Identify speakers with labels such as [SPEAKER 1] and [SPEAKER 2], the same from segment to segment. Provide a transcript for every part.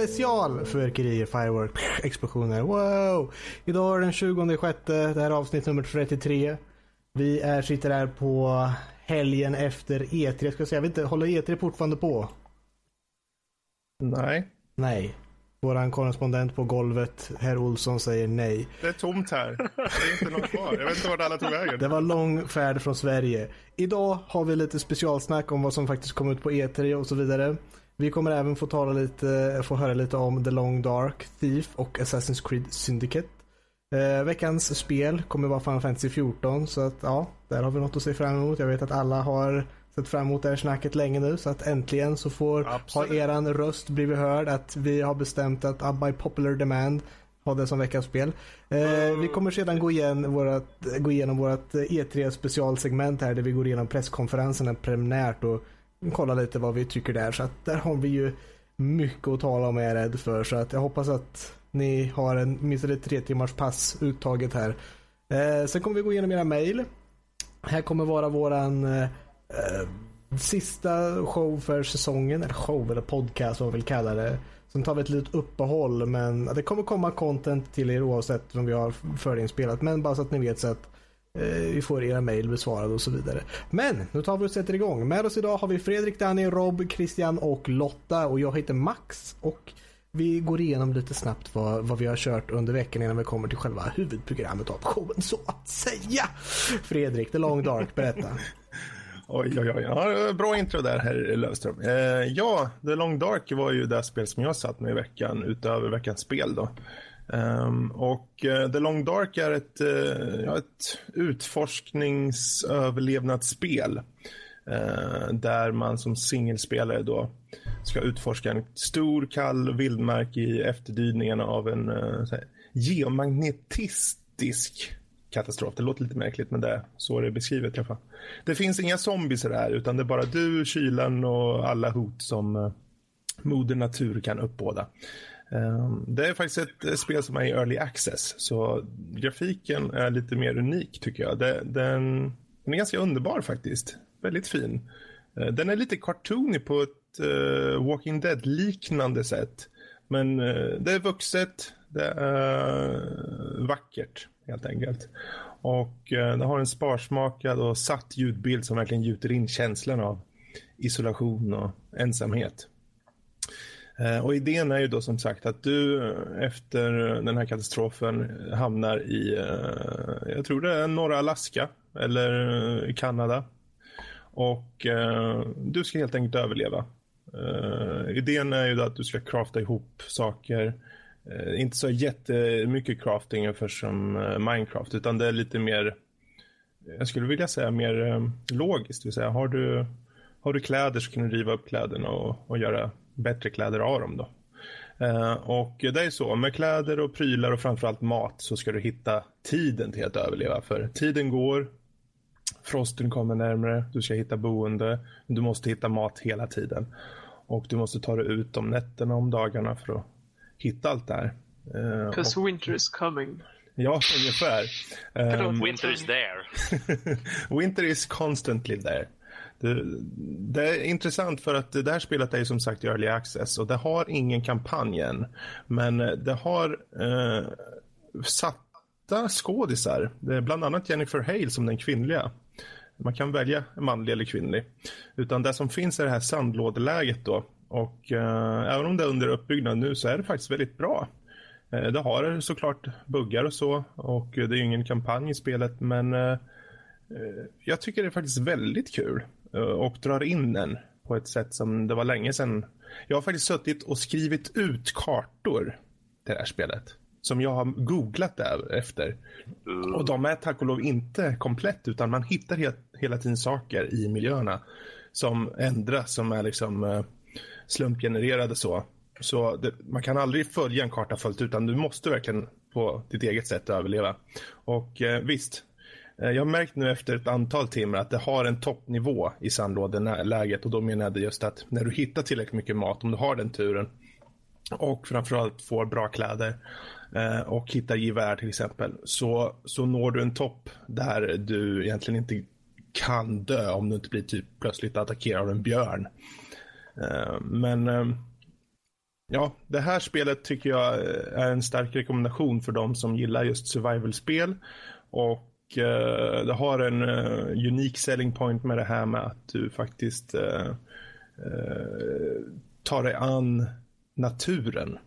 [SPEAKER 1] E3 special fyrverkerier, firework, explosioner. Wow! Idag är den 20 sjätte. Det här är avsnitt nummer 33. Vi är, sitter här på helgen efter E3. Ska jag säga, jag vet inte, håller E3 fortfarande på?
[SPEAKER 2] Nej.
[SPEAKER 1] Nej. Våran korrespondent på golvet, herr Olsson, säger nej.
[SPEAKER 2] Det är tomt här. Det är inte någon kvar. Jag vet inte vart alla tog vägen.
[SPEAKER 1] Det var lång färd från Sverige. Idag har vi lite specialsnack om vad som faktiskt kom ut på E3 och så vidare. Vi kommer även få, tala lite, få höra lite om The Long Dark, Thief och Assassin's Creed Syndicate. Eh, veckans spel kommer vara Final Fantasy 14 så att ja, där har vi något att se fram emot. Jag vet att alla har sett fram emot det här snacket länge nu så att äntligen så får
[SPEAKER 2] Absolut.
[SPEAKER 1] har eran röst blivit hörd att vi har bestämt att uh, by popular demand ha det som veckans spel. Eh, vi kommer sedan gå, igen vårat, gå igenom vårt E3 specialsegment här där vi går igenom presskonferenserna preliminärt och kolla lite vad vi tycker där. Så att där har vi ju mycket att tala om är jag rädd för. Så att jag hoppas att ni har en minst ett tre timmars pass uttaget här. Eh, sen kommer vi gå igenom era mejl. Här kommer vara våran eh, eh, sista show för säsongen, eller show eller podcast vad man vill kalla det. Sen tar vi ett litet uppehåll men det kommer komma content till er oavsett om vi har förinspelat. Men bara så att ni vet så att Eh, vi får era mejl besvarade och så vidare. Men nu tar vi och sätter igång. Med oss idag har vi Fredrik, Danny, Rob, Christian och Lotta och jag heter Max. Och vi går igenom lite snabbt vad, vad vi har kört under veckan innan vi kommer till själva huvudprogrammet av showen så att säga. Fredrik, The Long Dark, berätta.
[SPEAKER 2] Oj, oj, oj. Ja, bra intro där, herr Löfström. Eh, ja, The Long Dark var ju det spel som jag satt med i veckan, utöver veckans spel då. Um, och uh, The Long Dark är ett, uh, ja, ett utforskningsöverlevnadsspel. uh, där man som singelspelare då ska utforska en stor kall vildmark i efterdyningarna av en här, geomagnetistisk katastrof. Det låter lite märkligt men det är så det är beskrivet i alla fall. Det finns inga zombies här utan det är bara du, kylan och alla hot som moder natur kan uppbåda. Ehm, det är faktiskt ett spel som är i early access så grafiken är lite mer unik tycker jag. Den, den är ganska underbar faktiskt. Väldigt fin. Ehm, den är lite cartoonig på ett uh, Walking Dead-liknande sätt. Men uh, det är vuxet, det är vackert helt enkelt. Och eh, det har en sparsmakad och satt ljudbild som verkligen gjuter in känslan av isolation och ensamhet. Eh, och idén är ju då som sagt att du eh, efter den här katastrofen eh, hamnar i, jag tror det är norra Alaska eller Kanada. Och du ska helt enkelt överleva. Idén är ju då att du ska crafta ihop saker inte så jättemycket crafting ungefär som Minecraft utan det är lite mer jag skulle vilja säga mer logiskt. Det vill säga, har, du, har du kläder så kan du riva upp kläderna och, och göra bättre kläder av dem. Då. Eh, och det är så, med kläder och prylar och framförallt mat så ska du hitta tiden till att överleva. För tiden går, frosten kommer närmare, du ska hitta boende, du måste hitta mat hela tiden. Och du måste ta dig ut om nätterna om dagarna för att hitta allt det här. Eh,
[SPEAKER 3] Because winter is coming.
[SPEAKER 2] Ja, ungefär. Um,
[SPEAKER 4] Winter is there.
[SPEAKER 2] winter is constantly there. Det, det, är intressant för att det här spelet är som sagt i early access och det har ingen kampanj än. Men det har eh, satta skådisar. Det är bland annat Jennifer Hale som den kvinnliga. Man kan välja manlig eller kvinnlig. Utan det som finns är det här sandlådeläget då. Och eh, även om det är under uppbyggnad nu så är det faktiskt väldigt bra. Eh, det har såklart buggar och så och det är ju ingen kampanj i spelet men eh, eh jag tycker det är faktiskt väldigt kul och drar in den på ett sätt som det var länge sedan. Jag har faktiskt suttit och skrivit ut kartor till det här spelet som jag har googlat där efter. Och de är tack och lov inte komplett utan man hittar he hela tiden saker i miljöerna som ändras som är liksom eh, slumpgenererade så. Så det, man kan aldrig följa en karta fullt utan du måste verkligen på ditt eget sätt överleva. Och eh, visst, eh, Eh, jag har märkt nu efter ett antal timmar att det har en toppnivå i sandlådeläget och då menar jag just att när du hittar tillräckligt mycket mat, om du har den turen och framförallt får bra kläder eh, och hittar gevär till exempel så, så når du en topp där du egentligen inte kan dö om du inte blir typ plötsligt attackerad av en björn. Eh, men Ja, det här spelet tycker jag är en stark rekommendation för de som gillar just survival-spel. Och eh, det har en eh, unik selling point med det här med att du faktiskt eh, eh, tar dig an naturen.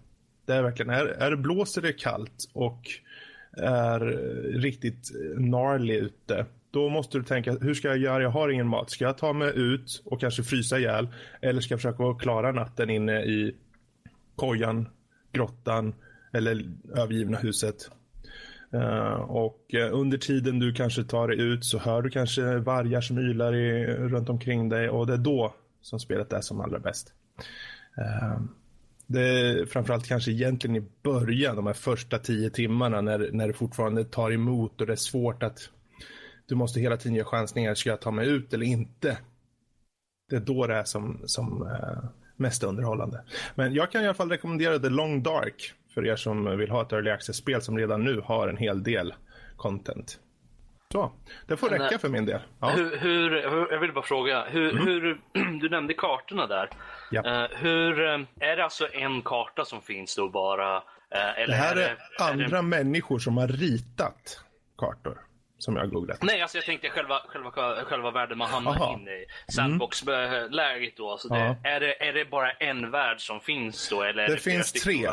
[SPEAKER 2] Det är verkligen, är, är det blåser det kallt och är riktigt gnarly ute då måste du tänka, hur ska jag göra? Jag har ingen mat. Ska jag ta mig ut och kanske frysa ihjäl? Eller ska jag försöka klara natten inne i kojan, grottan eller övergivna huset? Eh, och eh, under tiden du kanske tar dig ut så hör du kanske vargar som ylar i, runt omkring dig och det är då som spelet är som allra bäst. Eh, det är framförallt kanske egentligen i början, de här första tio timmarna när, när det fortfarande tar emot och det är svårt att du måste hela tiden göra chansningar. Ska jag ta mig ut eller inte? Det är då det är som, som mest underhållande. Men jag kan i alla fall rekommendera The Long Dark för er som vill ha ett early access-spel som redan nu har en hel del content. Så, det får räcka för min del.
[SPEAKER 3] Ja. Hur, hur, jag vill bara fråga, hur, mm. hur du nämnde kartorna där. Ja. Uh, hur, är det alltså en karta som finns då bara?
[SPEAKER 2] Eller det här är, är det, andra är det... människor som har ritat kartor som jag googlat.
[SPEAKER 3] Nej, alltså jag tänkte själva, själva, själva världen man hamnar Aha. in i. Sandbox-läget då. Alltså det, är, det, är det bara en värld som finns då? Eller
[SPEAKER 2] det, det finns tre.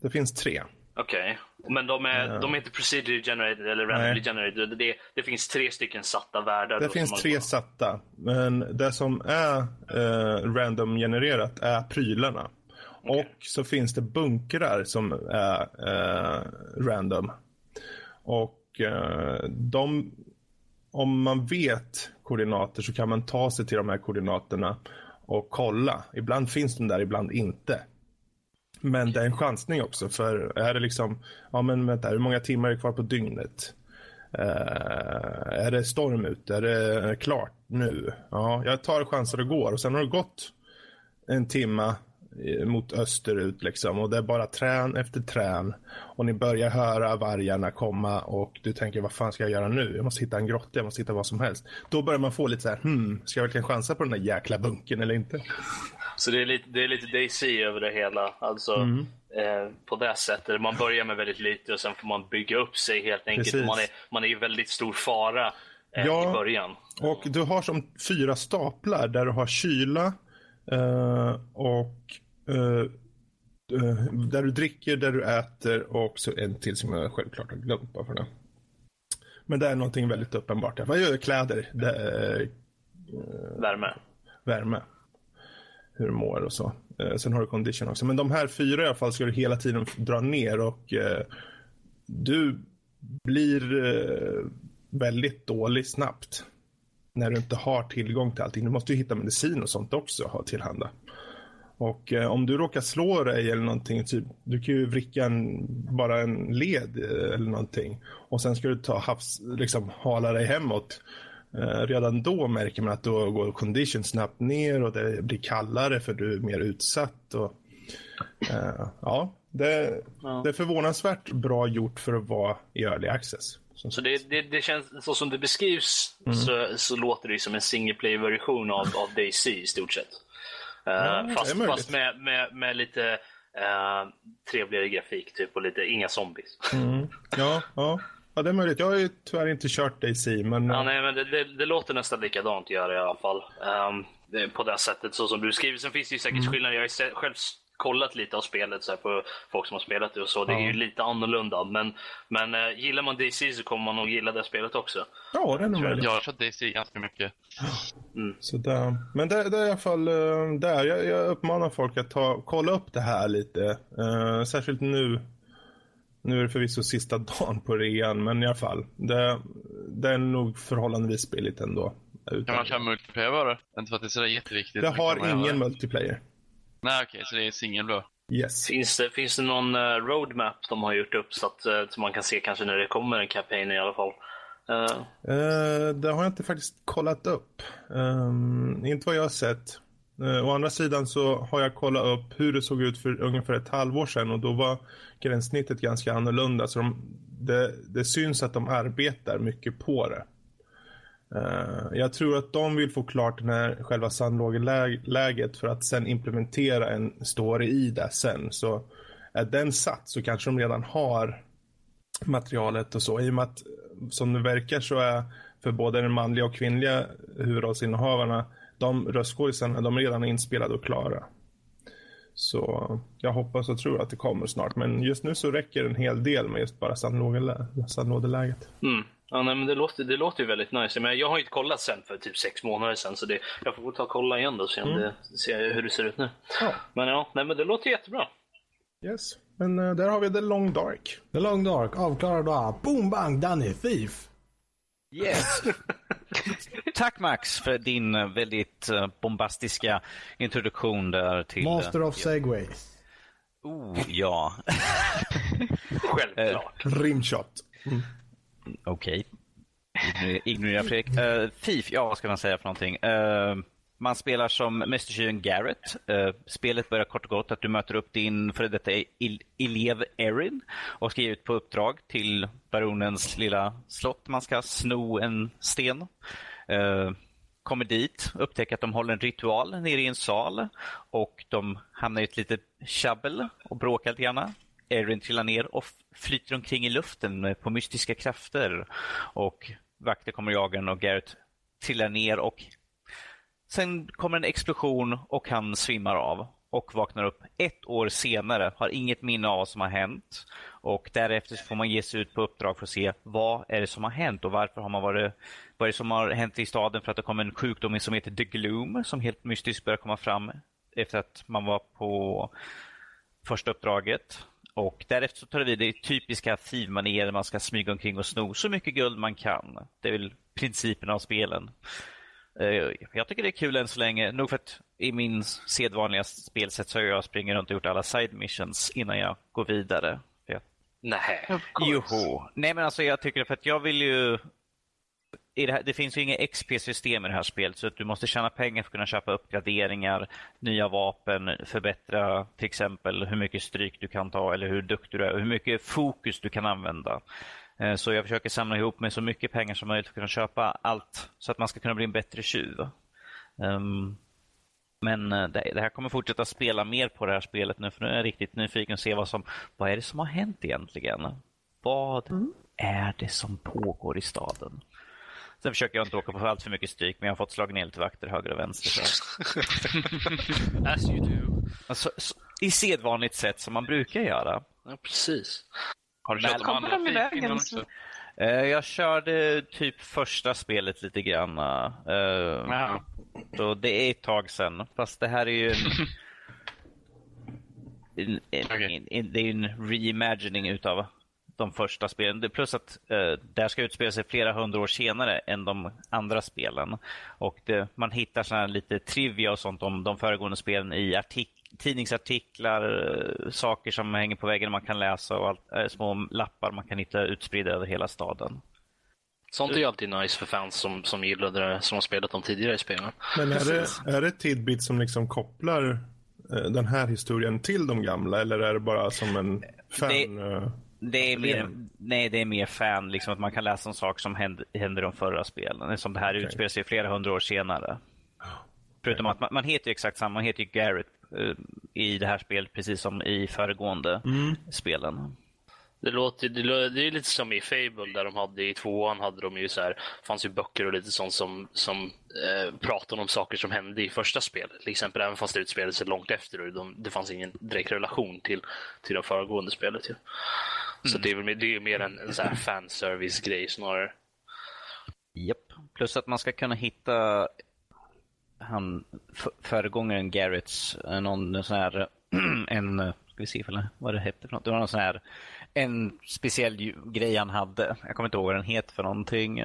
[SPEAKER 2] Det finns tre.
[SPEAKER 3] Okej, okay. men de är, ja. de är inte procedurally generated eller randomly generated. Det, det finns tre stycken satta världar.
[SPEAKER 2] Det finns tre satta, men det som är eh, random genererat är prylarna. Okay. Och så finns det bunkrar som är eh, random. Och Eh, de, om man vet koordinater så kan man ta sig till de här koordinaterna och kolla. Ibland finns de där, ibland inte. Men det är en chansning också för är det liksom, ja men vänta, hur många timmar är det kvar på dygnet? Uh, är det storm ute? Är det klart nu? Ja, jag tar chanser och går och sen har det gått en timma eh, mot österut liksom och det är bara trän efter trän och ni börjar höra vargarna komma och du tänker vad fan ska jag göra nu? Jag måste hitta en grotta, jag måste hitta vad som helst. Då börjar man få lite så här, hmm, ska jag verkligen chansa på den där jäkla bunken eller inte?
[SPEAKER 3] Så det är lite, det är lite DC över det hela, alltså mm. eh, på det sättet. Man börjar med väldigt lite och sen får man bygga upp sig helt enkelt. Man är, man är i väldigt stor fara eh, ja, i början.
[SPEAKER 2] Och du har som fyra staplar där du har kyla, Uh, och uh, uh, där du dricker, där du äter och så en till som jag självklart har glömt bara för det. Men det är någonting väldigt uppenbart. Vad gör kläder? Det är,
[SPEAKER 3] värme.
[SPEAKER 2] Värme. Hur du mår och så. Eh, sen har du condition också. Men de här fyra i alla fall ska du hela tiden dra ner och eh, du blir eh, väldigt dålig snabbt när du inte har tillgång till allting. Du måste ju hitta medicin och sånt också ha tillhanda. Och eh, om du råkar slå dig eller någonting, typ, du kan ju vricka en, bara en led eh, eller någonting. Och sen ska du ta havs, liksom hala dig hemåt. Eh, redan då märker man att då går condition snabbt ner och det blir kallare för du är mer utsatt. Och, eh, ja, det, ja. det är förvånansvärt bra gjort för att vara i early access.
[SPEAKER 3] Så det, det, det, känns, så som det beskrivs mm. så, så låter det som en single play-version av, av DC i stort sett. Uh, ja, fast, fast med, med, med, lite uh, trevligare grafik typ och lite, inga zombies.
[SPEAKER 2] Mm. Ja, ja. Ja, det är möjligt. Jag har ju tyvärr inte kört DC, men...
[SPEAKER 3] Ja, nej, men det, det, det låter nästan likadant gör det i alla fall. Um, det, på det sättet så som du skriver. Sen finns det ju säkert mm. skillnader. Jag har själv kollat lite av spelet så här, på folk som har spelat det och så. Det är ju lite annorlunda. Men, men äh, gillar man DC så kommer man nog gilla det spelet också.
[SPEAKER 2] Ja, det är nog
[SPEAKER 4] möjligt. Jag har kört DC ganska mycket.
[SPEAKER 2] Mm. Så där. Men det, det, är i alla fall uh, där. Jag, jag, uppmanar folk att ta, kolla upp det här lite. Uh, särskilt nu. Nu är det förvisso sista dagen på rean, men i alla fall. Det, det är nog förhållandevis billigt ändå.
[SPEAKER 4] Kan man köra multiplayer bara? Inte för att det är så jätteviktigt.
[SPEAKER 2] Det har ingen multiplayer.
[SPEAKER 4] Nej, okej, okay, så det är singel då?
[SPEAKER 2] Yes.
[SPEAKER 3] Finns det, finns det någon uh, roadmap de har gjort upp så att uh, så man kan se kanske när det kommer en campaign i alla fall?
[SPEAKER 2] Uh. det har jag inte faktiskt kollat upp. Um, inte vad jag har sett. Uh, å andra sidan så har jag kollat upp hur det såg ut för ungefär ett halvår sedan och då var gränssnittet ganska annorlunda. Så de, det, det syns att de arbetar mycket på det. Uh, jag tror att de vill få klart den här själva sandlågeläget för att sen implementera en story i det sen. Så är den satt så kanske de redan har materialet och så. I och med att som det verkar så är för både den manliga och kvinnliga huvudrollsinnehavarna de röstskådisarna, de är redan inspelade och klara. Så jag hoppas och tror att det kommer snart. Men just nu så räcker en hel del med just bara sandlådeläget.
[SPEAKER 3] Mm. Ja, nej, men det, låter, det låter ju väldigt nice. Men jag har inte kollat sen för typ sex månader sen. Så det, jag får ta och kolla igen då och se, mm. se hur det ser ut nu.
[SPEAKER 2] Ja.
[SPEAKER 3] Men ja, nej, men det låter jättebra.
[SPEAKER 2] Yes. Men uh, där har vi The Long Dark.
[SPEAKER 1] The Long Dark, avklarad då. Boom bang, Danny Thief.
[SPEAKER 5] Yes. Tack Max för din eh, väldigt eh, bombastiska introduktion där till...
[SPEAKER 1] Master of segway.
[SPEAKER 5] Oh, ja.
[SPEAKER 3] Självklart.
[SPEAKER 2] Rimshot. Mm.
[SPEAKER 5] Okej. Okay. Ignorera Fredrik. Uh, FIF, ja vad ska man säga för någonting? Uh, man spelar som mästertjuren Garrett. Uh, spelet börjar kort och gott att du möter upp din före detta elev Erin och ska ge ut på uppdrag till baronens lilla slott. Man ska sno en sten. Eh, kommer dit, upptäcker att de håller en ritual nere i en sal och de hamnar i ett litet tjabbel och bråkar lite grann. Erin trillar ner och flyter omkring i luften på mystiska krafter. Och vakter kommer jagen och Garrett trillar ner och sen kommer en explosion och han svimmar av och vaknar upp ett år senare, har inget minne av vad som har hänt. Och därefter får man ge sig ut på uppdrag för att se vad är det som har hänt och varför har man varit, vad är det som har hänt i staden för att det kom en sjukdom som heter The Gloom som helt mystiskt börjar komma fram efter att man var på första uppdraget. Och därefter så tar det vid det typiska thiev Man ska smyga omkring och sno så mycket guld man kan. Det är väl principen av spelen. Eh, jag tycker det är kul än så länge. Nog för att i min sedvanliga spelsätt så har jag sprungit runt och gjort alla side missions innan jag går vidare.
[SPEAKER 3] Nej.
[SPEAKER 5] Joho. Nej men alltså jag tycker för att jag vill ju det, här, det, finns ju inget XP-system i det här spelet så att du måste tjäna pengar för att kunna köpa uppgraderingar, nya vapen, förbättra till exempel hur mycket stryk du kan ta eller hur duktig du är och hur mycket fokus du kan använda. Eh, så jag försöker samla ihop med så mycket pengar som möjligt för att kunna köpa allt så att man ska kunna bli en bättre tjuv. Um, men eh, det, här kommer fortsätta spela mer på det här spelet nu för nu är jag riktigt nyfiken att se vad som, vad är det som har hänt egentligen? Vad mm. är det som pågår i staden? Sen försöker jag inte åka på allt för mycket stryk, men jag har fått slagit ner lite vakter höger och vänster.
[SPEAKER 3] As you do.
[SPEAKER 5] Alltså, I sedvanligt sätt som man brukar göra.
[SPEAKER 3] Ja, precis.
[SPEAKER 4] Har du kört de andra fiken också?
[SPEAKER 5] Uh, jag körde typ första spelet lite grann. Uh, så det är ett tag sedan. Fast det här är ju en, en, en, okay. en det är en reimagining utav de första spelen. Plus att eh, det här ska utspela sig flera hundra år senare än de andra spelen. Och det, man hittar såna lite trivia och sånt om de föregående spelen i artik tidningsartiklar, eh, saker som hänger på väggen man kan läsa och allt, äh, små lappar man kan hitta utspridda över hela staden.
[SPEAKER 3] Sånt är ju alltid nice för fans som, som gillade det, som har spelat de tidigare spelen.
[SPEAKER 2] Men är det, är det Tidbit som liksom kopplar eh, den här historien till de gamla eller är det bara som en fan? Det,
[SPEAKER 5] det är mer, nej, det är mer fan, liksom att man kan läsa om saker som hände, hände i de förra spelen. Som det här okay. utspelar sig flera hundra år senare. Förutom att man, man heter ju exakt samma, man heter ju Garrett i det här spelet precis som i föregående mm. spelen.
[SPEAKER 3] Det låter det, är lite som i Fable där de hade i tvåan hade de ju så här, fanns ju böcker och lite sånt som, som eh, pratade om saker som hände i första spelet. Till exempel även fast det utspelade sig långt efter och de, det fanns ingen direkt relation till, till det föregående spelet. Ja. Så mm. det är väl det är mer en, en så här fanservice-grej snarare.
[SPEAKER 5] Japp. Plus att man ska kunna hitta han föregångaren Garretts, eh, någon sån här, en, eh, ska vi se vad det hette för något. Det var någon sån här, en speciell grej han hade. Jag kommer inte ihåg vad den heter för någonting.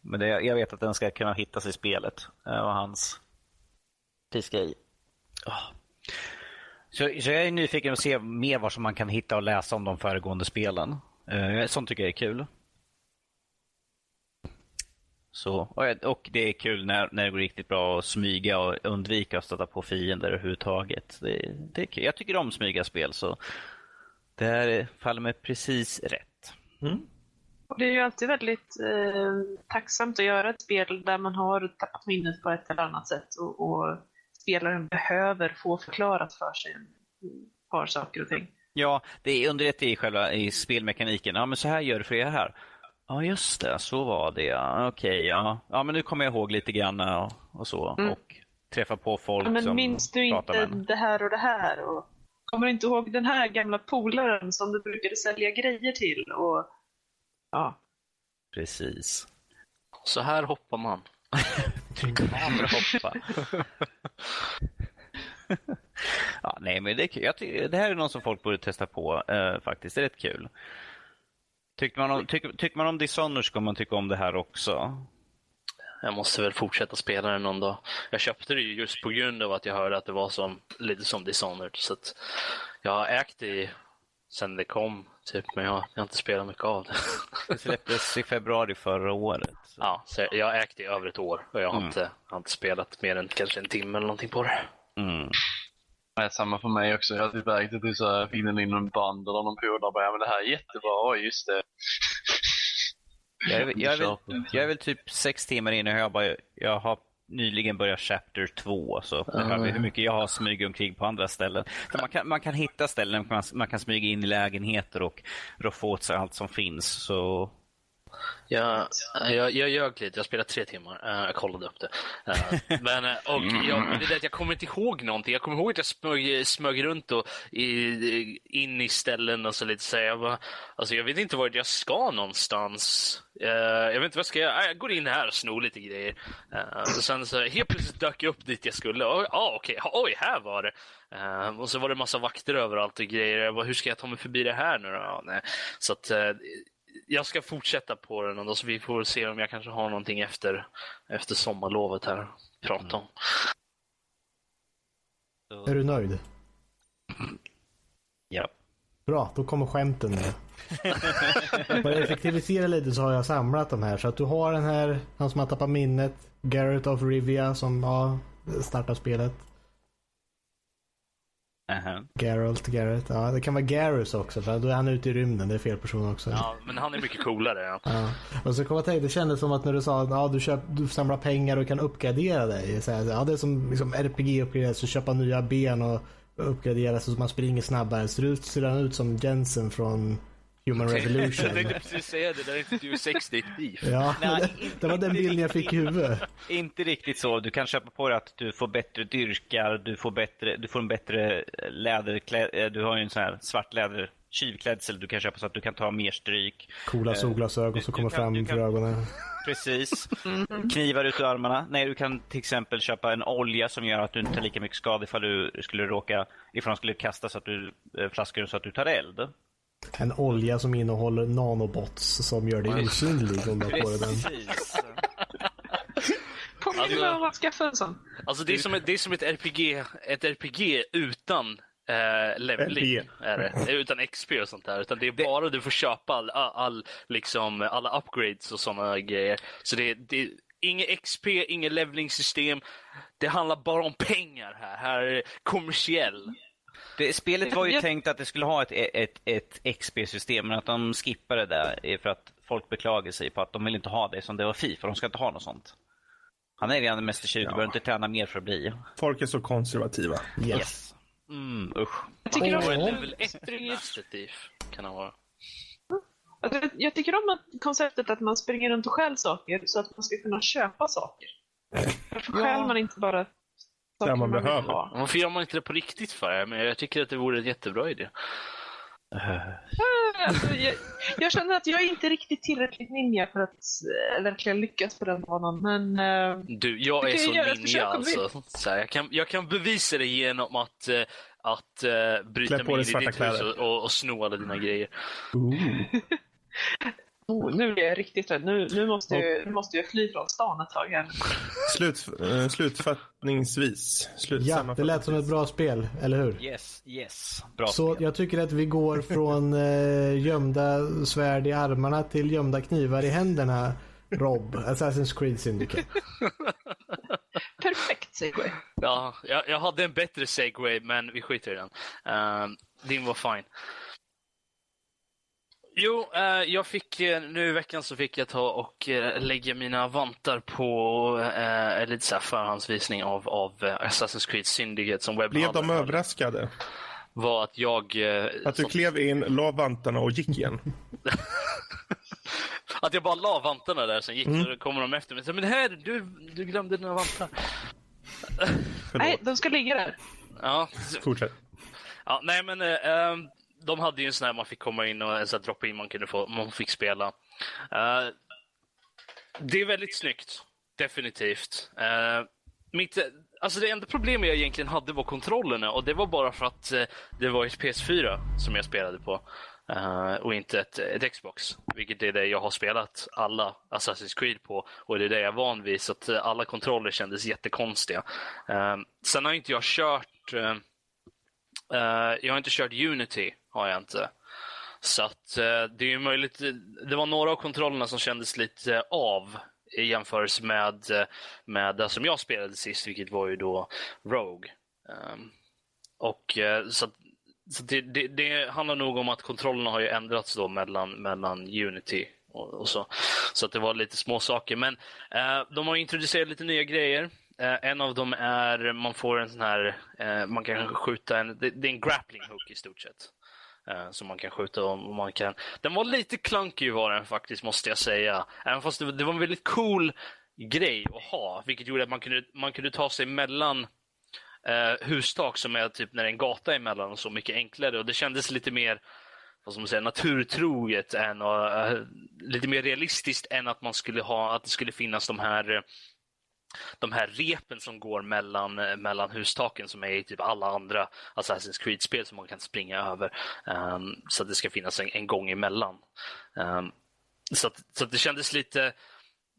[SPEAKER 5] Men det, jag vet att den ska kunna hittas i spelet. Eh, det var hans prisgrej. Oh. Ah. Så, så jag är nyfiken att se mer vad som man kan hitta och läsa om de föregående spelen. Sånt tycker jag är kul. Så, och det är kul när, när det går riktigt bra att smyga och undvika att stöta på fiender överhuvudtaget. Det, det är kul. Jag tycker om smyga spel så det här faller mig precis rätt.
[SPEAKER 2] Mm.
[SPEAKER 6] Det är ju alltid väldigt eh, tacksamt att göra ett spel där man har tappat minnet på ett eller annat sätt och, och spelaren behöver få förklarat för sig ett par saker och ting.
[SPEAKER 5] Ja, det är underlättar i själva i spelmekaniken. Ja, men så här gör du för det här. Ja, just det, så var det ja. Okej, ja. Ja, men nu kommer jag ihåg lite grann och, och så. Mm. Och träffa på folk ja,
[SPEAKER 6] men
[SPEAKER 5] som
[SPEAKER 6] Minns du inte
[SPEAKER 5] med.
[SPEAKER 6] det här och det här? Och kommer du inte ihåg den här gamla polaren som du brukade sälja grejer till? Och, ja.
[SPEAKER 5] Precis.
[SPEAKER 3] Så här hoppar man.
[SPEAKER 5] Andra hoppa. ja, nej, men det, jag, det här är något som folk borde testa på eh, faktiskt. Det är rätt kul. Tycker man om, tyck, tycker man om Dishonored ska man tycka om det här också.
[SPEAKER 3] Jag måste väl fortsätta spela den någon dag. Jag köpte det just på grund av att jag hörde att det var som, lite som Dishonored. Så jag har ägt det sen det kom, typ, men jag, jag har inte spelat mycket av det.
[SPEAKER 5] Det släpptes i februari förra året.
[SPEAKER 3] Så. Ja, så jag har ägt det i över ett år och jag har, mm. inte, har inte spelat mer än kanske en timme eller någonting på det.
[SPEAKER 5] Mm.
[SPEAKER 4] Ja, samma för mig också. Jag har typ ägt det så jag fick den in någon band eller någon polare bara, ja men det här är jättebra, just det.
[SPEAKER 5] Jag är, jag, är väl, jag är väl typ sex timmar inne och jag, bara, jag har nyligen börjat Chapter 2. Så mm. hur mycket jag har smugit omkring på andra ställen. man, kan, man kan hitta ställen man, man kan smyga in i lägenheter och roffa åt sig allt som finns. Så
[SPEAKER 3] jag, jag, jag ljög lite, jag spelade tre timmar. Uh, jag kollade upp det. Uh, men, uh, och jag, det jag kommer inte ihåg någonting. Jag kommer ihåg att jag smög, smög runt och i, in i ställen och så lite så jag, bara, alltså, jag vet inte vart jag ska någonstans. jag vet inte vad jag ska göra. Jag går in här och snor lite grejer. och sen så helt plötsligt dök jag upp dit jag skulle. Ja, okej, okay. oj, här var det. och så var det massa vakter överallt och grejer. Jag bara, hur ska jag ta mig förbi det här nu då? Nej. Så att jag ska fortsätta på den och så vi får se om jag kanske har någonting efter, efter sommarlovet här att prata om.
[SPEAKER 1] Är du nöjd?
[SPEAKER 5] Ja.
[SPEAKER 1] Bra, då kommer skämten nu. För att effektivisera lite så har jag samlat de här. Så att du har den här, han som har tappat minnet, Garrett of Rivia som ja, startar spelet.
[SPEAKER 5] Uh-huh.
[SPEAKER 1] Geralt, Garrett. Ja, det kan vara Garrus också för då är han ute i rymden. Det är fel person också.
[SPEAKER 3] Ja, men han är mycket coolare. Ja.
[SPEAKER 1] ja. Och så kom jag tänka, det kändes som att när du sa att ja, du, köp, du samlar pengar och kan uppgradera dig. Så här, ja, det är som liksom, RPG uppgraderas, så köpa nya ben och uppgradera så man springer snabbare. Ser, ut, ser han ut som Jensen från Human Revolution.
[SPEAKER 3] jag tänkte precis säga det, där är inte du 60 beef.
[SPEAKER 1] Ja, Nej, det, det, var den bilden jag fick i huvudet.
[SPEAKER 5] Inte riktigt så. Du kan köpa på dig att du får bättre dyrkar, du får, bättre, du får en bättre läderklädsel, eh, du har ju en sån här svart läder tjuvklädsel du kan köpa så att du kan ta mer stryk.
[SPEAKER 1] Coola eh, solglasögon som kommer fram för ögonen.
[SPEAKER 5] Precis. Knivar ut ur armarna. Nej, du kan till exempel köpa en olja som gör att du inte tar lika mycket skada ifall du skulle råka, ifall de skulle kasta så att du eh, flaskor så att du tar eld.
[SPEAKER 1] En olja som innehåller nanobots som gör dig osynlig om du har på dig den.
[SPEAKER 6] Påminner mig om att skaffa en sån.
[SPEAKER 3] Alltså det är som ett, det är som ett RPG, ett RPG utan eh, leveling. Är det. Utan XP och sånt där. Utan det är bara du får köpa all, all, liksom, alla upgrades och såna grejer. Så det, det Inget XP, inget levelingsystem. Det handlar bara om pengar här. Här är kommersiell.
[SPEAKER 5] Det, spelet var ju jag... tänkt att det skulle ha ett, ett, ett XP-system, men att de skippade det är för att folk beklagar sig på att de vill inte ha det som det var Fifa. De ska inte ha något sånt. Han är redan Mäster 20, ja. behöver inte träna mer för att bli.
[SPEAKER 2] Folk är så konservativa.
[SPEAKER 5] Yes. yes. Mm, usch.
[SPEAKER 3] Jag tycker oh. om level 1 kan han vara.
[SPEAKER 6] Alltså, jag tycker om att konceptet att man springer runt och stjäl saker så att man ska kunna köpa saker. Varför ja. stjäl man inte bara
[SPEAKER 2] det man, man behöver.
[SPEAKER 3] Varför gör man inte det på riktigt för? Men jag tycker att det vore en jättebra idé.
[SPEAKER 6] Alltså, jag, jag, känner att jag är inte riktigt tillräckligt ninja för att äh, verkligen lyckas på den banan, men... Äh,
[SPEAKER 3] du, jag är så ninja alltså. Så här, jag, kan, jag kan bevisa det genom att, äh, att äh, bryta mig in i ditt hus och, och, och sno alla dina grejer.
[SPEAKER 6] Oh, nu blir jag riktigt rädd. Nu, nu, måste jag, nu måste jag fly från stan ett tag. Här.
[SPEAKER 2] Slut, uh, slutfattningsvis. Slut,
[SPEAKER 1] ja, det lät som ett bra spel, eller hur?
[SPEAKER 5] Yes, yes. Bra
[SPEAKER 1] Så spel. jag tycker att vi går från uh, gömda svärd i armarna till gömda knivar i händerna. Rob, Assassin's Creed Syndicate.
[SPEAKER 6] Perfekt segway.
[SPEAKER 3] Ja, jag, jag hade en bättre segway, men vi skiter i den. Uh, din var fine. Jo, eh, jag fick eh, nu i veckan så fick jag ta och eh, lägga mina vantar på eh, lite så här förhandsvisning av, av Assassin's Creed Syndicate som
[SPEAKER 2] Blev de överraskade?
[SPEAKER 3] Var att jag... Eh,
[SPEAKER 2] Att du
[SPEAKER 3] som-
[SPEAKER 2] klev in, la vantarna och gick igen?
[SPEAKER 3] Att jag bara la vantarna där, sen gick
[SPEAKER 2] Mm.
[SPEAKER 3] så kommer de efter mig. Så, men här, du, du glömde dina vantar.
[SPEAKER 6] Nej, de ska ligga där.
[SPEAKER 3] Ja,
[SPEAKER 2] Fortsätt.
[SPEAKER 3] ja nej men eh, ehm, de hade ju en sån här man fick komma in och en sån här drop-in man kunde få, man fick spela. Uh, det är väldigt snyggt, definitivt. Uh, mitt, alltså det enda problemet jag egentligen hade var kontrollerna och det var bara för att uh, det var ett PS4 som jag spelade på. Uh, och inte ett, ett Xbox, vilket är det jag har spelat alla Assassin's Creed på och det är det jag är van vid, så att alla kontroller kändes jättekonstiga. Uh, sen har inte jag kört uh, jag har inte kört Unity, har jag inte. Så att eh, det är ju möjligt. Det var några av kontrollerna som kändes lite eh, av i jämförelse med, eh, med det som jag spelade sist, vilket var ju då Rogue. Ehm, och så, att- så det, det, det handlar nog om att kontrollerna har ju ändrats då mellan, mellan Unity och, och så. Så att det var lite små saker. Men eh, de har introducerat lite nya grejer. Eh, en av dem är man får en sån här, eh, man kan skjuta en, det, det är en grappling hook i stort sett. Eh, som man kan skjuta om. och man kan... Den var lite clunky var den faktiskt, måste jag säga. Även fast det, var- det var en väldigt cool grej att ha, vilket gjorde att man kunde, man kunde ta sig mellan eh, hustak som är typ när det är en gata emellan och så mycket enklare. Och det kändes lite mer vad ska man säga, naturtroget än, och, eh, lite mer realistiskt än att man skulle ha, att det skulle finnas de här eh, de här repen som går mellan, eh, mellan hustaken som är i typ alla andra Assassin's Creed-spel som man kan springa över. Um, så att det ska finnas en, en gång emellan. Um, så att, så att det kändes lite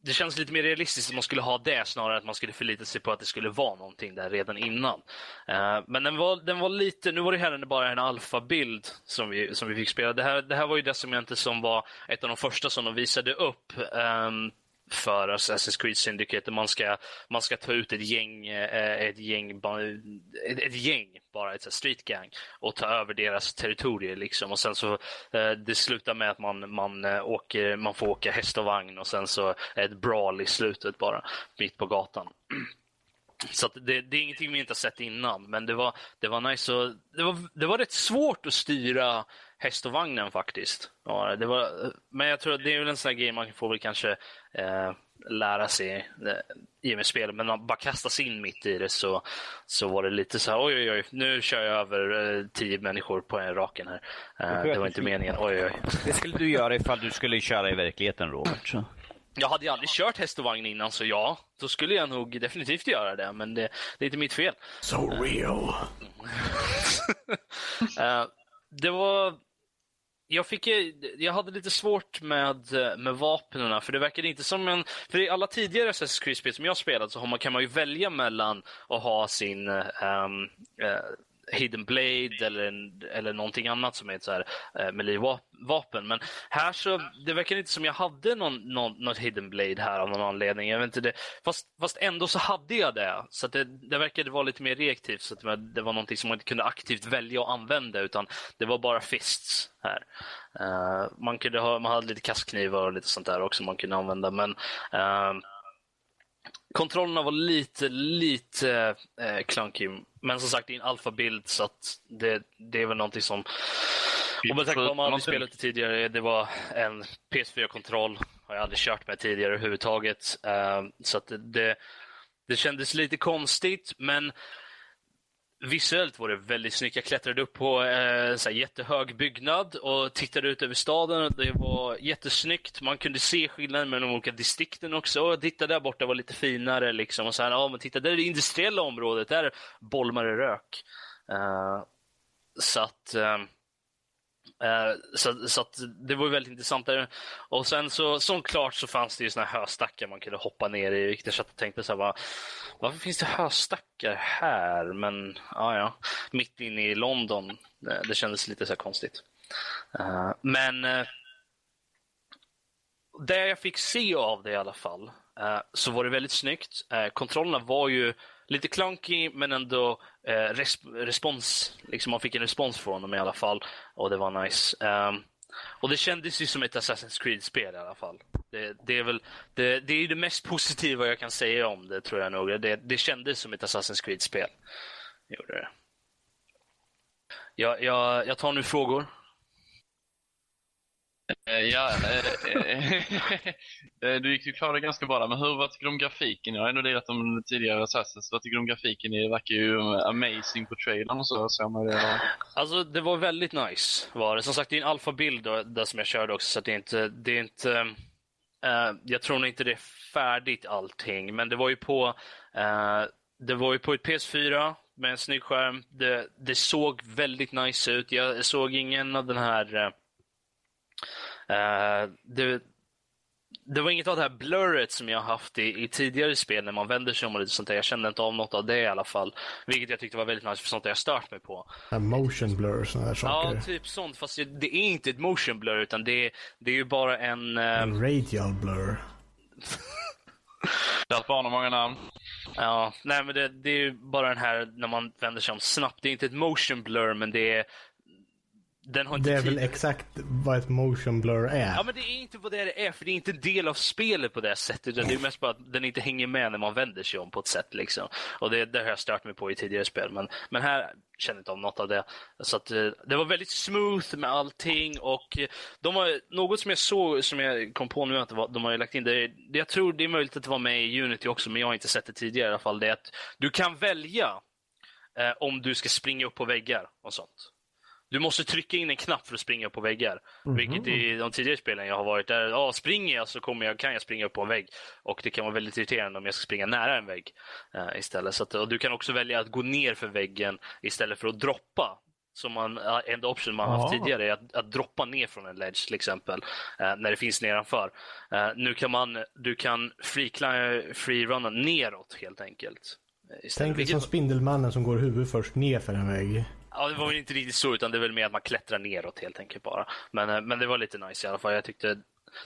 [SPEAKER 3] det känns lite mer realistiskt att man skulle ha det snarare än att man skulle förlita sig på att det skulle vara någonting där redan innan. Uh, men den var, den var lite, nu var det här bara en alfabild som vi, som vi fick spela. Det här, det här var ju det som som var ett av de första som de visade upp Um, för Assassin's Creed Syndicate. Man ska, man ska ta ut ett gäng, eh, ett gäng, ett, ett gäng bara, ett street gang och ta över deras territorier liksom. Och sen så eh, det slutar med att man, man, eh, åker, man får åka häst och vagn och sen så ett brawl i slutet bara, mitt på gatan. Så att det, det är ingenting vi inte har sett innan, men det var, det var nice och, det, var, det var rätt svårt att styra häst och vagnen faktiskt. Ja, det var, men jag tror att det är väl en sån här grej man får väl kanske eh, lära sig eh, i och med spelet. Men man bara kastas in mitt i det så, så var det lite så här, oj oj oj, nu kör jag över eh, tio människor på en raken här. Eh, det var inte meningen, oj oj.
[SPEAKER 5] Det skulle du göra ifall du skulle köra i verkligheten, Robert. Så.
[SPEAKER 3] Jag hade ju aldrig kört häst och vagn innan, så ja, då skulle jag nog definitivt göra det, men det, det är inte mitt fel.
[SPEAKER 1] So real.
[SPEAKER 3] Eh, det var... Jag, fick, jag hade lite svårt med, med vapnen, för det verkade inte som en... För i alla tidigare Assassin's Creed-spel som jag spelat så har man, kan man ju välja mellan att ha sin um, uh, Hidden Blade eller, eller någonting annat som är ett så här, eh, melee-vapen. Men här så, det verkar inte som jag hade någon, någon, något Hidden Blade här av någon anledning. Jag vet inte det. Fast, fast ändå så hade jag det. Så att det, det verkade vara lite mer reaktivt. Så att det var, det var någonting som man inte kunde aktivt välja att använda utan det var bara fists här. Uh, man, kunde ha, man hade lite kastknivar och lite sånt där också man kunde använda. Men uh, kontrollerna var lite, lite eh, klunky men som sagt, det är en alfabild så att det, det är väl någonting som... Och med tanke på att man aldrig spelat det tidigare, det var en PS4-kontroll. Har jag aldrig kört med tidigare överhuvudtaget. Eh, så att det, det, det kändes lite konstigt, men Visuellt var det väldigt snyggt. Jag klättrade upp på eh, så här jättehög byggnad och tittade ut över staden. Det var jättesnyggt. Man kunde se skillnaden mellan de olika distrikten också. Och titta där borta var lite finare. Liksom. Och så här, ja, men titta, där är det industriella området. Där bolmar det rök. Eh, så att... Eh, Eh, så, så att det var väldigt intressant. Där. Och sen så, som klart så fanns det ju såna här höstackar man kunde hoppa ner i. Vilket jag satt och tänkte så här, bara, varför finns det höstackar här? Men ja, ja, mitt inne i London. Eh, det, kändes lite så här konstigt. Eh, men det jag fick se av det i alla fall så var det väldigt snyggt. Kontrollerna var ju lite clunky men ändå eh, res respons. Liksom man fick en respons från dem i alla fall och det var nice. Um, Och det kändes ju som ett Assassin's Creed-spel i alla fall. Det, det är väl det, det, är det mest positiva jag kan säga om det, tror jag nog. Det, det kändes som ett Assassin's Creed-spel. Gjorde det. Jag, jag, jag tar nu frågor.
[SPEAKER 4] Eh, ja, eh, eh, du gick ju klara det ganska bra där, men hur, vad tycker du om grafiken? Jag har ändå lirat om tidigare Assassins. Vad tycker du om grafiken? Det verkar ju amazing på trailern och så. så man det
[SPEAKER 3] Alltså, det var väldigt nice. Var det. Som sagt, det är en alfabild där som jag körde också, så det är inte... Det är inte eh, jag tror nog inte det är färdigt allting, men det var ju på... eh, det var ju på ett PS4 med en snygg skärm. Det, det såg väldigt nice ut. Jag såg ingen av den här eh, det, det var inget av det här blurret som jag haft i, i tidigare spel när man vänder sig om och lite sånt där. Jag kände inte av något av det i alla fall. Vilket jag tyckte var väldigt nice för sånt har jag stört mig på.
[SPEAKER 1] Motion blur och sådana här saker.
[SPEAKER 3] Ja, typ sånt. Fast det, det är inte ett motion blur utan det, är- det är ju bara en... eh,
[SPEAKER 1] En radial blur.
[SPEAKER 4] Ett barn och många namn.
[SPEAKER 3] Ja, nej men det, det är ju bara den här när man vänder sig om snabbt. Det är inte ett motion blur men det är... Den har inte
[SPEAKER 1] Det är
[SPEAKER 3] tid-
[SPEAKER 1] väl exakt vad ett motion blur är.
[SPEAKER 3] Ja men det är inte vad det är, för det är inte en del av spelet på det sättet. Utan det är mest bara att den inte hänger med när man vänder sig om på ett sätt. Liksom. Och det, det har jag stört mig på i tidigare spel. Men, men här känner jag inte av något av det. Så att, eh, det var väldigt smooth med allting. Och eh, de har, något som jag såg, som jag kom på nu att var, de har lagt in, det, det, jag tror det är möjligt att det var med i Unity också, men jag har inte sett det tidigare i alla fall. Det är att du kan välja eh, om du ska springa upp på väggar och sånt. Du måste trycka in en knapp för att springa upp på väggar. Vilket i de tidigare spelen jag har varit där, ja, springer jag så kommer jag, kan jag springa upp på en vägg. Och det kan vara väldigt irriterande om jag ska springa nära en vägg eh, istället. Så att, och du kan också välja att gå ner för väggen istället för att droppa. Som man, ja, en option man haft
[SPEAKER 2] Ja.
[SPEAKER 3] tidigare är att, att droppa ner från en ledge till exempel. Eh, när det finns nedanför. Eh, nu kan man, du kan free, free runna neråt helt enkelt. eh, istället.
[SPEAKER 1] Tänk dig som Spindelmannen som går huvud först ner för en vägg.
[SPEAKER 3] Ja, det var väl inte riktigt så, utan det är väl mer att man klättrar neråt helt enkelt bara. Men, eh, men det var lite nice i alla fall. Jag tyckte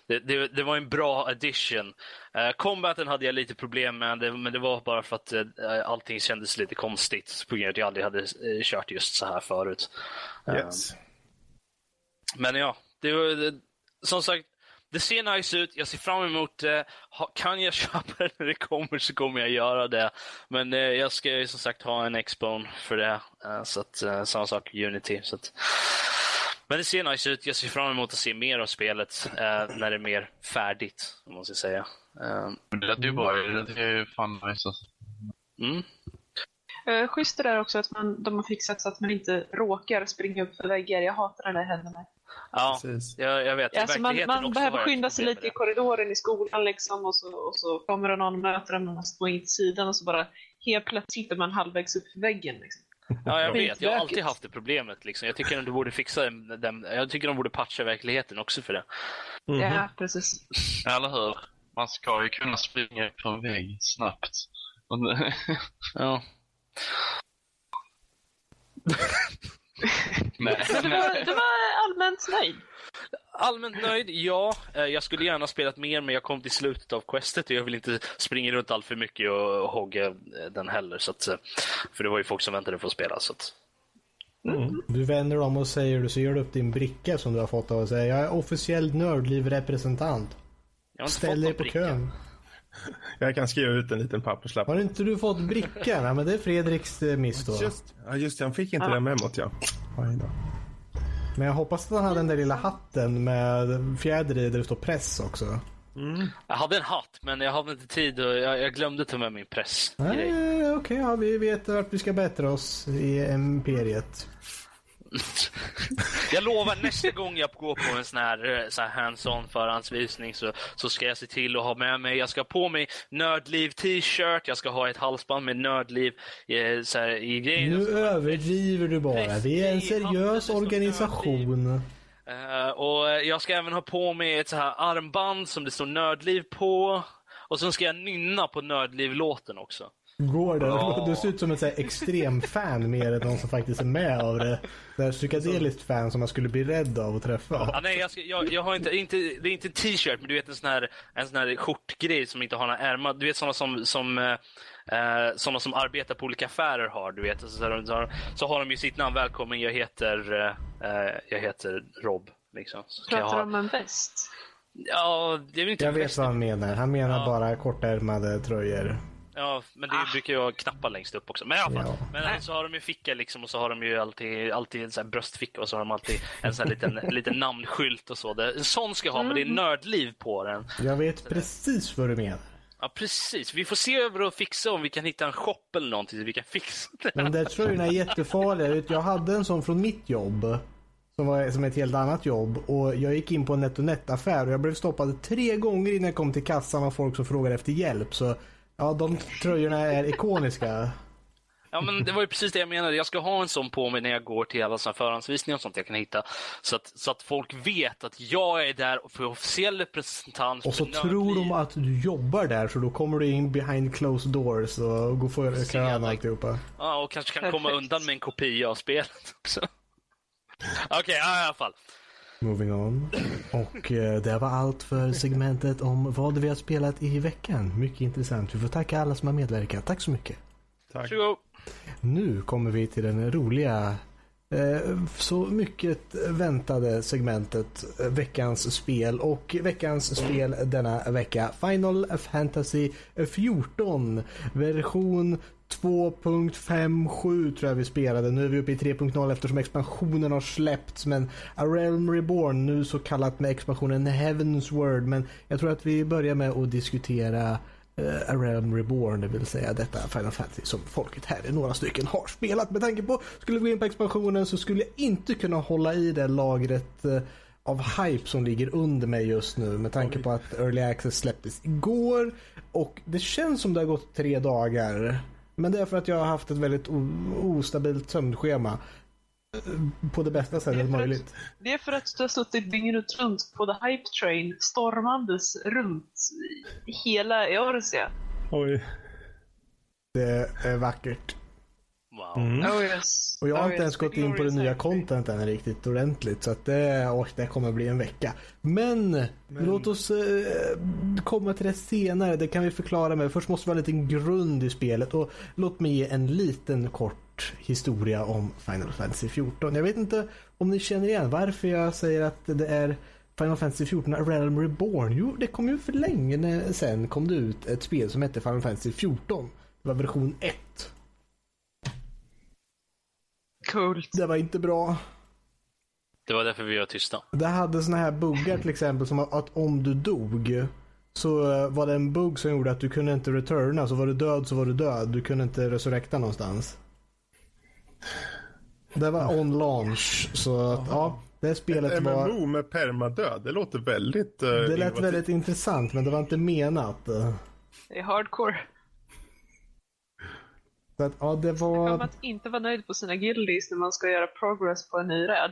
[SPEAKER 3] det, det, det var en bra addition. Uh, combaten hade jag lite problem med, det, men det var bara för att uh, allting kändes lite konstigt på grund av att jag aldrig hade eh, kört just så här förut.
[SPEAKER 2] Yes.
[SPEAKER 3] men ja, det var, det, som sagt, det ser nice ut. Jag ser fram emot det. Kan jag köpa det när det kommer så kommer jag göra det. Men eh, jag ska ju som sagt ha en Xbone för det. Eh, så att, eh, samma sak Unity. Så att, men det ser nice ut. Jag ser fram emot att se mer av spelet eh, när det är mer färdigt, om man ska säga.
[SPEAKER 4] Men Det lät ju bra. Det ju fan nice. alltså.
[SPEAKER 3] mm.
[SPEAKER 6] Schysst det där också att man, de har fixat så att man inte råkar springa upp för väggar. Jag hatar när det händer mig.
[SPEAKER 3] Ja,
[SPEAKER 2] Precis.
[SPEAKER 3] jag, jag vet. I
[SPEAKER 6] Alltså man man
[SPEAKER 3] också
[SPEAKER 6] behöver skynda sig lite i korridoren i skolan liksom och så, och så kommer det någon och möter en och man står in sidan och så bara helt plötsligt är man halvvägs upp för väggen. Liksom.
[SPEAKER 3] Ja, jag vet. Jag har alltid haft det problemet. Liksom. Jag tycker att de borde fixa den. Jag tycker de borde patcha verkligheten också för det.
[SPEAKER 2] Mhm.
[SPEAKER 6] Ja, precis.
[SPEAKER 4] Eller hur? Man ska ju kunna springa på en vägg snabbt.
[SPEAKER 3] Ja.
[SPEAKER 4] Nej.
[SPEAKER 6] Men du var, du var allmänt nöjd.
[SPEAKER 3] Allmänt nöjd, ja. Eh, Jag skulle gärna ha spelat mer, men jag kom till slutet av questet och jag vill inte springa runt allt för mycket och hogga eh, den heller. Så att, eh, för det var ju folk som väntade på att spela. Så att,
[SPEAKER 1] Du vänder om och säger du så gör du upp din bricka som du har fått av att säga jag är officiell nördliv-representant. Ställ dig på
[SPEAKER 3] bricka.
[SPEAKER 1] kön.
[SPEAKER 2] Jag kan skriva ut en liten papperslapp.
[SPEAKER 1] Har inte du fått brickan? Ja, men det är Fredriks eh, miss då.
[SPEAKER 2] Just, ja, just det, han fick inte det memot ja. Då.
[SPEAKER 1] Men jag hoppas att han hade den där lilla hatten med fjäder i där det står press också.
[SPEAKER 3] Jag hade en hatt, men jag hade inte tid och jag, jag glömde ta med min press.
[SPEAKER 1] Okej, ja, vi vet vart vi ska bättra oss i imperiet.
[SPEAKER 3] Jag lovar nästa gång jag går på en sån här, eh, sån här hands-on förhandsvisning så, så ska jag se till att ha med mig, jag ska ha på mig Nördliv t-shirt, jag ska ha ett halsband med Nördliv eh, så här, i grejen.
[SPEAKER 1] Nu överdriver du bara. Vi är en seriös organisation.
[SPEAKER 3] Eh, och jag ska även ha på mig ett så här armband som det står Nördliv på. Och sen ska jag nynna på Nördliv-låten också.
[SPEAKER 1] Går det? Du ser ut som en så här extrem fan mer än någon som faktiskt är med av det. Det här psykedeliskt fan som man skulle bli rädd av att träffa.
[SPEAKER 3] Ah, nej, jag, ska, jag, jag har inte, inte, det är inte t-shirt, men du vet en sån här, en sån här skjortgrej som inte har några ärmar. Du vet såna som, som, eh, eh, såna som arbetar på olika affärer har. Du vet, så, så, har- så har de ju sitt namn. Välkommen, jag heter, eh, eh, jag heter Rob. Liksom. Så
[SPEAKER 6] Pratar
[SPEAKER 3] ha...
[SPEAKER 6] du om en väst?
[SPEAKER 3] Ja, det är väl inte
[SPEAKER 1] Jag vet vad han menar. Han menar
[SPEAKER 3] Ja.
[SPEAKER 1] bara kortärmade tröjor.
[SPEAKER 3] Ja, men det
[SPEAKER 6] Ah.
[SPEAKER 3] brukar ju ha knappar längst upp också. Men i alla fall.
[SPEAKER 1] Ja.
[SPEAKER 3] Men så har de ju ficka liksom och så har de ju alltid, alltid en sån här bröstficka och så har de alltid en sån här liten, liten namnskylt och så. Det, en sån ska jag ha, men det är nördliv på den.
[SPEAKER 1] Jag vet precis vad du menar.
[SPEAKER 3] Ja, precis. Vi får se över och fixa om vi kan hitta en shop eller någonting så vi kan fixa det.
[SPEAKER 1] Men där tröjorna är jättefarliga. Jag hade en sån från mitt jobb. Som var som ett helt annat jobb. Och jag gick in på en NetOnNet-affär och jag blev stoppad tre gånger innan jag kom till kassan av folk som frågade efter hjälp. Så ja, de tröjorna är ikoniska.
[SPEAKER 3] Ja, men det var ju precis det jag menade. Jag ska ha en sån på mig när jag går till alla såna förhandsvisningar och sånt jag kan hitta. Så att, så att folk vet att jag är där för officiell representant
[SPEAKER 1] Och så tror de att du jobbar där så då kommer du in behind closed doors och går för
[SPEAKER 3] jag-
[SPEAKER 1] alltihopa.
[SPEAKER 3] Ja, och kanske kan komma undan med en kopia av spelet också. Okej, ja, i alla fall.
[SPEAKER 1] Moving on. Och eh, det var allt för segmentet om vad vi har spelat i veckan. Mycket intressant. Vi får tacka alla som har medverkat. Tack så mycket.
[SPEAKER 2] Tack.
[SPEAKER 3] Varsågod.
[SPEAKER 1] Nu kommer vi till den roliga, eh, så mycket väntade segmentet eh, veckans spel. Och veckans spel denna vecka Final Fantasy 14 version 2.57 tror jag vi spelade. Nu är vi uppe i 3.0 eftersom expansionen har släppts. Men A Realm Reborn, nu så kallat med expansionen Heaven's Word. Men jag tror att vi börjar med att diskutera uh, A Realm Reborn, det vill säga detta Final Fantasy som folket här, några stycken, har spelat. Med tanke på, skulle vi gå in på expansionen så skulle jag inte kunna hålla i det lagret eh, av hype som ligger under mig just nu med tanke på att Early Access släpptes igår och det känns som det har gått tre dagar. Men det är för att jag har haft ett väldigt ostabilt sömnschema. eh, På det bästa
[SPEAKER 6] Det
[SPEAKER 1] sättet
[SPEAKER 6] för att-
[SPEAKER 1] möjligt.
[SPEAKER 6] Det är för att du har suttit dygnet runt på The Hype Train stormandes runt hela Eorzea.
[SPEAKER 2] Oj.
[SPEAKER 1] Det är vackert.
[SPEAKER 3] Wow.
[SPEAKER 2] Mm.
[SPEAKER 6] Oh yes.
[SPEAKER 1] Och jag har
[SPEAKER 6] Oh
[SPEAKER 1] inte
[SPEAKER 6] yes,
[SPEAKER 1] ens gått in på det nya contenten riktigt ordentligt. Så att det, och det kommer bli en vecka. Men, låt oss eh, komma till det senare. Det kan vi förklara med. Först måste vi ha en liten grund i spelet. Och låt mig ge en liten kort historia om Final Fantasy 14. Jag vet inte om ni känner igen varför jag säger att det är Final Fantasy 14 A Realm Reborn. Jo, det kom ju för länge sedan kom det ut ett spel som hette Final Fantasy 14. Det var version 1.
[SPEAKER 6] Coolt.
[SPEAKER 1] Det var inte bra.
[SPEAKER 3] Det var därför vi var tysta.
[SPEAKER 1] Det hade såna här buggar till exempel som att, om du dog så eh, var det en bugg som gjorde att du kunde inte returna. Så var du död så var du död. Du kunde inte resurrekta någonstans. Det var on launch. Så att, ja, det spelet var...
[SPEAKER 2] MMO med permadöd, det låter väldigt... Uh,
[SPEAKER 1] Det lät
[SPEAKER 2] innovativt.
[SPEAKER 1] väldigt intressant men det var inte menat.
[SPEAKER 6] Det är hardcore.
[SPEAKER 1] Så att, ja, det var...
[SPEAKER 6] att inte vara nöjd på sina guildies när man ska göra progress på en ny räd.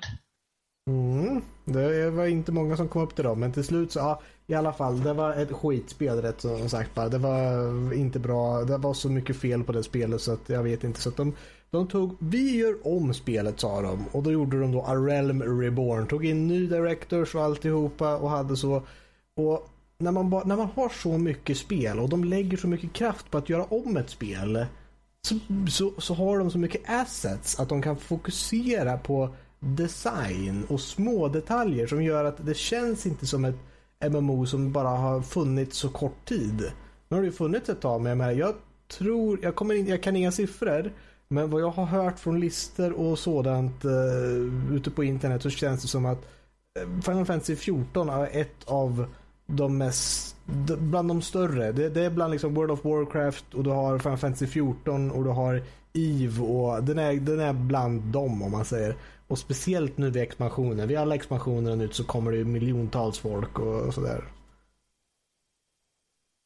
[SPEAKER 1] Mm, det var inte många som kom upp till dem, men till slut så, ja, i alla fall, det var ett skitspel rätt som sagt bara. Det var inte bra, det var så mycket fel på det spelet så att jag vet inte. Så att de, de tog, vi gör om spelet sa de och då gjorde de då A Realm Reborn. Tog in ny directors och alltihopa och hade så. Och när man, ba, när man har så mycket spel och de lägger så mycket kraft på att göra om ett spel så, så, så har de så mycket assets att de kan fokusera på design och små detaljer som gör att det känns inte som ett MMO som bara har funnits så kort tid. Nu har det ju funnits ett tag men jag, menar, jag tror, jag, kommer in, jag kan inga siffror men vad jag har hört från listor och sådant uh, ute på internet så känns det som att eh, Final Fantasy 14 är ett av de mest, bland de större. Det, det är bland liksom World of Warcraft och du har Final Fantasy 14 och du har EVE och den är, den är bland dem om man säger. Och speciellt nu vid expansionen. Vid alla expansioner nu så kommer det ju miljontals folk och, sådär.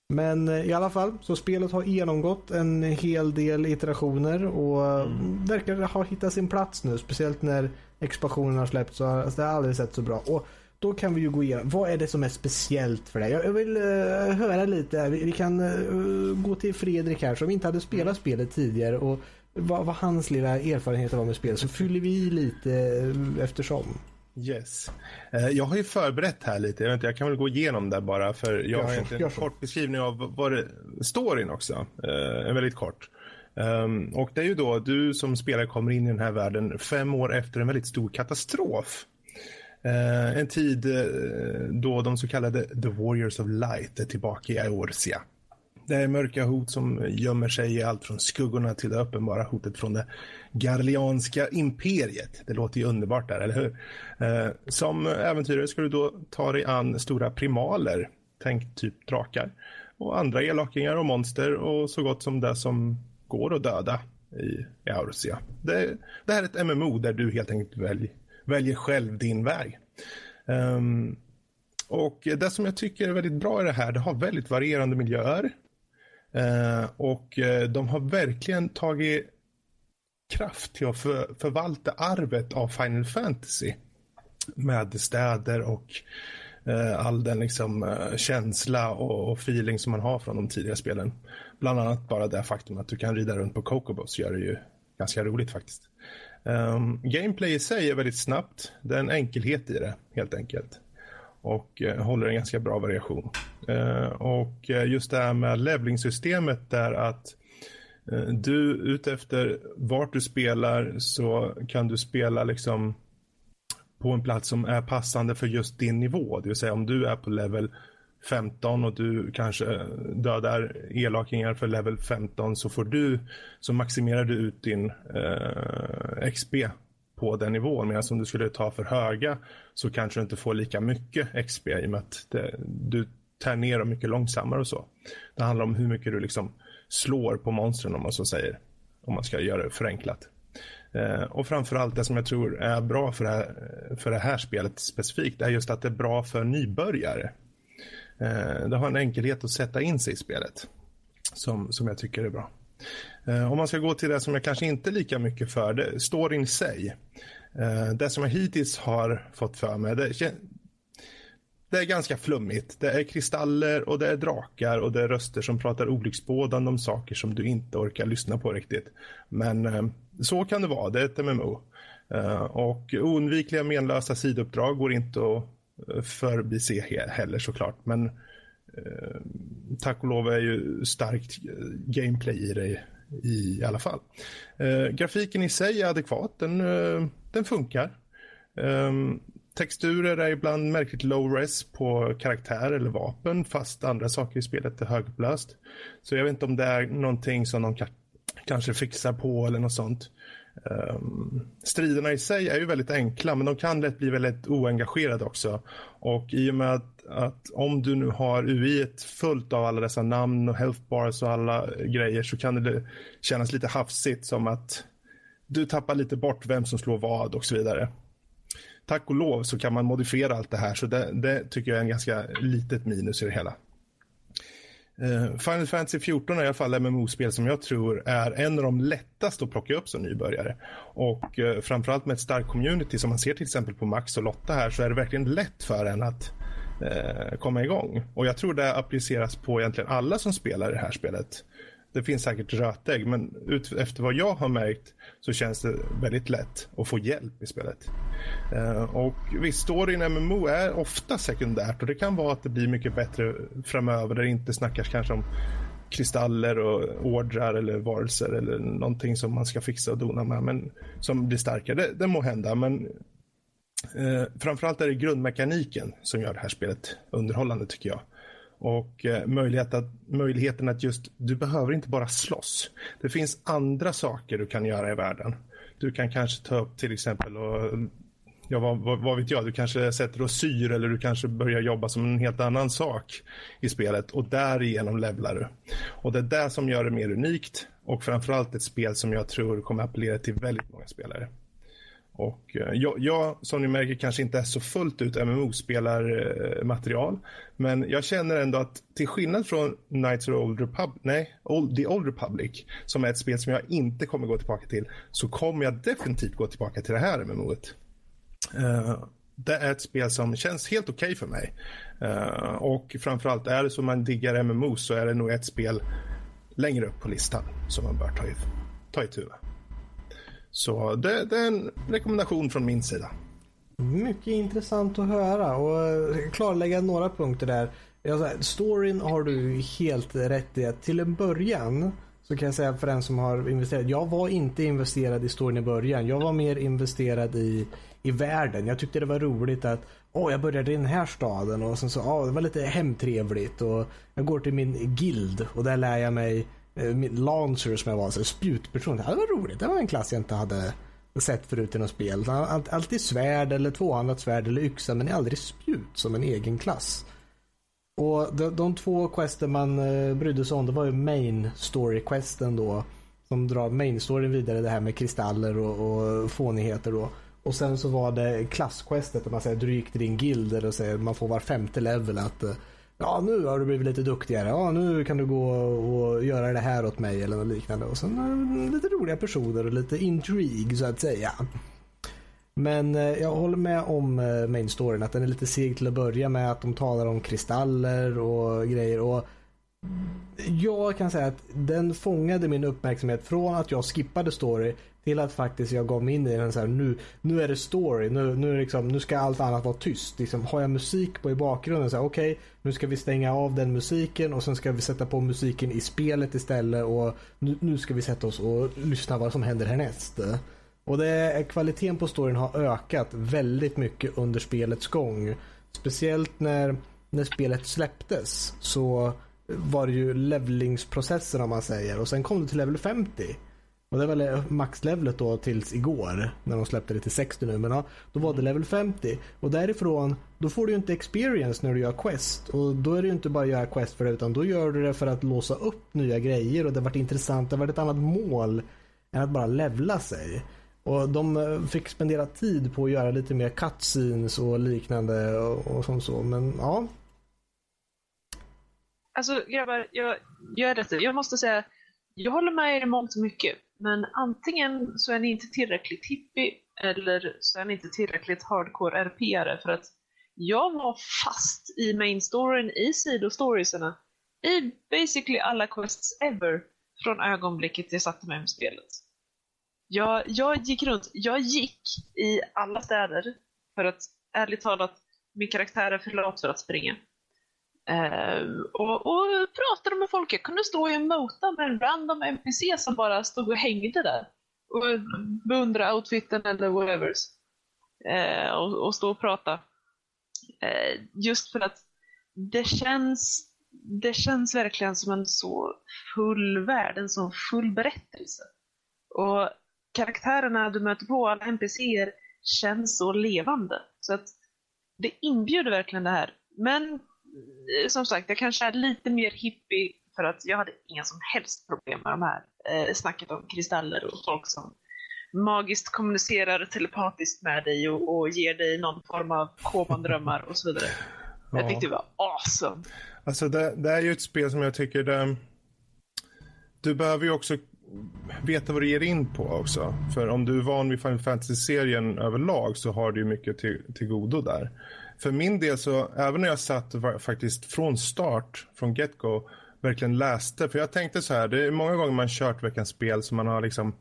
[SPEAKER 1] Men eh, i alla fall, så spelet har genomgått en hel del iterationer och mm. verkar ha hittat sin plats nu. Speciellt när expansionen har släppts så har det aldrig sett så bra. Och då kan vi ju gå igenom, vad är det som är speciellt för dig? Jag, vill uh, höra lite, vi, vi kan uh, gå till Fredrik här som inte hade spelat spelet tidigare och vad, vad hans lilla erfarenheter var med spelet så fyller vi i lite uh, eftersom.
[SPEAKER 2] Yes. Jag har ju förberett här lite. Jag, vet inte, jag kan väl gå igenom det bara för jag har egentligen en kort beskrivning av vad det, storyn också. En väldigt kort. Um, och det är ju då du som spelare kommer in i den här världen fem år efter en väldigt stor katastrof. Eh, en tid eh, då de så kallade The Warriors of Light är tillbaka i Eorsia. Det är mörka hot som gömmer sig i allt från skuggorna till det uppenbara hotet från det Garlianska imperiet. Det låter ju underbart där, eller hur? Eh, som äventyrare ska du då ta dig an stora primaler, tänk typ drakar, och andra elakingar och monster och så gott som det som går att döda i Eorsia. Det, det här är ett MMO där du helt enkelt välj, väljer själv din väg. Um, och det som jag tycker är väldigt bra i det här, det har väldigt varierande miljöer. Uh, och eh, de har verkligen tagit kraft till att för, förvalta arvet av Final Fantasy. Med städer och uh, all den liksom, eh, känsla och, och, feeling som man har från de tidigare spelen. Bland annat bara det faktum att du kan rida runt på Cocobos gör det ju ganska roligt faktiskt. Um, gameplay i sig är väldigt snabbt. Det är en enkelhet i det helt enkelt. Och uh, håller en ganska bra variation. Uh, och uh, just det här med levelingssystemet där att eh, du utefter vart du spelar så kan du spela liksom på en plats som är passande för just din nivå. Det vill säga om du är på level 15 och du kanske eh, dödar elakingar för level 15 så får du så maximerar du ut din eh, XP på den nivån. Medan om du skulle ta för höga så kanske du inte får lika mycket XP i och med att det, du tär ner dem mycket långsammare och så. Det handlar om hur mycket du liksom slår på monstren om man så säger. Om man ska göra det förenklat. Eh, och framförallt det som jag tror är bra för det, här, för det här spelet specifikt är just att det är bra för nybörjare. Eh, det har en enkelhet att sätta in sig i spelet som, som jag tycker är bra. Eh, om man ska gå till det som jag kanske inte är lika mycket för, det, storyn i sig. Eh, det som jag hittills har fått för mig, det, det är ganska flummigt. Det är kristaller och det är drakar och det är röster som pratar olycksbådande om saker som du inte orkar lyssna på riktigt. Men så kan det vara, det är ett MMO. Och oundvikliga menlösa sidouppdrag går inte att förbise heller såklart. Men eh, tack och lov är ju starkt eh, gameplay i det i alla fall. Eh, grafiken i sig är adekvat, den, eh, den funkar. Eh, texturer är ibland märkligt low res på karaktär eller vapen fast andra saker i spelet är högupplöst. Så jag vet inte om det är någonting som de kanske fixar på eller något sånt. Um, striderna i sig är ju väldigt enkla men de kan lätt bli väldigt oengagerade också. Och i och med att, att om du nu har UI fullt av alla dessa namn och health bars och alla grejer så kan det kännas lite hafsigt som att du tappar lite bort vem som slår vad och så vidare. Tack och lov så kan man modifiera allt det här så det, det tycker jag är en ganska litet minus i det hela. Uh, Final Fantasy 14 är i alla fall MMO-spel som jag tror är en av de lättaste att plocka upp som nybörjare. Och uh, framförallt med ett starkt community som man ser till exempel på Max och Lotta här så är det verkligen lätt för en att uh, komma igång. Och jag tror det appliceras på egentligen alla som spelar det här spelet det finns säkert rötägg men ut, efter vad jag har märkt så känns det väldigt lätt att få hjälp i spelet. Eh, och visst, storyn MMO är ofta sekundärt och det kan vara att det blir mycket bättre framöver där det inte snackas kanske om kristaller och ordrar eller varelser eller någonting som man ska fixa och dona med men som blir starkare. Det, det må hända men eh, framförallt är det grundmekaniken som gör det här spelet underhållande tycker jag. Och eh, möjlighet att, möjligheten att just, du behöver inte bara slåss. Det finns andra saker du kan göra i världen. Du kan kanske ta upp till exempel och ja, vad, vad, vad, vet jag, du kanske sätter och syr eller du kanske börjar jobba som en helt annan sak i spelet och därigenom levlar du. Och det är det som gör det mer unikt och framförallt ett spel som jag tror kommer appellera till väldigt många spelare. Och eh, jag, jag, som ni märker, kanske inte är så fullt ut MMO-spelarmaterial. Men jag känner ändå att till skillnad från Knights of the Old Republic, nej, Old, The Old Republic, som är ett spel som jag inte kommer gå tillbaka till, så kommer jag definitivt gå tillbaka till det här MMOet. Uh, eh, det är ett spel som känns helt okej okay för mig. Uh, och framförallt är det så man diggar MMO så är det nog ett spel längre upp på listan som man bör ta, i, ta itu med. Så det, det, är en rekommendation från min sida.
[SPEAKER 1] Mycket intressant att höra och eh, klarlägga några punkter där. Storyn har du helt rätt i. Till en början så kan jag säga för den som har investerat. Jag var inte investerad i storyn i början. Jag var mer investerad i, i världen. Jag tyckte det var roligt att åh, jag började i den här staden och sen så, ja, det var lite hemtrevligt och jag går till min guild och där lär jag mig Eh, Lancer, launcher som jag var, så spjutperson. Det var roligt. Det var en klass jag inte hade sett förut i något spel. Alltid svärd eller tvåhandat svärd eller yxa men aldrig spjut som en egen klass. Och de, de två quester man eh, brydde sig om det var ju main story questen då. Som drar main storyn vidare det här med kristaller och, och fånigheter då. Och sen så var det klassquestet där man säger du gick till din guild eller säger man får var femte level att eh, Ja nu har du blivit lite duktigare. Ja nu kan du gå och göra det här åt mig eller något liknande. Och sen eh, lite roliga personer och lite intrig, så att säga. Men eh, jag håller med om eh, main storyn att den är lite seg till att börja med. Att de talar om kristaller och grejer. Och jag kan säga att den fångade min uppmärksamhet från att jag skippade story till att faktiskt jag gav mig in i den så här, nu, nu är det story, nu, nu, liksom, nu ska allt annat vara tyst. Liksom, har jag musik på i bakgrunden, så okej, okay, nu ska vi stänga av den musiken och sen ska vi sätta på musiken i spelet istället och nu, nu ska vi sätta oss och lyssna vad som händer härnäst. Och det, kvaliteten på storyn har ökat väldigt mycket under spelets gång. Speciellt när, när spelet släpptes så var det ju levlingsprocessen, om man säger och sen kom det till level 50. Och det var väl maxlevlet då tills igår när de släppte det till 60 nu. Men ja, då var det level 50. Och därifrån, då får du ju inte experience när du gör quest. Och då är det ju inte bara att göra quest för det utan då gör du det för att låsa upp nya grejer och det har varit intressant. Det har varit ett annat mål än att bara levla sig. Och de eh, fick spendera tid på att göra lite mer cutscenes och liknande och, och som så. Men ja.
[SPEAKER 6] Alltså grabbar, jag, jag är rätt. Jag måste säga, jag håller med er i mångt och mycket. Men antingen så är ni inte tillräckligt hippie eller så är ni inte tillräckligt hardcore RP-are för att jag var fast i main storyn, i sidostoriesarna, i basically alla quests ever från ögonblicket jag satte mig med spelet. Jag, jag gick runt, jag gick i alla städer för att ärligt talat, min karaktär är för lat för att springa. Uh, och, och pratade med folk. Jag kunde stå i en mota med en random NPC som bara stod och hängde där. Och beundra outfiten eller whatever. Uh, ehm, och, och, stå och prata. Uh, just för att det känns, det känns verkligen som en så full värld, en så full berättelse. Och karaktärerna du möter på, alla NPCer, känns så levande. Så att det inbjuder verkligen det här. Men som sagt, jag kanske är lite mer hippie för att jag hade inga som helst problem med de här eh, snacket om kristaller och folk som magiskt kommunicerar telepatiskt med dig och, och ger dig någon form av komandrömmar och så vidare. Ja. Jag tyckte det var awesome.
[SPEAKER 2] Alltså det, det, är ju ett spel som jag tycker det, du behöver ju också veta vad du ger in på också. För om du är van vid Final Fantasy-serien överlag så har du ju mycket till, till godo där för min del så, även när jag satt faktiskt från start, från get-go, verkligen läste. För jag tänkte så här, det är många gånger man kört veckans spel som man har liksom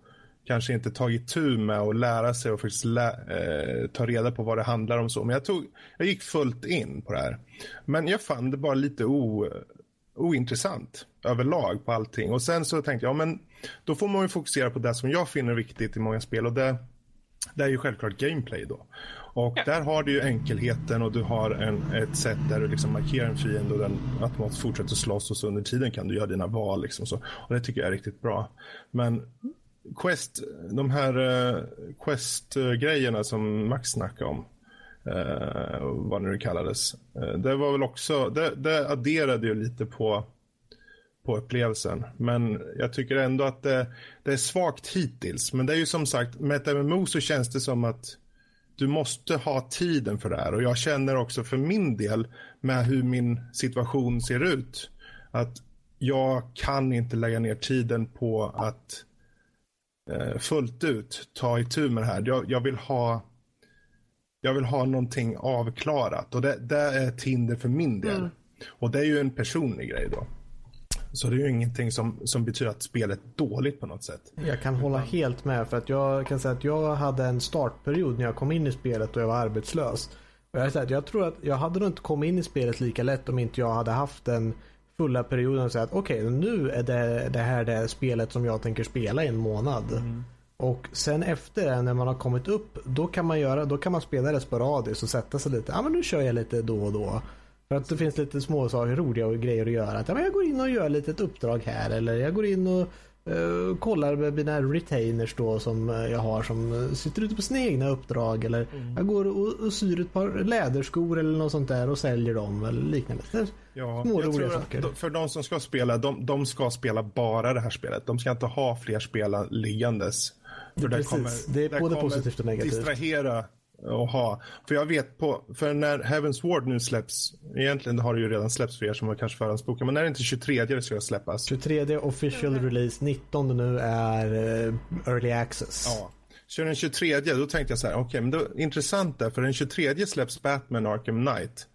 [SPEAKER 2] kanske inte tagit tur med att lära sig och faktiskt lä eh, ta reda på vad det handlar om. så. Men jag, tog, jag gick fullt in på det här. Men jag fann det bara lite o, ointressant överlag på allting. Och sen så tänkte jag, ja men då får man ju fokusera på det som jag finner viktigt i många spel. Och det, det är ju självklart gameplay då. Och ja. där har du ju enkelheten och du har en, ett sätt där du liksom markerar en fiende och den automatiskt fortsätter slåss och så under tiden kan du göra dina val. Liksom så. Och det tycker jag är riktigt bra. Men Quest, de här uh, Quest-grejerna som Max snackade om, uh, vad nu det kallades, uh, det var väl också, det, det adderade ju lite på på upplevelsen. Men jag tycker ändå att det, det, är svagt hittills. Men det är ju som sagt, med ett MMO så känns det som att du måste ha tiden för det här. Och jag känner också för min del med hur min situation ser ut att jag kan inte lägga ner tiden på att eh, fullt ut ta itu med det här. Jag, jag, vill ha jag vill ha någonting avklarat och det, det är ett hinder för min del. Mm. Och det är ju en personlig grej då. Så det är ju ingenting som, som betyder att spelet är dåligt på något sätt.
[SPEAKER 1] Jag kan hålla helt med för att jag kan säga att jag hade en startperiod när jag kom in i spelet och jag var arbetslös. Och jag, säga att jag tror att jag hade nog inte kommit in i spelet lika lätt om inte jag hade haft den fulla perioden och säga att okej okay, nu är det, det här det spelet som jag tänker spela i en månad. Mm. Och sen efter det, när man har kommit upp, då kan man göra, då kan man spela det sporadiskt och sätta sig lite. Ja men nu kör jag lite då och då. För att det finns lite små saker, roliga grejer att göra. Att, ja, men jag går in och gör lite ett uppdrag här eller jag går in och uh, kollar med mina retainers då som eh, jag har som eh, sitter ute på sina egna uppdrag. Eller mm. jag går och, och syr ett par läderskor eller något sånt där och säljer dem eller liknande.
[SPEAKER 2] Ja, små roliga saker. För de som ska spela, de, de ska spela bara det här spelet. De ska inte ha fler spel liggandes.
[SPEAKER 1] För det, kommer, det är både positivt och negativt.
[SPEAKER 2] distrahera och ha. För jag vet på, för när Heaven's Ward nu släpps, egentligen har det ju redan släppts för er som har kanske förhandsbokat, men när är det inte 23 det ska släppas?
[SPEAKER 1] 23 official release, 19 nu är uh, early access.
[SPEAKER 2] Ja. Så den 23, då tänkte jag så här, okej, okay, men det är intressant där, för den 23 släpps Batman Arkham Knight.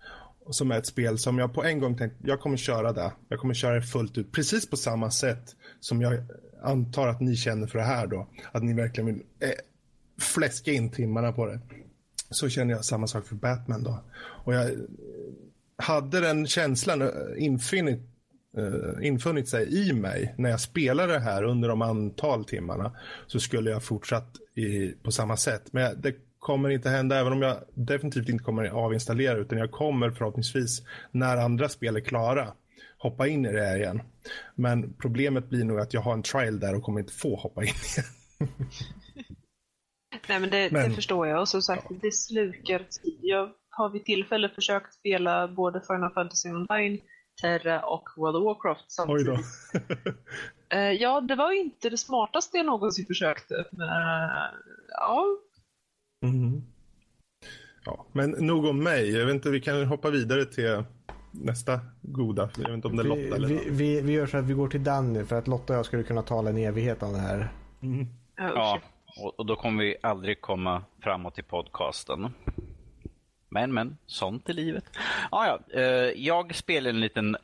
[SPEAKER 2] Som är ett spel som jag på en gång tänkte, jag kommer köra det. Jag kommer köra det fullt ut, precis på samma sätt som jag antar att ni känner för det här då. Att ni verkligen vill eh, fläska in timmarna på det. Så känner jag samma sak för Batman då. Och jag eh, hade den känslan eh, infinit, uh, infunnit sig i mig när jag spelade det här under de antal timmarna så skulle jag fortsatt i, på samma sätt. Men det kommer inte hända även om jag definitivt inte kommer avinstallera utan jag kommer förhoppningsvis när andra spel är klara hoppa in i det här igen. Men problemet blir nog att jag har en trial där och kommer inte få hoppa in igen.
[SPEAKER 6] Nej men det, men det, förstår jag och som sagt ja. det slukar tid. Jag har vid tillfälle försökt spela både Final Fantasy Online, Terra och World of Warcraft samtidigt. Oj då. Eh, ja, det var inte det smartaste jag någonsin försökte. Men, ja.
[SPEAKER 2] Mm. ja. Men nog om mig. Jag vet inte, vi kan hoppa vidare till nästa goda. Jag vet inte om det är Lotta eller
[SPEAKER 1] vi, vi, vi, gör så att vi går till Danny för att Lotta och jag skulle kunna tala en evighet om det här.
[SPEAKER 5] Mm. Ja, och, då kommer vi aldrig komma framåt i podcasten. Men, men, sånt är livet. Ah, ja, eh, jag spelar en liten,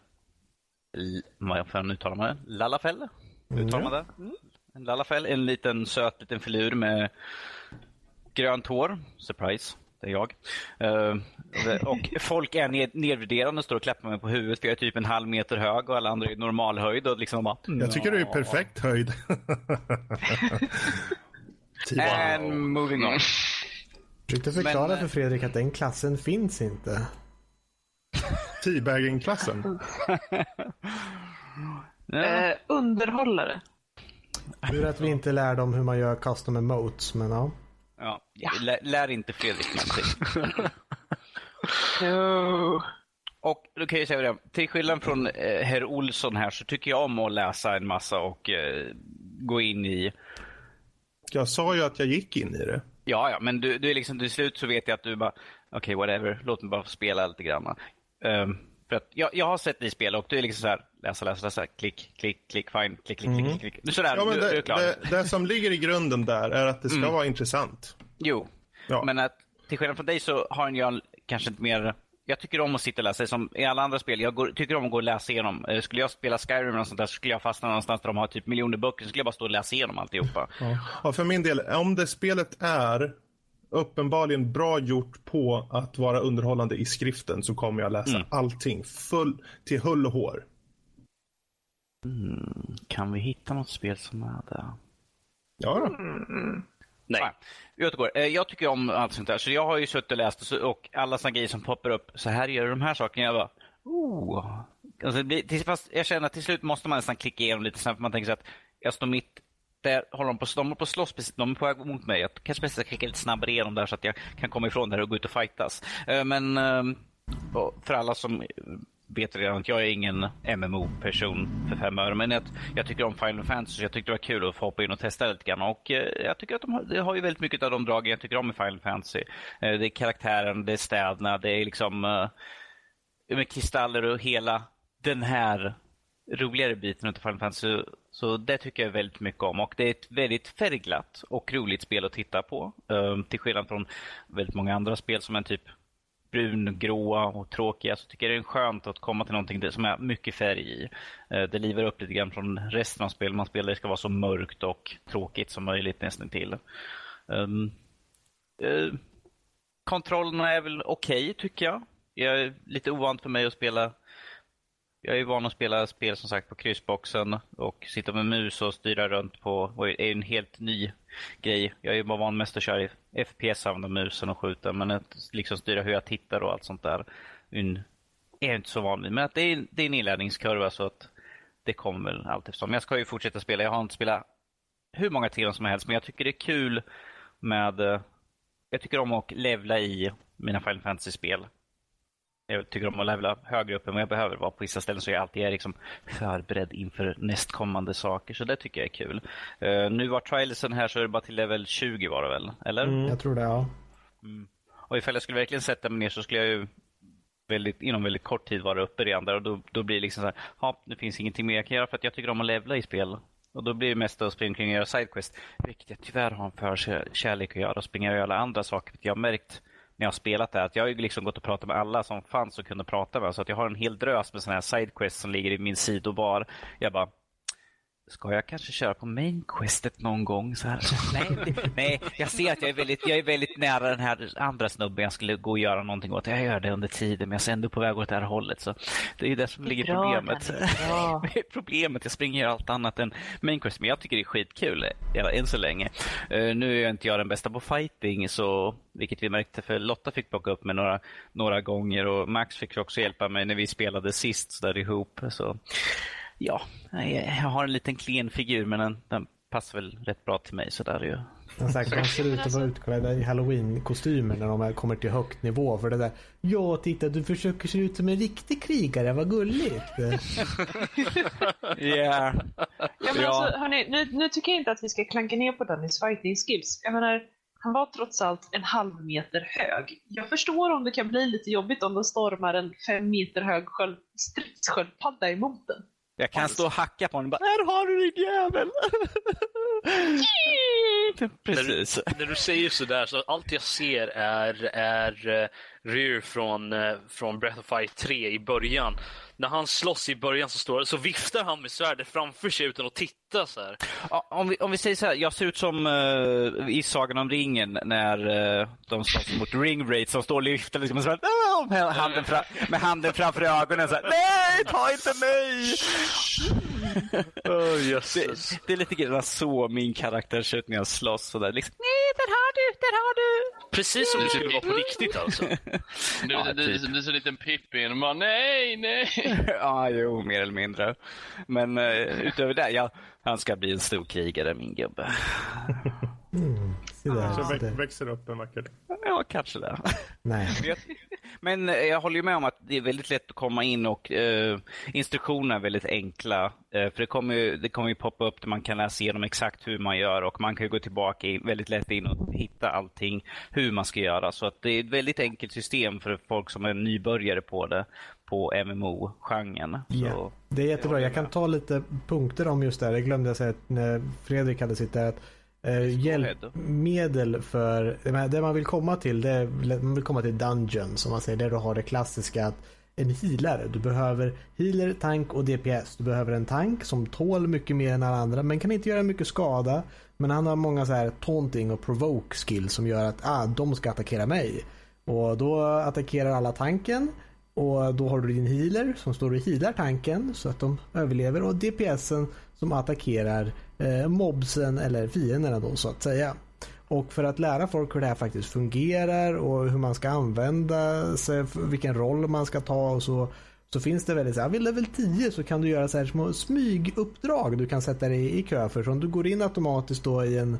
[SPEAKER 5] vad fan uttalar man det? Lallafell? Uttalar man det? Mm. En lallafell, en liten söt liten filur med grönt hår. Surprise det är jag. Uh, och folk är ned, nedvärderande och står och klappar mig på huvudet för jag är typ en halv meter hög och alla andra är normalhöjd. Och liksom bara,
[SPEAKER 2] jag tycker du är perfekt höjd.
[SPEAKER 5] And moving on.
[SPEAKER 1] Försökte förklara Men, för Fredrik att den klassen finns inte.
[SPEAKER 2] Teabagging-klassen?
[SPEAKER 6] ja. eh, underhållare.
[SPEAKER 1] Tur att vi inte lär dem hur man gör custom emotes, men ja.
[SPEAKER 5] Ja, lär, lär inte Fredrik någonting.
[SPEAKER 6] no.
[SPEAKER 5] Och då kan jag säga det, till skillnad från eh, herr Olsson här så tycker jag om att läsa en massa och eh, gå in i
[SPEAKER 2] jag sa ju att jag gick in i det.
[SPEAKER 5] Ja, ja, men du, du är liksom till slut så vet jag att du bara, okej, okay, whatever, låt mig bara spela lite grann. Um, för att jag, jag har sett dig spela och du är liksom så här, läsa, läsa, läsa, klick, klick, klick, fine, klick, klick, mm. klick, klick. Du sådär,
[SPEAKER 2] ja, men det, du är klar. Det, det, som ligger i grunden där är att det ska mm. vara intressant.
[SPEAKER 5] Jo, ja. men att till skillnad från dig så har jag kanske inte mer jag tycker om att sitta och läsa, som i alla andra spel. Jag går, tycker om att gå och läsa igenom. Eh, skulle jag spela Skyrim och sånt där så skulle jag fastna någonstans där de har typ miljoner böcker. Så skulle jag bara stå och läsa igenom alltihopa.
[SPEAKER 2] Ja. ja, för min del, om det spelet är uppenbarligen bra gjort på att vara underhållande i skriften så kommer jag läsa mm. allting full, till hull och hår.
[SPEAKER 5] Mm. Kan vi hitta något spel som är det?
[SPEAKER 2] Ja då. Mm.
[SPEAKER 5] Nej. Ah, återgår. Eh, jag tycker om allt sånt där. Så jag har ju suttit och läst och alla såna grejer som poppar upp. Så här gör du de här sakerna. Jag bara, oh. Alltså, fast jag känner att till slut måste man nästan klicka igenom lite sen för man tänker så att jag står mitt där håller de på, de håller på att slåss, de är på väg mot mig. Jag kanske bäst ska klicka lite snabbare igenom där så att jag kan komma ifrån det och gå ut och fightas. Eh, men ehm, för alla som vet redan att jag är ingen MMO-person för fem öre. Men jag, jag, tycker om Final Fantasy. Jag tyckte det var kul att få hoppa in och testa lite grann. Och eh, jag tycker att de har, det har ju väldigt mycket av de dragen jag tycker om i Final Fantasy. Eh, det är karaktären, det är städerna, det är liksom eh, med kristaller och hela den här roligare biten av Final Fantasy. Så det tycker jag väldigt mycket om. Och det är ett väldigt färgglatt och roligt spel att titta på. Eh, till skillnad från väldigt många andra spel som en typ brungråa och tråkiga så tycker jag det är skönt att komma till någonting som är mycket färg i. Eh, det livar upp lite grann från resten av spelet man spelar. Det ska vara så mörkt och tråkigt som möjligt nästan till. Um, uh, kontrollerna är väl okej okay, tycker jag. Jag är lite ovant för mig att spela jag är van att spela spel som sagt på kryssboxen och sitta med mus och styra runt på, och är en helt ny grej. Jag är bara van mest att köra i FPS, använda musen och skjuta, men att liksom styra hur jag tittar och allt sånt där är jag inte så van vid. Men att det är, det är en inlärningskurva så att det kommer väl allt eftersom. Jag ska ju fortsätta spela. Jag har inte spelat hur många timmar som helst, men jag tycker det är kul med... Eh, jag tycker om att levla i mina Final Fantasy-spel. Jag tycker om att levla högre upp än vad jag behöver vara. På vissa ställen så är jag alltid liksom förberedd inför nästkommande saker, så det tycker jag är kul. Eh, nu var trialsen här så är det bara till level 20 var det väl? Eller?
[SPEAKER 1] Mm, jag tror det, ja.
[SPEAKER 5] Och ifall jag skulle verkligen sätta mig ner så skulle jag ju väldigt, inom väldigt kort tid vara uppe redan där och då, då blir det liksom så här, ja, det finns ingenting mer jag kan göra för att jag tycker om att levla i spel. Och då blir det mest att springa omkring och göra sidequest, vilket jag tyvärr har en förkärlek att göra och springa och göra andra saker. Jag har märkt när jag har spelat det att jag har ju liksom gått och pratat med alla som fanns och kunde prata med. Så att jag har en hel drös med sådana här sidequests som ligger i min sidobar. Jag bara, Ska jag kanske köra på main questet någon gång? Så här? Nej, nej, jag ser att jag är, väldigt, jag är väldigt nära den här andra snubben jag skulle gå och göra någonting åt. Jag gör det under tiden, men jag är ändå på väg åt det här hållet. Så det är ju det som ligger
[SPEAKER 6] Bra,
[SPEAKER 5] problemet. Det problemet, jag springer ju allt annat än main quest. Men jag tycker det är skitkul, än så länge. Eh, nu är jag inte jag den bästa på fighting, så, vilket vi märkte för Lotta fick plocka upp mig några, några gånger och Max fick också hjälpa mig när vi spelade sist så där ihop. Så Ja, jag har en liten klen figur men den, den passar väl rätt bra till mig sådär ju.
[SPEAKER 1] De ser ut att vara utklädda i halloween-kostymer när de kommer till högt nivå. För det där, ja titta du försöker se ut som en riktig krigare, vad gulligt.
[SPEAKER 5] Ja.
[SPEAKER 6] Ja, men Alltså, hörni, nu, nu tycker jag inte att vi ska klanka ner på Dannys fighting skills. Jag menar, han var trots allt en halv meter hög. Jag förstår om det kan bli lite jobbigt om det stormar en fem meter hög sköld, stridssköldpadda emot den.
[SPEAKER 5] Jag kan stå och hacka på honom och bara Här har du din jävel! Precis.
[SPEAKER 3] När du säger sådär, så allt jag ser är, är uh, Rear från, eh, från Breath of Fire 3 i början. När han slåss i början så, står, så viftar han med svärdet framför sig utan att titta. Så här.
[SPEAKER 5] Ja, om, vi, om vi säger så här, jag ser ut som uh, i Sagan om ringen när uh, de slåss mot Ringwraith som står och lyfter liksom, så här, "Ah!" med, handen fra, med handen framför ögonen. Så här, Nej, ta inte mig!
[SPEAKER 3] Oh,
[SPEAKER 5] Det, det är lite grann så min karaktär ser ut när jag slåss. Så där, liksom, Nej, där har du, där har du!
[SPEAKER 3] Precis som det skulle vara på riktigt alltså.
[SPEAKER 4] Du,
[SPEAKER 5] Ja,
[SPEAKER 4] du, du,
[SPEAKER 5] typ.
[SPEAKER 4] du är så liten bara nej, nej.
[SPEAKER 5] ja, jo, mer eller mindre. Men uh, utöver det, ja, han ska bli en stor krigare, min gubbe.
[SPEAKER 1] Där,
[SPEAKER 2] Så
[SPEAKER 1] se
[SPEAKER 2] vä-
[SPEAKER 1] där.
[SPEAKER 2] växer upp en vacker.
[SPEAKER 5] Ja, kanske det.
[SPEAKER 1] Nej.
[SPEAKER 5] Men eh, jag håller ju med om att det är väldigt lätt att komma in och eh, instruktionerna är väldigt enkla. Eh, för det kommer, ju, det kommer ju poppa upp där man kan läsa igenom exakt hur man gör och man kan ju gå tillbaka in, väldigt lätt in och hitta allting hur man ska göra. Så att det är ett väldigt enkelt system för folk som är nybörjare på det, på MMO-genren. Så,
[SPEAKER 1] det är jättebra. Jag kan ta lite punkter om just det här. Det glömde jag säga när Fredrik hade sitt där. Att, eh, hjälpmedel för det man vill komma till, det är, man vill komma till Dungeon som man säger. Där du har det klassiska att en healer. Du behöver healer, tank och DPS. Du behöver en tank som tål mycket mer än alla andra men kan inte göra mycket skada. Men han har många så här taunting och provoke skills som gör att ah, de ska attackera mig. Och då attackerar alla tanken och då har du din healer som står och healar tanken så att de överlever och DPSen som attackerar eh, mobsen eller fienderna då så att säga. Och för att lära folk hur det här faktiskt fungerar och hur man ska använda sig, vilken roll man ska ta och så så finns det väldigt så här, vid level 10 så kan du göra så här små smyguppdrag du kan sätta dig i kö för. Så om du går in automatiskt då i en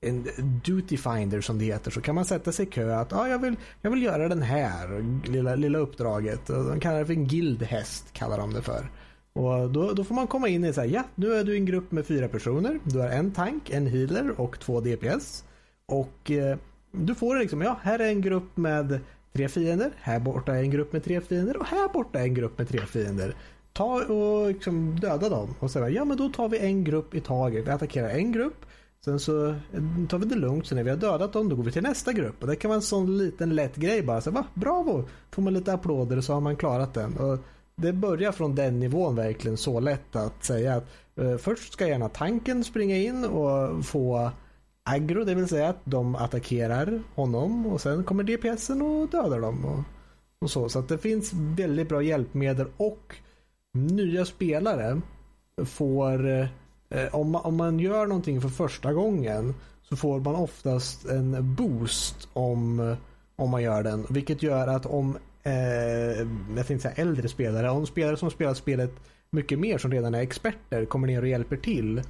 [SPEAKER 1] en duty finder som det heter så kan man sätta sig i kö att ah, jag, vill, jag vill göra den här lilla, lilla uppdraget. Och de kallar det för en guildhäst kallar de det för. Och då, då får man komma in i så här, ja nu är du i en grupp med fyra personer. Du har en tank, en healer och två DPS. Och eh, du får liksom, ja här är en grupp med tre fiender, här borta är en grupp med tre fiender och här borta är en grupp med tre fiender. Ta och liksom döda dem och säga ja men då tar vi en grupp i taget. Vi attackerar en grupp Sen så eh, tar vi det lugnt, så när vi har dödat dem då går vi till nästa grupp. Och det kan vara en sån liten lätt grej bara. Så, va, bravo! Får man lite applåder och så har man klarat den. Och det börjar från den nivån verkligen så lätt att säga att eh, först ska gärna tanken springa in och få aggro, det vill säga att de attackerar honom och sen kommer DPSen och dödar dem. Och, och så. så att det finns väldigt bra hjälpmedel och nya spelare får, eh, eh, om, man, om man gör någonting för första gången så får man oftast en boost om, om man gör den. Vilket gör att om, eh, jag tänkte säga äldre spelare, om spelare som spelat spelet mycket mer som redan är experter kommer ner och hjälper till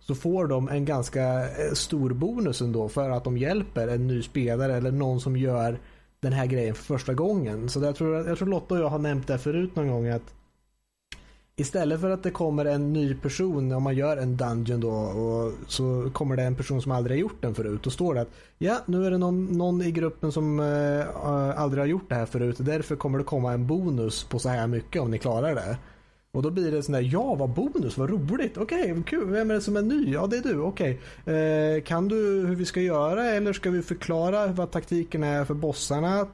[SPEAKER 1] så får de en ganska eh, stor bonus ändå för att de hjälper en ny spelare eller någon som gör den här grejen för första gången. Så jag tror, jag tror Lotta och jag har nämnt det förut någon gång att Istället för att det kommer en ny person, om man gör en dungeon då, och så kommer det en person som aldrig har gjort den förut. Då står det att ja, nu är det någon, någon i gruppen som eh, aldrig har gjort det här förut. Därför kommer det komma en bonus på så här mycket om ni klarar det. Och då blir det sån där, ja vad bonus, vad roligt, okej, okay, kul, vem är det som är ny? Ja det är du, okej. Okay. Eh, kan du hur vi ska göra eller ska vi förklara vad taktiken är för bossarna?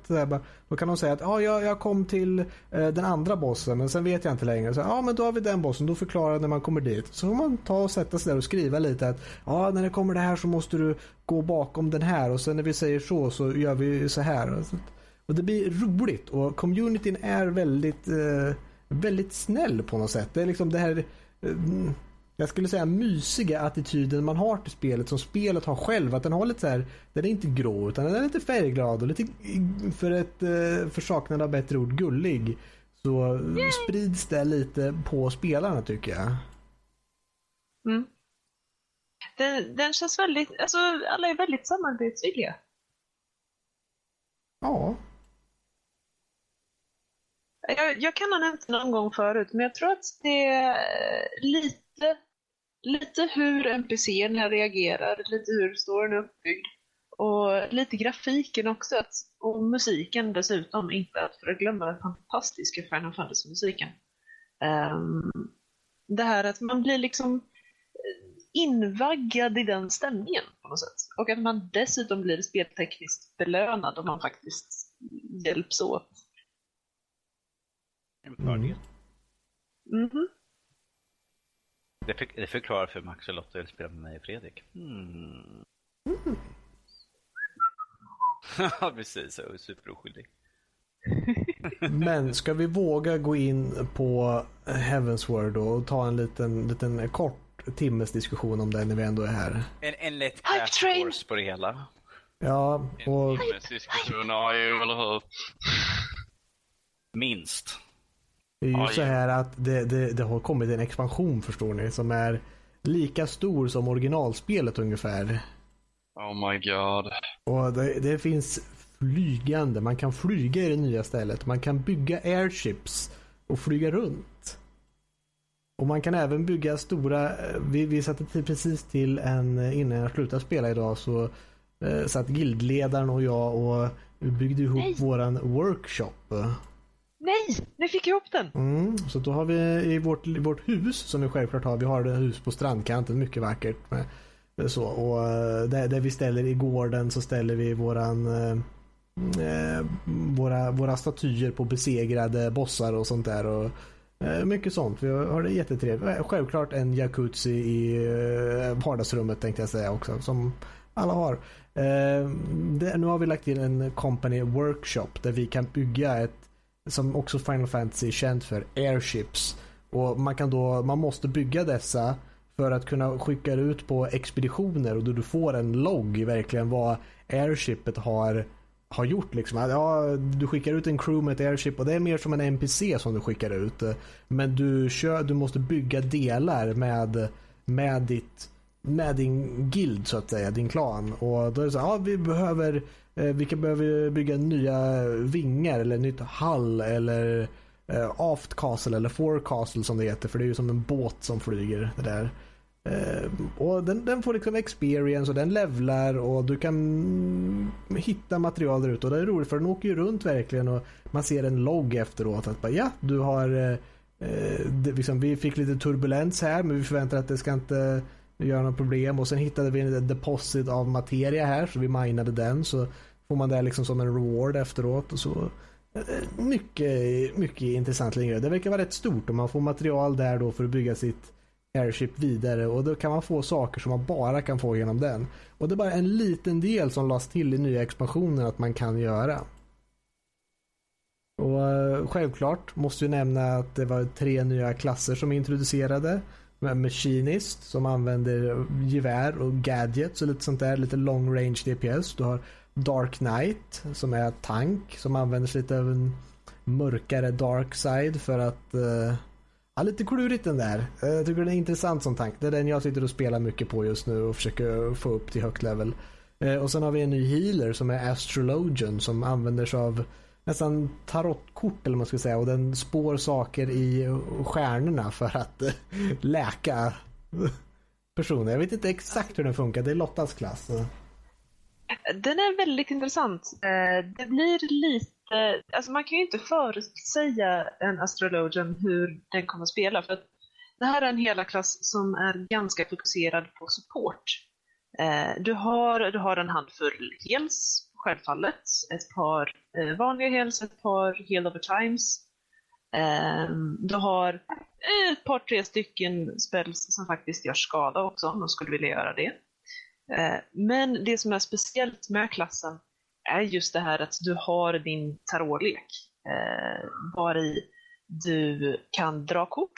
[SPEAKER 1] Då kan de säga att ja, jag, jag kom till eh, den andra bossen men sen vet jag inte längre. Så, ja men då har vi den bossen, då förklarar när man kommer dit. Så får man ta och sätta sig där och skriva lite att ja när det kommer det här så måste du gå bakom den här och sen när vi säger så så gör vi så här. Och det blir roligt och communityn är väldigt eh, väldigt snäll på något sätt. Det är liksom det här eh, jag skulle säga mysiga attityden man har till spelet som spelet har själv. Att den har lite så här, den är inte grå utan den är lite färgglad och lite, för ett eh, försaknad av bättre ord, gullig. Så Yay! sprids det lite på spelarna tycker jag.
[SPEAKER 6] Mm. Den, den känns väldigt, alltså alla är väldigt samarbetsvilliga.
[SPEAKER 1] Ja,
[SPEAKER 6] jag, jag kan ha nämnt det någon gång förut, men jag tror att det är lite, lite hur NPCerna reagerar, lite hur storyn är uppbyggd. Och lite grafiken också, att, och musiken dessutom, inte att förglömma den fantastiska Final Fantasy-musiken. Um, det här att man blir liksom eh, invaggad i den stämningen på något sätt. Och att man dessutom blir speltekniskt belönad om man faktiskt hjälps åt
[SPEAKER 5] en fördel.
[SPEAKER 6] Mm. Mm
[SPEAKER 5] det, för, det förklarar för Max och Lotta vill spela med mig och Fredrik. Mm. Ja, precis. Jag är superoskyldig.
[SPEAKER 1] Men ska vi våga gå in på Heavensward och ta en liten, liten kort timmes diskussion om det när vi ändå är här?
[SPEAKER 5] En, en lätt crash på det hela.
[SPEAKER 1] Ja, och...
[SPEAKER 4] En timmes diskussion, ja, eller hur?
[SPEAKER 5] Minst.
[SPEAKER 1] Det är ju Aj. så här att det, det, det, har kommit en expansion förstår ni som är lika stor som originalspelet ungefär.
[SPEAKER 4] Oh my god.
[SPEAKER 1] Och det, det finns flygande, man kan flyga i det nya stället. Man kan bygga airships och flyga runt. Och man kan även bygga stora, vi, vi satte precis till en, innan jag slutade spela idag så eh, satt guildledaren och jag och byggde ihop Nej. våran workshop.
[SPEAKER 6] Nej, nu fick jag upp den!
[SPEAKER 1] Mm, så då har vi i vårt, i vårt hus som vi självklart har, vi har ett hus på strandkanten, mycket vackert. Med, så, och eh, där, där vi ställer i gården så ställer vi våran eh, eh, våra, våra statyer på besegrade bossar och sånt där. Och, eh, mycket sånt. Vi har det jättetrevligt. Eh, självklart en jacuzzi i eh, vardagsrummet tänkte jag säga också. Som alla har. Eh, det, nu har vi lagt in en company workshop där vi kan bygga ett som också Final Fantasy är känt för, airships. Och man kan då, man måste bygga dessa för att kunna skicka ut på expeditioner och då du får en logg verkligen vad airshipet har, har gjort. Liksom. Ja, du skickar ut en crew med ett airship och det är mer som en NPC som du skickar ut. Men du, kör, du måste bygga delar med, med, ditt, med din guild så att säga, din klan. Och då är det så ja vi behöver Eh, vi kan behöver bygga nya vingar eller nytt hall eller eh, aft castle eller forecastle som det heter. För det är ju som en båt som flyger det där. Eh, och den, den, får liksom experience och den levlar och du kan hitta material där ute. Och det är roligt för den åker ju runt verkligen och man ser en logg efteråt. Att bara, ja, du har eh, eh det, liksom, vi fick lite turbulens här men vi förväntar att det ska inte göra något problem. Och sen hittade vi en deposit av materia här så vi minade den. Så får man det liksom som en reward efteråt. Och så. Eh, mycket, mycket intressant längre. Det verkar vara rätt stort och man får material där då för att bygga sitt airship vidare och då kan man få saker som man bara kan få genom den. Och det är bara en liten del som lades till i nya expansionen att man kan göra. Och eh, självklart måste vi nämna att det var tre nya klasser som introducerade. Machinist som använder gevär och gadgets och lite sånt där. Lite long range DPS. Du har Dark Knight som är tank som använder lite av en mörkare dark side för att uh, Ja, lite klurigt den där. Eh, jag tycker den är intressant som tank. Det är den jag sitter och spelar mycket på just nu och försöker få upp till högt level. Uh, och sen har vi en ny healer som är Astrologian som använder sig av nästan tarotkort eller vad man ska säga och den spår saker i stjärnorna för att eh, läka personer. Jag vet inte exakt hur den funkar. Det är Lottas klass.
[SPEAKER 6] Den är väldigt intressant. Eh, det blir lite, alltså man kan ju inte förutsäga en astrologen hur den kommer att spela för att det här är en hela klass som är ganska fokuserad på support. Eh, du har, du har en handfull heals, självfallet, ett par eh, vanliga heals, ett par heal over times. Ehm, du har ett par, tre stycken spells som faktiskt gör skada också om de skulle vilja göra det. Eh, men det som är speciellt med klassen är just det här att du har din tarotlek. Var eh, i du kan dra kort.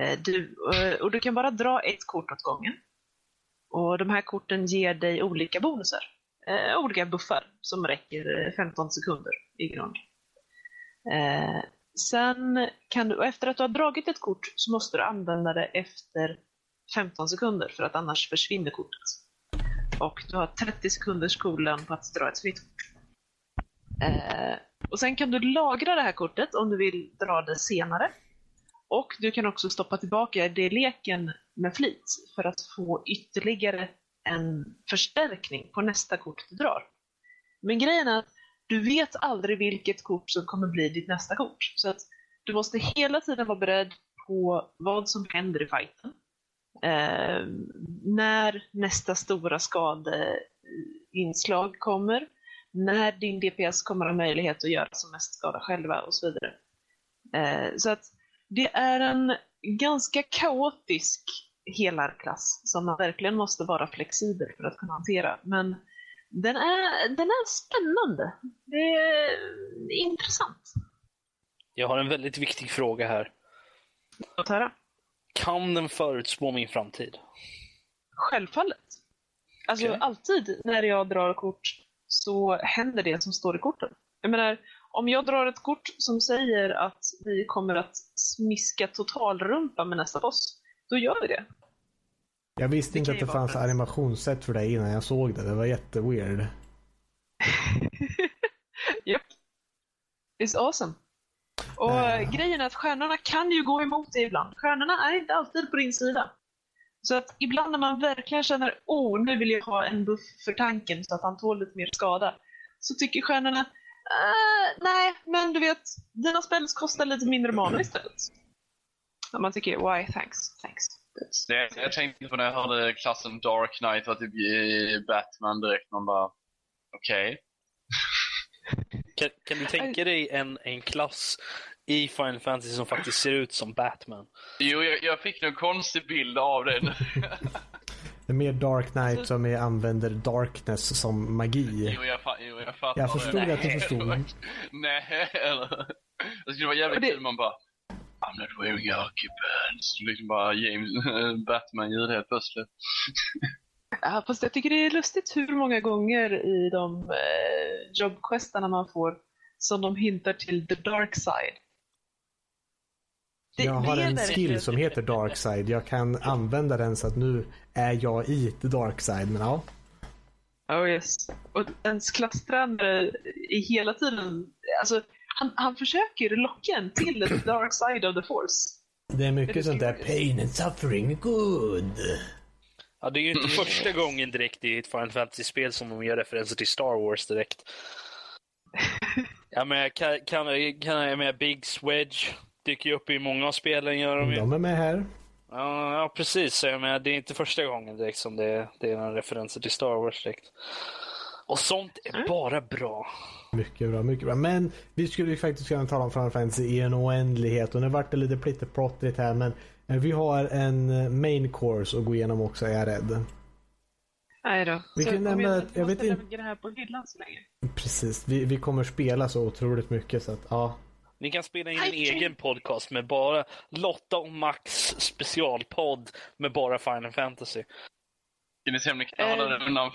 [SPEAKER 6] Eh, du, eh, och du kan bara dra ett kort åt gången. Och de här korten ger dig olika eh, Olika buffar som räcker 15 sekunder i grund. Eh, sen kan du, efter att du har dragit ett kort så måste du använda det efter 15 sekunder för att annars försvinner kortet. Och du har 30 sekunders cooldown på att dra ett fritt kort. Eh, och sen kan du lagra det här kortet om du vill dra det senare. Och du kan också stoppa tillbaka det i leken med flit för att få ytterligare en förstärkning på nästa kort du drar. Men grejen är att du vet aldrig vilket kort som kommer bli ditt nästa kort. Så att du måste hela tiden vara beredd på vad som händer i fighten eh, när nästa stora skadeinslag kommer, när din DPS kommer ha möjlighet att göra som mest skada själva och så vidare. Eh, så att det är en ganska kaotisk helarklass som man verkligen måste vara flexibel för att kunna hantera. Men den är, den är spännande. Det är intressant.
[SPEAKER 3] Jag har en väldigt viktig fråga här.
[SPEAKER 6] Låt höra.
[SPEAKER 3] Kan den förutspå min framtid?
[SPEAKER 6] Självfallet. Alltså okay. alltid när jag drar kort så händer det som står i korten. Jag menar, om jag drar ett kort som säger att vi kommer att smiska totalrumpa med nästa boss, då gör vi det.
[SPEAKER 1] Jag visste inte att det fanns animationssätt för det innan jag såg det. Det var jätteweird.
[SPEAKER 6] Japp. It's awesome. Och äh. grejen är att stjärnorna kan ju gå emot dig ibland. Stjärnorna är inte alltid på din sida. Så att ibland när man verkligen känner oh, nu vill jag ha en buff för tanken så att han tål lite mer skada. Så tycker stjärnorna äh, nej, men du vet, dina spells kostar lite mindre mana istället. Och man tycker why, thanks, thanks.
[SPEAKER 4] Det, jag tänkte på när jag hörde klassen Dark Knight var typ Batman direkt. Man bara, okej. Okay.
[SPEAKER 3] Kan, kan, du tänka dig en, en klass i Final Fantasy som faktiskt ser ut som Batman?
[SPEAKER 4] Jo, jag, jag fick en konstig bild av den.
[SPEAKER 1] Det är mer Dark Knight som är, använder darkness som magi.
[SPEAKER 4] Jo, jag, fa jo, jag fattar
[SPEAKER 1] Jag förstod det. att du förstod.
[SPEAKER 4] Nej, eller... Det skulle vara jävligt kul man bara... I'm not wearing occupants. Liksom bara James Batman-ljud helt plötsligt.
[SPEAKER 6] Ja, fast jag tycker det är lustigt hur många gånger i de eh, jobbquestarna man får som de hintar till the dark side.
[SPEAKER 1] Det, jag har en skill som heter dark side. Jag kan använda den så att nu är jag i the dark side, men ja.
[SPEAKER 6] Oh yes. Och ens klasstränare är hela tiden, alltså han, han försöker locka en till the dark side of the force.
[SPEAKER 1] Det är mycket sånt där pain and suffering, good.
[SPEAKER 3] Ja, det är ju inte första gången direkt i ett Final Fantasy-spel som de gör referenser till Star Wars direkt. Ja, men kan, kan, kan jag med Big Swedge dyker ju upp i många av spelen. Gör de, ju.
[SPEAKER 1] de är med här.
[SPEAKER 3] Ja, ja precis. Så jag menar, det är inte första gången direkt som det, det är några referenser till Star Wars direkt. Och sånt är mm. bara bra.
[SPEAKER 1] Mycket bra, mycket bra. Men vi skulle ju faktiskt kunna tala om Final Fantasy i en oändlighet och nu vart det lite plitteplottrigt här men Eh, vi har en eh, main course att gå igenom också är jag rädd.
[SPEAKER 6] Nej då.
[SPEAKER 1] Vi
[SPEAKER 6] Så
[SPEAKER 1] kan nämna jag
[SPEAKER 6] måste
[SPEAKER 1] vet inte-
[SPEAKER 6] lägga det här på hyllan så länge.
[SPEAKER 1] Precis, vi, vi kommer spela så otroligt mycket så att ja.
[SPEAKER 3] Ni kan spela in en egen podcast med bara Lotta och Max specialpodd med bara Final Fantasy.
[SPEAKER 4] Ska ni se om ni kan hålla det undan,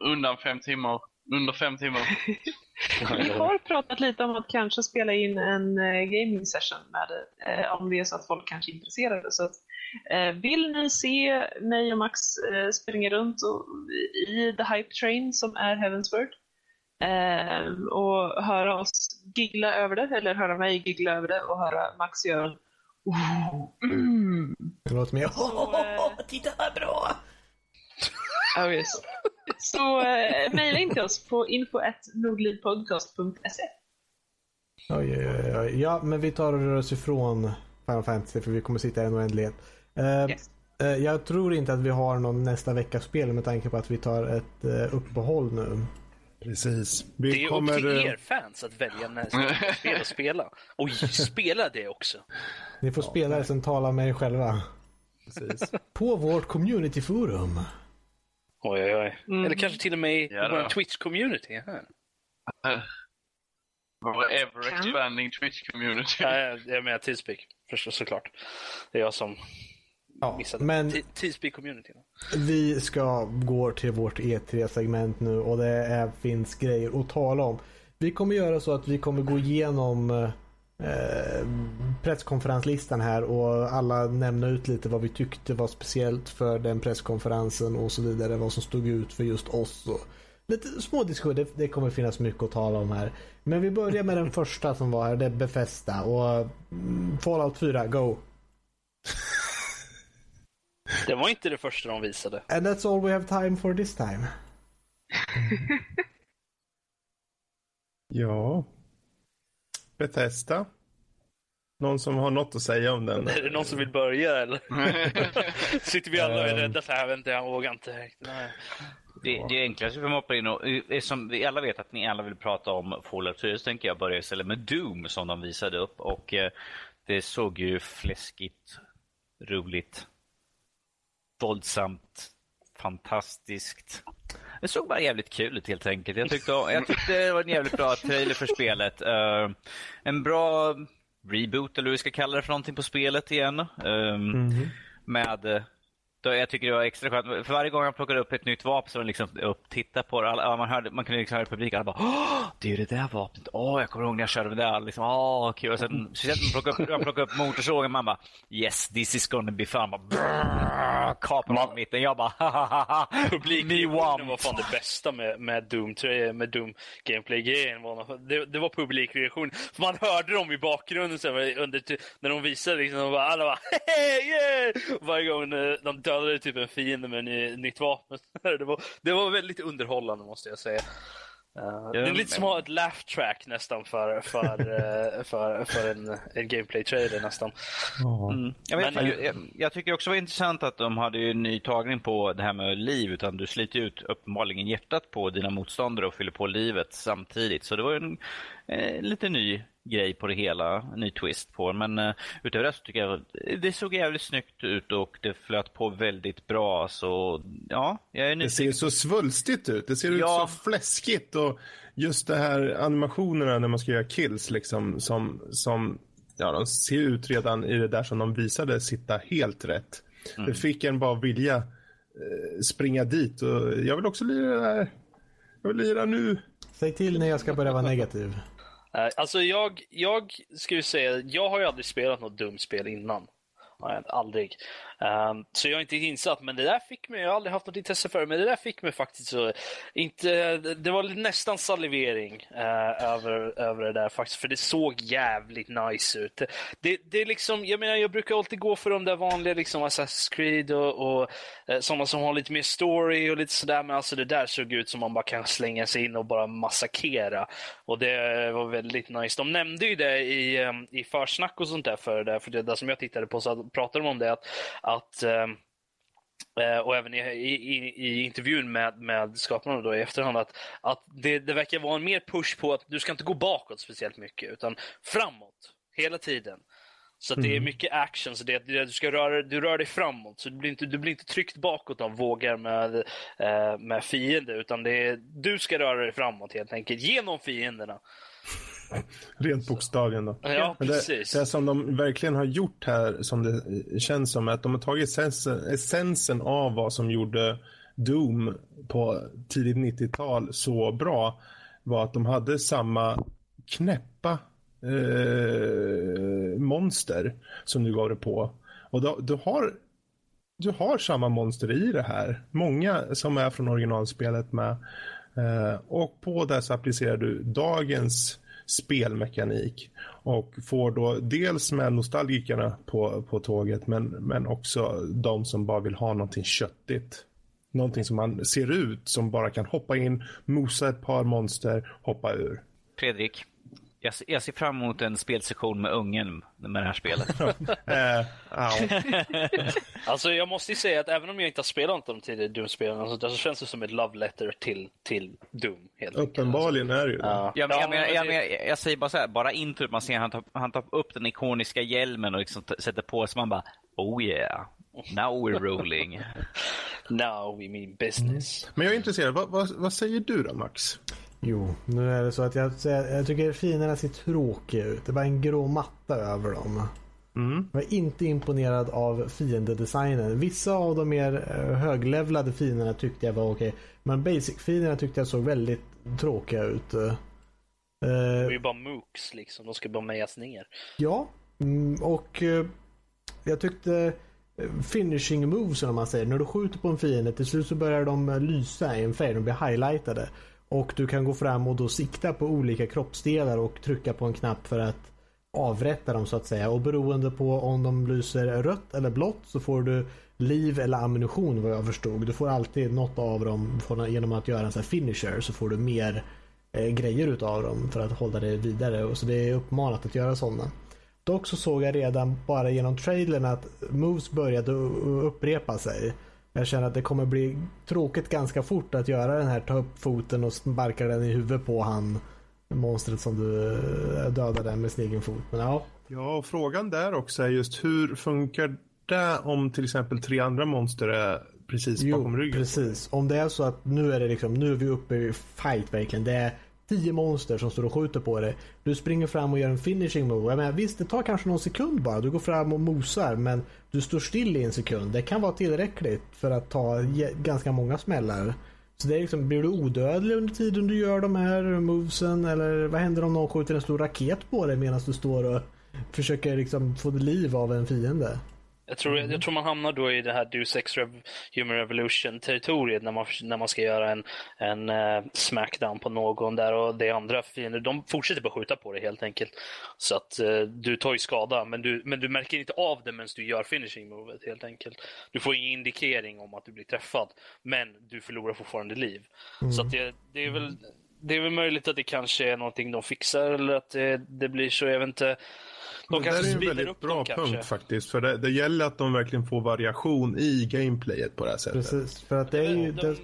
[SPEAKER 4] undan fem timmar? Under fem timmar?
[SPEAKER 6] Vi har pratat lite om att kanske spela in en eh, gaming session med det, eh, om det är så att folk kanske är intresserade. Så att, eh, vill ni se mig och Max springa runt och, i The Hype Train som är Heavensward eh, och höra oss giggla över det, eller höra mig giggla över det och höra Max göra oh, mm.
[SPEAKER 1] Det låter mer titta vad bra!
[SPEAKER 6] Oh, yes. Så eh, mejla in till oss på info.nordlivpodcast.se.
[SPEAKER 1] Oj, oj, oj. Ja, men vi tar och rör oss ifrån Final Fantasy för vi kommer sitta i en oändlighet. Eh,
[SPEAKER 6] Yes.
[SPEAKER 1] eh, jag tror inte att vi har någon nästa veckas spel med tanke på att vi tar ett uh, uppehåll nu.
[SPEAKER 2] Precis. Vi
[SPEAKER 3] Det är
[SPEAKER 2] kommer...
[SPEAKER 3] upp till
[SPEAKER 2] eh,
[SPEAKER 3] er fans att välja nästa spel att spela. Och spela det också.
[SPEAKER 1] Ni får spela det sen tala med er själva.
[SPEAKER 2] Precis.
[SPEAKER 1] På vårt communityforum.
[SPEAKER 3] Oj, oj, oj.
[SPEAKER 6] Mm.
[SPEAKER 3] Eller kanske till och med i
[SPEAKER 4] Ja,
[SPEAKER 3] vår. Twitch-community. här.
[SPEAKER 4] Vår ever expanding Twitch community.
[SPEAKER 3] Nej, jag menar Teamspeak. Förstås såklart. Det är jag som
[SPEAKER 1] Ja,
[SPEAKER 3] missade.
[SPEAKER 1] men
[SPEAKER 3] Te- Teamspeak-communityn.
[SPEAKER 1] vi ska gå till vårt E3-segment nu och det är, finns grejer att tala om. Vi kommer göra så att vi kommer gå igenom eh, presskonferenslistan här och alla nämna ut lite vad vi tyckte var speciellt för den presskonferensen och så vidare. Vad som stod ut för just oss. Och lite små diskussioner, det, det kommer finnas mycket att tala om här. Men vi börjar med den första som var här, det är Befästa och mm, Fallout 4, go!
[SPEAKER 3] Det var inte det första de visade.
[SPEAKER 1] And that's all we have time for this time.
[SPEAKER 2] Ja. Bethesda. Någon som har något att säga om den?
[SPEAKER 3] Är det någon som vill börja eller? Sitter vi alla och är rädda så här, vänta jag vågar inte. Nej.
[SPEAKER 5] Det, det enklaste för mig att hoppa in och, eh, som vi alla vet att ni alla vill prata om Fallout 4 så tänker jag börja istället med Doom som de visade upp och eh, det såg ju fläskigt, roligt, våldsamt, fantastiskt. Det såg bara jävligt kul ut helt enkelt. Jag tyckte, jag tyckte det var en jävligt bra trailer för spelet. Eh, en bra reboot eller hur vi ska kalla det för någonting på spelet igen. Eh, Med eh, då jag tycker det var extra skönt. För varje gång jag plockade upp ett nytt vapen så var det liksom upp, titta på det. Alla, man, hörde, man kunde liksom höra publiken alla bara Åh, det är ju det där vapnet. Åh, jag kommer ihåg när jag körde med det. Liksom, Åh, kul. Och sen, speciellt när man plockade upp, man plockade upp motorsågen man bara Yes, this is gonna be fun. Kapar man mitten. Jag bara hahaha.
[SPEAKER 3] Publikreaktionen var fan det bästa med, med Doom, med Doom Gameplay-grejen. Det, det var publikreaktion. Man hörde dem i bakgrunden här, under, när de visade liksom, de bara, alla bara yeah! Varje gång eh, de dödade typ en fiende med ett nytt vapen. Det var, det var väldigt underhållande måste jag säga. Eh, det är lite som att ha ett laugh track nästan för, för, eh, för, för en, en gameplay-trailer nästan.
[SPEAKER 5] Mm. Jag, vet,
[SPEAKER 3] Men-
[SPEAKER 5] jag, jag, jag tycker också det var intressant att de hade ju en ny tagning på det här med liv. Utan du sliter ut uppenbarligen hjärtat på dina motståndare och fyller på livet samtidigt. Så det var en eh, lite ny grej på det hela. En ny twist på det. Men eh, utöver det så tycker jag det såg jävligt snyggt ut och det flöt på väldigt bra. Så ja, jag är
[SPEAKER 2] Det
[SPEAKER 5] nyfiken.
[SPEAKER 2] ser så svulstigt ut. Det ser ut
[SPEAKER 5] Ja.
[SPEAKER 2] så fläskigt. Och just det här animationerna när man ska göra kills liksom som, som ja, de ser ut redan i det där som de visade sitta helt rätt. Det fick en bara vilja eh, springa dit och jag vill också lira det här. Jag vill lira nu.
[SPEAKER 1] Säg till när jag ska börja vara negativ.
[SPEAKER 3] Eh, alltså jag, jag ska ju säga, jag har ju aldrig spelat något dumt spel innan. Aldrig. Um, så jag är inte insatt, men det där fick mig, jag har aldrig haft något intresse för det, men det där fick mig faktiskt så, inte, det var nästan salivering uh, över, över det där faktiskt, för det såg jävligt nice ut. Det, det är liksom, jag menar jag brukar alltid gå för de där vanliga liksom Assassin's Creed och, och eh, sådana som har lite mer story och lite sådär, men alltså det där såg ut som man bara kan slänga sig in och bara massakera. Och det var väldigt nice. De nämnde ju det i, ehm, i försnack och sånt där för det, för det där som jag tittade på så pratade de om det att, att eh, Eh, och även i, i, i intervjun med, med skaparna då i efterhand att, att det, det verkar vara en mer push på att du ska inte gå bakåt speciellt mycket utan framåt hela tiden. Så det är mycket action, så det, det, du, ska röra, du rör dig framåt. Så du blir inte, du blir inte tryckt bakåt av vågar med, eh, med fiender, utan det är, du ska röra dig framåt helt enkelt, genom fienderna.
[SPEAKER 2] Rent bokstavligen då.
[SPEAKER 3] Ja,
[SPEAKER 2] Men det,
[SPEAKER 3] precis.
[SPEAKER 2] det som de verkligen har gjort här, som det känns som, är att de har tagit essensen, essensen av vad som gjorde Doom på tidigt 90-tal så bra var att de hade samma knäppa eh, monster som du gav det på. Och då, du, har, du har samma monster i det här. Många som är från originalspelet med. Eh, och på det så applicerar du dagens spelmekanik och får då dels med nostalgikerna på, på tåget men, men också de som bara vill ha någonting köttigt. Någonting som man ser ut som bara kan hoppa in, mosa ett par monster, hoppa ur.
[SPEAKER 5] Fredrik, jag, ser- jag ser fram emot en spelsession med ungen med det här spelet.
[SPEAKER 2] Eh, ja.
[SPEAKER 3] Alltså jag måste ju säga att även om jag inte har spelat något av de tidigare Doom-spelen där, så känns det som ett love letter till, till Doom. Helt.
[SPEAKER 2] Uppenbarligen är det ju det.
[SPEAKER 3] Ja.
[SPEAKER 5] Jag, men, jag, menar, jag, menar, jag säger bara så här, bara introt, man ser han tar, han tar upp den ikoniska hjälmen och liksom sätter på sig, man bara oh yeah, now we're rolling.
[SPEAKER 3] Now we mean business.
[SPEAKER 2] Men jag är intresserad, vad, vad, vad säger du då Max?
[SPEAKER 1] Jo, nu är det så att jag, jag tycker fienderna ser tråkiga ut. Det är bara en grå matta över dem.
[SPEAKER 2] Mm.
[SPEAKER 1] Jag är inte imponerad av fiendedesignen. Vissa av de mer eh, höglevlade fienderna tyckte jag var okej. Men basic-fienderna tyckte jag såg väldigt tråkiga ut. Eh,
[SPEAKER 3] De är ju bara mooks liksom, de ska bara mejas ner.
[SPEAKER 1] Ja, mm, och eh, jag tyckte eh, finishing moves som man säger. När du skjuter på en fiende till slut så börjar de eh, lysa i en färg. De blir highlightade. Och du kan gå fram och då sikta på olika kroppsdelar och trycka på en knapp för att avrätta dem så att säga. Och beroende på om de lyser rött eller blått så får du liv eller ammunition vad jag förstod. Du får alltid något av dem genom att göra en sån här finisher så får du mer eh, grejer utav dem för att hålla dig vidare. Och så det är uppmanat att göra sådana. Dock så såg jag redan bara genom trailern att moves började upprepa sig. Jag känner att det kommer bli tråkigt ganska fort att göra den här ta upp foten och sparka den i huvudet på han monstret som du eh, dödade med sin egen fot. Men ja,
[SPEAKER 2] Ja, och frågan där också är just hur funkar det om till exempel tre andra monster är precis bakom
[SPEAKER 1] jo,
[SPEAKER 2] ryggen?
[SPEAKER 1] precis. Om det är så att nu är det liksom, nu är vi uppe i fight verkligen. Det är tio monster som står och skjuter på dig. Du springer fram och gör en finishing move. Jag menar, visst, det tar kanske någon sekund bara. Du går fram och mosar, men du står still i en sekund. Det kan vara tillräckligt för att ta ganska många smällar. Så det är liksom, blir du odödlig under tiden du gör de här movesen? Eller vad händer om någon skjuter en stor raket på dig medan du står och försöker liksom få liv av en fiende?
[SPEAKER 3] Jag tror,
[SPEAKER 2] Mm.
[SPEAKER 3] jag tror man hamnar då i det här Deus Ex Rev Human Revolution-territoriet när man, när man ska göra en, en eh, smackdown på någon där och det andra fiender, de fortsätter bara skjuta på dig helt enkelt. Så att eh, du tar ju skada, men du, men du märker inte av det medan du gör finishing movet helt enkelt. Du får ingen indikering om att du blir träffad, men du förlorar fortfarande liv. Så att det, det är väl det är väl möjligt att det kanske är någonting de fixar eller att det, det blir så, jag vet inte. De
[SPEAKER 2] det är en väldigt
[SPEAKER 3] upp
[SPEAKER 2] bra
[SPEAKER 3] dem
[SPEAKER 2] punkt faktiskt. För det, det gäller att de verkligen får variation i gameplayet på det här sättet.
[SPEAKER 1] Precis, för att det är ju...
[SPEAKER 3] de,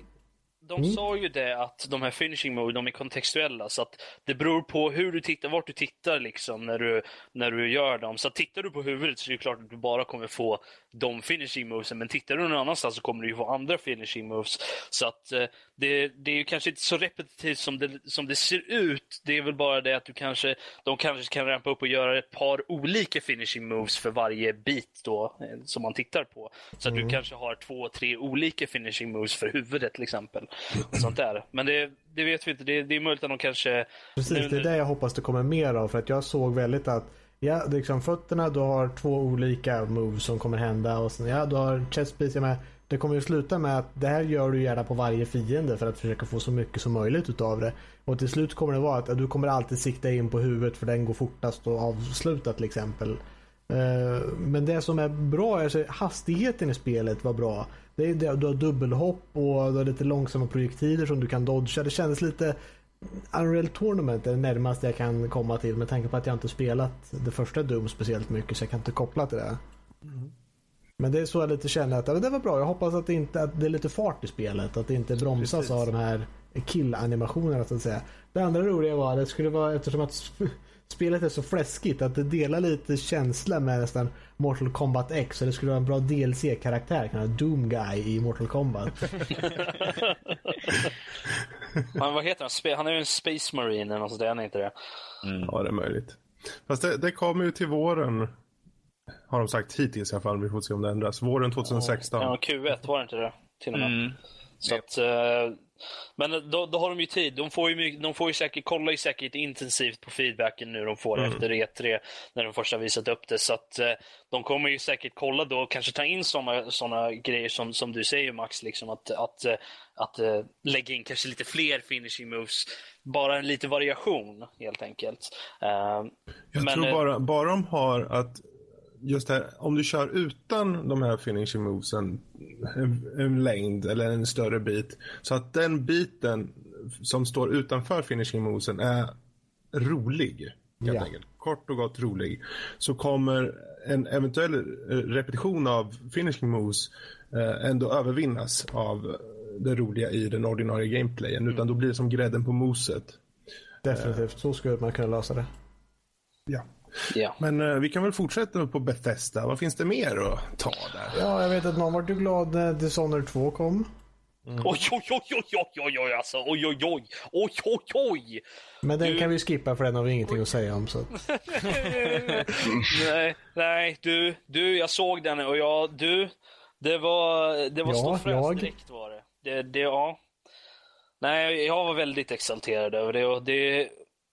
[SPEAKER 3] de
[SPEAKER 1] Mm.
[SPEAKER 3] sa ju det att de här finishing mode, de är kontextuella. Så att det beror på hur du tittar, vart du tittar liksom när du, när du gör dem. Så tittar du på huvudet så är det klart att du bara kommer få de finishing movesen. Men tittar du någon annanstans så kommer du ju få andra finishing moves. Så att eh, det, det är ju kanske inte så repetitivt som det, som det ser ut. Det är väl bara det att du kanske, de kanske kan rampa upp och göra ett par olika finishing moves för varje bit då eh, som man tittar på. Så att du kanske har två, tre olika finishing moves för huvudet till exempel. Sånt där. Men det, det vet vi inte. Det, det är möjligt att de kanske...
[SPEAKER 1] Precis,
[SPEAKER 3] nu-
[SPEAKER 1] det är det jag hoppas det kommer mer av. För att jag såg väldigt att Ja, det liksom fötterna, du har två olika moves som kommer hända. Och sen, ja, du har chestpiece. Jag menar, det kommer ju sluta med att det här gör du gärna på varje fiende för att försöka få så mycket som möjligt utav det. Och till slut kommer det vara att du kommer alltid sikta in på huvudet för den går fortast att avsluta till exempel. Eh, men det som är bra är att hastigheten i spelet var bra. Det är, du har dubbelhopp och du har lite långsamma projektiler som du kan dodga. Det kändes lite Unreal Tournament är det närmaste jag kan komma till med tanke på att jag inte spelat det första Doom speciellt mycket så jag kan inte koppla till det. Men det är så jag lite känner att ja, det var bra. Jag hoppas att det, inte, att det är lite fart i spelet. Att det inte bromsas
[SPEAKER 2] Precis.
[SPEAKER 1] av de här kill-animationerna så att säga. Det andra roliga var att det skulle vara eftersom att sp- spelet är så fläskigt att det delar lite känsla med nästan Mortal Kombat X. Så det skulle vara en bra DLC-karaktär. Doom Guy i Mortal Kombat.
[SPEAKER 3] Men vad heter han? Han är ju en Space Marine eller något sånt där, han är inte det?
[SPEAKER 2] Ja, det är möjligt. Fast det, det kommer ju till våren. Har de sagt hittills i alla fall. Vi får se om det ändras. Våren 2016.
[SPEAKER 3] Ja, Q1 var det inte det? Till och med.
[SPEAKER 5] Mm.
[SPEAKER 3] Så att, eh, men då, då har de ju tid. De får ju, de får ju säkert, kollar ju säkert intensivt på feedbacken nu de får efter E3 när de först har visat upp det. Så att eh, de kommer ju säkert kolla då och kanske ta in sådana såna grejer som, som du säger Max, liksom att, att, eh, att eh, lägga in kanske lite fler finishing moves. Bara en lite variation helt enkelt. Eh,
[SPEAKER 2] Jag
[SPEAKER 3] men,
[SPEAKER 2] tror
[SPEAKER 3] eh,
[SPEAKER 2] bara, bara de har att just det här, om du kör utan de här finishing movesen en, en längd eller en större bit så att den biten som står utanför finishing movesen är rolig. Helt
[SPEAKER 1] Ja.
[SPEAKER 2] enkelt. Kort och gott rolig. Så kommer en eventuell eh, repetition av finishing moves eh, ändå övervinnas av det roliga i den ordinarie gameplayen. Utan då blir det som grädden på moset.
[SPEAKER 1] Definitivt. Så skulle man kunna lösa det.
[SPEAKER 2] Ja.
[SPEAKER 3] ja.
[SPEAKER 2] Men eh, vi kan väl fortsätta på Bethesda. Vad finns det mer att ta där?
[SPEAKER 1] Ja, jag vet att någon vart ju glad när Dishonored 2 kom.
[SPEAKER 3] Oj, oj, oj, oj, oj, oj, oj, alltså. Oj, oj, oj. Oj, oj, oj.
[SPEAKER 1] Men den
[SPEAKER 3] Du-
[SPEAKER 1] kan vi skippa för den har vi ingenting att säga om. Så.
[SPEAKER 3] nej, nej, du, du, jag såg den och jag, du, det var, det var
[SPEAKER 1] Ja,
[SPEAKER 3] stort fräs direkt var det. Det. Det, ja. Nej, jag var väldigt exalterad över det och det,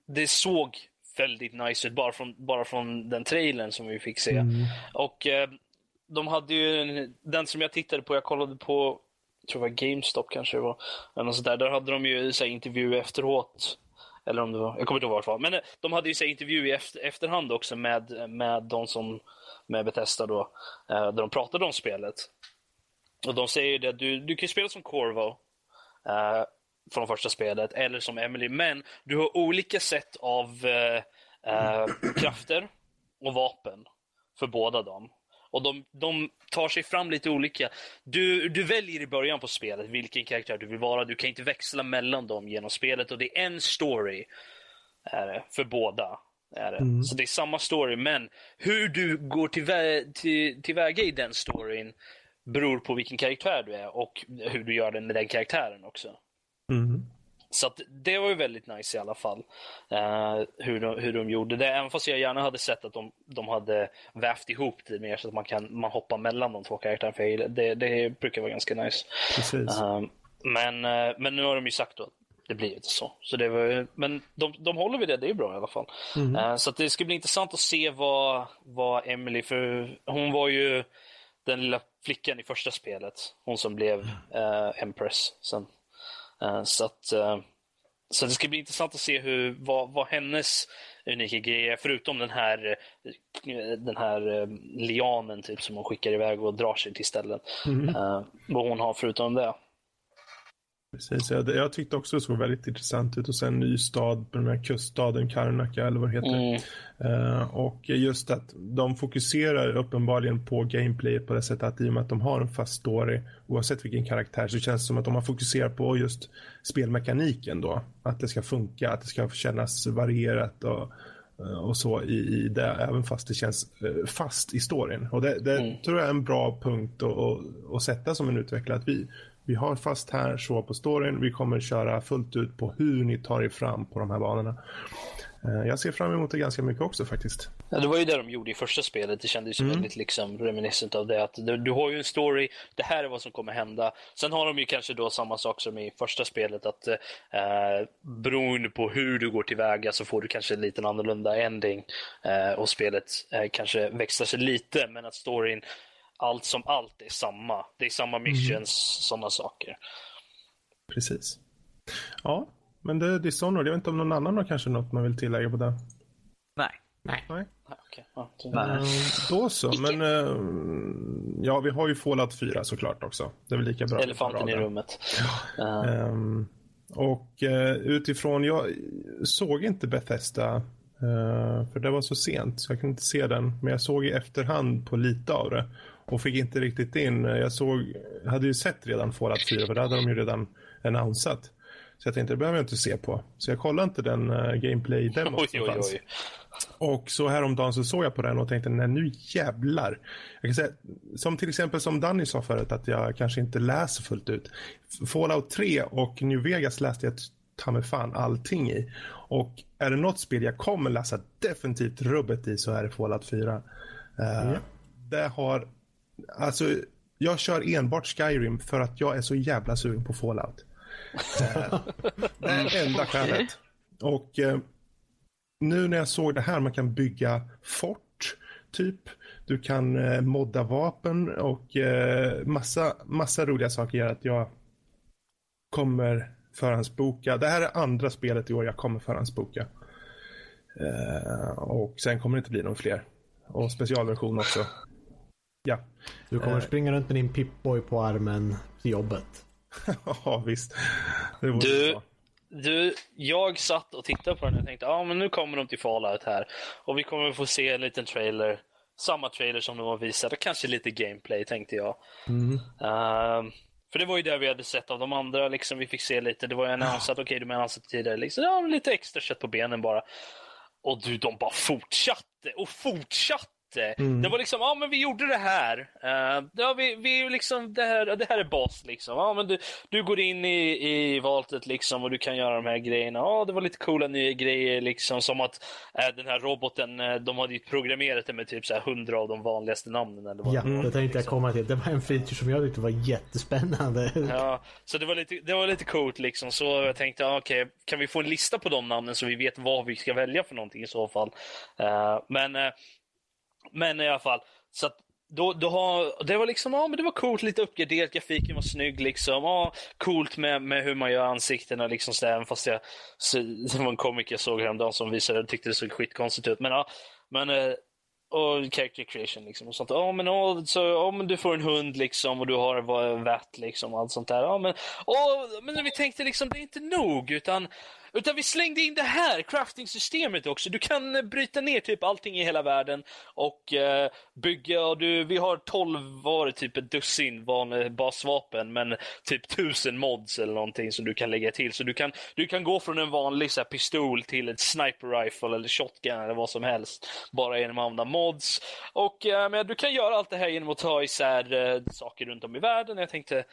[SPEAKER 3] det såg väldigt nice ut bara från, bara från den trailern som vi fick se. Och eh, de hade ju, en, den som jag tittade på, jag kollade på, jag tror det var GameStop kanske det var, eller något sånt där, där hade de ju så här, intervju efteråt. Eller om det var, jag kommer inte ihåg vart det var. Men eh, de hade ju så här, intervju i efter, efterhand också med, med de som, med Bethesda då, eh, där de pratade om spelet. Och de säger ju det, du, du kan spela som Corvo eh, från första spelet, eller som Emily, men du har olika sätt av eh, eh, krafter och vapen för båda dem. Och de, de tar sig fram lite olika. Du, du väljer i början på spelet vilken karaktär du vill vara. Du kan inte växla mellan dem genom spelet och det är en story är det, för båda. Är det. Så det är samma story, men hur du går tillvä- till, tillväga i den storyn beror på vilken karaktär du är och hur du gör det med den karaktären också.
[SPEAKER 2] Mm.
[SPEAKER 3] Så det var ju väldigt nice i alla fall. eh, hur, de, hur de gjorde det. Även fast jag gärna hade sett att de, de hade vävt ihop det mer så att man kan man hoppar mellan de två karaktärerna. För det, det brukar vara ganska nice. Eh, men, eh, men nu har de ju sagt att det blir inte så. så det var, men de, de håller vid det, det är bra i alla fall. Eh, så det ska bli intressant att se vad, vad Emily, för hon var ju den lilla flickan i första spelet. Hon som blev eh, Empress sen. Eh, så att eh, så det ska bli intressant att se hur, vad, vad hennes unika grej är, förutom den här, eh, den här eh, lianen typ som hon skickar iväg och drar sig till ställen. Eh, vad hon har förutom det.
[SPEAKER 2] Precis. Jag, jag tyckte också det såg väldigt intressant ut. Och sen en ny stad på den här kuststaden, Karnaka eller vad det heter.
[SPEAKER 3] Mm.
[SPEAKER 2] Eh, och just att de fokuserar uppenbarligen på gameplayet på det sättet att i och med att de har en fast story, oavsett vilken karaktär, så känns det som att de har fokuserat på just spelmekaniken då. Att det ska funka, att det ska kännas varierat och, och så i, i det, även fast det känns eh, fast i storyn. Och det, det
[SPEAKER 3] Mm.
[SPEAKER 2] tror jag är en bra punkt att, att, att sätta som en utvecklare. Att vi, vi har fast här så på storyn, vi kommer köra fullt ut på hur ni tar er fram på de här banorna. Eh, Jag ser fram emot det ganska mycket också faktiskt.
[SPEAKER 3] Ja, det var ju det de gjorde i första spelet. Det kändes ju väldigt liksom reminiscent av det. Att du, du har ju en story, det här är vad som kommer hända. Sen har de ju kanske då samma sak som i första spelet. att eh, Beroende på hur du går tillväga så får du kanske en liten annorlunda ending. Eh, och spelet eh, kanske växlar sig lite, men att storyn, allt som allt, är samma. Det är samma missions, sådana saker.
[SPEAKER 2] Precis. Ja, men det är Dishonored. Jag vet inte om någon annan har kanske något man vill tillägga på det.
[SPEAKER 5] Nej.
[SPEAKER 2] Nej.
[SPEAKER 3] Ah, okej. Ja,
[SPEAKER 2] Eh, Då så, men eh, ja, vi har ju Fallout 4 såklart också. Det är väl lika bra.
[SPEAKER 3] Elefanten i rummet.
[SPEAKER 2] Ehm, och eh, utifrån, jag såg inte Bethesda eh, för det var så sent så jag kunde inte se den. Men jag såg i efterhand på lite av det och fick inte riktigt in. Jag såg, hade ju sett redan Fallout 4 för det hade de ju redan annonsat. Så jag tänkte det behöver jag inte se på. Så jag kollade inte den uh, gameplay-demot som
[SPEAKER 3] oj,
[SPEAKER 2] fanns.
[SPEAKER 3] oj.
[SPEAKER 2] Och så häromdagen så såg jag på den och tänkte, nej nu jävlar. Jag kan säga, som till exempel som Danny sa förut, att jag kanske inte läser fullt ut. Fallout 3 och New Vegas läste jag ta mig fan allting i. Och är det något spel jag kommer läsa definitivt rubbet i så är det Fallout 4. Uh, mm. Det har, alltså jag kör enbart Skyrim för att jag är så jävla sugen på Fallout. Uh, det är enda skälet. Och uh, nu när jag såg det här, man kan bygga fort, typ. Du kan eh, modda vapen och eh, massa, massa roliga saker gör att jag kommer förhandsboka. Det här är andra spelet i år jag kommer förhandsboka. Eh, och sen kommer det inte bli någon fler. Och specialversion också. Ja.
[SPEAKER 1] Du kommer eh. springa runt med din Pip-Boy på armen till jobbet.
[SPEAKER 2] ja, visst.
[SPEAKER 3] du, bra. Du, jag satt och tittade på den och tänkte ja ah, men nu kommer de till Fallout här. Och vi kommer få se en liten trailer. Samma trailer som de har visat och kanske lite gameplay tänkte jag. Mm. Uh, för det var ju det vi hade sett av de andra. Liksom, vi fick se lite. Det var ju annonsat, okej okay, de annonsat tidigare. Liksom, ja, lite extra kött på benen bara. Och du, de bara fortsatte och fortsatte Mm. Det var liksom, ja men vi gjorde det här. Uh, ja, vi, vi liksom, det här, det här är bas liksom. Ja, men du, du går in i, i valtet liksom och du kan göra de här grejerna. Ja, det var lite coola nya grejer liksom. Som att uh, den här roboten, uh, de hade ju programmerat den med typ så här hundra av de vanligaste namnen. Eller vad
[SPEAKER 1] ja, det, var, det tänkte liksom. jag komma till. Det var en feature som jag tyckte var jättespännande.
[SPEAKER 3] Ja, så det var lite, det var lite coolt liksom. Så jag tänkte, okej, okay, kan vi få en lista på de namnen så vi vet vad vi ska välja för någonting i så fall. men men i alla fall, så att då, då har, det var liksom, ja men det var coolt, lite uppgraderat, grafiken var snygg liksom. Ja, coolt med, med hur man gör ansiktena liksom så även fast jag, så, det var en komiker jag såg häromdagen som visade, jag tyckte det såg skitkonstigt ut. Men ja, men eh, och character creation liksom och sånt. Ja men, oh, så, oh, men du får en hund liksom och du har vatt liksom och allt sånt där. Ja men, oh, men vi tänkte liksom det är inte nog utan utan vi slängde in det här crafting-systemet också. Du kan eh, bryta ner typ allting i hela världen och eh, bygga. Och du, vi har 12, var typ ett dussin basvapen men typ tusen mods eller någonting som du kan lägga till. Så du kan, du kan gå från en vanlig så här, pistol till ett sniper rifle eller shotgun eller vad som helst. Bara genom att använda mods. Och eh, men du kan göra allt det här genom att ta isär eh, saker runt om i världen. Jag tänkte,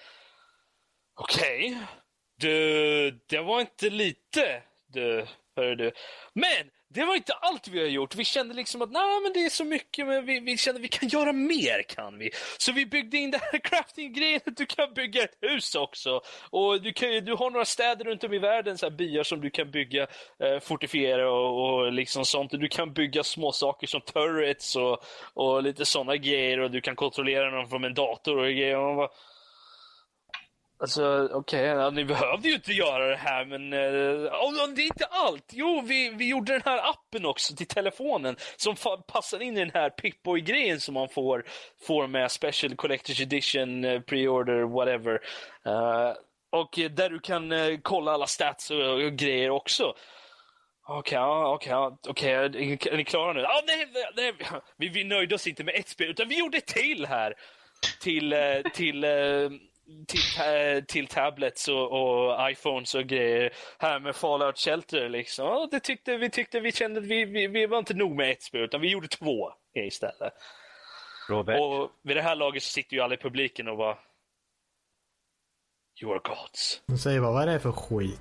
[SPEAKER 3] okej. Okay du, det var inte lite, du, hörru du. Men det var inte allt vi har gjort. Vi kände liksom att nej, men det är så mycket, men vi, vi kände att vi kan göra mer kan vi. Så vi byggde in det här crafting-grejen, att du kan bygga ett hus också. Och du, kan, du har några städer runt om i världen, så här byar som du kan bygga, eh, fortifiera och, och liksom sånt. Du kan bygga små saker som turrets och, och lite sådana grejer och du kan kontrollera dem från en dator och grejer. Och man bara, Alltså okej, okay, ni behövde ju inte göra det här men uh, det är inte allt. Jo, vi, vi gjorde den här appen också till telefonen som passar in i den här Pip-Boy-grejen som man får, får med Special Collector's Edition, uh, Pre-Order, whatever. Uh, och där du kan uh, kolla alla stats och, och grejer också. Okej, okay, okej, okay, okay. är ni klara nu? Ah, nej, nej, vi, vi nöjde oss inte med ett spel utan vi gjorde ett till här. Till, till till, till tablets och, och, iPhones och grejer här med Fallout Shelter. Liksom. Ja, det tyckte, vi tyckte vi kände att vi, vi, vi var inte nog med ett spel utan vi gjorde två istället.
[SPEAKER 5] Robert.
[SPEAKER 3] Och vid det här laget så sitter ju alla i publiken och bara You are gods.
[SPEAKER 1] De säger bara, vad är det för skit?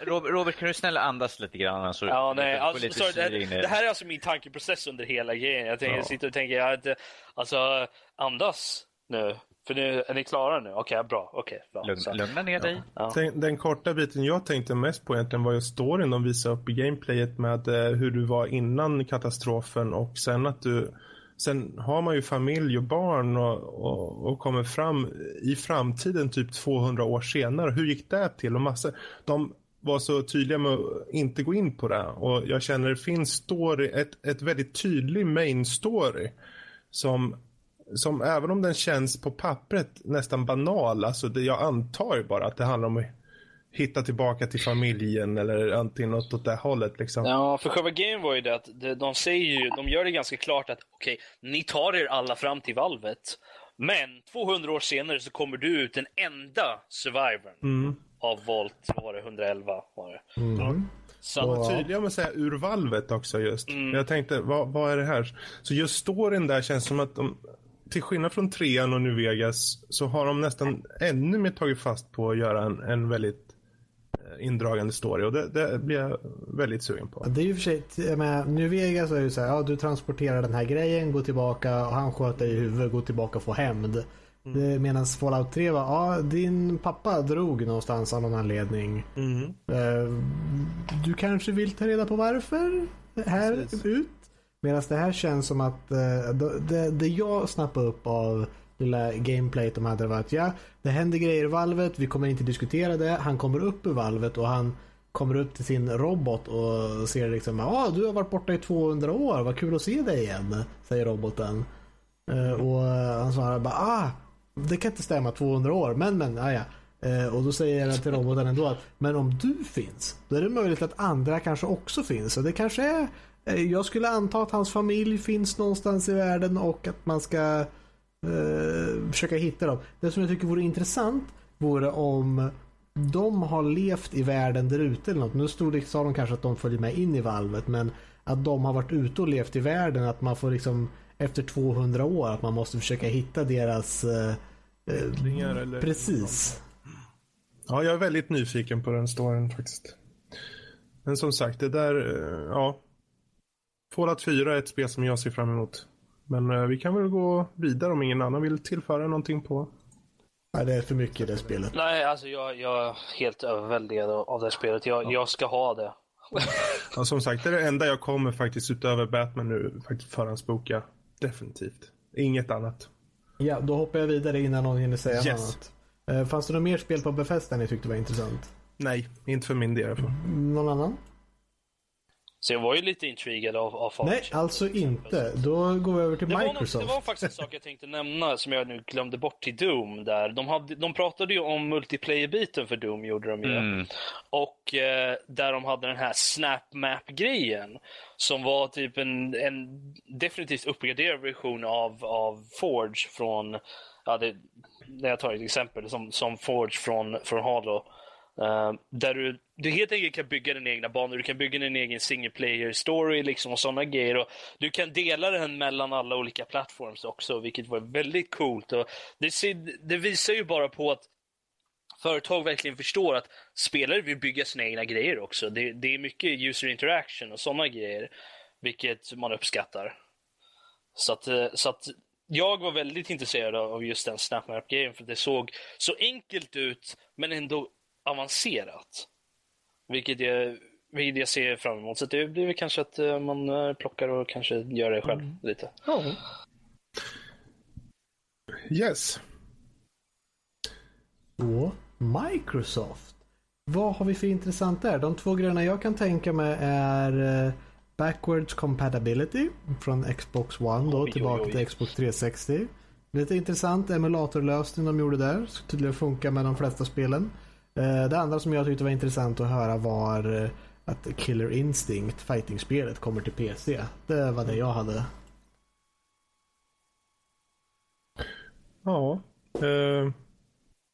[SPEAKER 5] Robert, kan du snälla andas lite grann? Så
[SPEAKER 3] ja, nej, alltså, sorry, det, det, här är alltså min tankeprocess under hela grejen. Jag, tänker, ja. jag sitter och tänker, jag, alltså andas nu. För nu, är ni klara nu? Okej, okay, bra. Okay, bra.
[SPEAKER 5] Lugn, lugna ner dig.
[SPEAKER 2] Ja. Den, den, korta biten jag tänkte mest på egentligen var ju storyn de visade upp i gameplayet med eh, hur du var innan katastrofen och sen att du Sen har man ju familj och barn och, och, och kommer fram i framtiden typ 200 år senare. Hur gick det till? Och massa, de var så tydliga med att inte gå in på det. Och jag känner det finns story, ett, ett väldigt tydlig main story som som även om den känns på pappret nästan banal, alltså det, jag antar ju bara att det handlar om att hitta tillbaka till familjen eller antingen något åt det hållet liksom.
[SPEAKER 3] Ja, för själva grejen var ju det att de säger ju, de gör det ganska klart att okej, okay, ni tar er alla fram till valvet, men 200 år senare så kommer du ut den enda survivorn mm. av Volt, var det 111 var det. Mm. Så att,
[SPEAKER 2] var tydliga med att säga ur valvet också just.
[SPEAKER 3] Mm.
[SPEAKER 2] Jag tänkte, vad, vad är det här? Så just storyn där känns som att de, till skillnad från trean och New Vegas, så har de nästan ännu mer tagit fast på att göra en, en väldigt eh, indragande story. Och det, det blir jag väldigt sugen på.
[SPEAKER 1] Det är ju för sig, jag menar, New Vegas är ju så här, ja du transporterar den här grejen, gå tillbaka och han sköt dig i huvudet, gå tillbaka och få hämnd. Mm. Medan Fallout 3 var, ja din pappa drog någonstans av någon anledning.
[SPEAKER 2] Mm.
[SPEAKER 1] Eh, Du kanske vill ta reda på varför? Här
[SPEAKER 2] Precis.
[SPEAKER 1] ut. Medan det här känns som att eh, det, det, jag snappade upp av lilla gameplayet de hade var att ja, det händer grejer i valvet, vi kommer inte diskutera det. Han kommer upp ur valvet och han kommer upp till sin robot och ser liksom ah, du har varit borta i 200 år, vad kul att se dig igen, säger roboten. Eh, och han svarar bara ah, det kan inte stämma 200 år, men men, ah, ja. Eh, och då säger jag till roboten ändå att men om du finns, då är det möjligt att andra kanske också finns. Så det kanske är, jag skulle anta att hans familj finns någonstans i världen och att man ska eh, försöka hitta dem. Det som jag tycker vore intressant vore om de har levt i världen där ute eller något. Nu stod det, sa de kanske att de följer med in i valvet men att de har varit ute och levt i världen att man får liksom efter 200 år att man måste försöka hitta deras eh, eh,
[SPEAKER 2] eller-
[SPEAKER 1] Precis.
[SPEAKER 2] Ja, jag är väldigt nyfiken på den storyn faktiskt. Men som sagt, det där, eh, ja. Fallout 4 är ett spel som jag ser fram emot. Men eh, vi kan väl gå vidare om ingen annan vill tillföra någonting på.
[SPEAKER 1] Nej, det är för mycket i det spelet.
[SPEAKER 3] nej, alltså jag, jag är helt överväldigad av det spelet. Jag, jag ska ha det.
[SPEAKER 2] Ja, som sagt, det är det enda jag kommer faktiskt utöver Batman nu faktiskt förhandsboka. Definitivt. Inget annat.
[SPEAKER 1] Ja, då hoppar jag vidare innan någon hinner säga
[SPEAKER 2] Yes.
[SPEAKER 1] något annat. Eh, Fanns det något mer spel på Bethesda ni tyckte var intressant?
[SPEAKER 2] Nej, inte för min del i alla fall.
[SPEAKER 1] Någon annan?
[SPEAKER 3] Så jag var ju lite intrigued av, av Fallout.
[SPEAKER 1] Nej, alltså inte. Då går vi över till
[SPEAKER 3] Det var,
[SPEAKER 1] Microsoft.
[SPEAKER 3] det var faktiskt en sak jag tänkte nämna som jag nu glömde bort till Doom. Där. De, hade, de pratade ju om multiplayer-biten för Doom, gjorde de ju.
[SPEAKER 5] Mm.
[SPEAKER 3] Och eh, där de hade den här Snap Map-grejen. Som var typ en, en definitivt uppgraderad version av, av Forge från, ja, det, när jag tar ett exempel, som, som Forge från, från Halo. Ehm, där du, du helt enkelt kan bygga din egna banor, du kan bygga din egen single player story liksom och sådana grejer. Och du kan dela den mellan alla olika plattforms också, vilket var väldigt coolt. Och det, det visar ju bara på att företag verkligen förstår att spelare vill bygga sina egna grejer också. Det, det är mycket user interaction och sådana grejer, vilket man uppskattar. Så att, eh, så att jag var väldigt intresserad av just den SnapMap-grejen för det såg så enkelt ut men ändå avancerat. Vilket jag, vilket jag ser fram emot. Så det blir väl kanske att eh, man eh, plockar och kanske gör det själv lite.
[SPEAKER 1] Ja.
[SPEAKER 2] Yes.
[SPEAKER 1] Så, Microsoft. Vad har vi för intressant där? De två grejerna jag kan tänka mig är eh, Backwards Compatibility från Xbox One då
[SPEAKER 3] Oj,
[SPEAKER 1] tillbaka
[SPEAKER 3] oj, oj.
[SPEAKER 1] till Xbox 360. Lite intressant emulatorlösning de gjorde där. Ska tydligen funka med de flesta spelen. Eh, Det andra som jag tyckte var intressant att höra var eh, att Killer Instinct, fighting-spelet, kommer till PC. Det var det jag hade.
[SPEAKER 2] Ja. Eh,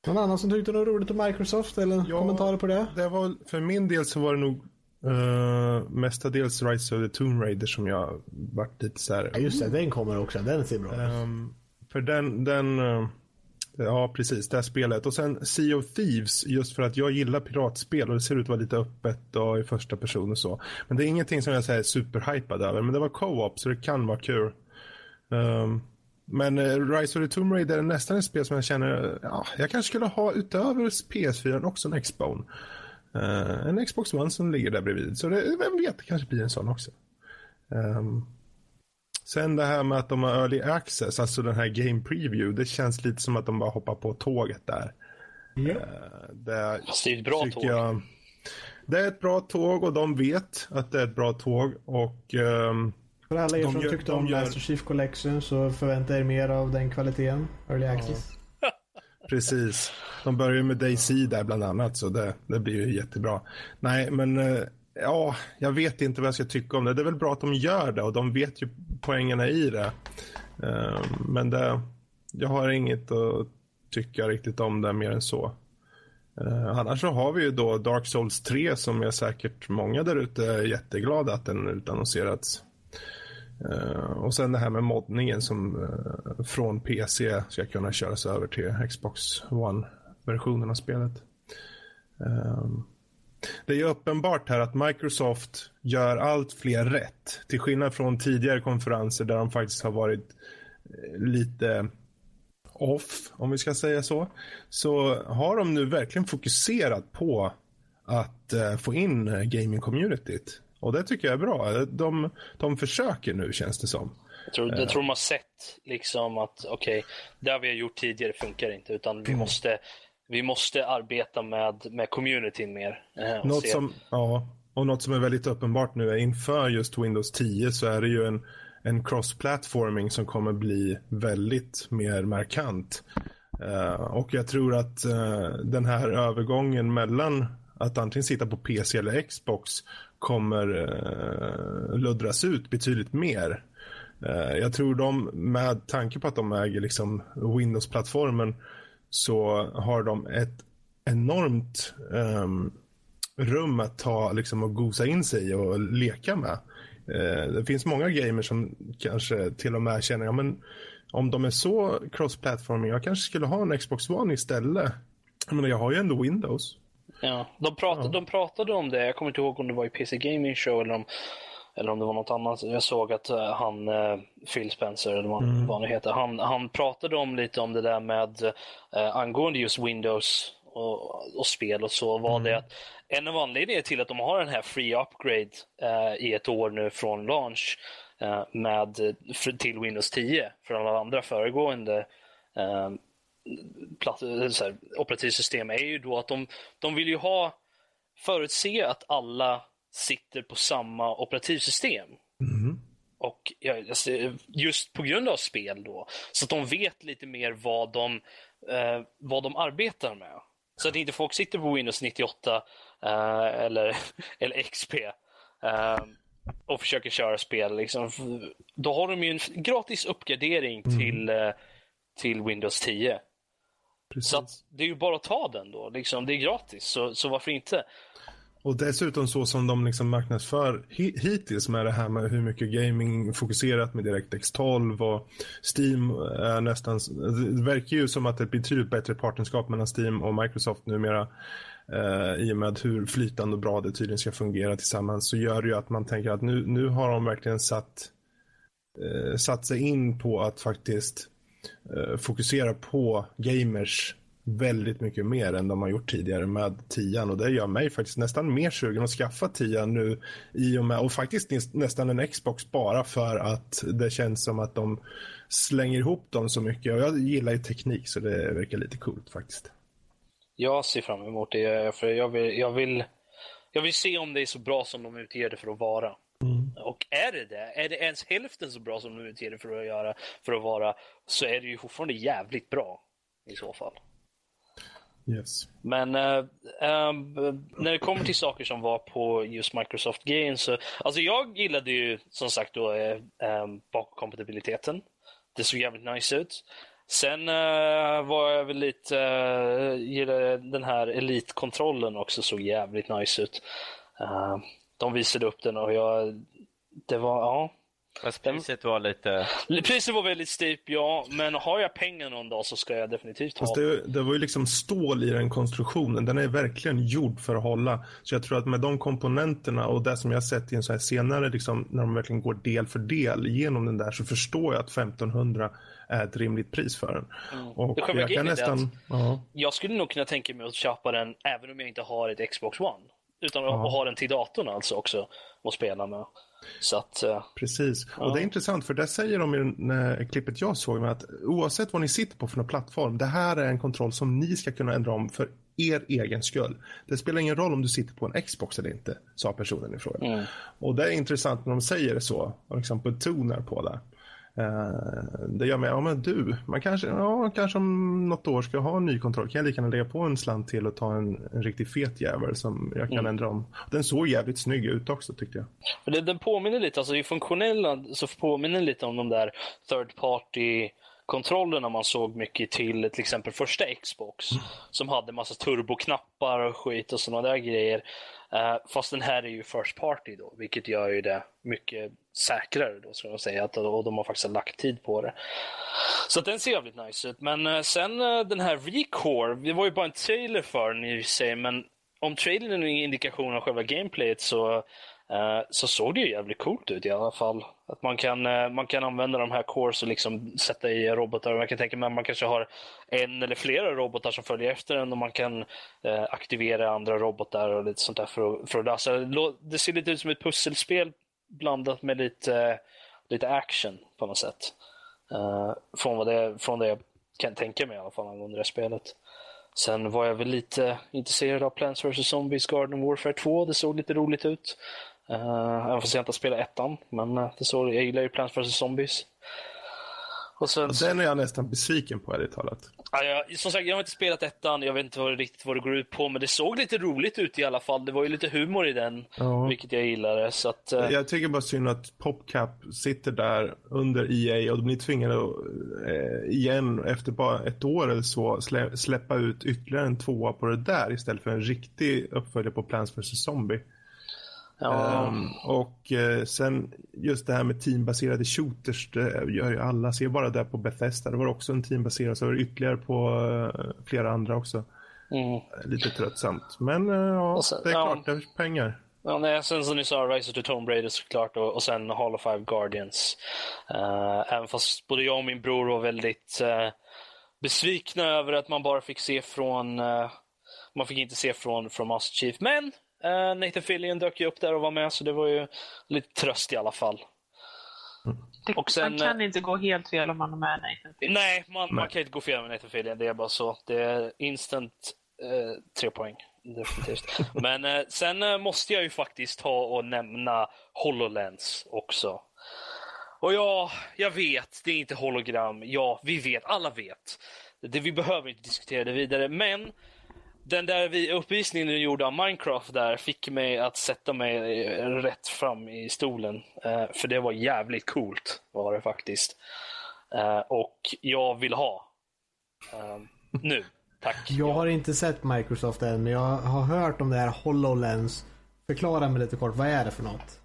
[SPEAKER 1] Någon annan som tyckte var roligt om Microsoft eller
[SPEAKER 2] Ja.
[SPEAKER 1] kommentarer på det?
[SPEAKER 2] det var, för min del så var det nog uh, mestadels Rise of the Tomb Raider som jag vart lite så här.
[SPEAKER 1] Ja just det, den kommer också. Den ser bra ut.
[SPEAKER 2] Ehm, för den, den eh, ja precis, det här spelet. Och sen Sea of Thieves, just för att jag gillar piratspel och det ser ut att vara lite öppet och i första person och så. Men det är ingenting som jag säger superhypad över, men det var co-op så det kan vara kul. Um, men eh, Rise of the Tomb Raider är nästan ett spel som jag känner, ja, jag kanske skulle ha utöver PS4 också en Xbone. Uh, en Xbox One som ligger där bredvid. Så det, vem vet, det kanske blir en sån också. Um, Sen det här med att de har early access, alltså den här game preview, det känns lite som att de bara hoppar på tåget där.
[SPEAKER 1] Ja.
[SPEAKER 2] Eh, Det
[SPEAKER 3] Fast det är ett bra tåg.
[SPEAKER 2] Jag, det är ett bra tåg och de vet att det är ett bra tåg och ehm,
[SPEAKER 1] För alla er
[SPEAKER 2] De
[SPEAKER 1] som
[SPEAKER 2] gör-
[SPEAKER 1] tyckte om
[SPEAKER 2] gör-
[SPEAKER 1] Master Chief Collection så förvänta er mer av den kvaliteten. Early Access.
[SPEAKER 2] precis. De börjar ju med DayZ där bland annat så det, det blir ju jättebra. Nej men eh, ja, jag vet inte vad jag ska tycka om det. Det är väl bra att de gör det och de vet ju poängerna i det. Eh, men det, jag har inget att tycka riktigt om det mer än så. Eh, annars så har vi ju då Dark Souls 3 som är säkert många där ute är jätteglada att den utannonserats. Eh, och sen det här med moddningen som från PC ska kunna köras över till Xbox One-versionen av spelet det är ju uppenbart här att Microsoft gör allt fler rätt. Till skillnad från tidigare konferenser där de faktiskt har varit lite off, om vi ska säga så, så har de nu verkligen fokuserat på att uh, få in uh, gaming-communityt. Och det tycker jag är bra. De, de försöker nu, känns det som.
[SPEAKER 3] Jag tror, jag tror de har sett liksom att okej, okay, det vi har gjort tidigare funkar inte, utan vi mm. måste vi måste arbeta med, med communityn mer.
[SPEAKER 2] Eh, något som, ja, och något som är väldigt uppenbart nu är inför just Windows 10 så är det ju en en cross-platforming som kommer bli väldigt mer markant. Uh, och jag tror att uh, den här övergången mellan att antingen sitta på PC eller Xbox kommer uh, luddras ut betydligt mer. jag tror de, med tanke på att de äger liksom Windows-plattformen så har de ett enormt um, rum att ta liksom, och gosa in sig och leka med. Eh, det finns många gamers som kanske till och med känner, ja men om de är så cross-platforming, jag kanske skulle ha en Xbox One istället. Jag menar, jag har ju ändå Windows.
[SPEAKER 3] Ja, de pratade, ja. de pratade om det, jag kommer inte ihåg om det var i PC Gaming Show eller om, eller om det var något annat. Jag såg att uh, han, uh, Phil Spencer, eller vad, mm. vad han heter, han, han pratade om lite om det där med uh, angående just Windows och, och spel och så var mm. det att en av anledningarna till att de har den här free upgrade eh, i ett år nu från launch eh, med, till Windows 10 från alla andra föregående eh, platt, här, operativsystem är ju då att de, de vill ju ha förutse att alla sitter på samma operativsystem. Mm. Och just på grund av spel då, så att de vet lite mer vad de, eh, vad de arbetar med. Så att inte folk sitter på Windows 98 eh, eller, eller XP eh, och försöker köra spel. Liksom. Då har de ju en gratis uppgradering mm. till, eh, till Windows 10. Precis. Så det är ju bara att ta den då. Liksom. Det är gratis, så, så varför inte?
[SPEAKER 2] Och dessutom så som de liksom marknadsför hittills med det här med hur mycket gaming fokuserat med DirectX 12 och Steam är nästan, det verkar ju som att det är betydligt bättre partnerskap mellan Steam och Microsoft numera eh, i och med hur flytande och bra det tydligen ska fungera tillsammans så gör det ju att man tänker att nu, nu har de verkligen satt, eh, satt sig in på att faktiskt eh, fokusera på gamers väldigt mycket mer än de har gjort tidigare med tian och det gör mig faktiskt nästan mer sugen att skaffa tian nu i och med och faktiskt nästan en Xbox bara för att det känns som att de slänger ihop dem så mycket och jag gillar ju teknik så det verkar lite coolt faktiskt.
[SPEAKER 3] Jag ser fram emot det för jag vill, jag vill, jag vill se om det är så bra som de utger det för att vara. Mm. Och är det det, är det ens hälften så bra som de utger det för att göra, för att vara, så är det ju fortfarande jävligt bra i så fall.
[SPEAKER 2] Yes.
[SPEAKER 3] Men äh, äh, när det kommer till saker som var på just Microsoft Games, så, alltså jag gillade ju som sagt då eh, ehm, äh, bakkompatibiliteten. Det såg jävligt nice ut. Sen eh, var jag väl lite, gillade den här elitkontrollen också såg jävligt nice ut. Ehm, de visade upp den och jag, det var, ja,
[SPEAKER 5] Fast priset var lite...
[SPEAKER 3] Priset var väldigt steep, ja. Men har jag pengar någon dag så ska jag definitivt ha
[SPEAKER 2] det. Det var ju liksom stål i den konstruktionen. Den är verkligen gjord för att hålla. Så jag tror att med de komponenterna och det som jag sett i en så här senare, liksom, när de verkligen går del för del genom den där, så förstår jag att 1500 är ett rimligt pris för den.
[SPEAKER 3] Mm. Och jag kan nästan... Uh Jag skulle nog kunna tänka mig att köpa den även om jag inte har ett Xbox One. Utan att uh ha den till datorn alltså också och spela med. Så att, uh,
[SPEAKER 2] Precis, ja. och det är intressant för det säger de i den, klippet jag såg att oavsett vad ni sitter på för någon plattform, det här är en kontroll som ni ska kunna ändra om för er egen skull. Det spelar ingen roll om du sitter på en Xbox eller inte, sa personen i fråga. Mm. Och det är intressant när de säger det så, och liksom betonar på det. Uh, det gör mig, ja men du, man kanske, ja, kanske om något år ska ha en ny kontroll. Kan jag lika gärna lägga på en slant till och ta en, en riktigt fet jävel som jag kan mm. ändra om. Den såg jävligt snygg ut också tyckte jag.
[SPEAKER 3] Den, den påminner lite, alltså i funktionella så påminner lite om de där third party kontrollerna man såg mycket till till exempel första Xbox som hade massa turboknappar och skit och sådana där grejer. Uh, fast den här är ju first party då, vilket gör ju det mycket säkrare då, ska man säga. Att, och de har faktiskt lagt tid på det. Så den ser jävligt nice ut. Men uh, sen uh, den här Recore, det var ju bara en trailer för den i sig, men om trailern är en indikation av själva gameplayet så Eh, så såg det ju jävligt coolt ut i alla fall. Att man kan, eh, man kan använda de här cores och liksom sätta i robotar. Man kan tänka mig att man kanske har en eller flera robotar som följer efter en och man kan uh, aktivera andra robotar och lite sånt där för att, för att lösa det. ser lite ut som ett pusselspel blandat med lite, lite action på något sätt. Uh, från, vad det, från det jag kan tänka mig i alla fall angående det spelet. Sen var jag väl lite intresserad av Plants vs Zombies Garden Warfare 2. Det såg lite roligt ut. Uh, även fast jag inte har spelat ettan. Men eh, det såg, jag gillar ju Plants vs Zombies.
[SPEAKER 2] Och sen, Den är jag nästan besviken på, ärligt talat.
[SPEAKER 3] Ja, jag, som sagt, jag har inte spelat ettan. Jag vet inte vad, riktigt vad det går ut på. Men det såg lite roligt ut i alla fall. Det var ju lite humor i den. Ja. Vilket jag gillade. Så att, uh...
[SPEAKER 2] Jag tycker bara synd att PopCap sitter där under EA och de blir tvingade att eh, igen efter bara ett år eller så slä, släppa ut ytterligare en tvåa på det där istället för en riktig uppföljare på Plants vs Zombie. Ja. Um, och uh, sen just det här med teambaserade shooters, det gör ju alla. Ser bara där på Bethesda, det var också en teambaserad, så var det ytterligare på uh, flera andra också. Mm. Lite tröttsamt. Men uh, ja, sen, det är klart, ja, det är pengar.
[SPEAKER 3] Ja, nej, sen som ni sa, Rise of the Tomb Raider såklart och, och sen Hall of Five Guardians. Uh, även fast både jag och min bror var väldigt uh, besvikna över att man bara fick se från uh, man fick inte se från, från Master Chief. Men Uh, Nathan Fillion dök ju upp där och var med, så det var ju lite tröst i alla fall.
[SPEAKER 6] Det, och sen, man kan inte gå helt fel om man har med Nathan Fillion.
[SPEAKER 3] Nej, man, man kan inte gå fel med Nathan Fillion. Det är bara så. Det är instant uh, tre poäng. Definitivt. Men uh, sen måste jag ju faktiskt ta och nämna HoloLens också. Och ja, jag vet, det är inte hologram. Ja, vi vet, alla vet. Det, vi behöver inte diskutera det vidare, men den där uppvisningen du gjorde av Minecraft där fick mig att sätta mig rätt fram i stolen. Uh, för det var jävligt coolt var det faktiskt. Uh, och jag vill ha. Uh, nu. Tack.
[SPEAKER 1] Jag har inte sett Microsoft än, men jag har hört om det här HoloLens. Förklara mig lite kort, vad är det för något?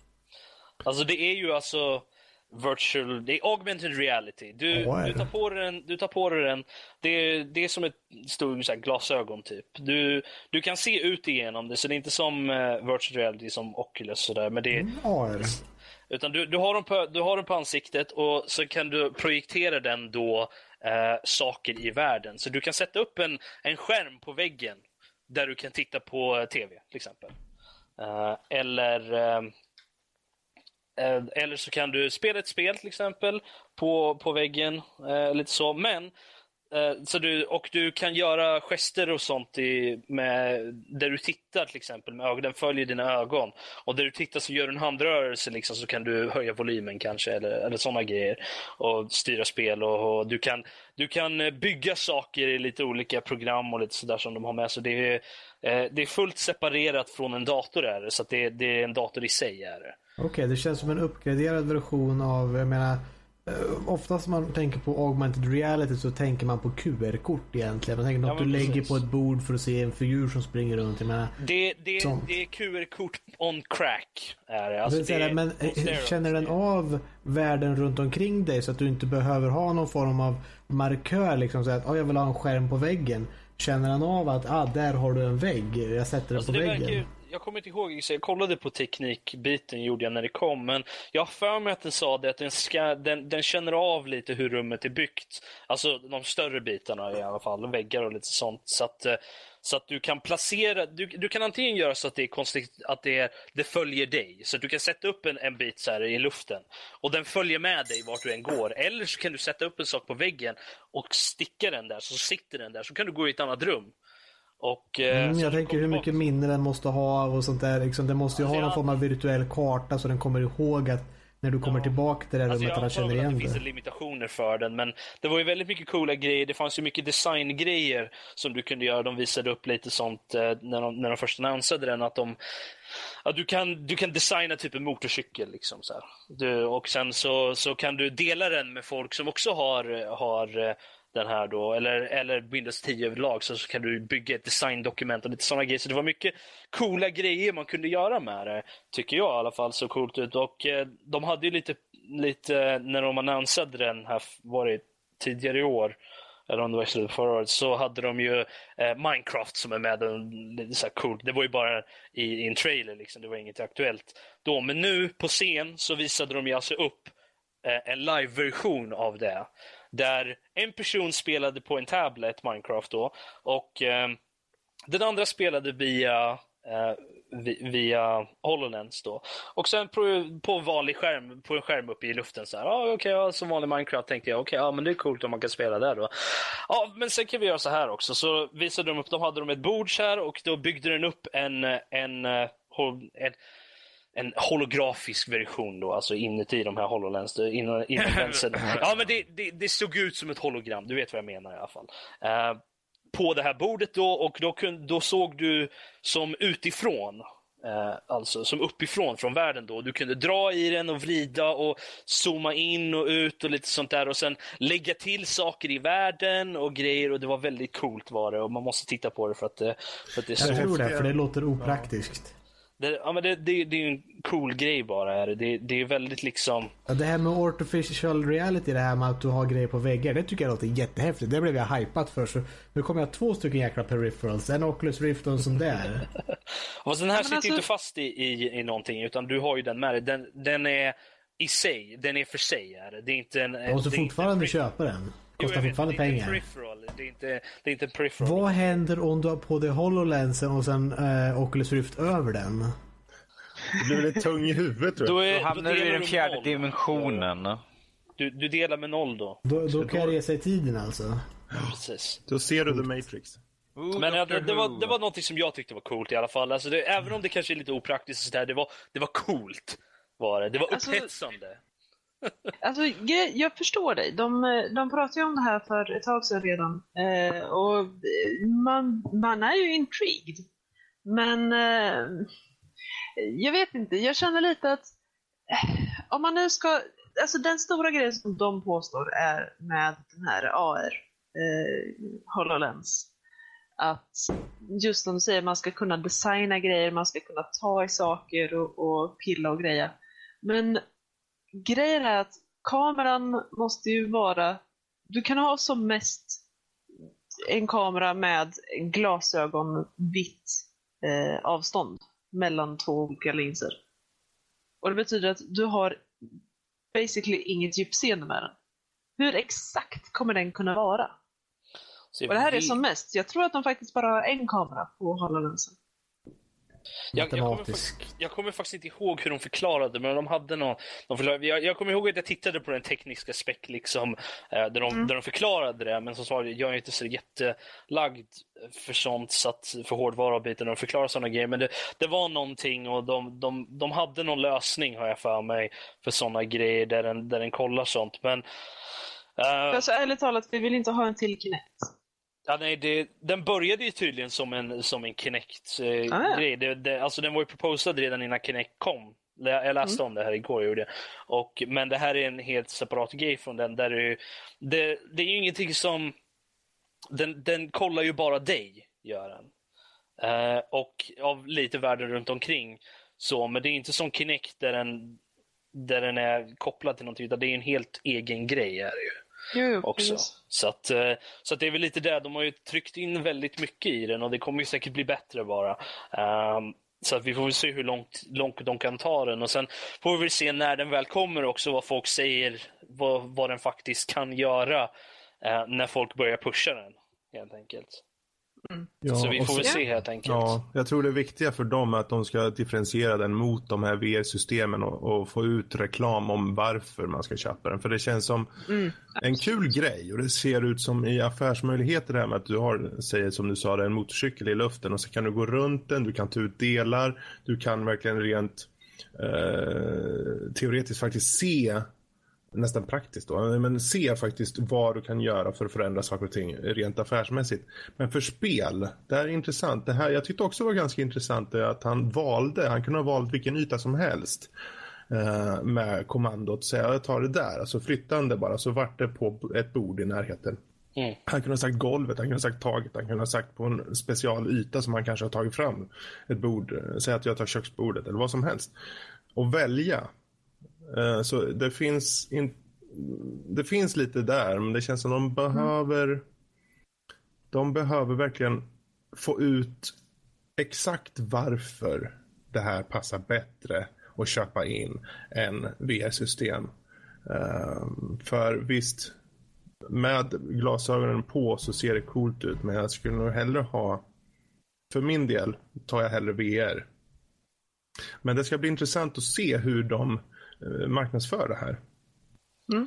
[SPEAKER 3] Alltså det är ju alltså virtual, det är augmented reality. Du, oh, du, tar på dig den, du tar på dig den, det är, det är som ett stort så här, glasögon typ. Du, du kan se ut igenom det, så det är inte som uh, virtual reality som Oculus sådär. Men det, mm, utan du, du, har den på, du har den på ansiktet och så kan du projektera den då uh, saker i världen. Så du kan sätta upp en, en skärm på väggen där du kan titta på TV till exempel. Uh, eller Eh, Eh, eller så kan du spela ett spel till exempel på, på väggen. Eh, lite så. Men eh, så du, och du kan göra gester och sånt i, med, där du tittar till exempel med ögonen. Den följer dina ögon. Och där du tittar så gör du en handrörelse liksom, så kan du höja volymen kanske eller, eller sådana grejer. Och styra spel och, och, du, kan, du kan eh, bygga saker i lite olika program och lite sådär som de har med. Så det är, eh, det är fullt separerat från en dator är det, så det, det är en dator i sig. är det.
[SPEAKER 1] Okej, okay, det känns som en uppgraderad version av, jag menar, eh, oftast när man tänker på augmented reality så tänker man på QR-kort egentligen. Man tänker ja, något du precis. lägger på ett bord för att se en figur som springer runt. Jag menar,
[SPEAKER 3] det, det, det är QR-kort on crack. Är det. Alltså,
[SPEAKER 1] det, men eh, känner den av världen runt omkring dig så att du inte behöver ha någon form av markör liksom så att oh, jag vill ha en skärm på väggen. Känner den av att ah, där har du en vägg, jag sätter den alltså, på väggen. Verkar,
[SPEAKER 3] jag kommer inte ihåg, jag kollade på teknikbiten gjorde jag när det kom, men jag har för mig att den sa det att den, ska, den, den känner av lite hur rummet är byggt. Alltså de större bitarna i alla fall, väggar och lite sånt. Så att, eh, så att du kan placera, du, du kan antingen göra så att det är konstigt, att det, det följer dig. Så att du kan sätta upp en, en bit så här i luften och den följer med dig vart du än går. Eller så kan du sätta upp en sak på väggen och sticka den där, så sitter den där. Så kan du gå i ett annat rum. Och,
[SPEAKER 1] eh, mm, jag tänker hur mycket minne den måste ha och sånt där. Liksom, den måste ju alltså ha någon jag... form av virtuell karta så den kommer ihåg att när du kommer tillbaka till det
[SPEAKER 3] Alltså
[SPEAKER 1] rummet
[SPEAKER 3] jag
[SPEAKER 1] alla
[SPEAKER 3] antar
[SPEAKER 1] känner
[SPEAKER 3] att
[SPEAKER 1] igen
[SPEAKER 3] det finns
[SPEAKER 1] det.
[SPEAKER 3] limitationer för den, men det var ju väldigt mycket coola grejer. Det fanns ju mycket designgrejer som du kunde göra. De visade upp lite sånt eh, när, de, när de först annonsade den, att de Ja, du, kan, du kan designa typ en motorcykel. Liksom, så här. Du, och sen så, så kan du dela den med folk som också har, har eh, den här då, eller, eller Windows 10 överlag, så, så kan du bygga ett designdokument och lite sådana grejer. Så det var mycket coola grejer man kunde göra med det, tycker jag i alla fall. Så coolt ut. Och eh, de hade ju lite, lite, när de annonserade den här, var det tidigare i år, eller om det var i slutet förra året, så hade de ju eh, Minecraft som är med. Och, lite så här coolt. Det var ju bara i, i en trailer, liksom. det var inget aktuellt då. Men nu på scen så visade de ju alltså upp eh, en live-version av det. Där en person spelade på en tablet, Minecraft då, och eh, den andra spelade via eh, via HoloLens då. Och sen på, på vanlig skärm, på en skärm uppe i luften så här, Ah, okej, ja, som vanlig Minecraft tänkte jag, okej, ja men det är coolt om man kan spela där då. Ja, men sen kan vi göra så här också. Så visade de upp, de hade de ett bord så här och då byggde den upp en, en, eh, en, en en holografisk version då, alltså inuti de här HoloLens. det- Inom. Ja, men det, det, det såg ut som ett hologram, du vet vad jag menar i alla fall. Eh, på det här bordet då, och då, kun, då såg du som utifrån, eh, alltså som uppifrån från världen då. Du kunde dra i den och vrida och zooma in och ut och lite sånt där och sen lägga till saker i världen och grejer och det var väldigt coolt var det och man måste titta på det för att det, för att det är så
[SPEAKER 1] Jag tror det, för det låter opraktiskt.
[SPEAKER 3] Det, ja, men det, det, det är ju en cool grej bara. Är det. Det, det är väldigt liksom...
[SPEAKER 1] Ja, det här med artificial reality, det här med att du har grejer på väggar, det tycker jag låter jättehäftigt. Det blev jag hypat för. Så nu kommer jag ha två stycken jäkla peripherals. En Oculus Rift och en sån där.
[SPEAKER 3] Fast den här
[SPEAKER 6] men
[SPEAKER 3] sitter
[SPEAKER 6] alltså-
[SPEAKER 3] inte fast i, i, i någonting, utan du har ju den med dig. Den, den är i sig, den är för sig. Är det. det är inte en...
[SPEAKER 1] Jag måste fortfarande
[SPEAKER 3] en
[SPEAKER 1] köpa den. Kostar fortfarande
[SPEAKER 3] det är inte
[SPEAKER 1] pengar.
[SPEAKER 3] en peripheral. Det är inte, det är inte en peripheral.
[SPEAKER 1] Vad händer om du har på dig HoloLensen och sen eh, Oculus Rift över den?
[SPEAKER 2] Det blir väl tung i huvudet tror jag.
[SPEAKER 3] Då, är,
[SPEAKER 5] Då hamnar du i den fjärde
[SPEAKER 3] noll.
[SPEAKER 5] dimensionen.
[SPEAKER 3] Du, du delar med noll då.
[SPEAKER 1] Då, då kan jag resa i tiden alltså.
[SPEAKER 3] Precis.
[SPEAKER 2] Då ser du The Matrix.
[SPEAKER 3] Men ja, det, det, var, det var något som jag tyckte var coolt i alla fall. Alltså det, även om det kanske är lite opraktiskt och sådär, det var, det var coolt. Var det. det var
[SPEAKER 6] Alltså-
[SPEAKER 3] upphetsande.
[SPEAKER 6] Alltså, Alltså, jag förstår dig. De, eh, de pratade ju om det här för ett tag sedan redan. Eh, och eh, man, man är ju intrigued. Men eh, jag vet inte, jag känner lite att eh, om man nu ska... Alltså den stora grejen som de påstår är med den här AR, eh, HoloLens, att just som du säger, man ska kunna designa grejer, man ska kunna ta i saker och, och pilla och greja. Men grejen är att kameran måste ju vara, du kan ha som mest en kamera med glasögon vitt eh, avstånd mellan två olika linser. Och det betyder att du har basically inget djupseende med den. Hur exakt kommer den kunna vara?
[SPEAKER 3] Så
[SPEAKER 6] Och det här är
[SPEAKER 3] vi-
[SPEAKER 6] som mest, jag tror att de faktiskt bara har en kamera på HoloLensen.
[SPEAKER 3] Jag, jag, kommer faktiskt, jag kommer faktiskt inte ihåg hur de förklarade, men de hade någon... De förklarade, jag, jag kommer ihåg att jag tittade på den tekniska spec, liksom, eh, där, de, där de förklarade det, men som sagt, jag är inte så jättelagd för sånt, så att, för hårdvara och biten, de förklarar sådana grejer. Men det, det var någonting och de, de, de hade någon lösning, har jag för mig, för sådana grejer där den, där den kollar sånt. Men... eh,
[SPEAKER 6] Alltså ärligt talat, vi vill inte ha en till Kinect.
[SPEAKER 3] Ja, nej, det, den började ju tydligen som en, som en Kinect-grej.
[SPEAKER 6] Ah, ja.
[SPEAKER 3] Eh, det, det, alltså, den var ju proposad redan innan Kinect kom. Jag läste om det här igår, gjorde. Och, men det här är en helt separat grej från den. Där det, det, det är ju ingenting som... Den, den kollar ju bara dig, gör den. Eh, och av lite världen runt omkring. Så, men det är inte som Kinect där den, där den är kopplad till någonting, utan det är en helt egen grej. Är det ju
[SPEAKER 6] Jo,
[SPEAKER 3] också.
[SPEAKER 6] precis.
[SPEAKER 3] Så, att, eh, så att det är väl lite det. De har ju tryckt in väldigt mycket i den och det kommer ju säkert bli bättre bara. Ehm, så att vi får väl se hur långt, långt de kan ta den och sen får vi väl se när den väl kommer också vad folk säger, vad, vad den faktiskt kan göra eh, när folk börjar pusha den. Helt enkelt.
[SPEAKER 1] Ja,
[SPEAKER 3] så vi får väl se helt enkelt.
[SPEAKER 2] Ja, jag tror det viktiga för dem är att de ska differentiera den mot de här VR-systemen och, och få ut reklam om varför man ska köpa den. För det känns som en kul grej och det ser ut som i affärsmöjligheter det här med att du har, säger som du sa, det, en motorcykel i luften och så kan du gå runt den, du kan ta ut delar, du kan verkligen rent eh, teoretiskt faktiskt se nästan praktiskt då, men se faktiskt vad du kan göra för att förändra saker och ting rent affärsmässigt. Men för spel, det här är intressant. Det här, jag tyckte också var ganska intressant att han valde, han kunde ha valt vilken yta som helst eh, med kommandot. Så jag tar det där, alltså flytta det bara så vart det på ett bord i närheten.
[SPEAKER 3] Mm.
[SPEAKER 2] Han kunde ha sagt golvet, han kunde ha sagt taget, han kunde ha sagt på en special yta som han kanske har tagit fram. Ett bord, säg att jag tar köksbordet eller vad som helst. Och välja. Eh, så det finns, in, det finns lite där, men det känns som de behöver de behöver verkligen få ut exakt varför det här passar bättre att köpa in än VR-system. Eh, för visst, med glasögonen på så ser det coolt ut, men jag skulle nog hellre ha, för min del, tar jag hellre VR. Men det ska bli intressant att se hur de marknadsför det här.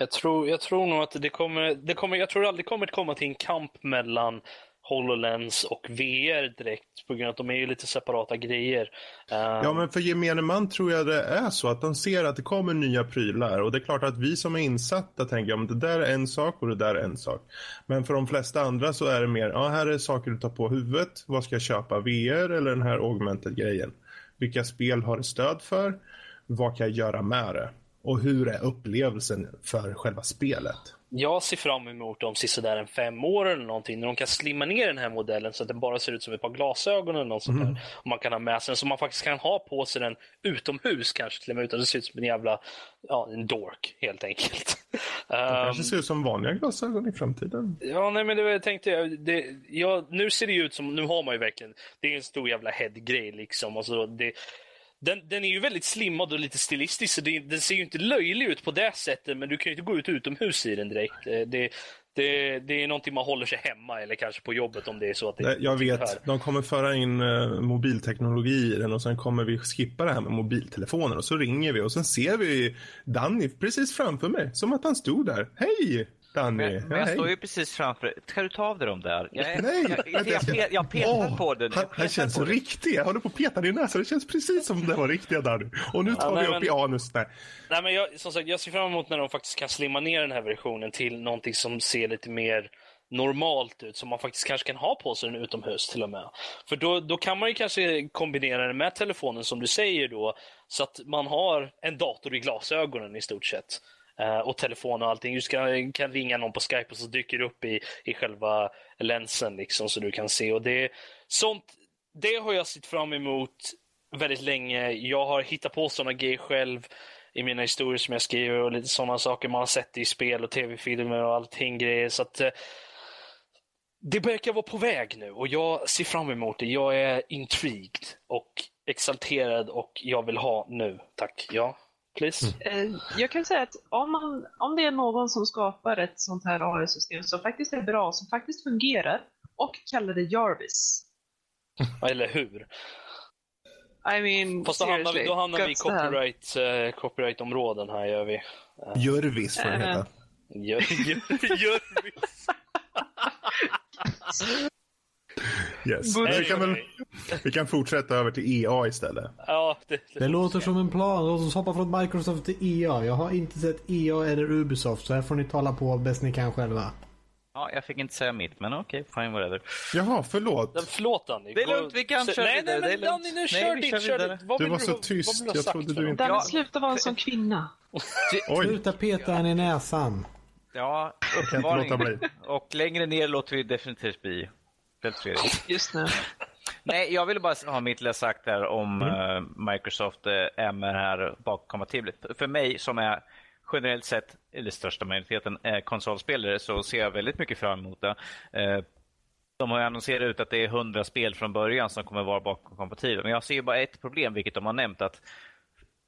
[SPEAKER 3] Jag, tror, jag tror nog att det kommer, det kommer, jag tror aldrig kommer komma till en kamp mellan HoloLens och VR direkt på grund av att de är ju lite separata grejer. Eh,
[SPEAKER 2] Ja, men för gemene man tror jag det är så att de ser att det kommer nya prylar och det är klart att vi som är insatta tänker om det där är en sak och det där är en sak. Men för de flesta andra så är det mer, ja här är saker du tar på huvudet, vad ska jag köpa, VR eller den här augmented grejen? Vilka spel har det stöd för? Vad kan jag göra med det? Och hur är upplevelsen för själva spelet?
[SPEAKER 3] Jag ser fram emot om sisådär en fem år eller någonting när de kan slimma ner den här modellen så att den bara ser ut som ett par glasögon eller något sånt där. Och man kan ha med sig den så man faktiskt kan ha på sig den utomhus kanske till och med utan det ser ut som en jävla, ja en dork helt enkelt.
[SPEAKER 2] Det
[SPEAKER 3] Ehm,
[SPEAKER 2] kanske ser ut som vanliga glasögon i framtiden.
[SPEAKER 3] Ja, nej men det tänkte jag. Det, ja, nu ser det ju ut som, nu har man ju verkligen, det är en stor jävla head-grej liksom. Alltså, det, den, den är ju väldigt slimmad och lite stilistisk, så det, den ser ju inte löjlig ut på det sättet, men du kan ju inte gå ut utomhus i den direkt. Eh, Det, det, det är någonting man håller sig hemma eller kanske på jobbet om det är så att det
[SPEAKER 2] Nej, Jag vet, de kommer föra in uh, mobilteknologi i den och sen kommer vi skippa det här med mobiltelefoner och så ringer vi och sen ser vi Danny precis framför mig, som att han stod där. Hej Danny!
[SPEAKER 5] Men, men jag står ju precis framför. Ska du ta av dig dem där? Jag, är-
[SPEAKER 2] Nej,
[SPEAKER 5] jag, jag,
[SPEAKER 2] jag
[SPEAKER 5] jag, petar
[SPEAKER 2] Åh,
[SPEAKER 5] på den.
[SPEAKER 2] Han, han känns riktig. Jag håller på att peta din näsa. Det känns precis som det var riktiga Danny. Och nu tar
[SPEAKER 3] Ja,
[SPEAKER 2] vi upp i anus. Nej.
[SPEAKER 3] Nej, men jag, som sagt, jag ser fram emot när de faktiskt kan slimma ner den här versionen till någonting som ser lite mer normalt ut, som man faktiskt kanske kan ha på sig den utomhus till och med. För då, då kan man ju kanske kombinera den med telefonen som du säger då, så att man har en dator i glasögonen i stort sett. Eh, och telefon och allting. Du ska, kan ringa någon på Skype och så dyker det upp i, i själva länsen liksom så du kan se. Och det, sånt, det har jag sett fram emot väldigt länge. Jag har hittat på sådana grejer själv i mina historier som jag skriver och lite sådana saker man har sett i spel och tv-filmer och allting grejer. Så att, eh, det verkar vara på väg nu och jag ser fram emot det. Jag är intrigued och exalterad och jag vill ha nu. Tack. Ja, please.
[SPEAKER 6] Eh, Jag kan säga att om, man, om det är någon som skapar ett sånt här AI-system som faktiskt är bra, som faktiskt fungerar och kallar det Jarvis.
[SPEAKER 3] Eller hur?
[SPEAKER 6] I mean,
[SPEAKER 3] Fast då hamnar vi, då hamnar vi i copyright, eh, copyright-områden här gör vi.
[SPEAKER 2] Jörvis får det
[SPEAKER 6] Eh.
[SPEAKER 2] heta.
[SPEAKER 3] Vi.
[SPEAKER 2] Yes. Men vi, kan väl, vi kan fortsätta över till EA istället.
[SPEAKER 3] Ja, det,
[SPEAKER 1] Det låter som en plan. Låt oss hoppa från Microsoft till EA. Jag har inte sett EA eller Ubisoft, så här får ni tala på bäst ni kan själva.
[SPEAKER 5] Ja, jag fick inte säga mitt, men okej, fine whatever.
[SPEAKER 2] Jaha, förlåt.
[SPEAKER 3] Den, förlåt Danny.
[SPEAKER 5] Det är lugnt, vi kan köra
[SPEAKER 3] nej,
[SPEAKER 5] vidare,
[SPEAKER 3] Nej,
[SPEAKER 5] det
[SPEAKER 3] men
[SPEAKER 5] lugnt.
[SPEAKER 3] Danny, nu
[SPEAKER 5] Nej,
[SPEAKER 3] kör ditt,
[SPEAKER 5] kör
[SPEAKER 3] ditt.
[SPEAKER 2] Du var så tyst. Jag trodde du inte-
[SPEAKER 6] Danny, sluta vara en sån kvinna.
[SPEAKER 1] Sluta peta henne i näsan.
[SPEAKER 5] Ja, uppenbarligen. Och längre ner låter vi definitivt bli. Helt Fredrik.
[SPEAKER 6] Just nu.
[SPEAKER 5] Nej, jag ville bara ha mitt lilla sagt där om
[SPEAKER 2] Mm.
[SPEAKER 5] eh, Microsoft eh, det här bakkompatibelt. För mig som är generellt sett, eller största majoriteten, är konsolspelare så ser jag väldigt mycket fram emot det. Eh, de har ju annonserat ut att det är 100 spel från början som kommer vara bakåtkompatibla. Men jag ser ju bara ett problem, vilket de har nämnt, att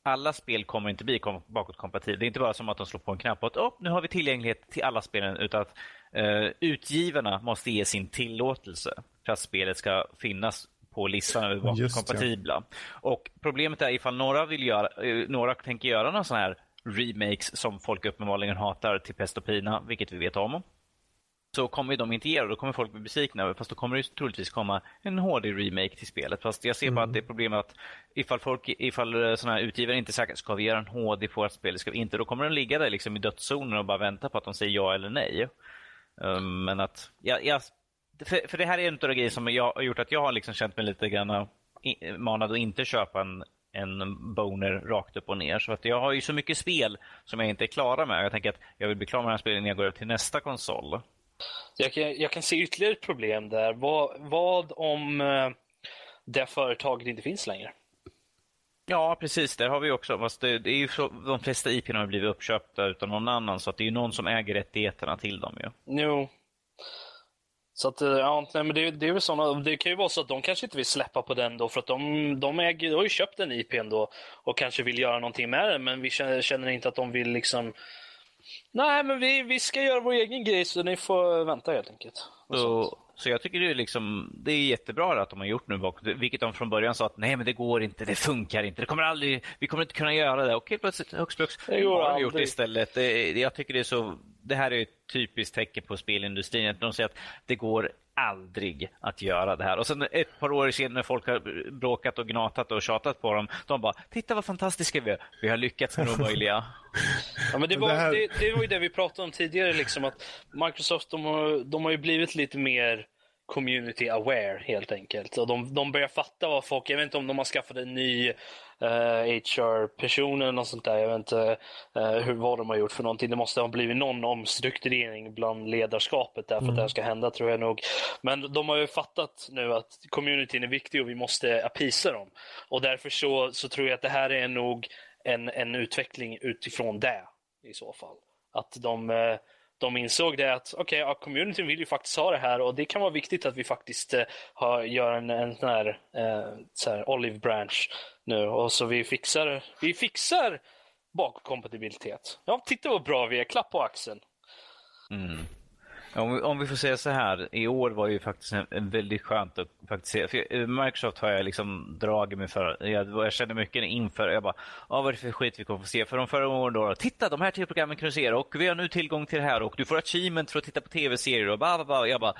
[SPEAKER 5] alla spel kommer inte bli kom- bakåtkompatibla. Det är inte bara som att de slår på en knapp och att oh, nu har vi tillgänglighet till alla spelen, utan att eh, utgivarna måste ge sin tillåtelse för att spelet ska finnas på listan över
[SPEAKER 2] Just ja.
[SPEAKER 5] Och problemet är ifall några, vill göra, eh, några tänker göra några sådana här remakes som folk uppenbarligen hatar till pest och pina, vilket vi vet om. så kommer de inte ge det då kommer folk bli besvikna. Fast då kommer det troligtvis komma en HD-remake till spelet. Fast jag ser bara att det är problemet att ifall, folk, ifall såna här utgivare inte säkert ska vi göra en HD på vårt spel, ska vi inte, då kommer de ligga där liksom i dödszonen och bara vänta på att de säger ja eller nej. Um, men att, ja, ja, för, för det här är en av de grejer som jag har gjort att jag har liksom känt mig lite grann manad att inte köpa en, en boner rakt upp och ner. Så att jag har ju så mycket spel som jag inte är klara med. Jag tänker att jag vill bli klar med de här spelen när jag går över till nästa konsol.
[SPEAKER 3] Jag kan, jag kan se ytterligare ett problem där. Vad, vad om eh, det företaget inte finns längre?
[SPEAKER 5] Ja, precis. Det har vi också. Fast det, det är ju så, de flesta IP har blivit uppköpta utan någon annan, så att det är ju någon som äger rättigheterna till dem. Ju.
[SPEAKER 3] Jo. Så att, ja, nej, men det, det är väl såna, det kan ju vara så att de kanske inte vill släppa på den då för att de, de, äger, de har ju köpt den IPn då och kanske vill göra någonting med den men vi känner, känner inte att de vill liksom Nej men vi, vi ska göra vår egen grej så ni får vänta helt enkelt.
[SPEAKER 5] Så, så jag tycker det är, liksom, det är jättebra att de har gjort nu, vilket de från början sa att nej men det går inte, det funkar inte, det kommer aldrig, vi kommer inte kunna göra det. Okej plötsligt, högst
[SPEAKER 3] går
[SPEAKER 5] har gjort det istället. Det, jag tycker det är så, det här är ett typiskt tecken på spelindustrin, att de säger att det går aldrig att göra det här. Och sen ett par år senare när folk har bråkat och gnatat och tjatat på dem, de bara “Titta vad fantastiska vi är, vi har lyckats med det omöjliga”.
[SPEAKER 3] ja, men det, var, det, det, var ju det vi pratade om tidigare, liksom, att Microsoft de har, de har ju blivit lite mer community aware helt enkelt. Och de, de börjar fatta vad folk, jag vet inte om de har skaffat en ny uh, eh, något sånt där. Jag vet inte uh, hur, vad de har gjort för någonting. Det måste ha blivit någon omstrukturering bland ledarskapet där för mm. att det här ska hända tror jag nog. Men de har ju fattat nu att communityn är viktig och vi måste apisa dem. Och därför så, så tror jag att det här är nog en, en utveckling utifrån det i så fall. Att de uh, de insåg det att okej, okay, ja, communityn vill ju faktiskt ha det här och det kan vara viktigt att vi faktiskt eh, har, gör en, en sån här, eh, så här olive branch nu och så vi fixar, vi fixar bakkompatibilitet. Ja, titta vad bra vi är, klapp på axeln.
[SPEAKER 5] Mm. Om vi, om vi, får säga så här, i år var ju faktiskt en, en väldigt skönt att faktiskt se. För Microsoft har jag liksom dragit mig för. Jag, jag kände mycket inför. Jag bara, ah, vad är det för skit vi kommer få se? För de förra åren då, titta de här tv-programmen kan du se och vi har nu tillgång till det här och du får achievement för att titta på tv-serier och bara, bara. Jag bara,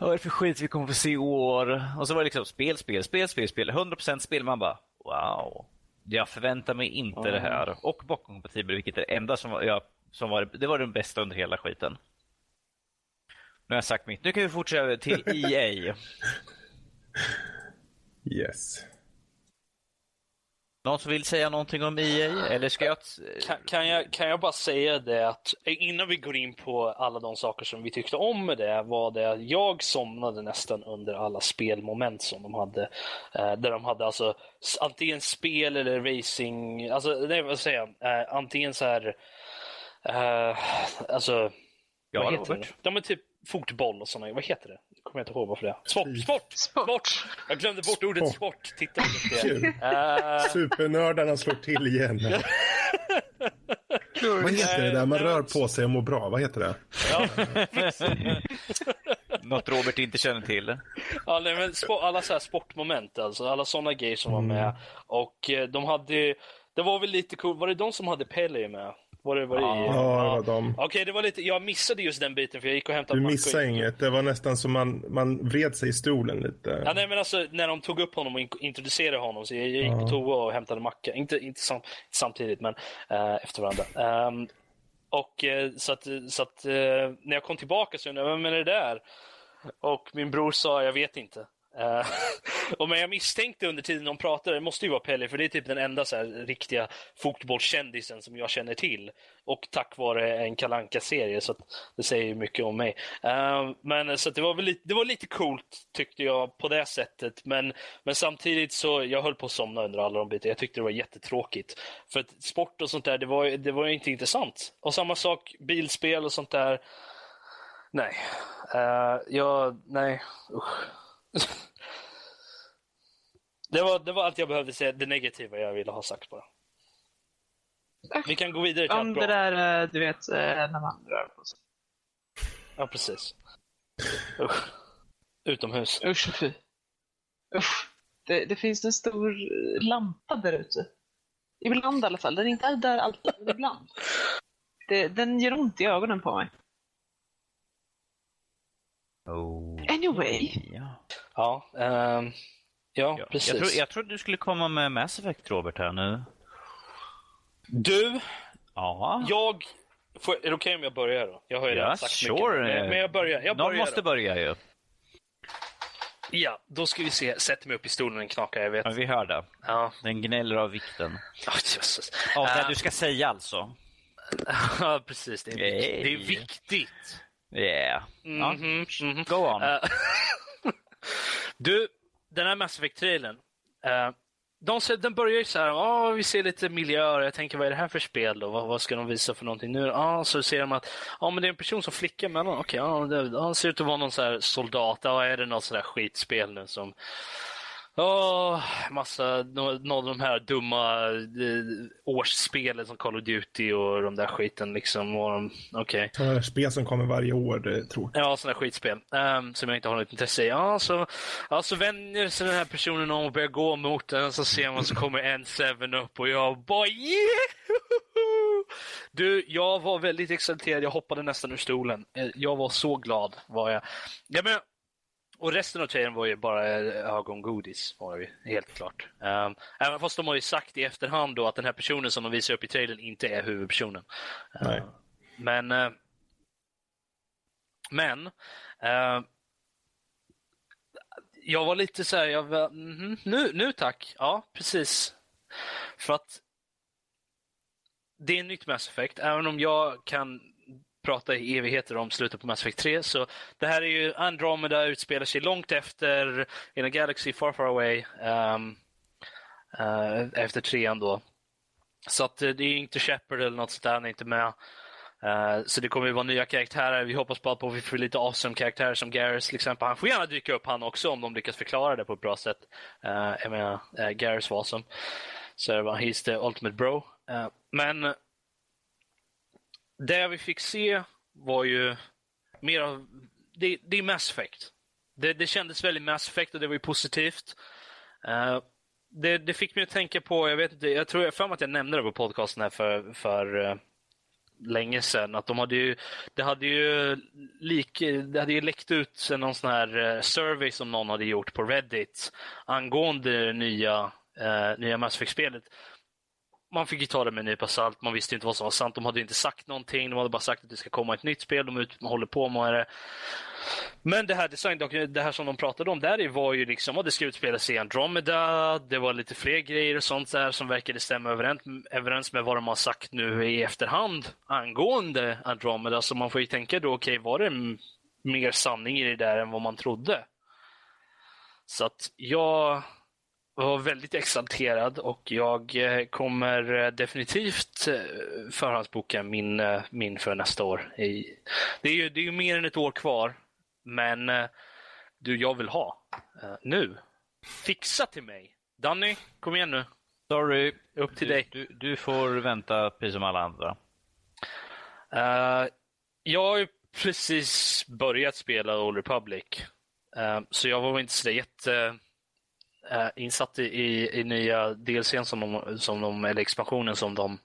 [SPEAKER 5] vad är det för skit vi kommer få se i år? Och så var det liksom spel, spel, spel, spel, spel, 100% spel. Man bara, wow. Jag förväntar mig inte mm. det här. Och bakkompatibel, vilket är det enda som, jag, som var, det var den bästa under hela skiten. Nu har jag sagt mitt. Nu kan vi fortsätta till EA.
[SPEAKER 2] yes.
[SPEAKER 5] Någon som vill säga någonting om EA? Eller ska jag...
[SPEAKER 3] Kan, kan, jag, kan jag bara säga det att innan vi går in på alla de saker som vi tyckte om med det var det att jag somnade nästan under alla spelmoment som de hade. Eh, där de hade alltså antingen spel eller racing, alltså nej vad säger jag, eh, antingen så här, eh, alltså
[SPEAKER 5] Ja, vad heter Robert.
[SPEAKER 3] det? De är typ fotboll och sådana Vad heter det? Jag kommer inte ihåg varför det. Sport! Sport! Sport! Jag glömde bort sport. ordet sport. Titta på det.
[SPEAKER 2] Uh... Supernördarna slår till igen. Vad heter det där man rör på sig och mår bra? Vad heter det? Ja.
[SPEAKER 5] Något Robert inte känner till.
[SPEAKER 3] Ja, nej, men alla så sportmoment, alltså. Alla sådana grejer som mm. var med. Och eh, de hade... Det var väl lite coolt. Var det de som hade Pelle med? Var det, var det
[SPEAKER 2] ja, det var de.
[SPEAKER 3] Okej, okay, det var lite, jag missade just den biten för jag gick och hämtade
[SPEAKER 2] Du missade och... inget. Det var nästan som man, man vred sig i stolen lite.
[SPEAKER 3] Ja, nej men alltså när de tog upp honom och introducerade honom så jag gick ja. på toa och hämtade macka. Inte, inte sam, samtidigt men uh, efter varandra. Um, och uh, så att, så att uh, när jag kom tillbaka så undrade jag, vem är det där? Och min bror sa, jag vet inte. Uh, och men jag misstänkte under tiden de pratade, det måste ju vara Pelle, för det är typ den enda så här, riktiga fotbollskändisen som jag känner till. Och tack vare en kalanka serie så det säger mycket om mig. Uh, men så det var väl lite, det var lite coolt tyckte jag på det sättet. Men, men samtidigt så, jag höll på att somna under alla de bitarna. Jag tyckte det var jättetråkigt. För att sport och sånt där, det var, det var inte intressant. Och samma sak, bilspel och sånt där. Nej. Uh, jag, nej, usch. det, var, det var allt jag behövde säga, det negativa jag ville ha sagt bara. Vi kan gå vidare till
[SPEAKER 6] Om det där, eh, du vet, eh, när man rör på sig.
[SPEAKER 3] Ja, precis. Usch. Utomhus.
[SPEAKER 6] Usch fy. Usch. Det, det, finns en stor lampa där ute. Ibland i alla fall. Den är inte där alltid, men ibland. Det, den gör ont i ögonen på mig.
[SPEAKER 5] Oh.
[SPEAKER 6] Anyway.
[SPEAKER 5] Ja.
[SPEAKER 3] Ja, ehm, ja,
[SPEAKER 5] Ja.
[SPEAKER 3] precis.
[SPEAKER 5] Jag, tror, jag trodde du skulle komma med Mass Effect, Robert, här nu.
[SPEAKER 3] Du,
[SPEAKER 5] Ja.
[SPEAKER 3] jag... Får, är det okej om jag börjar då? Jag har ju
[SPEAKER 5] Ja,
[SPEAKER 3] redan sagt
[SPEAKER 5] sure.
[SPEAKER 3] mycket. Men, men jag börjar. Jag
[SPEAKER 5] Någon
[SPEAKER 3] börjar
[SPEAKER 5] måste
[SPEAKER 3] då.
[SPEAKER 5] börja ju.
[SPEAKER 3] Ja, då ska vi se. Sätter mig upp i stolen, den knakar, jag vet.
[SPEAKER 5] Ja, vi hör det.
[SPEAKER 3] Ja.
[SPEAKER 5] Den gnäller av vikten.
[SPEAKER 3] Oh, Jesus.
[SPEAKER 5] Av det
[SPEAKER 3] Eh,
[SPEAKER 5] du ska säga alltså.
[SPEAKER 3] Ja, precis. Det är,
[SPEAKER 5] Nej.
[SPEAKER 3] det är viktigt.
[SPEAKER 5] Yeah. Ja.
[SPEAKER 3] Mhm, mhm.
[SPEAKER 5] Go on.
[SPEAKER 3] Eh, du, den här Mass Effect-trailern. Eh, de, den börjar ju så här, oh, vi ser lite miljöer. Jag tänker, vad är det här för spel då? Vad, vad ska de visa för någonting nu? Ja, så ser de att ja, men det är en person som flickar mellan. Okej, ja, det, han ser ut att vara någon så här soldat. Ja, är det något sådär skitspel nu som Åh, massa, nå- någon av de här dumma eh, årsspelen som Call of Duty och de där skiten liksom. och de- Okej.
[SPEAKER 2] Sådana här spel som kommer varje år, det är tråkigt.
[SPEAKER 3] Ja, sådana skitspel um, som jag inte har något intresse i. Ja, så, ja, så vänjer sig den här personen om och börjar gå mot den. Så ser man så kommer en Seven upp och jag bara yeah! Du, jag var väldigt exalterad. Jag hoppade nästan ur stolen. Eh, Jag var så glad. var jag. Ja, men, och resten av trailern var ju bara eh, ögongodis, var det ju helt klart. Um, även fast de har ju sagt i efterhand då att den här personen som de visar upp i trailern inte är huvudpersonen.
[SPEAKER 2] Nej.
[SPEAKER 3] Men eh, men eh, jag var lite så här, jag var, mhm, nu, nu tack. Ja, precis. För att det är nytt Mass Effect, även om jag kan prata i evigheter om slutet på Mass Effect 3. Så det här är ju Andromeda, utspelar sig långt efter In a Galaxy Far Far Away. um, uh, efter trean då. Så att eh, det är inte Shepard eller något sånt där, han är inte med. Uh, så det kommer ju vara nya karaktärer. Vi hoppas bara på att vi får lite awesome karaktärer som Garrus till exempel. Han får gärna dyka upp han också om de lyckas förklara det på ett bra sätt. Uh, jag menar, uh, Garrus var awesome. Så det var, he's the ultimate bro. Uh, men det vi fick se var ju mer av, det, det är Mass Effect. Det, det kändes väldigt Mass Effect och det var ju positivt. Uh, det, det fick mig att tänka på, jag vet inte, jag tror jag för mig att jag nämnde det på podcasten här för, för uh, länge sedan. Att de hade ju, det hade ju lik, det hade ju läckt ut någon sån här uh, survey som någon hade gjort på Reddit angående det nya, nya Mass Effect-spelet. Man fick ju ta det med en nypa salt, man visste inte vad som var sant. De hade inte sagt någonting, de hade bara sagt att det ska komma ett nytt spel, de ut, håller på med det. Men det här det här som de pratade om där var ju liksom att det ska utspela sig i Andromeda, det var lite fler grejer och sånt där som verkade stämma överens, med vad de har sagt nu i efterhand angående Andromeda. Så man får ju tänka då, okej, var det mer sanning i det där än vad man trodde? Så att jag var väldigt exalterad och jag eh, kommer eh, definitivt eh, förhandsboka min, min för nästa år. Det är ju det är ju mer än ett år kvar, men du, jag vill ha. Nu. Fixa till mig. Danny, kom igen nu.
[SPEAKER 5] Sorry.
[SPEAKER 3] Upp till
[SPEAKER 5] du,
[SPEAKER 3] dig.
[SPEAKER 5] Du, du får vänta precis som alla andra.
[SPEAKER 3] Eh, jag har ju precis börjat spela Old Republic. Eh, så jag var inte så jätte eh, insatt i, i, nya DLCn som de, som de, eller expansionen som de,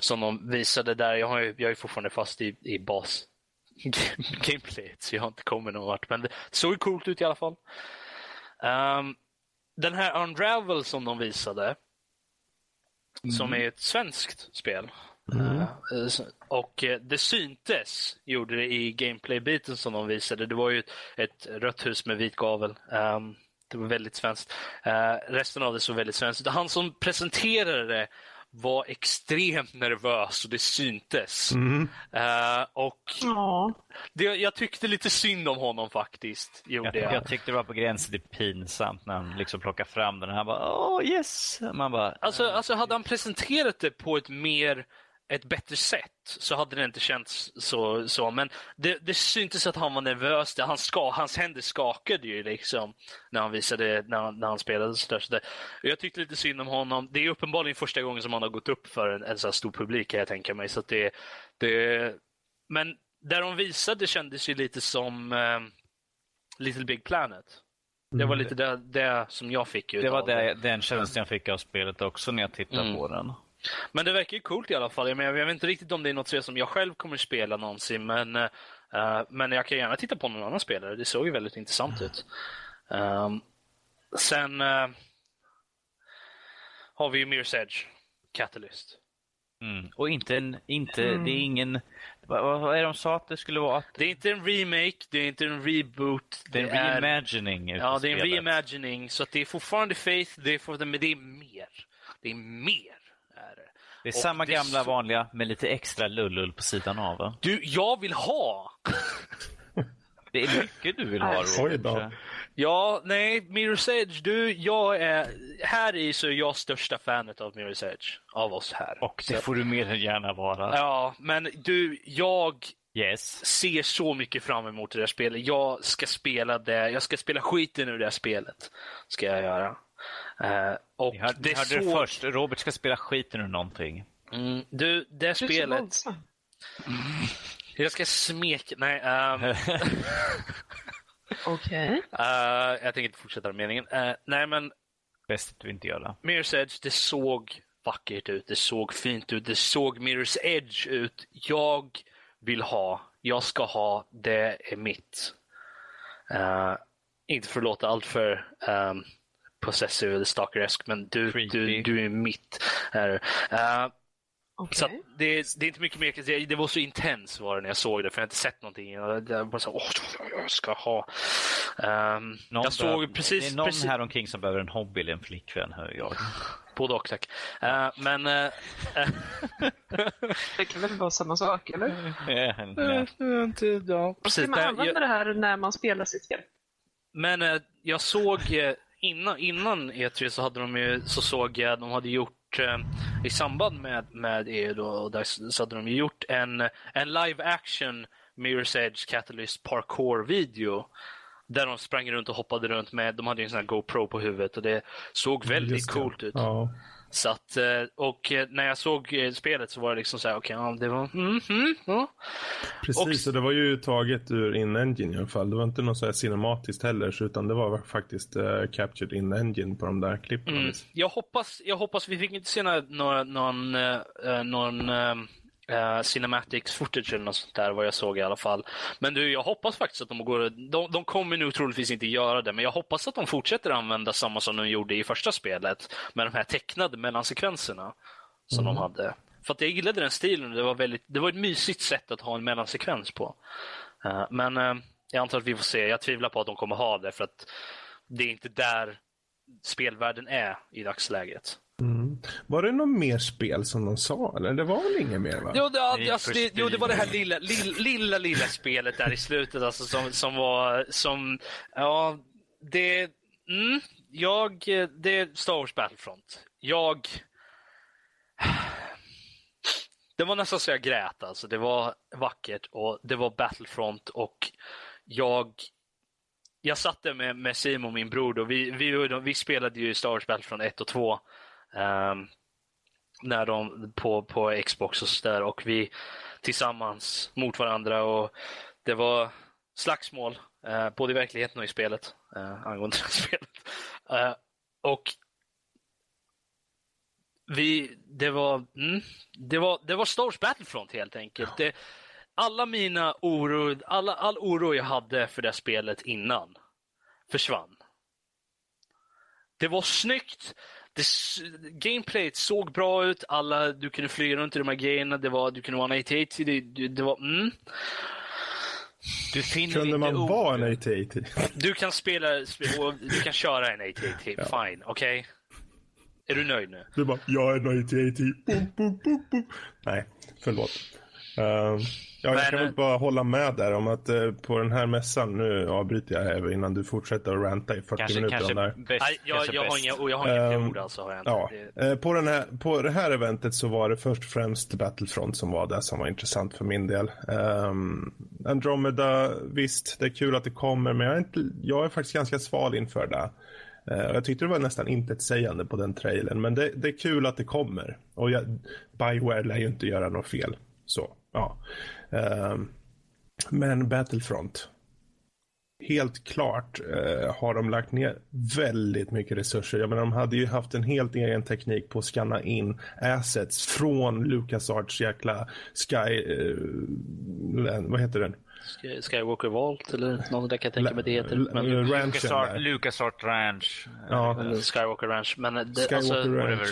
[SPEAKER 3] som de visade där. Jag, har ju, jag är fortfarande fast i, i bas gameplayet så jag har inte kommit någon vart. Men det såg ju coolt ut i alla fall. Ehm, den här Unravel som de visade, som är ett svenskt spel. Eh, så- och eh, det syntes, gjorde det i gameplay-biten som de visade. Det var ju ett, rött hus med vit gavel. Ehm, det var väldigt svenskt. Eh, resten av det såg väldigt svenskt. Han som presenterade det var extremt nervös och det syntes. Eh, och
[SPEAKER 6] Ja.
[SPEAKER 3] det, jag tyckte lite synd om honom faktiskt. Gjorde
[SPEAKER 5] Jag,
[SPEAKER 3] jag.
[SPEAKER 5] jag tyckte det var på gränsen till pinsamt när han liksom plockade fram den. Han bara åh yes! Man bara,
[SPEAKER 3] Alltså, alltså hade han presenterat det på ett mer ett bättre sätt så hade det inte känts så. så. Men det, det syntes att han var nervös. Det, han ska, hans händer skakade ju liksom när han visade när han, när han spelade. Så där, så där. Jag tyckte lite synd om honom. Det är uppenbarligen första gången som han har gått upp för en, en så stor publik kan jag tänka mig. Så det, det, men där de visade kändes ju lite som eh, Little Big Planet. Det var lite det, det som jag fick
[SPEAKER 5] det var det, den känslan jag fick av spelet också när jag tittade
[SPEAKER 3] Mm.
[SPEAKER 5] på den.
[SPEAKER 3] Men det verkar ju coolt i alla fall. Jag, menar, jag vet inte riktigt om det är något spel som jag själv kommer spela någonsin, men Eh, men jag kan gärna titta på någon annan spelare. Det såg ju väldigt intressant ut. Um, sen uh, har vi ju Mirror's Edge, Catalyst.
[SPEAKER 5] Mm. Och inte en, inte,
[SPEAKER 6] Mm.
[SPEAKER 5] det är ingen, vad, vad är det de sa att det skulle vara? Att
[SPEAKER 3] Det är inte en remake, det är inte en reboot.
[SPEAKER 5] det är en reimagining utav
[SPEAKER 3] Ja, det är en reimagining. Så att det är fortfarande Faith, det är for, men det är mer. Det är mer. Det.
[SPEAKER 5] Är samma
[SPEAKER 3] det
[SPEAKER 5] gamla
[SPEAKER 3] så-
[SPEAKER 5] vanliga med lite extra lullull på sidan av. Va?
[SPEAKER 3] Du, jag vill ha!
[SPEAKER 5] Det är mycket du vill ha
[SPEAKER 2] då.
[SPEAKER 3] Ja, nej, Mirror's Edge, du, jag är... Här i så är jag största fanet av Mirror's Edge. Av oss här.
[SPEAKER 5] Och det får du mer än gärna vara.
[SPEAKER 3] Ja, men du, jag
[SPEAKER 5] Yes.
[SPEAKER 3] ser så mycket fram emot det där spelet. Jag ska spela det. Jag ska spela skiten ur det här spelet. Ska jag göra. Eh, och
[SPEAKER 5] Ni hörde,
[SPEAKER 3] det
[SPEAKER 5] ni hörde det
[SPEAKER 3] så...
[SPEAKER 5] först. Robert ska spela skiten ur någonting.
[SPEAKER 3] Mm, du, det
[SPEAKER 6] så
[SPEAKER 3] spelet. Jag ska smeka... Nej, ehm,
[SPEAKER 6] Okej.
[SPEAKER 3] eh, jag tänker inte fortsätta den meningen. Eh, nej, men
[SPEAKER 5] Bäst att du inte gör det.
[SPEAKER 3] Mirror's Edge, det såg vackert ut. Det såg fint ut. Det såg Mirror's Edge ut. Jag vill ha. Jag ska ha. Det är mitt. Eh, inte för att låta allt för um, possessive eller stalkeresk, men du, du,
[SPEAKER 5] Creepy.
[SPEAKER 3] du är mitt. Är, uh,
[SPEAKER 6] Okej.
[SPEAKER 3] Så att det, är, det är inte mycket mer. Det, det var så intens var det när jag såg det, för jag har inte sett någonting. Jag, jag bara så, åh, jag ska ha.
[SPEAKER 5] Någon
[SPEAKER 3] jag såg
[SPEAKER 5] behöver-
[SPEAKER 3] precis,
[SPEAKER 5] det är någon
[SPEAKER 3] precis
[SPEAKER 5] här omkring som behöver en hobby eller en flickvän, hör jag.
[SPEAKER 3] både och tack. Eh, men eh,
[SPEAKER 6] Det kan väl vara samma sak, eller?
[SPEAKER 5] Eh, nej.
[SPEAKER 3] ja, precis.
[SPEAKER 6] Ska man använda
[SPEAKER 3] jag,
[SPEAKER 6] det här när man spelar sitt spel?
[SPEAKER 3] men eh, jag såg eh, innan, innan E3 så hade de ju, så såg jag de hade gjort eh, i samband med, med E då, och där så hade de gjort en, en live action Mirror's Edge Catalyst parkour video. Där de sprang runt och hoppade runt med, de hade ju en sån här GoPro på huvudet och det såg väldigt
[SPEAKER 2] det.
[SPEAKER 3] coolt ut.
[SPEAKER 2] Ja.
[SPEAKER 3] Så att, eh, och eh, när jag såg eh, spelet så var det liksom så här, okej, ja, det var, mm, mm, ja.
[SPEAKER 2] Precis, och det var ju taget ur in-engine i alla fall. Det var inte något så här cinematiskt heller, utan det var faktiskt uh, captured in-engine på de där klippen.
[SPEAKER 3] Mm. Jag hoppas, jag hoppas, vi fick inte se några, någon, eh, någon eh, cinematics footage eller något sånt där, vad jag såg i alla fall. Men du, jag hoppas faktiskt att de går, de, de kommer nog troligtvis inte göra det, men jag hoppas att de fortsätter använda samma som de gjorde i första spelet, med de här tecknade mellansekvenserna som de hade. För att jag gillade den stilen, det var, väldigt, det var ett mysigt sätt att ha en mellansekvens på. Eh, men eh, jag antar att vi får se, jag tvivlar på att de kommer ha det, för att det är inte där spelvärlden är i dagsläget.
[SPEAKER 2] Var det något mer spel som de sa? Eller det var väl inget mer? Va?
[SPEAKER 3] Jo, det, alltså, det, jo, det var det här lilla, lilla, lilla, lilla spelet där i slutet alltså, som, som var som, ja, det, mm, jag, det är Star Wars Battlefront. Jag, det var nästan så jag grät alltså. Det var vackert och det var Battlefront och jag jag satt där med, med Simon, min bror, och vi, vi, vi spelade ju Star Wars Battlefront 1 och 2 ehm, när de, på, på Xbox och så där och vi tillsammans mot varandra och det var slagsmål, eh, både i verkligheten och i spelet, eh, angående spelet. Eh, och vi, det var, mm, det var, det var Star Wars Battlefront helt enkelt. Det, alla mina oro, alla, all oro jag hade för det spelet innan försvann. Det var snyggt. Det, gameplayet såg bra ut. Alla, du kunde flyga runt i de här grejerna. Det var, du kunde vara en 8080. Det, det, det var, mm.
[SPEAKER 5] Du finner
[SPEAKER 2] Kunde man
[SPEAKER 5] ord.
[SPEAKER 2] vara en AT-AT?
[SPEAKER 3] Du kan spela, du kan köra en 8080. Fine, okej? Är du nöjd nu?
[SPEAKER 2] Du bara, jag är en AT-AT. Boom, boom, boom, boom. Nej, förlåt. Uh, ja, jag kan väl
[SPEAKER 3] eh,
[SPEAKER 2] bara hålla med där om att eh, på den här mässan, nu avbryter jag här innan du fortsätter att ranta i 40
[SPEAKER 5] Kanske,
[SPEAKER 2] minuter
[SPEAKER 5] kanske
[SPEAKER 2] om det här.
[SPEAKER 5] bäst.
[SPEAKER 3] Nej, jag,
[SPEAKER 5] kanske
[SPEAKER 3] jag, har
[SPEAKER 5] bäst.
[SPEAKER 3] inga, och jag har inga
[SPEAKER 2] Ehm,
[SPEAKER 3] ord alltså. Har jag inte.
[SPEAKER 2] Ja,
[SPEAKER 3] Det-
[SPEAKER 2] eh, på, den här, på det här eventet så var det först och främst Battlefront som var det som var intressant för min del. Um, Andromeda, visst, det är kul att det kommer, men jag är, inte, jag är faktiskt ganska sval inför det. Eh, jag tyckte det var nästan intetsägande på den trailern, men det, det är kul att det kommer. Och jag, Bioware lär ju inte göra något fel. Så, ja. Ehm, men Battlefront. Helt klart eh, har de lagt ner väldigt mycket resurser. Jag menar, de hade ju haft en helt egen teknik på att scanna in assets från LucasArts jäkla Sky... Eh, vad heter den?
[SPEAKER 3] Sky- Skywalker Vault eller något där kan jag tänka mig det heter. Men,
[SPEAKER 5] LucasArt. LucasArt Ranch.
[SPEAKER 2] Ja,
[SPEAKER 3] Skywalker Ranch. Men det,
[SPEAKER 2] Skywalker
[SPEAKER 3] alltså,
[SPEAKER 2] Ranch.
[SPEAKER 5] whatever.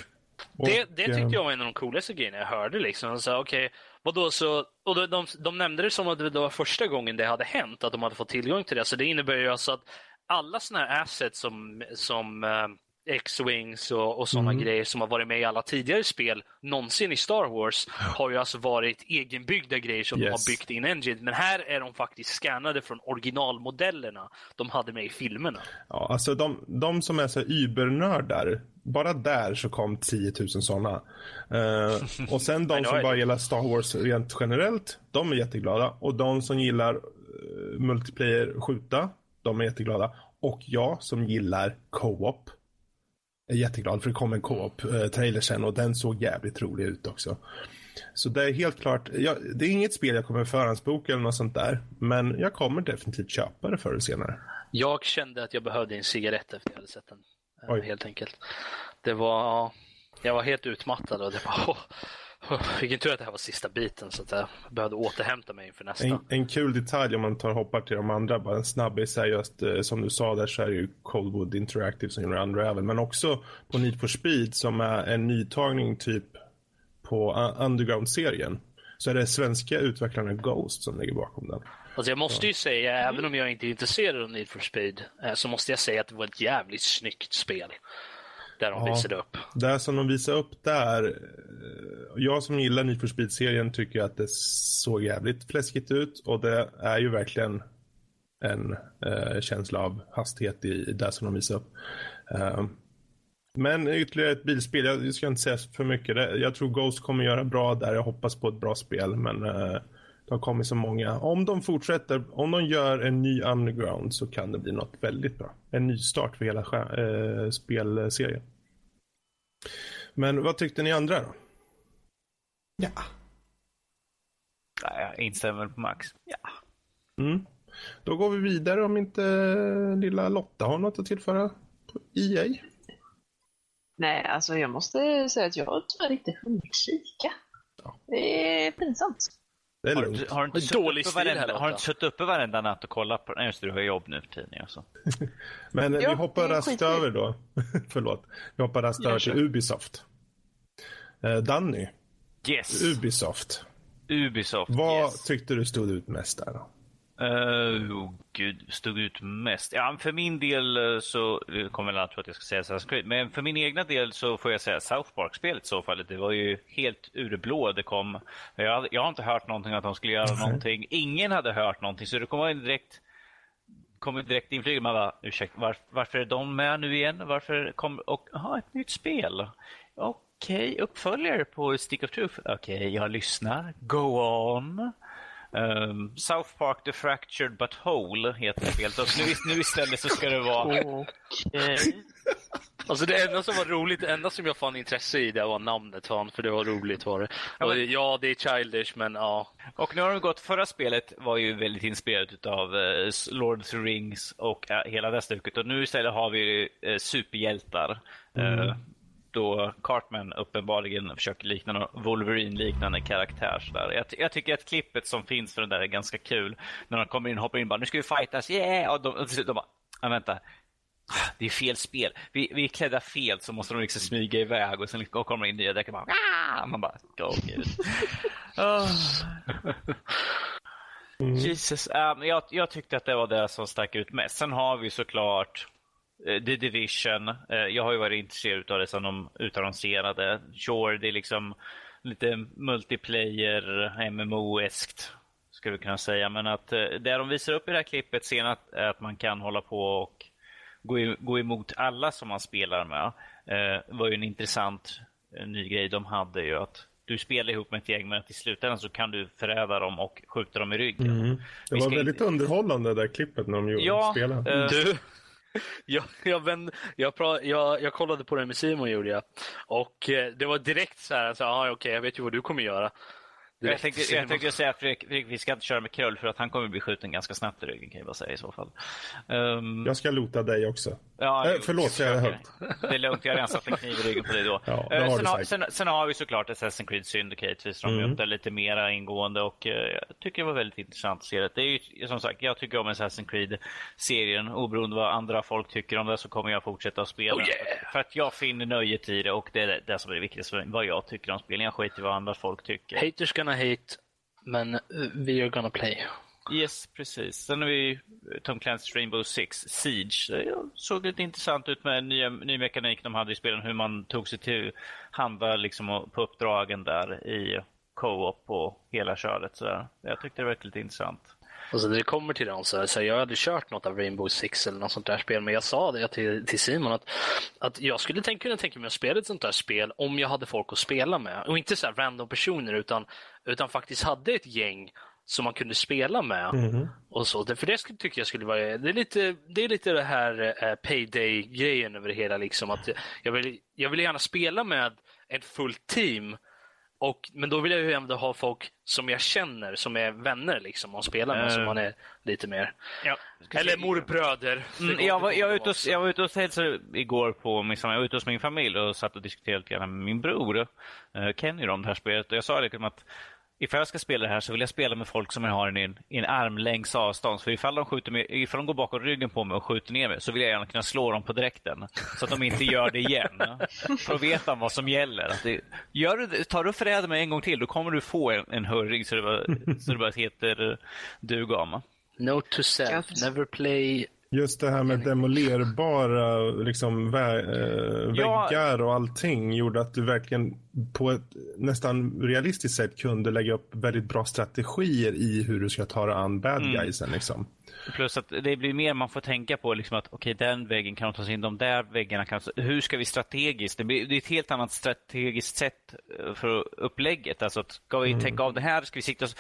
[SPEAKER 3] Det, det
[SPEAKER 2] eh,
[SPEAKER 3] tyckte jag var en av de coolaste grejerna jag hörde. Liksom. Alltså, okay, vadå, så, och de, de, de nämnde det som att det var första gången det hade hänt, att de hade fått tillgång till det. Så det innebär ju alltså att alla sådana här assets som, som eh, X-Wings och, och sådana
[SPEAKER 2] Mm.
[SPEAKER 3] grejer som har varit med i alla tidigare spel någonsin i Star Wars har ju alltså varit egenbyggda grejer som de
[SPEAKER 2] Yes.
[SPEAKER 3] har byggt in Engine. Men här är de faktiskt scannade från originalmodellerna de hade med i filmerna.
[SPEAKER 2] Ja, alltså de, de som är så übernördar, bara där så kom 10 000 sådana. Eh, och sen de som bara gillar Star Wars rent generellt, de är jätteglada. Och de som gillar uh, multiplayer skjuta, de är jätteglada. Och jag som gillar co-op är jätteglad för det kom en co-op-trailer sen och den såg jävligt rolig ut också. Så det är helt klart, jag, det är inget spel jag kommer förhandsboka eller något sånt där. Men jag kommer definitivt köpa det förr eller senare.
[SPEAKER 3] Jag kände att jag behövde en cigarett efter jag hade sett den. eh,
[SPEAKER 2] Oj.
[SPEAKER 3] Helt enkelt. Det var, jag var helt utmattad och det var, vilken tur att det här var sista biten så att jag behövde återhämta mig inför nästa.
[SPEAKER 2] En, en kul detalj om man tar hoppar till de andra, bara en snabbis är just eh, som du sa där så är det ju Coldwood Interactive som gör Unravel. Men också på Need for Speed som är en nytagning typ på uh, Underground-serien. Så är det svenska utvecklarna Ghost som ligger bakom den.
[SPEAKER 3] Alltså jag måste ju säga, även om jag inte är intresserad av Need for Speed, eh, så måste jag säga att det var ett jävligt snyggt spel. Där de
[SPEAKER 2] Ja.
[SPEAKER 3] visade upp.
[SPEAKER 2] Det som de visar upp där, eh, jag som gillar Need for Speed-serien tycker att det såg jävligt fläskigt ut och det är ju verkligen en eh, känsla av hastighet i, i det som de visar upp. Eh, men ytterligare ett bilspel, jag ska inte säga för mycket. Det- Jag tror Ghost kommer göra bra där, jag hoppas på ett bra spel men eh, det har kommit så många. Om de fortsätter, om de gör en ny Underground så kan det bli något väldigt bra. En ny start för hela eh, spelserien. Men vad tyckte ni andra då?
[SPEAKER 1] Ja.
[SPEAKER 5] Nej, jag instämmer på Max. Ja.
[SPEAKER 2] Mm. Då går vi vidare om inte lilla Lotta har något att tillföra på EA.
[SPEAKER 6] Nej, alltså jag måste säga att jag tyvärr inte hunnit kika. Det är pinsamt.
[SPEAKER 2] Det är
[SPEAKER 5] Har,
[SPEAKER 2] lugnt.
[SPEAKER 5] du, har, du inte suttit
[SPEAKER 3] dålig
[SPEAKER 5] uppe
[SPEAKER 3] här,
[SPEAKER 5] varenda, har du
[SPEAKER 3] Lotta.
[SPEAKER 5] inte suttit uppe varenda natt och kollat på... Nej, just det, du har jobb nu för tiden. Alltså.
[SPEAKER 2] Men eh, vi hoppar raskt över då. Förlåt. Vi hoppar raskt över till. Ubisoft. Eh, Danny,
[SPEAKER 5] Yes!
[SPEAKER 2] Ubisoft.
[SPEAKER 5] Ubisoft,
[SPEAKER 2] Vad
[SPEAKER 5] yes.
[SPEAKER 2] tyckte du stod ut mest där då?
[SPEAKER 5] Uh, oh, gud, stod ut mest. Ja, för min del eh, så eh, kommer jag tro att jag ska säga Assassin's Creed. Men för min egna del så får jag säga South Park-spelet i så fall. Det var ju helt ur det blå det kom. Jag, jag har inte hört någonting att de skulle göra någonting. Ingen hade hört någonting så det kom en direkt kommer direkt inflygande. Man bara, ursäkta, var, varför är de med nu igen? Varför kom, och, aha, ett nytt spel. Okej, uppföljare på Stick of Truth. Okej, jag lyssnar. Go on. Ehm, South Park The Fractured But Whole heter spelet. Och nu, nu istället så ska det vara...
[SPEAKER 6] Okej.
[SPEAKER 3] Alltså det enda som var roligt, det enda som jag fann intresse i det var namnet fan, för det var roligt var det.
[SPEAKER 5] Ja, men-
[SPEAKER 3] ja, det är childish men ja.
[SPEAKER 5] Och nu har de gått, förra spelet var ju väldigt inspirerat av uh, Lord of the Rings och eh, hela det stuket. Och nu istället har vi uh, superhjältar. Eh, då Cartman uppenbarligen försöker likna någon Wolverine-liknande karaktär. Så där. Jag, jag tycker att klippet som finns för den där är ganska kul. När de kommer in och hoppar in och bara nu ska vi fightas, yeah! Och de, och de bara, ah, vänta. Det är fel spel. Vi, vi är klädda fel så måste de liksom smyga iväg och sen liksom kommer in nya däck och bara ah! Man bara, gå gud. Ah. Jesus, äh, men jag, jag tyckte att det var det som stack ut mest. Sen har vi såklart The Division. Eh, jag har ju varit intresserad av det som de utannonserade. Sure, det är liksom lite multiplayer, MMO-eskt skulle vi kunna säga. Men att eh, det de visar upp i det här klippet senast är att man kan hålla på och gå, i, gå emot alla som man spelar med. Eh, var ju en intressant eh, ny grej de hade ju att du spelar ihop med ett gäng men att i slutändan så kan du förräda dem och skjuta dem i ryggen.
[SPEAKER 2] Det
[SPEAKER 5] Vi
[SPEAKER 2] var väldigt
[SPEAKER 5] inte-
[SPEAKER 2] underhållande det där klippet när de gjorde
[SPEAKER 5] Ja,
[SPEAKER 2] spelade.
[SPEAKER 5] eh,
[SPEAKER 3] Du, jag, jag, vänd, jag, pra, jag, jag kollade på det med Simon Julia. Och eh, det var direkt så här, så, aha, okej jag vet ju vad du kommer göra.
[SPEAKER 5] Jag tänkte, jag tänkte säga att Fredrik, Fredrik, vi ska inte köra med Krull för att han kommer bli skjuten ganska snabbt i ryggen kan jag bara säga i så fall. Um,
[SPEAKER 2] jag ska lota dig också.
[SPEAKER 5] Ja,
[SPEAKER 2] äh, förlåt, säger jag högt.
[SPEAKER 5] Det är lugnt, jag har redan satt en kniv i ryggen på dig då.
[SPEAKER 2] Ja,
[SPEAKER 5] uh, sen, har, sen, sen, har vi såklart Assassin's Creed Syndicate, de mm. det lite mer ingående och uh, jag tycker det var väldigt intressant att se det. Det är ju som sagt, jag tycker om Assassin's Creed-serien. Oberoende vad andra folk tycker om det så kommer jag fortsätta att spela.
[SPEAKER 3] Oh, yeah.
[SPEAKER 5] För att jag finner nöjet i det och det är det som är det viktigaste, vad jag tycker om spelen. Jag skiter i vad andra folk tycker.
[SPEAKER 3] Haters gonna hit, men eh, we are gonna play.
[SPEAKER 5] Yes, precis. Sen har vi eh, Tom Clancy's Rainbow Six Siege. Det såg lite intressant ut med nya, ny mekanik de hade i spelen. Hur man tog sig till handla liksom på uppdragen där i co-op och hela köret. Så jag tyckte det var lite intressant.
[SPEAKER 3] Och så när det kommer till dem så, här, så jag hade kört något av Rainbow Six eller något sånt där spel, men jag sa det till, till Simon att, att jag skulle tänka, kunna tänka mig att spela ett sånt där spel om jag hade folk att spela med. Och inte så random personer utan, utan faktiskt hade ett gäng som man kunde spela med. Mm. och så. För det skulle, tycker jag skulle vara, det är lite det, är lite det här eh, payday-grejen över det hela. Liksom, att jag, vill, jag vill gärna spela med ett fullt team och, men då vill jag ju ändå ha folk som jag känner, som är vänner liksom, och spelar med, uh, som man är lite mer.
[SPEAKER 5] Ja,
[SPEAKER 3] Eller morbröder.
[SPEAKER 5] Mm, jag, var, jag, var ute och, jag var ute och hälsade igår på min, jag var ute hos min familj och satt och diskuterade lite med min bror, uh, Kenny, om det här spelet. Och jag sa liksom att ifall jag ska spela det här så vill jag spela med folk som jag har i en, en armlängds avstånd. För ifall de, skjuter mig, ifall de går bakom ryggen på mig och skjuter ner mig så vill jag gärna kunna slå dem på direkten. Så att de inte gör det igen. För att veta vad som gäller. Att det, gör du, tar du förräder mig en gång till då kommer du få en, en hurring så det bara, så det bara heter duga om.
[SPEAKER 3] Note to self, never play
[SPEAKER 2] Just det här med demolerbara liksom, vä äh, ja. väggar och allting gjorde att du verkligen på ett nästan realistiskt sätt kunde lägga upp väldigt bra strategier i hur du ska ta dig an bad mm. guysen. Liksom.
[SPEAKER 5] Plus att det blir mer man får tänka på liksom att okej okay, den väggen kan ta sig in, de där väggarna kan Hur ska vi strategiskt? Det, blir, det är ett helt annat strategiskt sätt eh, för upplägget. Alltså att ska vi mm. tänka av det här, ska vi sikta oss,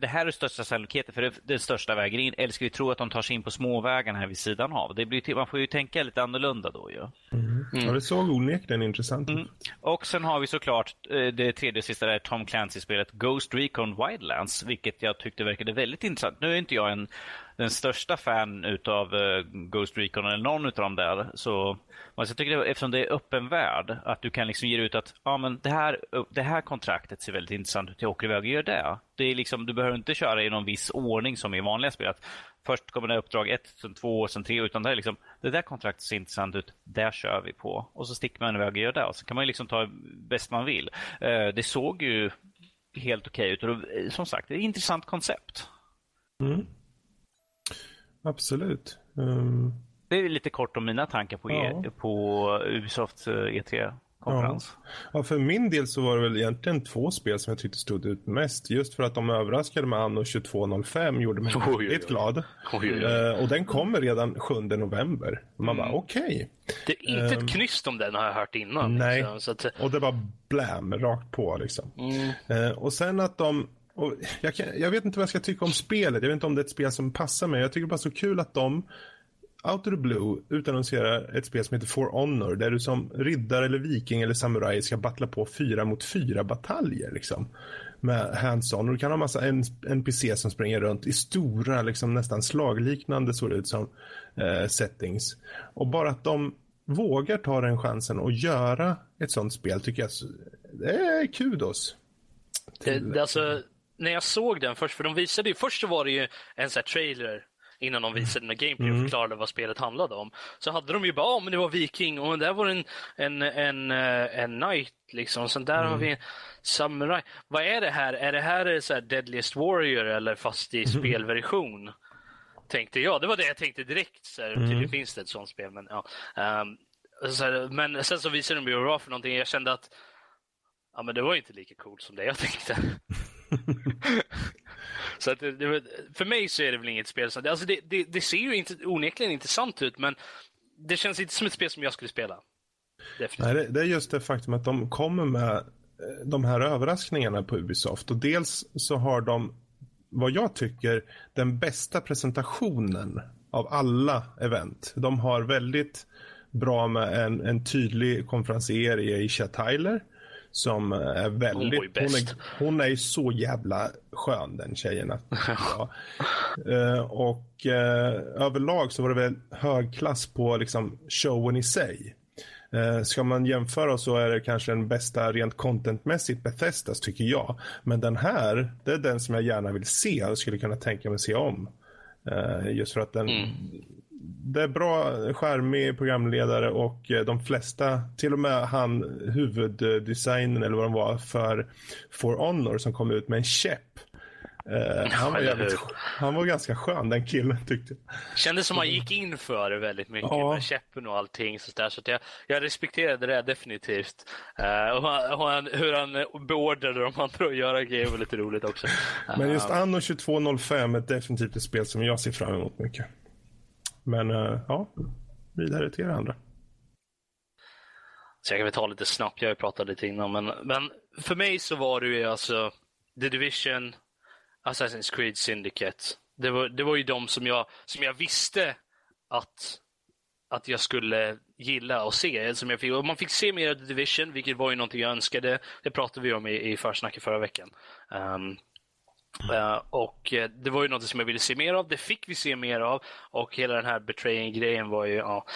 [SPEAKER 5] det här är största sannolikheten för det är den största vägen in. Eller ska vi tro att de tar sig in på småvägarna här vid sidan av? Det blir, man får ju tänka lite annorlunda då ju. Ja.
[SPEAKER 2] Mm. Mm. Ja, det såg onekligen intressant ut. Mm.
[SPEAKER 5] Och sen har vi såklart eh, det tredje och sista där, Tom Clancy-spelet Ghost Recon Wildlands, vilket jag tyckte verkade väldigt intressant. Nu är inte jag en den största fan utav uh, Ghost Recon eller någon utav dem där. Så alltså, jag tycker det, eftersom det är öppen värld, att du kan liksom ge ut att ah, men det, här, det här kontraktet ser väldigt intressant ut, jag åker iväg och gör det. det är liksom, du behöver inte köra i någon viss ordning som i vanliga spel. Att först kommer det uppdrag ett, sen två, sen tre. Utan det är liksom, det där kontraktet ser intressant ut, där kör vi på. Och så sticker man iväg och gör det. Och så kan man liksom ta bäst man vill. Uh, det såg ju helt okej okay ut. Och eh, som sagt, det är ett intressant koncept.
[SPEAKER 2] Mm. Absolut. Um...
[SPEAKER 5] Det är lite kort om mina tankar på, ja. e på Ubisofts E3 konferens.
[SPEAKER 2] Ja. ja. för min del så var det väl egentligen två spel som jag tyckte stod ut mest. Just för att de överraskade med Anno 2205 gjorde mig oh, riktigt glad. Oh, uh, och den kommer redan 7 november. Man mm. bara okej. Okay.
[SPEAKER 3] Det är inte um, ett ehm, knyst om den har jag hört innan.
[SPEAKER 2] Nej, liksom, att... och det var blam rakt på liksom. Mm. Uh, och sen att de och jag, kan, jag, vet inte vad jag ska tycka om spelet. Jag vet inte om det är ett spel som passar mig. Jag tycker bara så kul att de out of the blue utannonserar ett spel som heter For Honor där du som riddare eller viking eller samuraj ska battla på fyra mot fyra bataljer liksom. Med hands-on. Och du kan ha massa NPC som springer runt i stora, liksom nästan slagliknande såg det ut som eh, settings. Och bara att de vågar ta den chansen och göra ett sånt spel tycker jag det är kudos.
[SPEAKER 3] Det, det, alltså, när jag såg den först, för de visade ju, först så var det ju en sån här trailer innan de visade med gameplay och mm. förklarade vad spelet handlade om. Så hade de ju bara, ja men det var viking och där var en, en, en, eh, en knight liksom. Sen där mm. har vi en samurai. Vad är det här? Är det här så här Deadliest Warrior eller fast i mm. spelversion? Tänkte jag. Det var det jag tänkte direkt. Så här, mm. Tydligen finns det ett sånt spel. Men, ja. Um, här, men sen så visade de ju vad det för någonting. Jag kände att ja, men det var inte lika coolt som det jag tänkte. så att det, för mig så är det väl inget spel. Så, alltså det, det, det ser ju inte, onekligen intressant ut, men det känns inte som ett spel som jag skulle spela.
[SPEAKER 2] Nej, det, det, är just det faktum att de kommer med eh, de här överraskningarna på Ubisoft. Och dels så har de, vad jag tycker, den bästa presentationen av alla event. De har väldigt bra med en, en tydlig konferencier i Asia Tyler som är väldigt...
[SPEAKER 3] Hon.
[SPEAKER 2] Hon är, hon är så jävla skön den tjejen. Att, ja. Eh, och eh, överlag så var det väl hög klass på liksom showen i sig. Eh, ska man jämföra så är det kanske den bästa rent contentmässigt Bethesdas tycker jag. Men den här, det är den som jag gärna vill se och skulle kunna tänka mig se om. Eh, just för att den, det är bra, skärmig programledare och eh, de flesta, till och med han huvuddesignen eller vad de var för For Honor som kom ut med en käpp. Eh, han, var jävligt, han var ganska skön den killen tyckte jag.
[SPEAKER 3] Kändes som han gick in för det väldigt mycket
[SPEAKER 2] Ja.
[SPEAKER 3] med käppen och allting. Så, där, så jag, jag respekterade det definitivt. Eh, och han, och han, hur han beordrade de andra att göra grejer var lite roligt också.
[SPEAKER 2] Men just Anno 2205 är definitivt ett spel som jag ser fram emot mycket. Men eh, ja, vidare till er andra.
[SPEAKER 3] Så jag kan väl ta lite snabbt, jag har ju pratat lite innan. Men, men för mig så var det ju alltså The Division, Assassin's Creed Syndicate. Det var, det var ju de som jag, som jag visste att, att jag skulle gilla och se. Som jag fick, och man fick se mer av The Division, vilket var ju någonting jag önskade. Det pratade vi om i, i försnacket förra veckan. Um, Eh, och eh, det var ju något som jag ville se mer av. Det fick vi se mer av. Och hela den här betraying-grejen var ju, ja,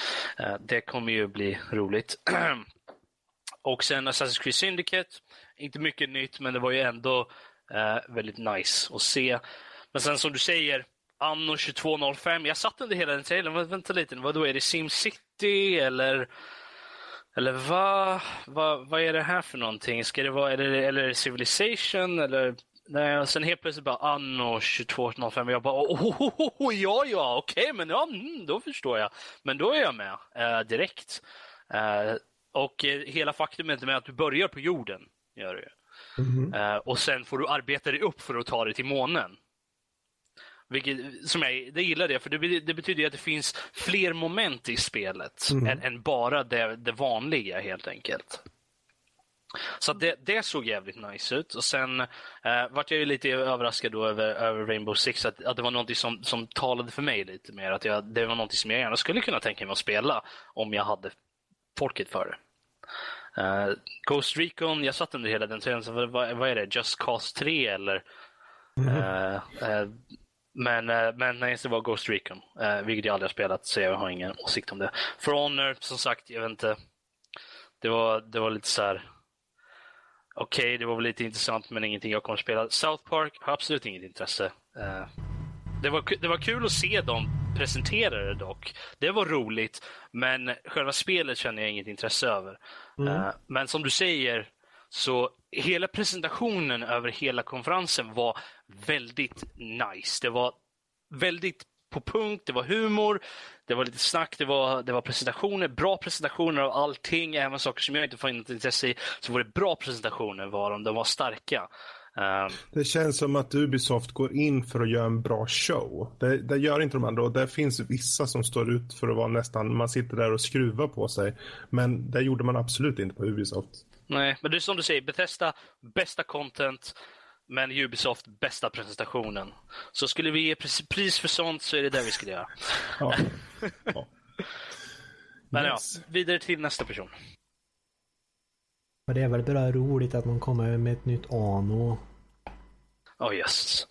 [SPEAKER 3] uh, det kommer ju bli roligt. och sen Assassin's Creed Syndicate. Inte mycket nytt, men det var ju ändå väldigt nice att se. Men sen som du säger, Anno 2205. Jag satt under hela den trailern. Vänta lite, vad då är det SimCity eller eller vad, vad, vad är det här för någonting? Ska det vara, eller, eller är det Civilization? Eller, nej, och sen helt plötsligt bara Anno 2205. Och jag bara, oh, oh, oh, oh, ja, ja, okej, men ja, mm, då förstår jag. Men då är jag med eh, direkt. Eh, och eh, hela faktumet med att du börjar på jorden, gör du ju. Eh, och sen får du arbeta dig upp för att ta dig till månen. Vilket, som jag, det gillar det, för det, det betyder att det finns fler moment i spelet än, än bara det, det vanliga helt enkelt. Så det, det såg jävligt nice ut. Och sen eh, vart jag ju lite överraskad då över, över Rainbow Six, att, att det var något som, som talade för mig lite mer. Att jag, det var något som jag gärna skulle kunna tänka mig att spela om jag hade folket för det. Eh, Ghost Recon, jag satt under hela den tiden, så vad, vad är det? Just Cause 3 eller? Eh, eh, men, eh, men nej, det var Ghost Recon, uh, vilket jag aldrig har spelat, så jag har ingen åsikt om det. For Honor, som sagt, jag vet inte. Det var, det var lite så här. Okej, det var väl lite intressant, men ingenting jag kommer att spela. South Park har absolut inget intresse. Eh, det, var, det var kul att se dem presentera det dock. Det var roligt, men själva spelet känner jag inget intresse över. Eh, men som du säger, så hela presentationen över hela konferensen var väldigt nice. Det var väldigt på punkt, det var humor, det var lite snack, det var, det var presentationer, bra presentationer av allting, även saker som jag inte får något intresse i, så var det bra presentationer var de, de var starka. Eh,
[SPEAKER 2] Det känns som att Ubisoft går in för att göra en bra show. Det, det gör inte de andra och det finns vissa som står ut för att vara nästan, man sitter där och skruvar på sig. Men det gjorde man absolut inte på Ubisoft.
[SPEAKER 3] Nej, men det är som du säger, Bethesda, bästa content, men Ubisoft, bästa presentationen. Så skulle vi ge pris- pris för sånt så är det det vi skulle göra.
[SPEAKER 2] Ja. ja.
[SPEAKER 3] Men
[SPEAKER 2] Yes.
[SPEAKER 3] ja, vidare till nästa person.
[SPEAKER 1] Men det är väl bara roligt att man kommer med ett nytt Ano.
[SPEAKER 3] Oh yes.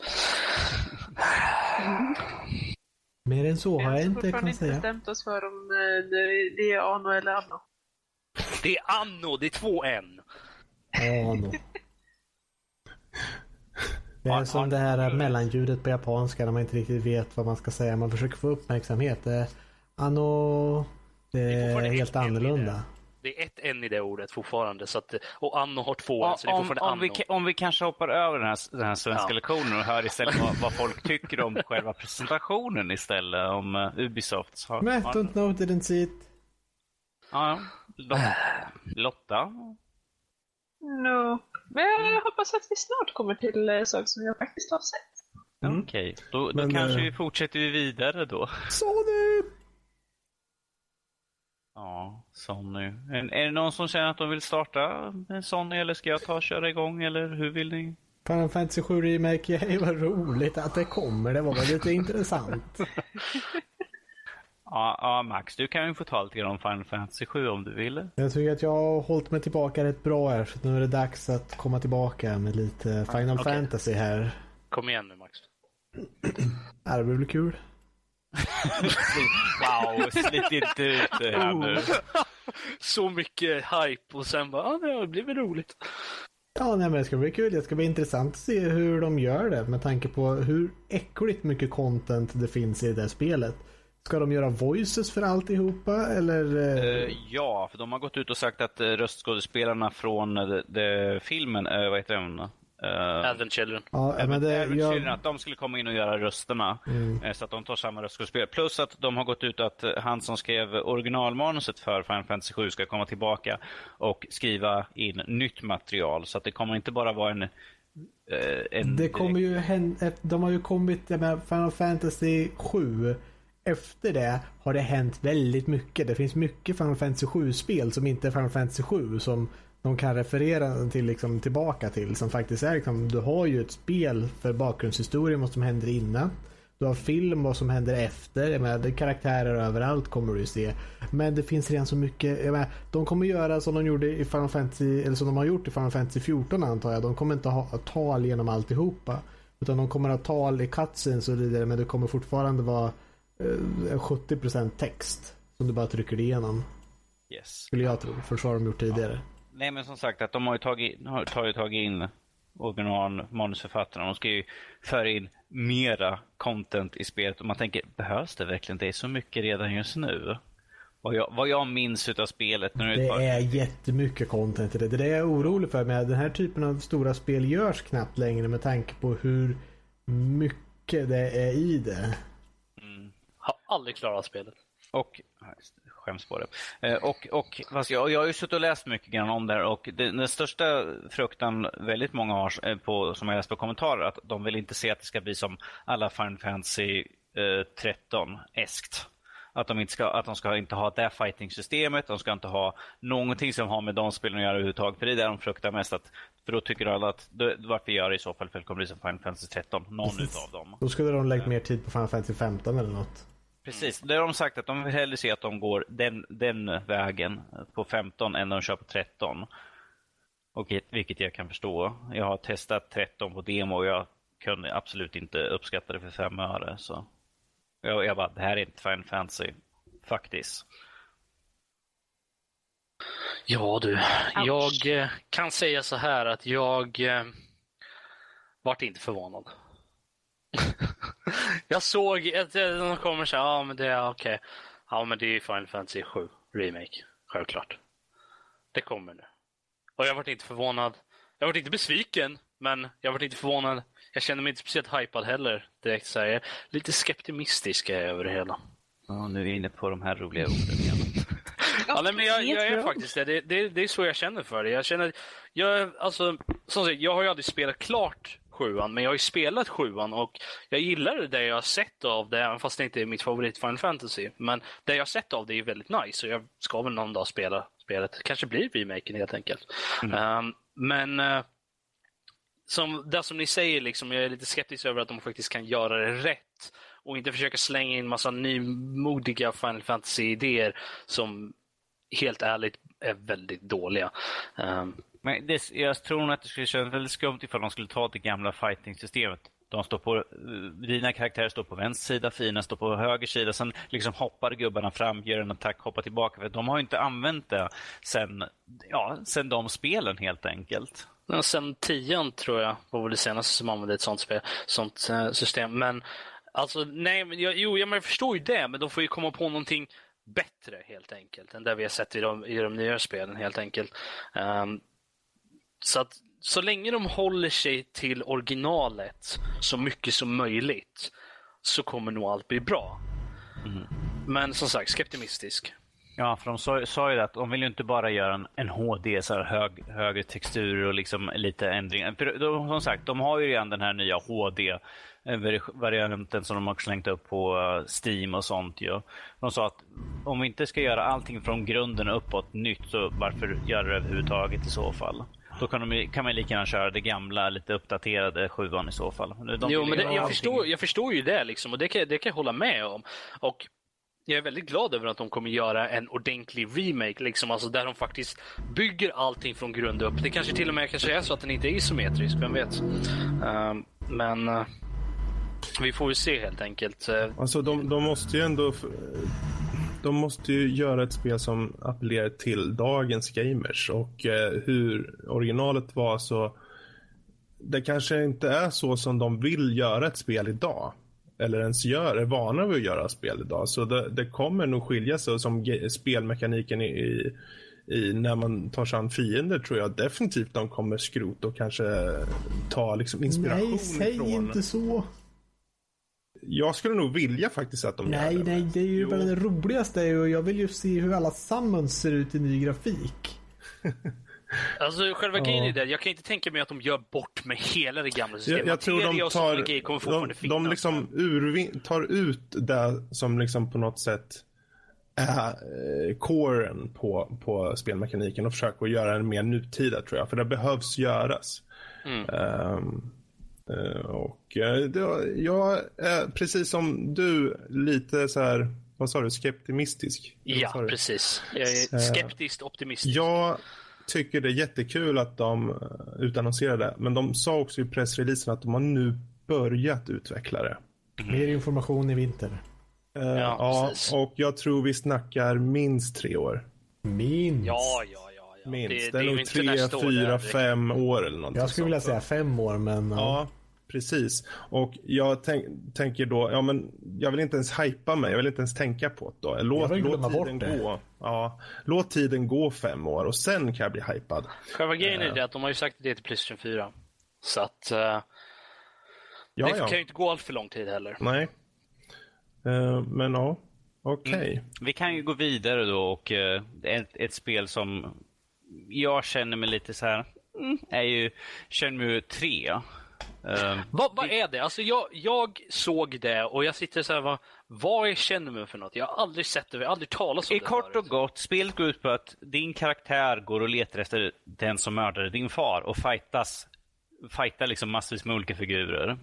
[SPEAKER 1] Mer än så har jag
[SPEAKER 6] Vi har
[SPEAKER 1] inte
[SPEAKER 6] fortfarande
[SPEAKER 1] kan
[SPEAKER 6] inte
[SPEAKER 1] säga.
[SPEAKER 6] bestämt oss för om eh, det det är Ano eller Anno.
[SPEAKER 3] Det är Anno, det är två N.
[SPEAKER 1] Ano. Det är som det här mellanljudet på japanska när man inte riktigt vet vad man ska säga. Man försöker få uppmärksamhet. Det är Ano. Det är helt annorlunda.
[SPEAKER 3] det. Är ett N i det ordet fortfarande. Så att, och Anno har två N,
[SPEAKER 5] Ja,
[SPEAKER 3] så det är
[SPEAKER 5] om,
[SPEAKER 3] fortfarande
[SPEAKER 5] om, vi, om vi kanske hoppar över den här, den här svenska
[SPEAKER 3] Ja.
[SPEAKER 5] lektionen och hör istället vad, vad folk tycker om själva presentationen istället, om uh, Ubisoft. Har,
[SPEAKER 1] Men
[SPEAKER 5] har,
[SPEAKER 1] don't know, didn't see it.
[SPEAKER 5] ja, Lotta? Lotta?
[SPEAKER 6] No. Men jag hoppas att vi snart kommer till eh, saker som jag faktiskt har sett.
[SPEAKER 1] Mm.
[SPEAKER 5] Okej, då, då
[SPEAKER 2] Men,
[SPEAKER 5] kanske
[SPEAKER 2] eh,
[SPEAKER 5] vi fortsätter vi vidare då.
[SPEAKER 1] Sony!
[SPEAKER 5] Ja, Sonny. Är, är det någon som känner att de vill starta en Sonny eller ska jag ta och köra igång eller hur vill ni?
[SPEAKER 1] Final Fantasy 7 Remake, yay vad roligt att det kommer. Det var väl lite intressant.
[SPEAKER 5] Ja, ja, Max, du kan ju få ta lite grann om Final Fantasy 7 om du vill.
[SPEAKER 1] Jag tycker att jag har hållit mig tillbaka rätt bra här så nu är det dags att komma tillbaka med lite Final
[SPEAKER 3] okej.
[SPEAKER 1] Fantasy här.
[SPEAKER 3] Kom igen nu Max.
[SPEAKER 1] Ja, det blir väl kul.
[SPEAKER 5] Wow, slit inte ut det här nu.
[SPEAKER 3] Så mycket hype och sen bara, ja, det blir väl roligt.
[SPEAKER 1] Ja, nej, men det ska bli kul. Det ska bli intressant att se hur de gör det med tanke på hur äckligt mycket content det finns i det där spelet. Ska de göra voices för alltihopa eller? eh,
[SPEAKER 5] Eh, ja, för de har gått ut och sagt att uh, röstskådespelarna från uh, the, filmen, uh, vad heter den? Uh,
[SPEAKER 3] Advent Children.
[SPEAKER 1] ja, men det,
[SPEAKER 5] Även
[SPEAKER 1] jag,
[SPEAKER 5] att de skulle komma in och göra rösterna. eh, Så att de tar samma röstskådespelare. Plus att de har gått ut att eh, han som skrev originalmanuset för Final Fantasy 7 ska komma tillbaka och skriva in nytt material. Så att det kommer inte bara vara en... eh, en
[SPEAKER 1] det kommer ju hända, de har ju kommit med Final Fantasy 7. Efter det har det hänt väldigt mycket. Det finns mycket Final Fantasy 7-spel som inte är Final Fantasy 7 som de kan referera till liksom, tillbaka till. Som faktiskt är liksom, du har ju ett spel för bakgrundshistorien, vad som händer innan. Du har film, vad som händer efter. Jag menar, det är karaktärer överallt kommer du ju se. Men det finns redan så mycket. Jag menar, de kommer göra som de gjorde i Final Fantasy, eller som de har gjort i Final Fantasy 14 antar jag. De kommer inte ha tal genom alltihopa. Utan de kommer ha tal i cutscenes och så vidare. Men det kommer fortfarande vara 70% text. Som du bara trycker igenom.
[SPEAKER 5] Yes.
[SPEAKER 1] Skulle jag tro. För så har de gjort tidigare.
[SPEAKER 5] Nej, men som sagt att de har ju tagit, har, tar ju tagit in originalmanusförfattarna. De ska ju föra in mera content i spelet. Och man tänker, behövs det verkligen? Det är så mycket redan just nu. Vad jag, vad jag minns utav spelet. När
[SPEAKER 1] Det
[SPEAKER 5] var-
[SPEAKER 1] är jättemycket content i det. Det är det jag är orolig för. Men den här typen av stora spel görs knappt längre med tanke på hur mycket det är i det.
[SPEAKER 3] Har aldrig klarat spelet.
[SPEAKER 5] Och, skäms på det. Eh, Och, och fast jag, jag har ju suttit och läst mycket grann om det här och det, den största fruktan väldigt många har, eh, på, som jag läst på kommentarer, att de vill inte se att det ska bli som alla Final Fantasy eh, 13-eskt. Att de, inte ska, att de ska inte ha det fighting-systemet, de ska inte ha någonting som har med de spelen att göra överhuvudtaget. För det är det de fruktar mest. Att, för då tycker alla att, då, varför gör det i så fall? För det kommer bli som Final Fantasy 13, någon utav dem.
[SPEAKER 1] Då skulle de lägga mer tid på Final Fantasy 15 eller något.
[SPEAKER 5] Precis, det har de sagt att de vill hellre se att de går den, den vägen på 15 än de kör på 13. Och, vilket jag kan förstå. Jag har testat 13 på demo och jag kunde absolut inte uppskatta det för fem öre. Så jag, jag bara, det här är inte Final Fantasy. Faktiskt.
[SPEAKER 3] Ja du,
[SPEAKER 6] Ouch.
[SPEAKER 3] jag eh, kan säga så här att jag eh, vart inte förvånad. jag såg att de kommer säga, ja men det är okej. Ja men det är ju Final Fantasy 7 Remake, självklart. Det kommer nu. Och jag vart inte förvånad. Jag vart inte besviken, men jag vart inte förvånad. Jag kände mig inte speciellt hypad heller direkt så här. Lite skeptimistisk är jag över det hela.
[SPEAKER 5] Ja, nu är vi inne på de här roliga orden igen.
[SPEAKER 3] Ja, nej, men jag, jag är faktiskt det. Det, det. det är så jag känner för det. Jag känner, jag, alltså, som sagt, jag har ju aldrig spelat klart sjuan, men jag har ju spelat sjuan och jag gillar det jag har sett av det, även fast det inte är mitt favorit Final Fantasy. Men det jag har sett av det är väldigt nice och jag ska väl någon dag spela spelet. Kanske blir remaken helt enkelt. Um, men eh, som, det som ni säger, liksom, jag är lite skeptisk över att de faktiskt kan göra det rätt och inte försöka slänga in massa nymodiga Final Fantasy-idéer som helt ärligt är väldigt dåliga. Um,
[SPEAKER 5] men det, jag tror nog att det skulle kännas väldigt skumt ifall de skulle ta det gamla fighting-systemet. De står på, eh, dina karaktärer står på vänster sida, fina står på höger sida. Sen liksom hoppar gubbarna fram, gör en attack, hoppar tillbaka. För de har ju inte använt det sen, ja, sen de spelen helt enkelt.
[SPEAKER 3] Ja, Sen tian tror jag var väl det senaste som använde ett sånt, spel, sånt eh, system. Men alltså, nej, men jag, jo, jag, jag förstår ju det, men de får ju komma på någonting bättre helt enkelt än det vi har sett i de, i de nya spelen helt enkelt. Um, så att så länge de håller sig till originalet så mycket som möjligt så kommer nog allt bli bra. Men som sagt, skeptimistisk.
[SPEAKER 5] Ja, för de sa, sa ju det att de vill ju inte bara göra en, en HD, så här hög, högre texturer och liksom lite ändringar. För de, som sagt, de har ju redan den här nya HD-varianten som de har slängt upp på eh, Steam och sånt. Ju. De sa att om vi inte ska göra allting från grunden uppåt nytt, så varför göra det överhuvudtaget i så fall? Då kan, de, kan man lika gärna köra det gamla, lite uppdaterade sjuan i så fall. De
[SPEAKER 3] jo, men det, jag,
[SPEAKER 5] allting-
[SPEAKER 3] förstår, jag förstår ju det liksom och det kan, det kan jag hålla med om. Och jag är väldigt glad över att de kommer göra en ordentlig remake, liksom, alltså där de faktiskt bygger allting från grund upp. Det kanske till och med kanske är så att den inte är isometrisk, vem vet? Um, men uh, vi får ju se helt enkelt. Uh,
[SPEAKER 2] Alltså de, de måste ju ändå... De måste ju göra ett spel som appellerar till dagens gamers och eh, hur originalet var så... Det kanske inte är så som de vill göra ett spel idag. Eller ens gör, är vana vid att göra spel idag. Så det, det kommer nog skilja sig som spelmekaniken i, i, i när man tar sig an fiender tror jag definitivt de kommer skrota och kanske ta liksom inspiration
[SPEAKER 1] Nej, säg
[SPEAKER 2] från...
[SPEAKER 1] inte så.
[SPEAKER 2] Jag skulle nog vilja faktiskt att de
[SPEAKER 1] Nej,
[SPEAKER 2] gör det.
[SPEAKER 1] nej, det är ju bara det roligaste och jag vill ju se hur alla summons ser ut i ny grafik.
[SPEAKER 3] Alltså själva
[SPEAKER 1] Ja.
[SPEAKER 3] grejen är det, jag kan inte tänka mig att de gör bort med hela det gamla systemet.
[SPEAKER 2] Jag, jag tror de tar, de, de liksom urvin, tar ut det som liksom på något sätt är eh, coren på, på spelmekaniken och försöker göra den mer nutida tror jag. För det behövs göras.
[SPEAKER 3] Mm.
[SPEAKER 2] Eh, och eh, jag är precis som du lite så här, vad sa du, skeptimistisk?
[SPEAKER 3] Ja,
[SPEAKER 2] du?
[SPEAKER 3] precis. Jag är
[SPEAKER 2] Eh,
[SPEAKER 3] skeptiskt optimistisk.
[SPEAKER 2] Jag tycker det är jättekul att de eh, utannonserade det. Men de sa också i pressreleasen att de har nu börjat utveckla det.
[SPEAKER 1] Mer information i vinter.
[SPEAKER 2] Eh,
[SPEAKER 3] Ja,
[SPEAKER 2] ja, och jag tror vi snackar minst tre år.
[SPEAKER 1] Minst.
[SPEAKER 3] Ja, ja, ja. ja.
[SPEAKER 2] Minst.
[SPEAKER 3] Det,
[SPEAKER 2] Det, är nog
[SPEAKER 3] inte
[SPEAKER 2] tre, fyra, fem år eller någonting
[SPEAKER 1] Jag skulle vilja säga fem år, men...
[SPEAKER 2] Ja, precis. Och jag tänk, tänker då, ja men jag vill inte ens hypa mig, jag vill inte ens tänka på det då. Låt, låt tiden
[SPEAKER 1] det.
[SPEAKER 2] gå. Ja, låt tiden gå fem år och sen kan jag bli hypad.
[SPEAKER 3] Själva grejen är det att de har ju sagt det till Playstation 4. Så att... eh,
[SPEAKER 2] Ja,
[SPEAKER 3] det
[SPEAKER 2] ja.
[SPEAKER 3] kan ju inte gå allt för lång tid heller.
[SPEAKER 2] Nej. Eh, men ja, okej.
[SPEAKER 5] Vi kan ju gå vidare då och eh, ett, ett spel som jag känner mig lite så här mm, är ju Shenmue 3. Eh,
[SPEAKER 3] Vad, vad är det? Alltså jag, jag såg det och jag sitter så här, vad, vad är Shenmue för något? Jag har aldrig sett det, jag har aldrig talat om
[SPEAKER 5] I
[SPEAKER 3] det
[SPEAKER 5] kort och gott, spelet går ut på att din karaktär går och letar efter den som mördade din far och fightas, fightar liksom massvis med olika figurer.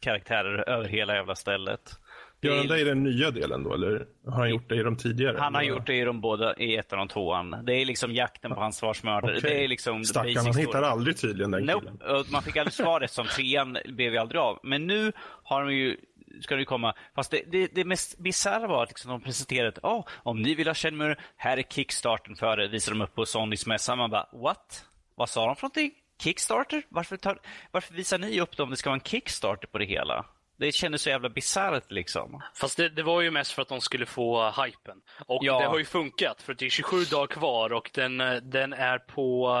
[SPEAKER 5] Karaktärer över hela jävla stället.
[SPEAKER 2] Gör han det i den nya delen då, eller har han gjort det i de tidigare?
[SPEAKER 5] Han har
[SPEAKER 2] Eller?
[SPEAKER 5] gjort det i de båda, i ettan och tvåan. Det är liksom jakten på hans farsmördare.
[SPEAKER 2] Okej.
[SPEAKER 5] Det är liksom
[SPEAKER 2] Stackarn, han
[SPEAKER 5] story.
[SPEAKER 2] hittar aldrig tydligen den
[SPEAKER 5] Nope.
[SPEAKER 2] killen.
[SPEAKER 5] Man fick aldrig svaret som trean blev ju aldrig av. Men nu har de ju ska det komma. Fast det, det, det mest bisarra var att liksom de presenterade att oh, om ni vill ha Shenmue, här är kickstarten för det. Visar de upp på Sonys mässa. Man bara what? Vad sa de för någonting? Kickstarter? Varför, tar, varför visar ni upp det om det ska vara en kickstarter på det hela? Det kändes så jävla bisarrt liksom.
[SPEAKER 3] Fast det, det var ju mest för att de skulle få hypen. Och
[SPEAKER 5] Ja.
[SPEAKER 3] det har ju funkat, för det är 27 dagar kvar och den, eh, den är på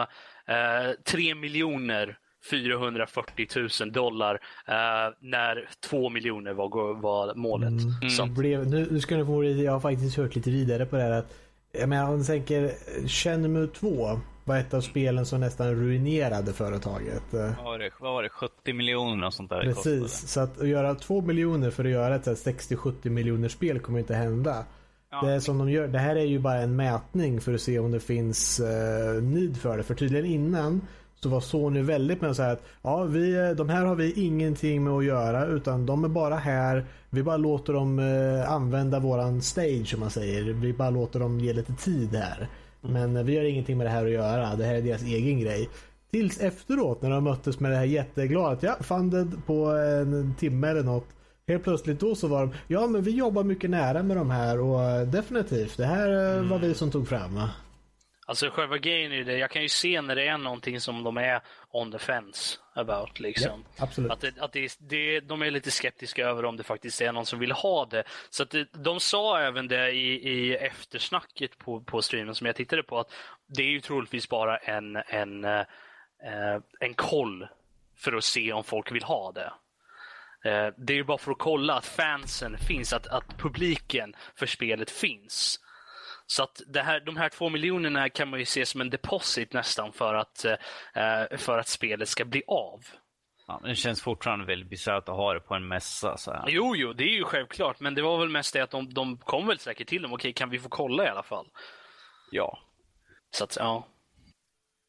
[SPEAKER 3] uh, 3 miljoner 440 000 dollar eh, när 2 miljoner var, var målet. Så,
[SPEAKER 1] Det blev, nu, nu ska ni få, jag har faktiskt hört lite vidare på det här. Att, jag menar, om ni tänker Shenmue 2 var ett av spelen som nästan ruinerade företaget.
[SPEAKER 5] Vad var det, vad var det 70 miljoner och sånt där
[SPEAKER 1] Precis,
[SPEAKER 5] kostade.
[SPEAKER 1] så att, att göra 2 miljoner för att göra ett så här 60-70 miljoner spel kommer inte hända.
[SPEAKER 5] Ja.
[SPEAKER 1] Det, som de gör, det här är ju bara en mätning för att se om det finns eh, need för det. För tydligen innan så var Sony väldigt med att säga att ja, vi, de här har vi ingenting med att göra utan de är bara här. Vi bara låter dem eh, använda våran stage som man säger. Vi bara låter dem ge lite tid här. Men eh, vi har ingenting med det här att göra. Det här är deras egen grej. Tills efteråt när de möttes med det här jätteglada att ja, funded på en timme eller något. Helt plötsligt då så var de, ja men vi jobbar mycket nära med de här och eh, definitivt, det här eh, var vi som tog fram.
[SPEAKER 3] Alltså själva grejen är det, jag kan ju se när det är någonting som de är on the fence about. Liksom.
[SPEAKER 1] Absolut.
[SPEAKER 3] Att, det, att det, det, de är lite skeptiska över om det faktiskt är någon som vill ha det. Så att det, de sa även det i, i eftersnacket på, på streamen som jag tittade på att det är ju troligtvis bara en, en, eh, en koll för att se om folk vill ha det. Eh, det är ju bara för att kolla att fansen finns, att, att publiken för spelet finns. Så att det här, de här två miljonerna kan man ju se som en deposit nästan för att, eh, för att spelet ska bli av.
[SPEAKER 5] Ja, det känns fortfarande väldigt bisarrt att ha det på en mässa. Så här.
[SPEAKER 3] Jo, jo, det är ju självklart, men det var väl mest det att de, de kom väl säkert till dem. Okej, kan vi få kolla i alla fall?
[SPEAKER 5] Ja.
[SPEAKER 3] Så att, ja.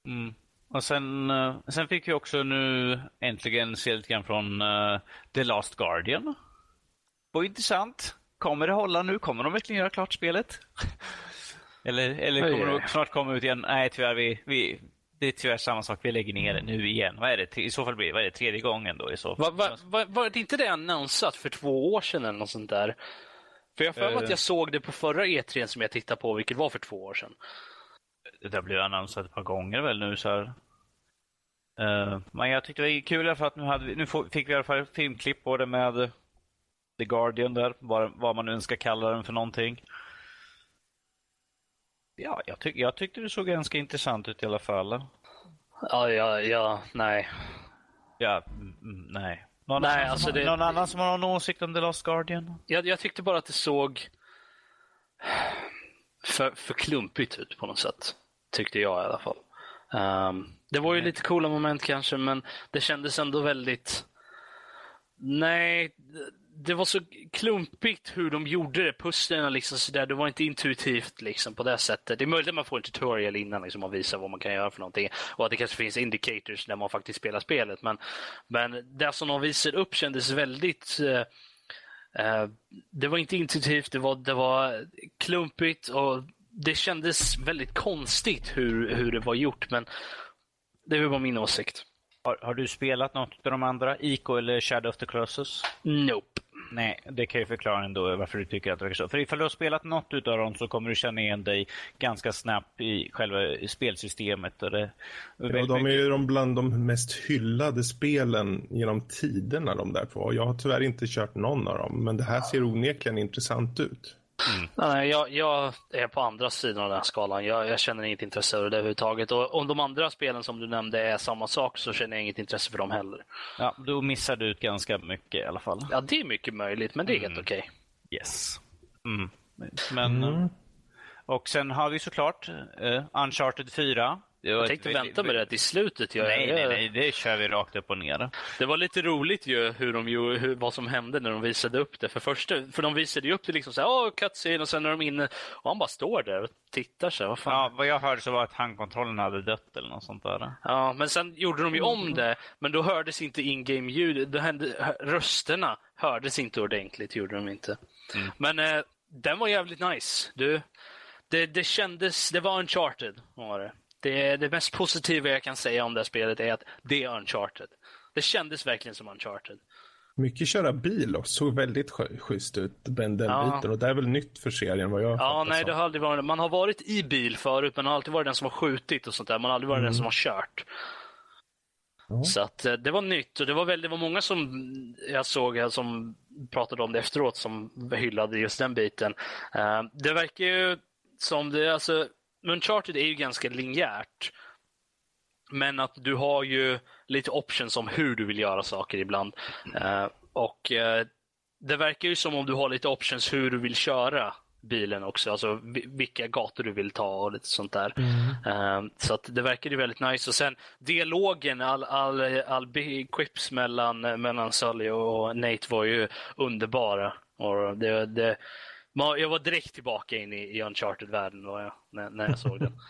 [SPEAKER 5] Mm. Och sen, eh, sen fick vi också nu äntligen se lite grann från eh, The Last Guardian. Var intressant. kommer det hålla nu? Kommer de verkligen göra klart spelet? eller eller kommer
[SPEAKER 3] Oj, oj.
[SPEAKER 5] de snart komma ut igen? Nej, tyvärr, vi, vi, det är tyvärr samma sak. Vi lägger ner det nu igen. Vad är det? I så fall blir det, vad är det tredje gången då? I så fall?
[SPEAKER 3] Var, var, var, var det inte det annonsat för två år sedan eller något sånt där? För jag har för
[SPEAKER 5] Eh.
[SPEAKER 3] att jag såg det på förra E3 som jag tittade på, vilket var för två år sedan.
[SPEAKER 5] Det där blev annonsat ett par gånger väl nu så här. Eh, men jag tyckte det var kul i alla fall att nu, hade vi, nu fick vi i alla fall filmklipp både med The Guardian där, vad, vad man nu ska kalla den för någonting. Ja, jag, tyck, jag tyckte det såg ganska intressant ut i alla fall.
[SPEAKER 3] Ja, ja, ja, nej.
[SPEAKER 5] Ja, mm, mm, nej. Någon,
[SPEAKER 3] Nej,
[SPEAKER 5] annan,
[SPEAKER 3] alltså
[SPEAKER 5] som, har-
[SPEAKER 3] det-
[SPEAKER 5] någon annan som har någon åsikt om The Last Guardian?
[SPEAKER 3] Jag, jag tyckte bara att det såg för, för klumpigt ut på något sätt. Tyckte jag i alla fall. Ehm, det var ju lite coola moment kanske, men det kändes ändå väldigt... Nej, det var så klumpigt hur de gjorde det. Pusslen liksom sådär. Det var inte intuitivt liksom på det sättet. Det är möjligt att man får en tutorial innan liksom, och visar vad man kan göra för någonting. Och att det kanske finns indicators när man faktiskt spelar spelet. Men, men det som de visade upp kändes väldigt eh, Eh, det var inte intuitivt, det var, det var klumpigt och det kändes väldigt konstigt hur, hur det var gjort. Men det var min åsikt.
[SPEAKER 5] Har, har du spelat något av de andra? Ico eller Shadow of the Colossus?
[SPEAKER 3] Nope.
[SPEAKER 5] Nej, det kan ju förklara ändå varför du tycker att det verkar så. För ifall du har spelat något utav dem så kommer du känna igen dig ganska snabbt i själva spelsystemet. Och det,
[SPEAKER 2] Ja, de är ju de bland de mest hyllade spelen genom tiderna de där två. Jag har tyvärr inte kört någon av dem, men det här ser onekligen intressant ut.
[SPEAKER 3] Nej, jag, jag är på andra sidan av den här skalan. Jag, jag känner inget intresse för det överhuvudtaget. Och om de andra spelen som du nämnde är samma sak så känner jag inget intresse för dem heller.
[SPEAKER 5] Ja, då missar du ut ganska mycket i alla fall.
[SPEAKER 3] Ja, det är mycket möjligt, men det är helt okej.
[SPEAKER 5] Yes. Mm. Men, eh, Och sen har vi såklart uh, Uncharted 4.
[SPEAKER 3] Jag
[SPEAKER 5] ett-
[SPEAKER 3] tänkte vänta med det till slutet. Jag,
[SPEAKER 5] Nej,
[SPEAKER 3] jag,
[SPEAKER 5] nej, nej, det kör vi rakt upp och ner.
[SPEAKER 3] Det var lite roligt ju hur de hur, vad som hände när de visade upp det. För första, för de visade ju upp det liksom såhär, åh, cutscene och sen är de inne och han bara står där och tittar så här, vad fan.
[SPEAKER 5] Ja, vad jag hörde så var att handkontrollen hade dött eller något sånt där.
[SPEAKER 3] Ja, men sen gjorde de ju om det, men då hördes inte in-game ljud. Då hände, rösterna hördes inte ordentligt, gjorde de inte. Men eh, den var jävligt nice. Du, det, det kändes, det var uncharted. Var det. Det, det mest positiva jag kan säga om det här spelet är att det är uncharted. Det kändes verkligen som uncharted.
[SPEAKER 2] Mycket köra bil och såg väldigt sch- schysst ut, den, den
[SPEAKER 3] Ja.
[SPEAKER 2] biten. Och det är väl nytt för serien vad jag
[SPEAKER 3] Ja, nej,
[SPEAKER 2] som.
[SPEAKER 3] det har aldrig varit Man har varit i bil förut, men har alltid varit den som har skjutit och sånt där. Man har aldrig varit den som har kört.
[SPEAKER 2] Ja.
[SPEAKER 3] Så att eh, det var nytt och det var, väl, det var många som jag såg här som pratade om det efteråt som hyllade just den biten. Eh, det verkar ju som det, alltså, Uncharted är ju ganska linjärt. Men att du har ju lite options om hur du vill göra saker ibland. Eh, och eh, det verkar ju som om du har lite options hur du vill köra bilen också. Alltså vi- vilka gator du vill ta och lite sånt där. Eh, så att det verkar ju väldigt nice. Och sen dialogen, all, all, all quips mellan, mellan Sully och Nate var ju underbara. Och det, det, man- jag var direkt tillbaka in i, i Uncharted-världen var jag, när, när jag såg den.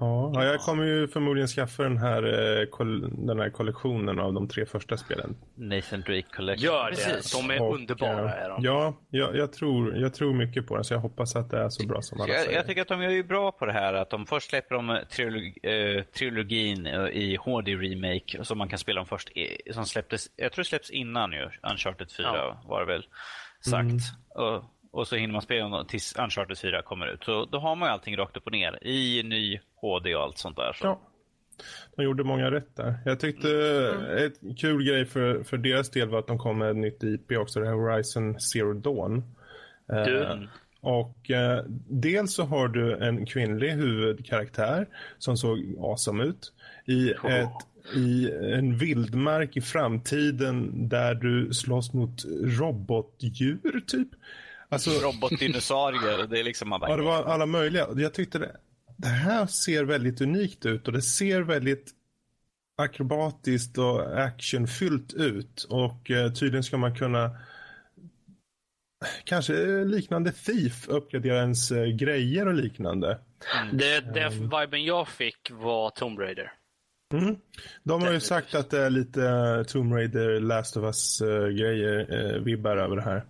[SPEAKER 2] Ja, ja, jag kommer ju förmodligen skaffa den här, eh, den här kollektionen av de tre första spelen.
[SPEAKER 5] Nathan Drake Collection.
[SPEAKER 3] Gör det,
[SPEAKER 5] Precis.
[SPEAKER 3] de är
[SPEAKER 2] Och,
[SPEAKER 3] underbara. Är de.
[SPEAKER 2] Ja, jag, jag, tror, jag tror mycket på den så jag hoppas att det är så bra som alla
[SPEAKER 5] Jag,
[SPEAKER 2] säger.
[SPEAKER 5] jag tycker att de gör ju bra på det här att de först släpper de eh, trilog, eh, trilogin i HD-remake som man kan spela om först. Som släpptes, jag tror det släpps innan ju, Uncharted 4
[SPEAKER 3] Ja.
[SPEAKER 5] var det väl sagt. Och, och så hinner man spela dem tills Uncharted 4 kommer ut. Så då har man ju allting rakt upp och ner i ny HD och allt sånt där. Så.
[SPEAKER 2] Ja. De gjorde många rätt där. Jag tyckte ett kul grej för, för deras del var att de kom med ett nytt IP också, det här Horizon Zero Dawn. Eh, Och eh, dels så har du en kvinnlig huvudkaraktär som såg awesome ut. I, ett, I en vildmark i framtiden där du slåss mot robotdjur typ. Alltså,
[SPEAKER 5] Robotdinosaurier, det är liksom man bara,
[SPEAKER 2] Ja, det var alla möjliga. Jag tyckte det, det här ser väldigt unikt ut och det ser väldigt akrobatiskt och actionfyllt ut. Och eh, tydligen ska man kunna kanske liknande Thief uppgradera ens eh, grejer och liknande.
[SPEAKER 3] det, det viben jag fick var Tomb Raider.
[SPEAKER 2] Mm. De har ju sagt att det är lite eh, Tomb Raider, Last of Us eh, grejer, eh, vibbar över det här.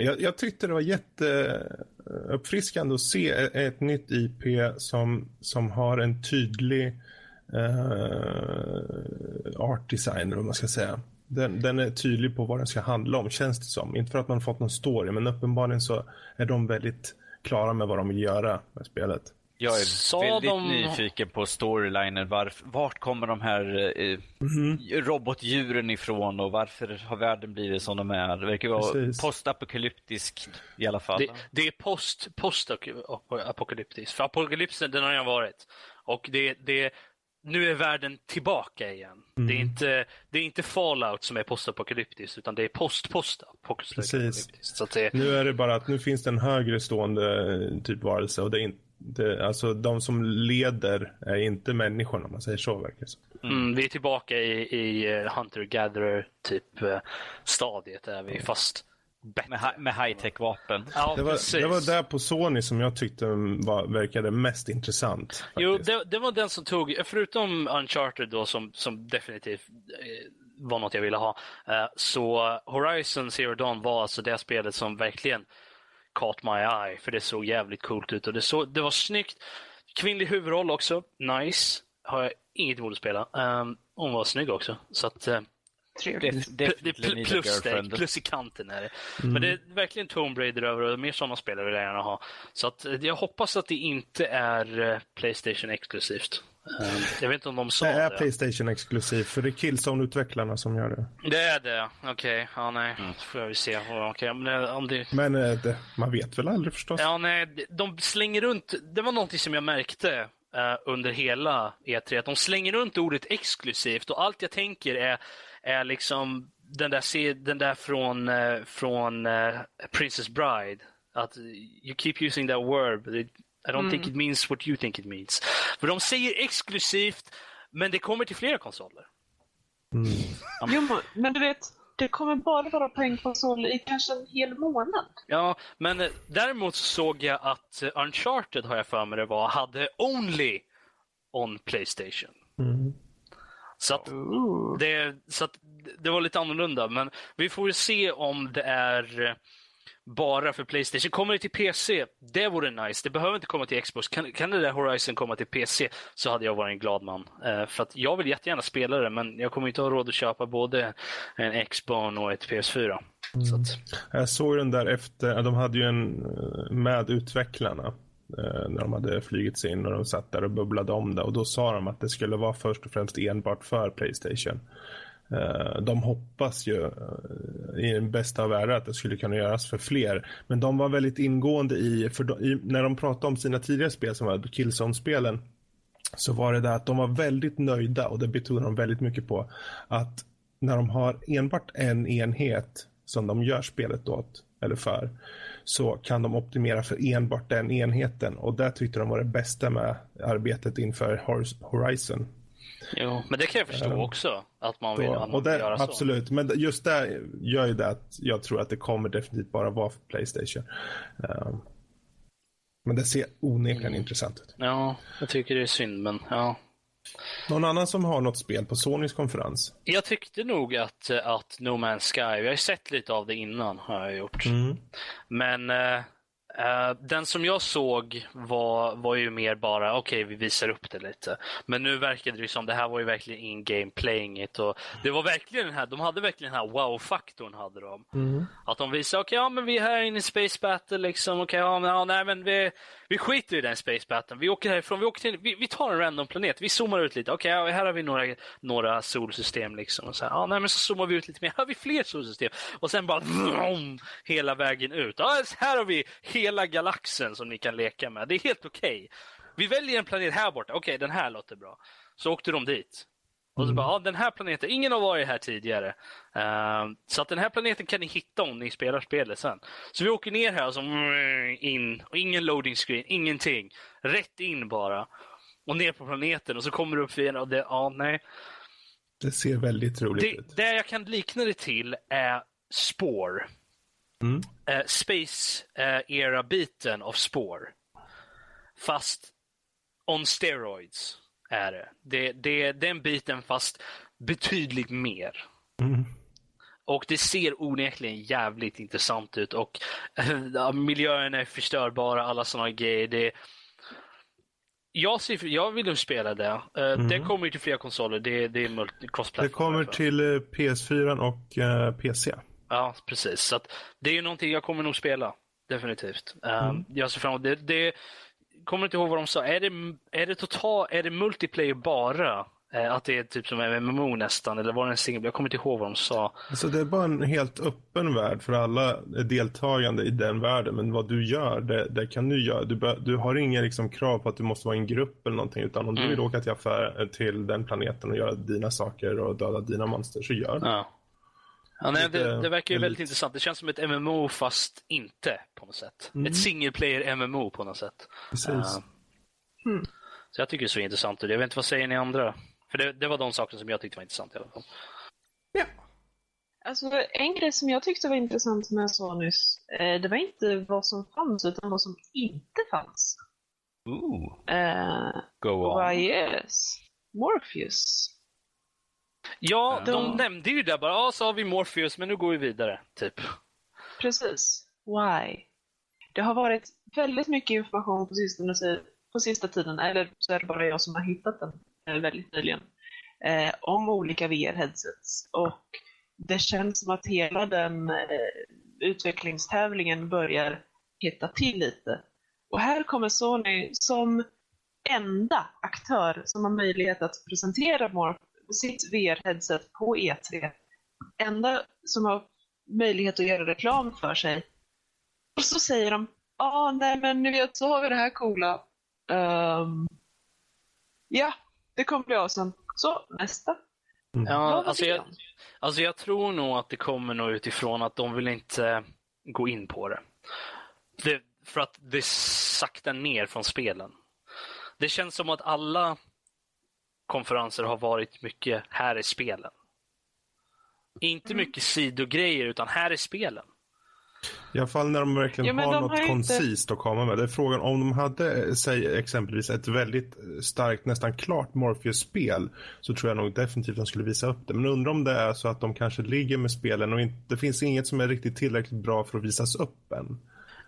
[SPEAKER 2] Jag, jag, tyckte det var jätteuppfriskande att se ett, ett nytt IP som, som har en tydlig uh, art design, vad man ska säga. Den, den, är tydlig på vad den ska handla om, känns det som. Inte för att man fått någon story, men uppenbarligen så är de väldigt klara med vad de vill göra med spelet.
[SPEAKER 5] Jag är Sa väldigt de... nyfiken på storylinen. Varf, vart kommer de här eh, mm -hmm. robotdjuren ifrån och varför har världen blivit som de är? Det verkar vara postapokalyptiskt i alla fall.
[SPEAKER 3] Det, det är post, postapokalyptiskt. För apokalypsen den har ju varit. Och det, det, nu är världen tillbaka igen. Mm. Det, är inte, det är inte Fallout som är postapokalyptiskt utan det är post-postapokalyptiskt.
[SPEAKER 2] Det... Nu är det bara att nu finns det en högre stående eh, typ varelse och det är inte det, alltså de som leder är inte människorna om man säger så verkar
[SPEAKER 3] mm. mm, Vi är tillbaka i, i eh, Hunter-Gatherer typ uh, stadiet är vi fast
[SPEAKER 5] med, med high-tech-vapen.
[SPEAKER 2] Ja, det, var, det var där på Sony som jag tyckte var, verkade mest intressant. Faktiskt.
[SPEAKER 3] Jo, det, det, var den som tog, förutom Uncharted då som, som definitivt eh, var något jag ville ha, eh, så Horizon Zero Dawn var alltså det spelet som verkligen caught my eye, för det såg jävligt coolt ut och det, så, det var snyggt. Kvinnlig huvudroll också, nice. Har jag inget emot att spela. Um, hon var snygg också, så att uh,
[SPEAKER 5] Trevligt.
[SPEAKER 3] plus, plus i kanten är det. Mm. Men det är verkligen Tomb Raider över och mer sådana spelare vill jag gärna ha. Så att, eh, jag hoppas att det inte är eh, Playstation exklusivt. Um, jag vet inte om de sa
[SPEAKER 2] det.
[SPEAKER 3] Det
[SPEAKER 2] är Playstation exklusivt, för det är Killzone-utvecklarna som gör det.
[SPEAKER 3] Det är det? Okej, okay. ja nej. Mm. får jag väl se. Okay. Men, om det...
[SPEAKER 2] Men det, man vet väl aldrig förstås.
[SPEAKER 3] Ja, nej. De slänger runt. Det var någonting som jag märkte uh, under hela E3. Att de slänger runt ordet exklusivt och allt jag tänker är är liksom den där, den där från, uh, från uh, Princess Bride. Att you keep using that word, I don't mm. think it means what you think it means. För de säger exklusivt, men det kommer till flera konsoler.
[SPEAKER 6] Mm. Jo, men du vet, det kommer bara vara på en konsol i kanske en hel månad.
[SPEAKER 3] Ja, men eh, däremot såg jag att Uncharted, har jag för mig det var, hade Only on Playstation. Mm. Så, att det, så att det var lite annorlunda. Men vi får se om det är bara för Playstation. Kommer det till PC, det vore nice. Det behöver inte komma till Xbox. Kan, kan det där Horizon komma till PC så hade jag varit en glad man. Uh, för att jag vill jättegärna spela det, men jag kommer inte ha råd att köpa både en Xbox och ett PS4. Mm. Så att...
[SPEAKER 2] Jag såg den där efter, de hade ju en eh, med utvecklarna Eh, när de hade flygits in och de satt där och bubblade om det. Och då sa de att det skulle vara först och främst enbart för Playstation. Eh, de hoppas ju eh, i den bästa av världar att det skulle kunna göras för fler. Men de var väldigt ingående i, för de, i, när de pratade om sina tidigare spel som var Killzone-spelen så var det där att de var väldigt nöjda och det betonade de väldigt mycket på. Att när de har enbart en enhet som de gör spelet åt eller för så kan de optimera för enbart den enheten och det tyckte de var det bästa med arbetet inför Horizon.
[SPEAKER 3] Jo, men det kan jag förstå um, också. Att man vill, då, att man
[SPEAKER 2] det,
[SPEAKER 3] göra
[SPEAKER 2] absolut. så. men just det gör ju det att jag tror att det kommer definitivt bara vara för Playstation. Um, men det ser onekligen mm. intressant ut.
[SPEAKER 3] Ja, jag tycker det är synd, men ja.
[SPEAKER 2] Någon annan som har något spel på Sonys konferens?
[SPEAKER 3] Jag tyckte nog att, att No Man's Sky, vi har ju sett lite av det innan har jag gjort. Mm. Men uh, Uh, den som jag såg var, var ju mer bara, okej okay, vi visar upp det lite. Men nu verkade det som det här var ju verkligen in-game playing it. Och det var verkligen den här, de hade verkligen den här wow-faktorn. hade de. Mm. Att de visade, okej okay, ja men vi är här inne i Space Battle liksom. Okej, okay, ja, ja, nej men vi, vi skiter i den Space Battle. Vi åker härifrån, vi, åker till, vi, vi tar en random planet. Vi zoomar ut lite. Okej, ja, här har vi några, några solsystem liksom. Och så här, ja, nej men så zoomar vi ut lite mer. Här har vi fler solsystem. Och sen bara vroom, hela vägen ut. Ja, här har vi hela galaxen som ni kan leka med. Det är helt okej. Okay. Vi väljer en planet här borta. Okej, okay, den här låter bra. Så åkte de dit. Och så mm. bara, ja, den här planeten, ingen har varit här tidigare. Uh, så att den här planeten kan ni hitta om ni spelar spelet sen. Så vi åker ner här och så in, och ingen loading screen, ingenting. Rätt in bara. Och ner på planeten och så kommer det upp fiender och det, ja, nej.
[SPEAKER 2] Det ser väldigt roligt
[SPEAKER 3] det,
[SPEAKER 2] ut.
[SPEAKER 3] Det jag kan likna det till är Spore. Mm. Uh, Space uh, era-biten av Spore. Fast on steroids är det. Det, det. Den biten fast betydligt mer. Mm. Och det ser onekligen jävligt intressant ut och äh, miljöerna är förstörbara, alla sådana grejer. Det, jag, ser, jag vill nog spela det. Mm. Det kommer ju till flera konsoler. Det, det är cross
[SPEAKER 2] Det kommer till eh, PS4 och uh, PC.
[SPEAKER 3] Ja, precis. Så det är ju någonting jag kommer nog spela. Definitivt. Mm. jag ser fram emot det. det kommer inte ihåg vad de sa. Är det, är det total, är det multiplayer bara? Eh, att det är typ som MMO nästan, eller var det en single? Jag kommer inte ihåg vad de sa.
[SPEAKER 2] Alltså det är bara en helt öppen värld för alla deltagande i den världen. Men vad du gör, det, det kan du göra. Du, du har inga liksom, krav på att du måste vara i en grupp eller någonting. Utan om mm. du vill åka till, affär, till den planeten och göra dina saker och döda dina monster så gör det.
[SPEAKER 3] Ja. Ja, nej, det, det, verkar ju väldigt intressant. Det känns som ett MMO fast inte på något sätt. Mm. Ett single player MMO på något sätt.
[SPEAKER 2] Precis. Uh,
[SPEAKER 3] hmm. Så jag tycker det är så intressant. Jag vet inte, vad säger ni andra? För det, det var de sakerna som jag tyckte var intressant i alla fall.
[SPEAKER 6] Ja. Alltså, en grej som jag tyckte var intressant med sa nyss, eh, det var inte vad som fanns utan vad som inte fanns.
[SPEAKER 3] Ooh.
[SPEAKER 6] Eh,
[SPEAKER 3] Go on.
[SPEAKER 6] Why yes. Morpheus.
[SPEAKER 3] Ja, de, de nämnde ju det bara. Ja, så har vi Morpheus, men nu går vi vidare. Typ.
[SPEAKER 6] Precis. Why? Det har varit väldigt mycket information på, sistone, på sista tiden, eller så är det bara jag som har hittat den eh, väldigt nyligen, eh, om olika VR-headsets. Och det känns som att hela den eh, utvecklingstävlingen börjar hitta till lite. Och här kommer Sony som enda aktör som har möjlighet att presentera sitt VR-headset på E3. Enda som har möjlighet att göra reklam för sig. Och så säger de, ja, ah, nej men ni vet så har vi det här coola. Um, ja, det kommer bli av sen. Så, nästa.
[SPEAKER 3] Mm. Ja, alltså jag, alltså jag tror nog att det kommer nog utifrån att de vill inte gå in på det. det för att det saktar ner från spelen. Det känns som att alla konferenser har varit mycket här är spelen. Inte mm. mycket sidogrejer utan här är spelen.
[SPEAKER 2] I alla fall när de verkligen ja, har något har koncist inte... att komma med. Det är frågan om de hade, säg exempelvis ett väldigt starkt, nästan klart Morpheus-spel så tror jag nog definitivt de skulle visa upp det. Men undrar om det är så att de kanske ligger med spelen och inte, det finns inget som är riktigt tillräckligt bra för att visas upp än.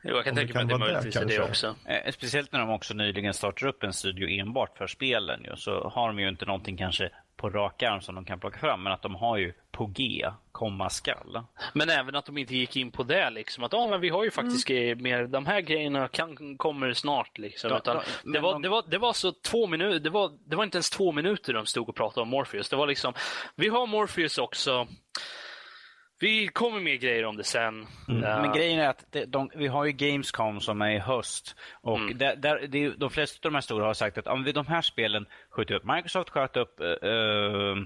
[SPEAKER 3] Jo, jag kan tänka mig att det möjligtvis är det också.
[SPEAKER 5] Eh, speciellt när de också nyligen startar upp en studio enbart för spelen ju, så har de ju inte någonting kanske på rak arm som de kan plocka fram, men att de har ju på G komma skall.
[SPEAKER 3] Men även att de inte gick in på det, liksom att ah, men vi har ju faktiskt mm. grejer med de här grejerna kan, kommer snart. Liksom. Utan då, det, var, de... det, var, det var så två minuter, det var, det var inte ens två minuter de stod och pratade om Morpheus. Det var liksom, vi har Morpheus också. Vi kommer med grejer om det sen.
[SPEAKER 5] Mm. Uh, Men grejen är att det, de, vi har ju Gamescom som är i höst. Och mm. där, där, det, de flesta av de här stora har sagt att om vi de här spelen skjuter upp. Microsoft sköt upp uh,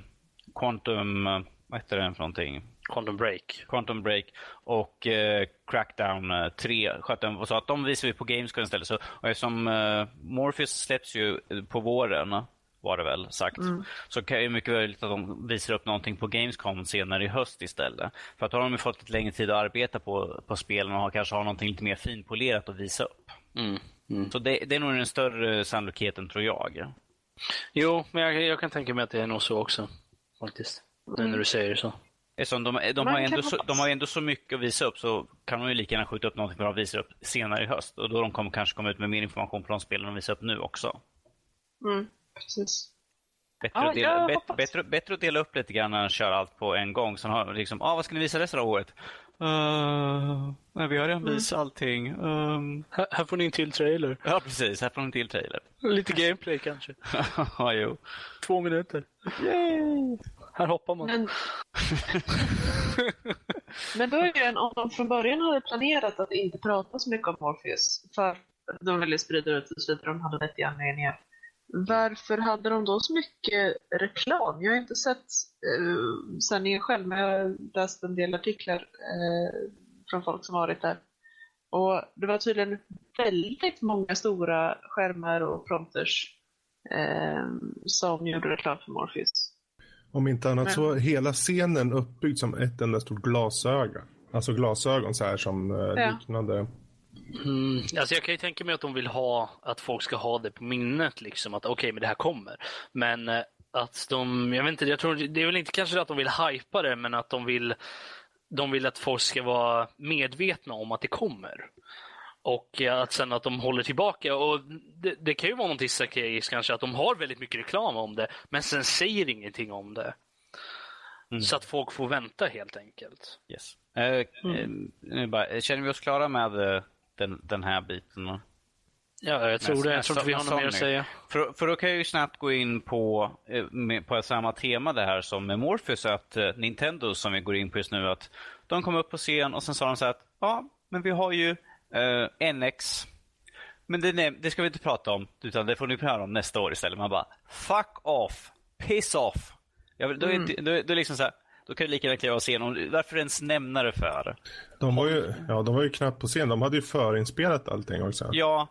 [SPEAKER 5] Quantum, vad heter det för någonting?
[SPEAKER 3] Quantum Break.
[SPEAKER 5] Quantum Break och uh, Crackdown 3 sköt och sa att de visar vi på Gamescom istället. Så, och eftersom uh, Morpheus släpps ju på våren var det väl sagt. Mm. Så kan det mycket väl att de visar upp någonting på Gamescom senare i höst istället. För att då har de fått lite längre tid att arbeta på, på spelen och har, kanske har någonting lite mer finpolerat att visa upp.
[SPEAKER 3] Mm. Mm.
[SPEAKER 5] Så det, det, är nog den större sannolikheten tror jag.
[SPEAKER 3] Jo, men jag, jag, kan tänka mig att det är nog så också. Faktiskt. Nu när du säger så.
[SPEAKER 5] Eftersom de, de, har ändå så, de har ändå så mycket att visa upp så kan de ju lika gärna skjuta upp någonting för att visa upp senare i höst. Och då de kommer kanske komma ut med mer information på de spelen de visar upp nu också.
[SPEAKER 6] Mm. Precis.
[SPEAKER 5] Bättre, ja, att dela, bättre, bättre, bättre, att dela upp lite grann än att köra allt på en gång. Så har liksom, ah, vad ska ni visa resten av året? Uh, nej, vi har redan mm. visat allting. Um,
[SPEAKER 3] här, här, får ni en till trailer.
[SPEAKER 5] Ja, precis. Här får ni en till trailer.
[SPEAKER 3] Lite gameplay kanske.
[SPEAKER 5] ja, jo.
[SPEAKER 3] Två minuter.
[SPEAKER 6] Yay!
[SPEAKER 3] Här hoppar man.
[SPEAKER 6] Men, Men början, om de från början hade planerat att inte prata så mycket om Morpheus, för de ville sprida ut och så vidare, de hade vettiga anledningar varför hade de då så mycket reklam? Jag har inte sett eh, sändningen själv, men jag har läst en del artiklar eh, från folk som varit där. Och det var tydligen väldigt många stora skärmar och prompters eh, som gjorde reklam för Morpheus.
[SPEAKER 2] Om inte annat men... så hela scenen uppbyggd som ett enda stort glasöga. Alltså glasögon så här som ja. liknande
[SPEAKER 3] Mm, alltså jag kan ju tänka mig att de vill ha att folk ska ha det på minnet, liksom att okej, okay, men det här kommer. Men eh, att de, jag vet inte, jag tror, det är väl inte kanske att de vill hypa det, men att de vill de vill att folk ska vara medvetna om att det kommer. Och eh, att sen att de håller tillbaka. Och det, det kan ju vara någonting strategiskt kanske, att de har väldigt mycket reklam om det, men sen säger ingenting om det.
[SPEAKER 5] Mm.
[SPEAKER 3] Så att folk får vänta helt enkelt.
[SPEAKER 5] Yes. Eh,
[SPEAKER 3] Mm.
[SPEAKER 5] eh, bara, känner vi oss klara med eh, den, den här biten?
[SPEAKER 3] Ja, jag tror det. Jag tror inte vi har något mer att säga.
[SPEAKER 5] För, för då kan jag ju snabbt gå in på, eh, med, på samma tema det här som med Morpheus, att eh, Nintendo som vi går in på just nu, att de kom upp på scen och sen sa de så här att ja, men vi har ju eh, NX, men det, det ska vi inte prata om, utan det får ni höra om nästa år istället. Man bara, fuck off, piss off. Vill- då, är, det- då, då är liksom så här, då kan du lika gärna kliva av scenen. Varför ens nämna det för?
[SPEAKER 2] De var, ju, ja, de var ju knappt på scen. De hade ju förinspelat allting också.
[SPEAKER 5] Ja,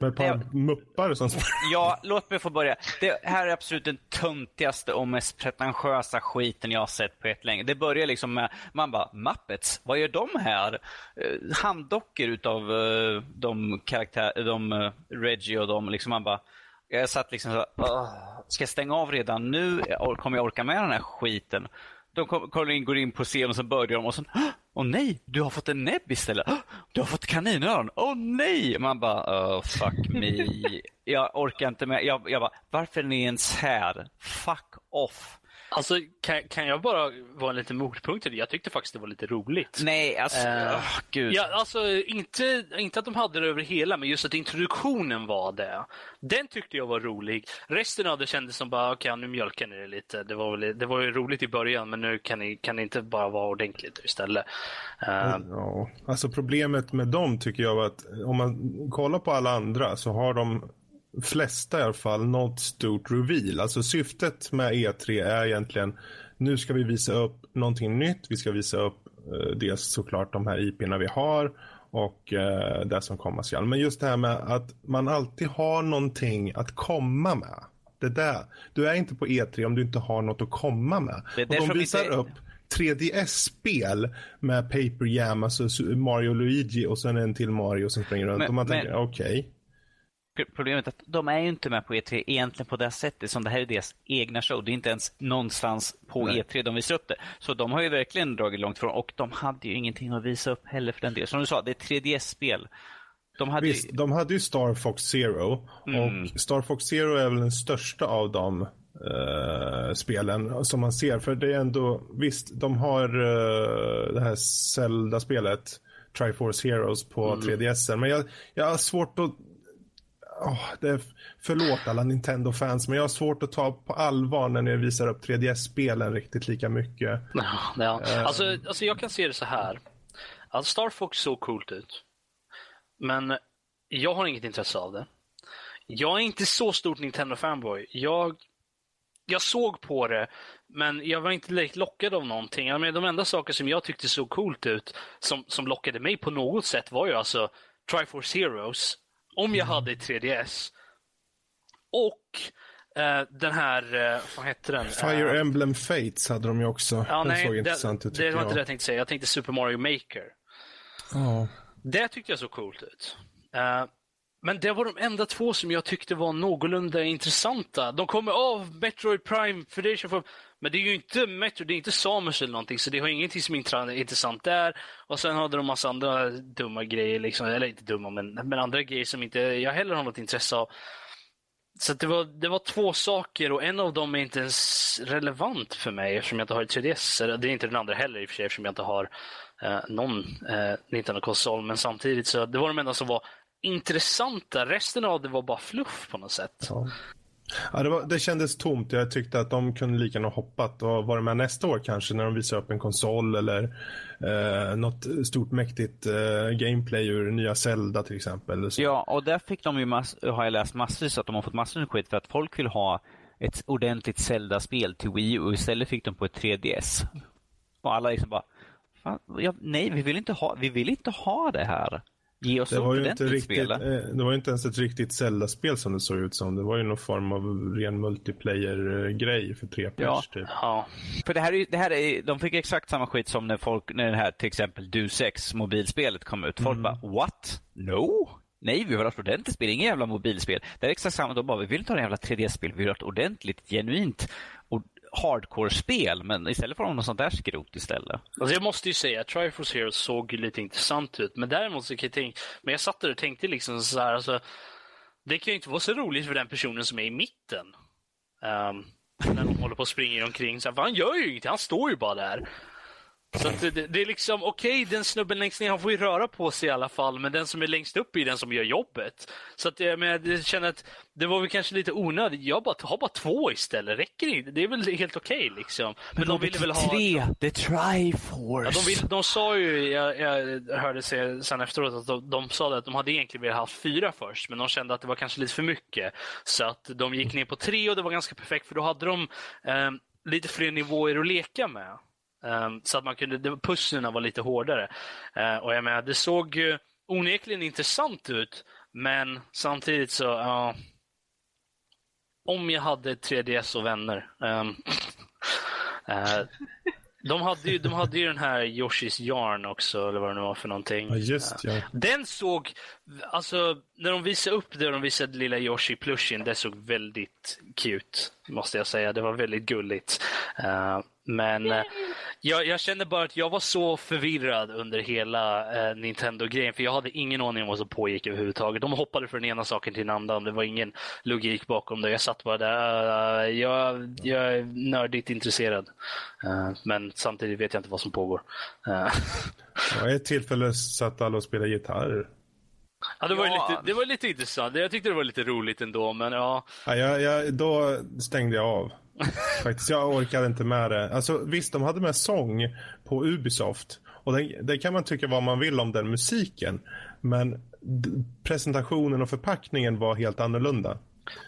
[SPEAKER 2] Med ett par
[SPEAKER 5] det-
[SPEAKER 2] muppar som
[SPEAKER 5] Ja, låt mig få börja. Det här är absolut den töntigaste och mest pretentiösa skiten jag har sett på ett länge. Det börjar liksom med, man bara, Muppets, vad gör de här? Eh, handdockor utav eh, de karaktär, de uh, Reggie och de, liksom man bara, jag satt liksom så, "Åh, ska jag stänga av redan nu? Kommer jag orka med den här skiten? De kom, in, går in på scen och så börjar de och så, åh oh, nej, du har fått en näbb istället. "Åh, Du har fått kaninöron. Åh oh, nej! Man bara, oh, fuck me. Jag orkar inte med. Jag, jag bara, varför är ni ens här? Fuck off.
[SPEAKER 3] Alltså, kan, kan jag bara vara en liten motpunkt till det? Jag tyckte faktiskt det var lite roligt.
[SPEAKER 5] Nej, alltså,
[SPEAKER 3] Eh,
[SPEAKER 5] åh, gud.
[SPEAKER 3] Ja, alltså inte, inte att de hade det över hela, men just att introduktionen var det. Den tyckte jag var rolig. Resten av det kändes som bara, okej, nu mjölkar ni det lite. Det var, väl, det var ju roligt i början, men nu kan, ni, kan det inte bara vara ordentligt istället. Eh,
[SPEAKER 2] Ja, alltså problemet med dem tycker jag var att om man kollar på alla andra så har de flesta i alla fall något stort reveal. Alltså syftet med E3 är egentligen nu ska vi visa upp någonting nytt. Vi ska visa upp eh, dels såklart de här IP-erna vi har och eh, det som komma skall. Men just det här med att man alltid har någonting att komma med. Det där. Du är inte på E3 om du inte har något att komma med.
[SPEAKER 5] Det är
[SPEAKER 2] och de visar
[SPEAKER 5] inte-
[SPEAKER 2] upp 3DS-spel med Paper Jam, alltså Mario Luigi och sen en till Mario som springer runt.
[SPEAKER 5] Men-
[SPEAKER 2] och man
[SPEAKER 5] men-
[SPEAKER 2] tänker, okej.
[SPEAKER 5] Problemet är att de är ju inte med på E3 egentligen på det sättet som det här är deras egna show. Det är inte ens någonstans på
[SPEAKER 2] Nej.
[SPEAKER 5] E3 de visar upp det. Så de har ju verkligen dragit långt från och de hade ju ingenting att visa upp heller för den delen. Som du sa, det är 3DS-spel. De hade
[SPEAKER 2] Visst,
[SPEAKER 5] ju,
[SPEAKER 2] de hade ju Star Fox Zero
[SPEAKER 5] Mm.
[SPEAKER 2] och Star Fox Zero är väl den största av de eh, spelen som man ser. För det är ändå, visst, de har eh, det här Zelda-spelet Triforce Heroes på
[SPEAKER 5] Mm.
[SPEAKER 2] 3DS. Men jag, jag har svårt att Åh, det är, förlåt alla Nintendo-fans, men jag har svårt att ta på allvar när ni visar upp 3DS-spelen riktigt lika mycket.
[SPEAKER 3] Ja, ja. Alltså, alltså jag kan se det så här. Alltså Star Fox såg coolt ut. Men jag har inget intresse av det. Jag är inte så stort Nintendo-fanboy. Jag, jag såg på det, men jag var inte direkt lockad av någonting. Jag menar, de enda saker som jag tyckte såg coolt ut, som, som lockade mig på något sätt, var ju alltså Triforce Heroes, om jag hade ett 3DS. Och eh, den här, eh, vad hette den?
[SPEAKER 2] Fire
[SPEAKER 3] Eh,
[SPEAKER 2] Emblem Fates hade de ju också.
[SPEAKER 3] Ja,
[SPEAKER 2] Den
[SPEAKER 3] nej,
[SPEAKER 2] såg
[SPEAKER 3] det,
[SPEAKER 2] intressant ut
[SPEAKER 3] det var inte
[SPEAKER 2] jag.
[SPEAKER 3] det jag tänkte säga. Jag tänkte Super Mario Maker.
[SPEAKER 2] Ja.
[SPEAKER 3] Det tyckte jag såg coolt ut. Eh, men det var de enda två som jag tyckte var någorlunda intressanta. De kommer av Metroid Prime Federation for... Men det är ju inte Metro, det är inte Samus eller någonting, så det har ingenting som är intressant där. Och sen hade de massa andra dumma grejer, liksom. eller inte dumma, men, men andra grejer som inte jag heller har något intresse av. Så det, var, det var två saker och en av dem är inte ens relevant för mig eftersom jag inte har ett 3DS. Det är inte den andra heller i och för sig eftersom jag inte har eh, någon eh, Nintendo-konsol. Men samtidigt så det var de enda som var intressanta. Resten av det var bara fluff på något sätt.
[SPEAKER 2] Ja. Ja, det, var, det kändes tomt. Jag tyckte att de kunde lika gärna hoppat och varit med nästa år kanske när de visar upp en konsol eller eh, något stort mäktigt eh, gameplay ur nya Zelda till exempel. Så.
[SPEAKER 5] Ja, och där fick de ju mass, har jag läst massvis att de har fått massor med skit för att folk vill ha ett ordentligt Zelda-spel till Wii U och istället fick de på ett 3DS. Och alla liksom bara, Fan, ja, nej, vi vill, inte ha, vi vill inte ha det här. Ge oss
[SPEAKER 2] Det var, ju inte riktigt,
[SPEAKER 5] spel.
[SPEAKER 2] eh, det var ju inte ens ett riktigt Zelda-spel som det såg ut som. Det var ju någon form av ren multiplayer-grej för tre pers
[SPEAKER 5] Ja.
[SPEAKER 2] typ.
[SPEAKER 3] Ja,
[SPEAKER 5] För det här, är, det här är, de fick exakt samma skit som när folk, när det här till exempel Du 6 mobilspelet kom ut. Folk bara, what? No? Nej, vi vill ha ett ordentligt spel, inget jävla mobilspel. Det är exakt samma, de bara, vi vill inte ha en jävla 3D-spel, vi vill ha ett ordentligt, genuint hardcore-spel, men istället får de något sånt där skrot istället.
[SPEAKER 3] Alltså jag måste ju säga att Triforce Heroes såg ju lite intressant ut, men däremot så kan jag tänka, men jag satt där och tänkte liksom så här, alltså, det kan ju inte vara så roligt för den personen som är i mitten. Um, när de håller på och springer omkring. Så här, för han gör ju ingenting, han står ju bara där. Så det, det är liksom, okej, okay, den snubben längst ner, han får ju röra på sig i alla fall, men den som är längst upp är den som gör jobbet. Så att men jag känner att det var väl kanske lite onödigt. Jag bara, har bara två istället, räcker det inte? Det är väl helt okej okay, liksom.
[SPEAKER 5] Men, men de ville väl ha... Tre, the Triforce!
[SPEAKER 3] Ja, de, vill, de sa ju, jag, jag hörde sen efteråt, att de, de sa att de hade egentligen velat ha fyra först, men de kände att det var kanske lite för mycket. Så att de gick ner på tre och det var ganska perfekt, för då hade de eh, lite fler nivåer att leka med. Um, så att man kunde, pusslerna var lite hårdare. Uh, och jag menar, det såg ju onekligen intressant ut, men samtidigt så, ja. Uh, om jag hade 3DS och vänner. Um, uh, de hade, ju, de hade ju den här Yoshis Yarn också, eller vad det nu var för någonting.
[SPEAKER 2] Ja, just ja.
[SPEAKER 3] Den såg, alltså när de visade upp det och de visade lilla Yoshi plushin, det såg väldigt cute, måste jag säga. Det var väldigt gulligt. Uh, men uh, jag, jag, kände bara att jag var så förvirrad under hela uh, Nintendo-grejen, för jag hade ingen aning om vad som pågick överhuvudtaget. De hoppade från ena saken till den andra, det var ingen logik bakom det. Jag satt bara där, jag, jag är nördigt intresserad. men samtidigt vet jag inte vad som pågår.
[SPEAKER 2] ja, ett tillfälle satt alla och spelade gitarr.
[SPEAKER 3] Ja, det var, ja. lite, det var lite intressant. Jag tyckte det var lite roligt ändå, men ja.
[SPEAKER 2] ja jag, jag, då stängde jag av. Faktiskt, jag orkade inte med det. Alltså, visst, de hade med sång på Ubisoft. Och det, det kan man tycka vad man vill om den musiken. Men presentationen och förpackningen var helt annorlunda.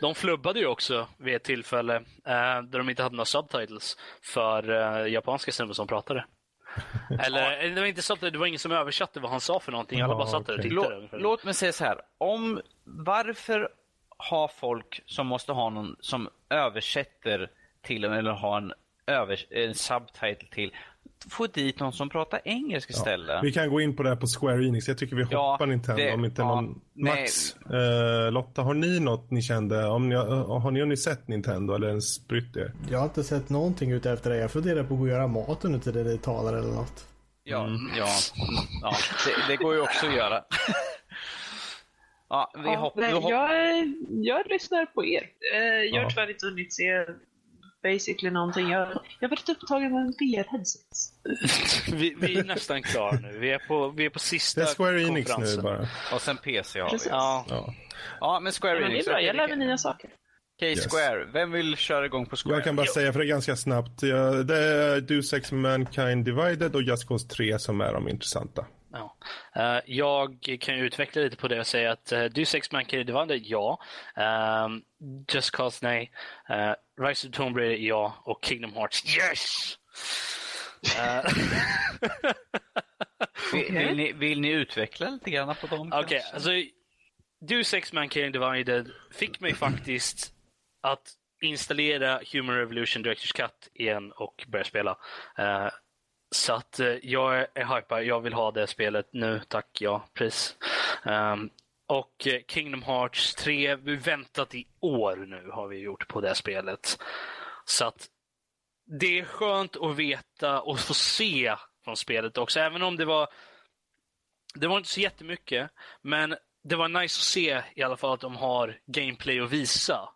[SPEAKER 3] De flubbade ju också vid ett tillfälle eh, där de inte hade några subtitles för eh, japanska snubbar som pratade. Eller det var inte så att det var ingen som översatte vad han sa för någonting. Alla bara satt där och tittade.
[SPEAKER 5] Låt, låt mig säga så här. Om, varför har folk som måste ha någon som översätter till eller har en, övers en subtitle till få dit någon som pratar engelska istället. Ja,
[SPEAKER 2] vi kan gå in på det här på Square Enix. Jag tycker vi hoppar ja, Nintendo det, om inte ja, någon... Max, eh, Lotta, har ni något ni kände? Om ni, har, ni, har ni sett Nintendo eller ens brytt er?
[SPEAKER 1] Jag har inte sett någonting ute efter det. Jag funderar på att gå och göra maten ute där ni talar eller något.
[SPEAKER 5] Ja, mm. ja, ja det, det, går ju också att göra.
[SPEAKER 6] ja, vi hopp, nej, hopp... jag, jag lyssnar på er. Eh, jag har tyvärr inte hunnit se basically någonting. Jag, jag har varit upptagen med en VR-headset.
[SPEAKER 3] vi, vi, är nästan klara nu. Vi är på, vi är på sista
[SPEAKER 2] Det är Square Enix nu bara.
[SPEAKER 5] Och sen PC har vi.
[SPEAKER 3] Ja.
[SPEAKER 5] ja. ja, men Square
[SPEAKER 6] ja,
[SPEAKER 5] Enix.
[SPEAKER 6] Det är bra, jag lär mig nya saker.
[SPEAKER 5] Okej, okay, Square. Yes. Vem vill köra igång på Square?
[SPEAKER 2] Jag kan bara jo. säga, för det är ganska snabbt. Det är Deus Ex Mankind Divided och Just Cause 3 som är de intressanta.
[SPEAKER 3] Ja. Uh, jag kan utveckla lite på det och säga att uh, Deus Ex Mankind Divided, ja. Um, Just Cause, nej. Uh, Rise of Tomb Raider, ja. Och Kingdom Hearts, yes!
[SPEAKER 5] Vill, vill, ni, vill, ni, utveckla lite grann på dem?
[SPEAKER 3] Okej, okay, alltså Deus Ex Mankind Divided fick mig faktiskt att installera Human Revolution Directors Cut igen och börja spela. Så att eh, jag är hypad, jag vill ha det spelet nu, tack, ja, pris. Um, ehm, och eh, Kingdom Hearts 3, vi väntat i år nu har vi gjort på det spelet. Så att det är skönt att veta och få se från spelet också, även om det var det var inte så jättemycket, men det var nice att se i alla fall att de har gameplay att visa.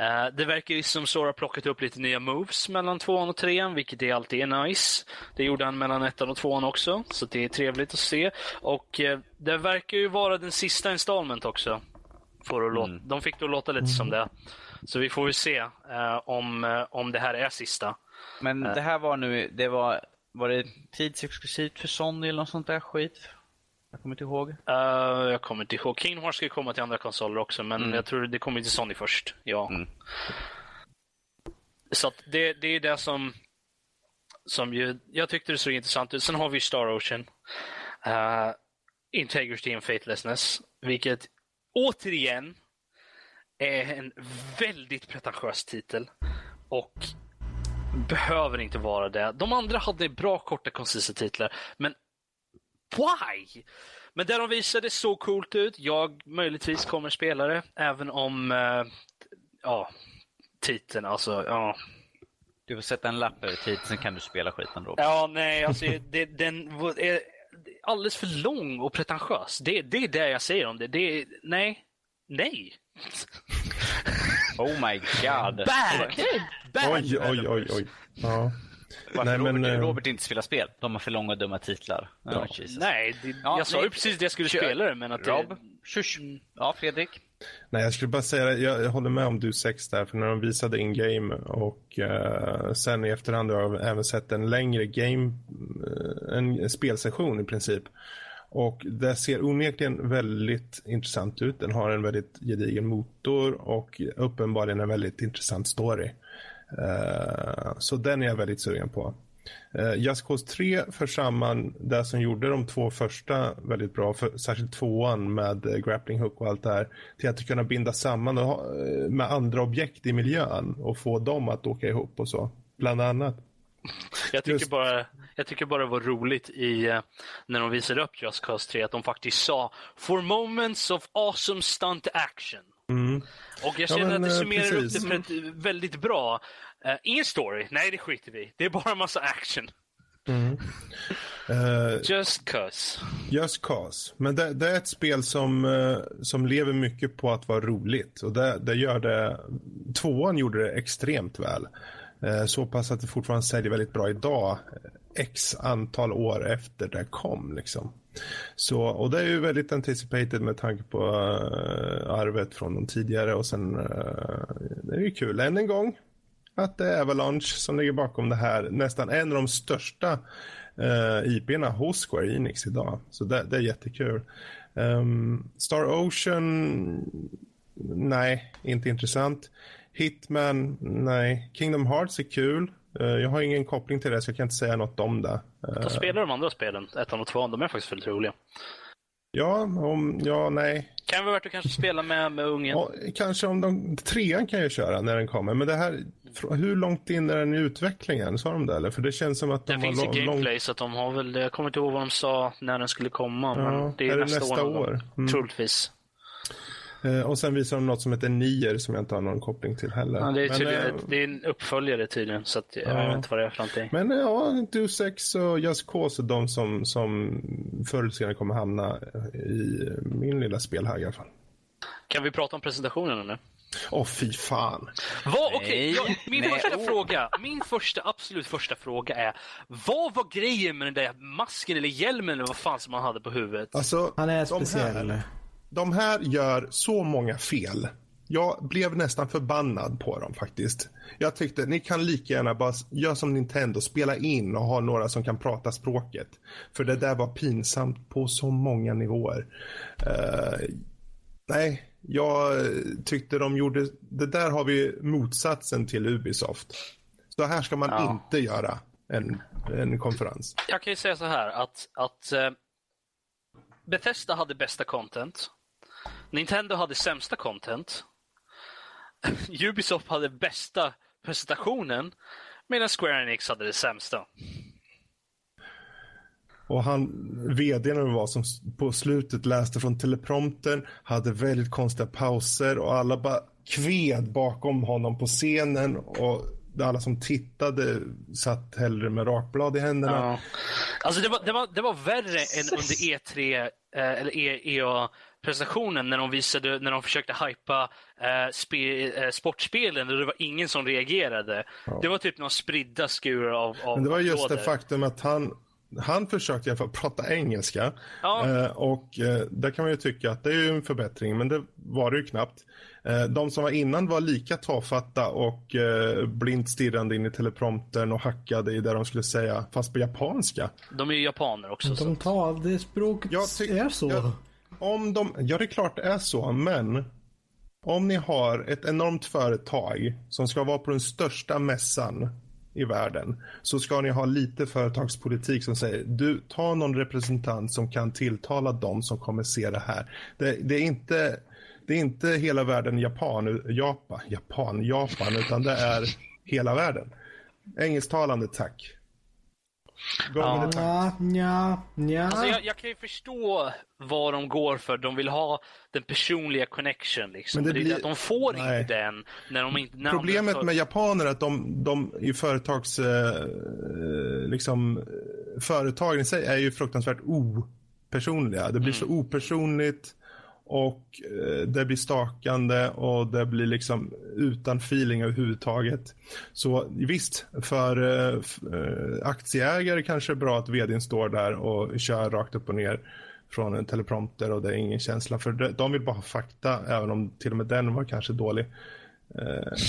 [SPEAKER 3] Uh, det verkar ju som Sora plockat upp lite nya moves mellan tvåan och trean, vilket är alltid är nice. Det gjorde han mellan ettan och tvåan också, så det är trevligt att se. Och uh, det verkar ju vara den sista installment också. Får att låta, mm. De fick det att låta lite mm. som det. Så vi får ju se uh, om, om det här är sista.
[SPEAKER 5] Men det här var nu, det var, var det tidsexklusivt för Sony eller något sånt där skit? Jag kommer inte ihåg. Uh,
[SPEAKER 3] jag kommer inte ihåg. Kingdom Hearts ska komma till andra konsoler också, men mm. jag tror det kommer till Sony först. Ja. Mm. Så det, det är det som, som ju, jag tyckte det såg intressant ut. Sen har vi Star Ocean. Uh, Integrity and Faithlessness, vilket återigen är en väldigt pretentiös titel. Och behöver inte vara det. De andra hade bra, korta, koncisa titlar, men why? Men det de visade såg coolt ut. Jag möjligtvis kommer spela det, även om, uh, ja, titeln, alltså, ja.
[SPEAKER 5] Du får sätta en lapp över tid, sen kan du spela skiten då.
[SPEAKER 3] Ja, nej, alltså det, den är alldeles för lång och pretentiös. Det, det är det jag säger om det. det nej. Nej.
[SPEAKER 5] Oh my god.
[SPEAKER 3] Bad! Bad!
[SPEAKER 2] Oj, oj, oj, oj. Ja.
[SPEAKER 5] Varför
[SPEAKER 2] Nej,
[SPEAKER 5] Robert,
[SPEAKER 2] men, eh,
[SPEAKER 5] Robert inte spelar spel? De har för långa och dumma titlar. Ja. Jesus.
[SPEAKER 3] Nej, det,
[SPEAKER 5] Ja,
[SPEAKER 3] jag sa ju precis det jag skulle
[SPEAKER 5] Kör.
[SPEAKER 3] spela det, men att det,
[SPEAKER 5] Rob, shush. Ja, Fredrik?
[SPEAKER 2] Nej, jag skulle bara säga, jag, jag håller med om du 6 där, för när de visade in-game och eh, sen i efterhand har jag även sett en längre game, eh, en spelsession i princip. Och det ser onekligen väldigt intressant ut. Den har en väldigt gedigen motor och uppenbarligen en väldigt intressant story. Eh, så den är jag väldigt sugen på. Uh, Just Cause 3 för samman det som gjorde de två första väldigt bra, för, särskilt tvåan med uh, grappling hook och allt det här, till att kunna binda samman och eh, med andra objekt i miljön och få dem att åka ihop och så, bland annat.
[SPEAKER 3] jag, tycker
[SPEAKER 2] just-
[SPEAKER 3] bara, jag tycker bara det var roligt i, när de visade upp Just Cause 3 att de faktiskt sa For moments of awesome stunt action.
[SPEAKER 2] Mm.
[SPEAKER 3] Och jag
[SPEAKER 2] Ja,
[SPEAKER 3] känner
[SPEAKER 2] men,
[SPEAKER 3] att det
[SPEAKER 2] eh,
[SPEAKER 3] summerar upp
[SPEAKER 2] precis.
[SPEAKER 3] det på ett väldigt bra. Uh, ingen story, nej det skiter vi. Det är bara en massa action.
[SPEAKER 2] Uh,
[SPEAKER 3] Just cause.
[SPEAKER 2] Just Cause. Men det, det är ett spel som, eh, som lever mycket på att vara roligt. Och det, det gör det, tvåan gjorde det extremt väl. Eh, Så pass att det fortfarande säljer väldigt bra idag. eh, X antal år efter det kom liksom. Så, och det är ju väldigt anticipated med tanke på uh, arvet från de tidigare och sen uh, det är ju kul än en gång att det är Avalanche som ligger bakom det här. Nästan en av de största eh, uh, IP'na hos Square Enix idag. Så det, det är jättekul. Um, Star Ocean, nej, inte intressant. Hitman, nej. Kingdom Hearts är kul. Eh, jag har ingen koppling till det så jag kan inte säga något om det. Eh,
[SPEAKER 3] Jag spelar de andra spelen, ettan och tvåan, de är faktiskt väldigt roliga.
[SPEAKER 2] ja, om, ja, nej.
[SPEAKER 3] Kan vara värt att kanske spela med, med ungen.
[SPEAKER 2] Ja, kanske om de, trean kan jag köra när den kommer. Men det här, hur långt in är den i utvecklingen? Sa de det eller? För det känns som att de
[SPEAKER 3] Det finns ju
[SPEAKER 2] lång- långt
[SPEAKER 3] gameplay så att de har väl, jag kommer inte ihåg vad de sa när den skulle komma.
[SPEAKER 2] Ja,
[SPEAKER 3] men det är,
[SPEAKER 2] är det
[SPEAKER 3] nästa,
[SPEAKER 2] nästa
[SPEAKER 3] år.
[SPEAKER 2] år? Mm.
[SPEAKER 3] Troligtvis.
[SPEAKER 2] Eh, och sen visar de något som heter Nier som jag inte har någon koppling till heller.
[SPEAKER 3] Ja, det, är
[SPEAKER 2] men,
[SPEAKER 3] tydligen,
[SPEAKER 2] eh,
[SPEAKER 3] det är en uppföljare tydligen, så att, jag
[SPEAKER 2] Ja.
[SPEAKER 3] vet inte vad det är för någonting.
[SPEAKER 2] men eh, ja, Deus Ex och Just Cause är de som, som förr eller senare kommer hamna i min lilla spelhög i alla fall.
[SPEAKER 3] Kan vi prata om presentationen nu?
[SPEAKER 2] Åh fy fan.
[SPEAKER 3] Vad,
[SPEAKER 5] Nej.
[SPEAKER 3] jag, min
[SPEAKER 5] Nej,
[SPEAKER 3] första
[SPEAKER 5] oh.
[SPEAKER 3] fråga, min första, absolut första fråga är, vad var grejen med den där masken eller hjälmen eller vad fan som man hade på huvudet?
[SPEAKER 2] Alltså,
[SPEAKER 1] Han är
[SPEAKER 2] de
[SPEAKER 1] speciell.
[SPEAKER 2] här, de här gör så många fel. Jag blev nästan förbannad på dem faktiskt. Jag tyckte ni kan lika gärna bara göra som Nintendo, spela in och ha några som kan prata språket. För det där var pinsamt på så många nivåer. Eh, nej, jag tyckte de gjorde, det där har vi motsatsen till Ubisoft. Så här ska man
[SPEAKER 3] Ja.
[SPEAKER 2] inte göra en, en konferens.
[SPEAKER 3] Jag kan ju säga så här att, att eh, Bethesda hade bästa content. Nintendo hade sämsta content. Ubisoft hade bästa presentationen. Medan Square Enix hade det sämsta.
[SPEAKER 2] Och han, vdn var som på slutet läste från telepromptern, hade väldigt konstiga pauser och alla bara kved bakom honom på scenen och alla som tittade satt hellre med rakblad i händerna.
[SPEAKER 3] Ja. Alltså det var, det, var, det var värre än under E3 eh, eller EA-presentationen när de visade, när de försökte hypa eh, spe, eh, sportspelen och det var ingen som reagerade. Det var typ några spridda skurar av, av
[SPEAKER 2] Men det var just det faktum att han, han försökte i alla fall prata engelska.
[SPEAKER 3] Ja.
[SPEAKER 2] Eh, och eh, där kan man ju tycka att det är ju en förbättring, men det var det ju knappt. Eh, de som var innan var lika tafatta och eh, blint stirrande in i telepromptern och hackade i det de skulle säga, fast på japanska.
[SPEAKER 3] De är ju japaner också. Så.
[SPEAKER 1] De tar det språket
[SPEAKER 2] Jag
[SPEAKER 1] är så.
[SPEAKER 2] jag- om de, ja, det är klart det är så, men om ni har ett enormt företag som ska vara på den största mässan i världen så ska ni ha lite företagspolitik som säger du, ta någon representant som kan tilltala dem som kommer se det här. Det, det är inte det är inte hela världen Japan, Japan, Japan, Japan, utan det är hela världen. Engelsktalande, tack. Gången
[SPEAKER 1] Ja, ja, ja.
[SPEAKER 3] Alltså jag, jag kan ju förstå vad de går för. De vill ha den personliga connection. Liksom.
[SPEAKER 2] Men det blir-
[SPEAKER 3] att de får
[SPEAKER 2] Nej.
[SPEAKER 3] inte den. När de inte, när
[SPEAKER 2] Problemet
[SPEAKER 3] de,
[SPEAKER 2] med japaner är att de, de i företags, eh, liksom, företagen i sig är ju fruktansvärt opersonliga. Det blir så opersonligt och eh, det blir stakande och det blir liksom utan feeling överhuvudtaget. Så visst, för eh, eh, aktieägare kanske är bra att vdn står där och kör rakt upp och ner från en teleprompter och det är ingen känsla för de, vill bara ha fakta även om till och med den var kanske dålig.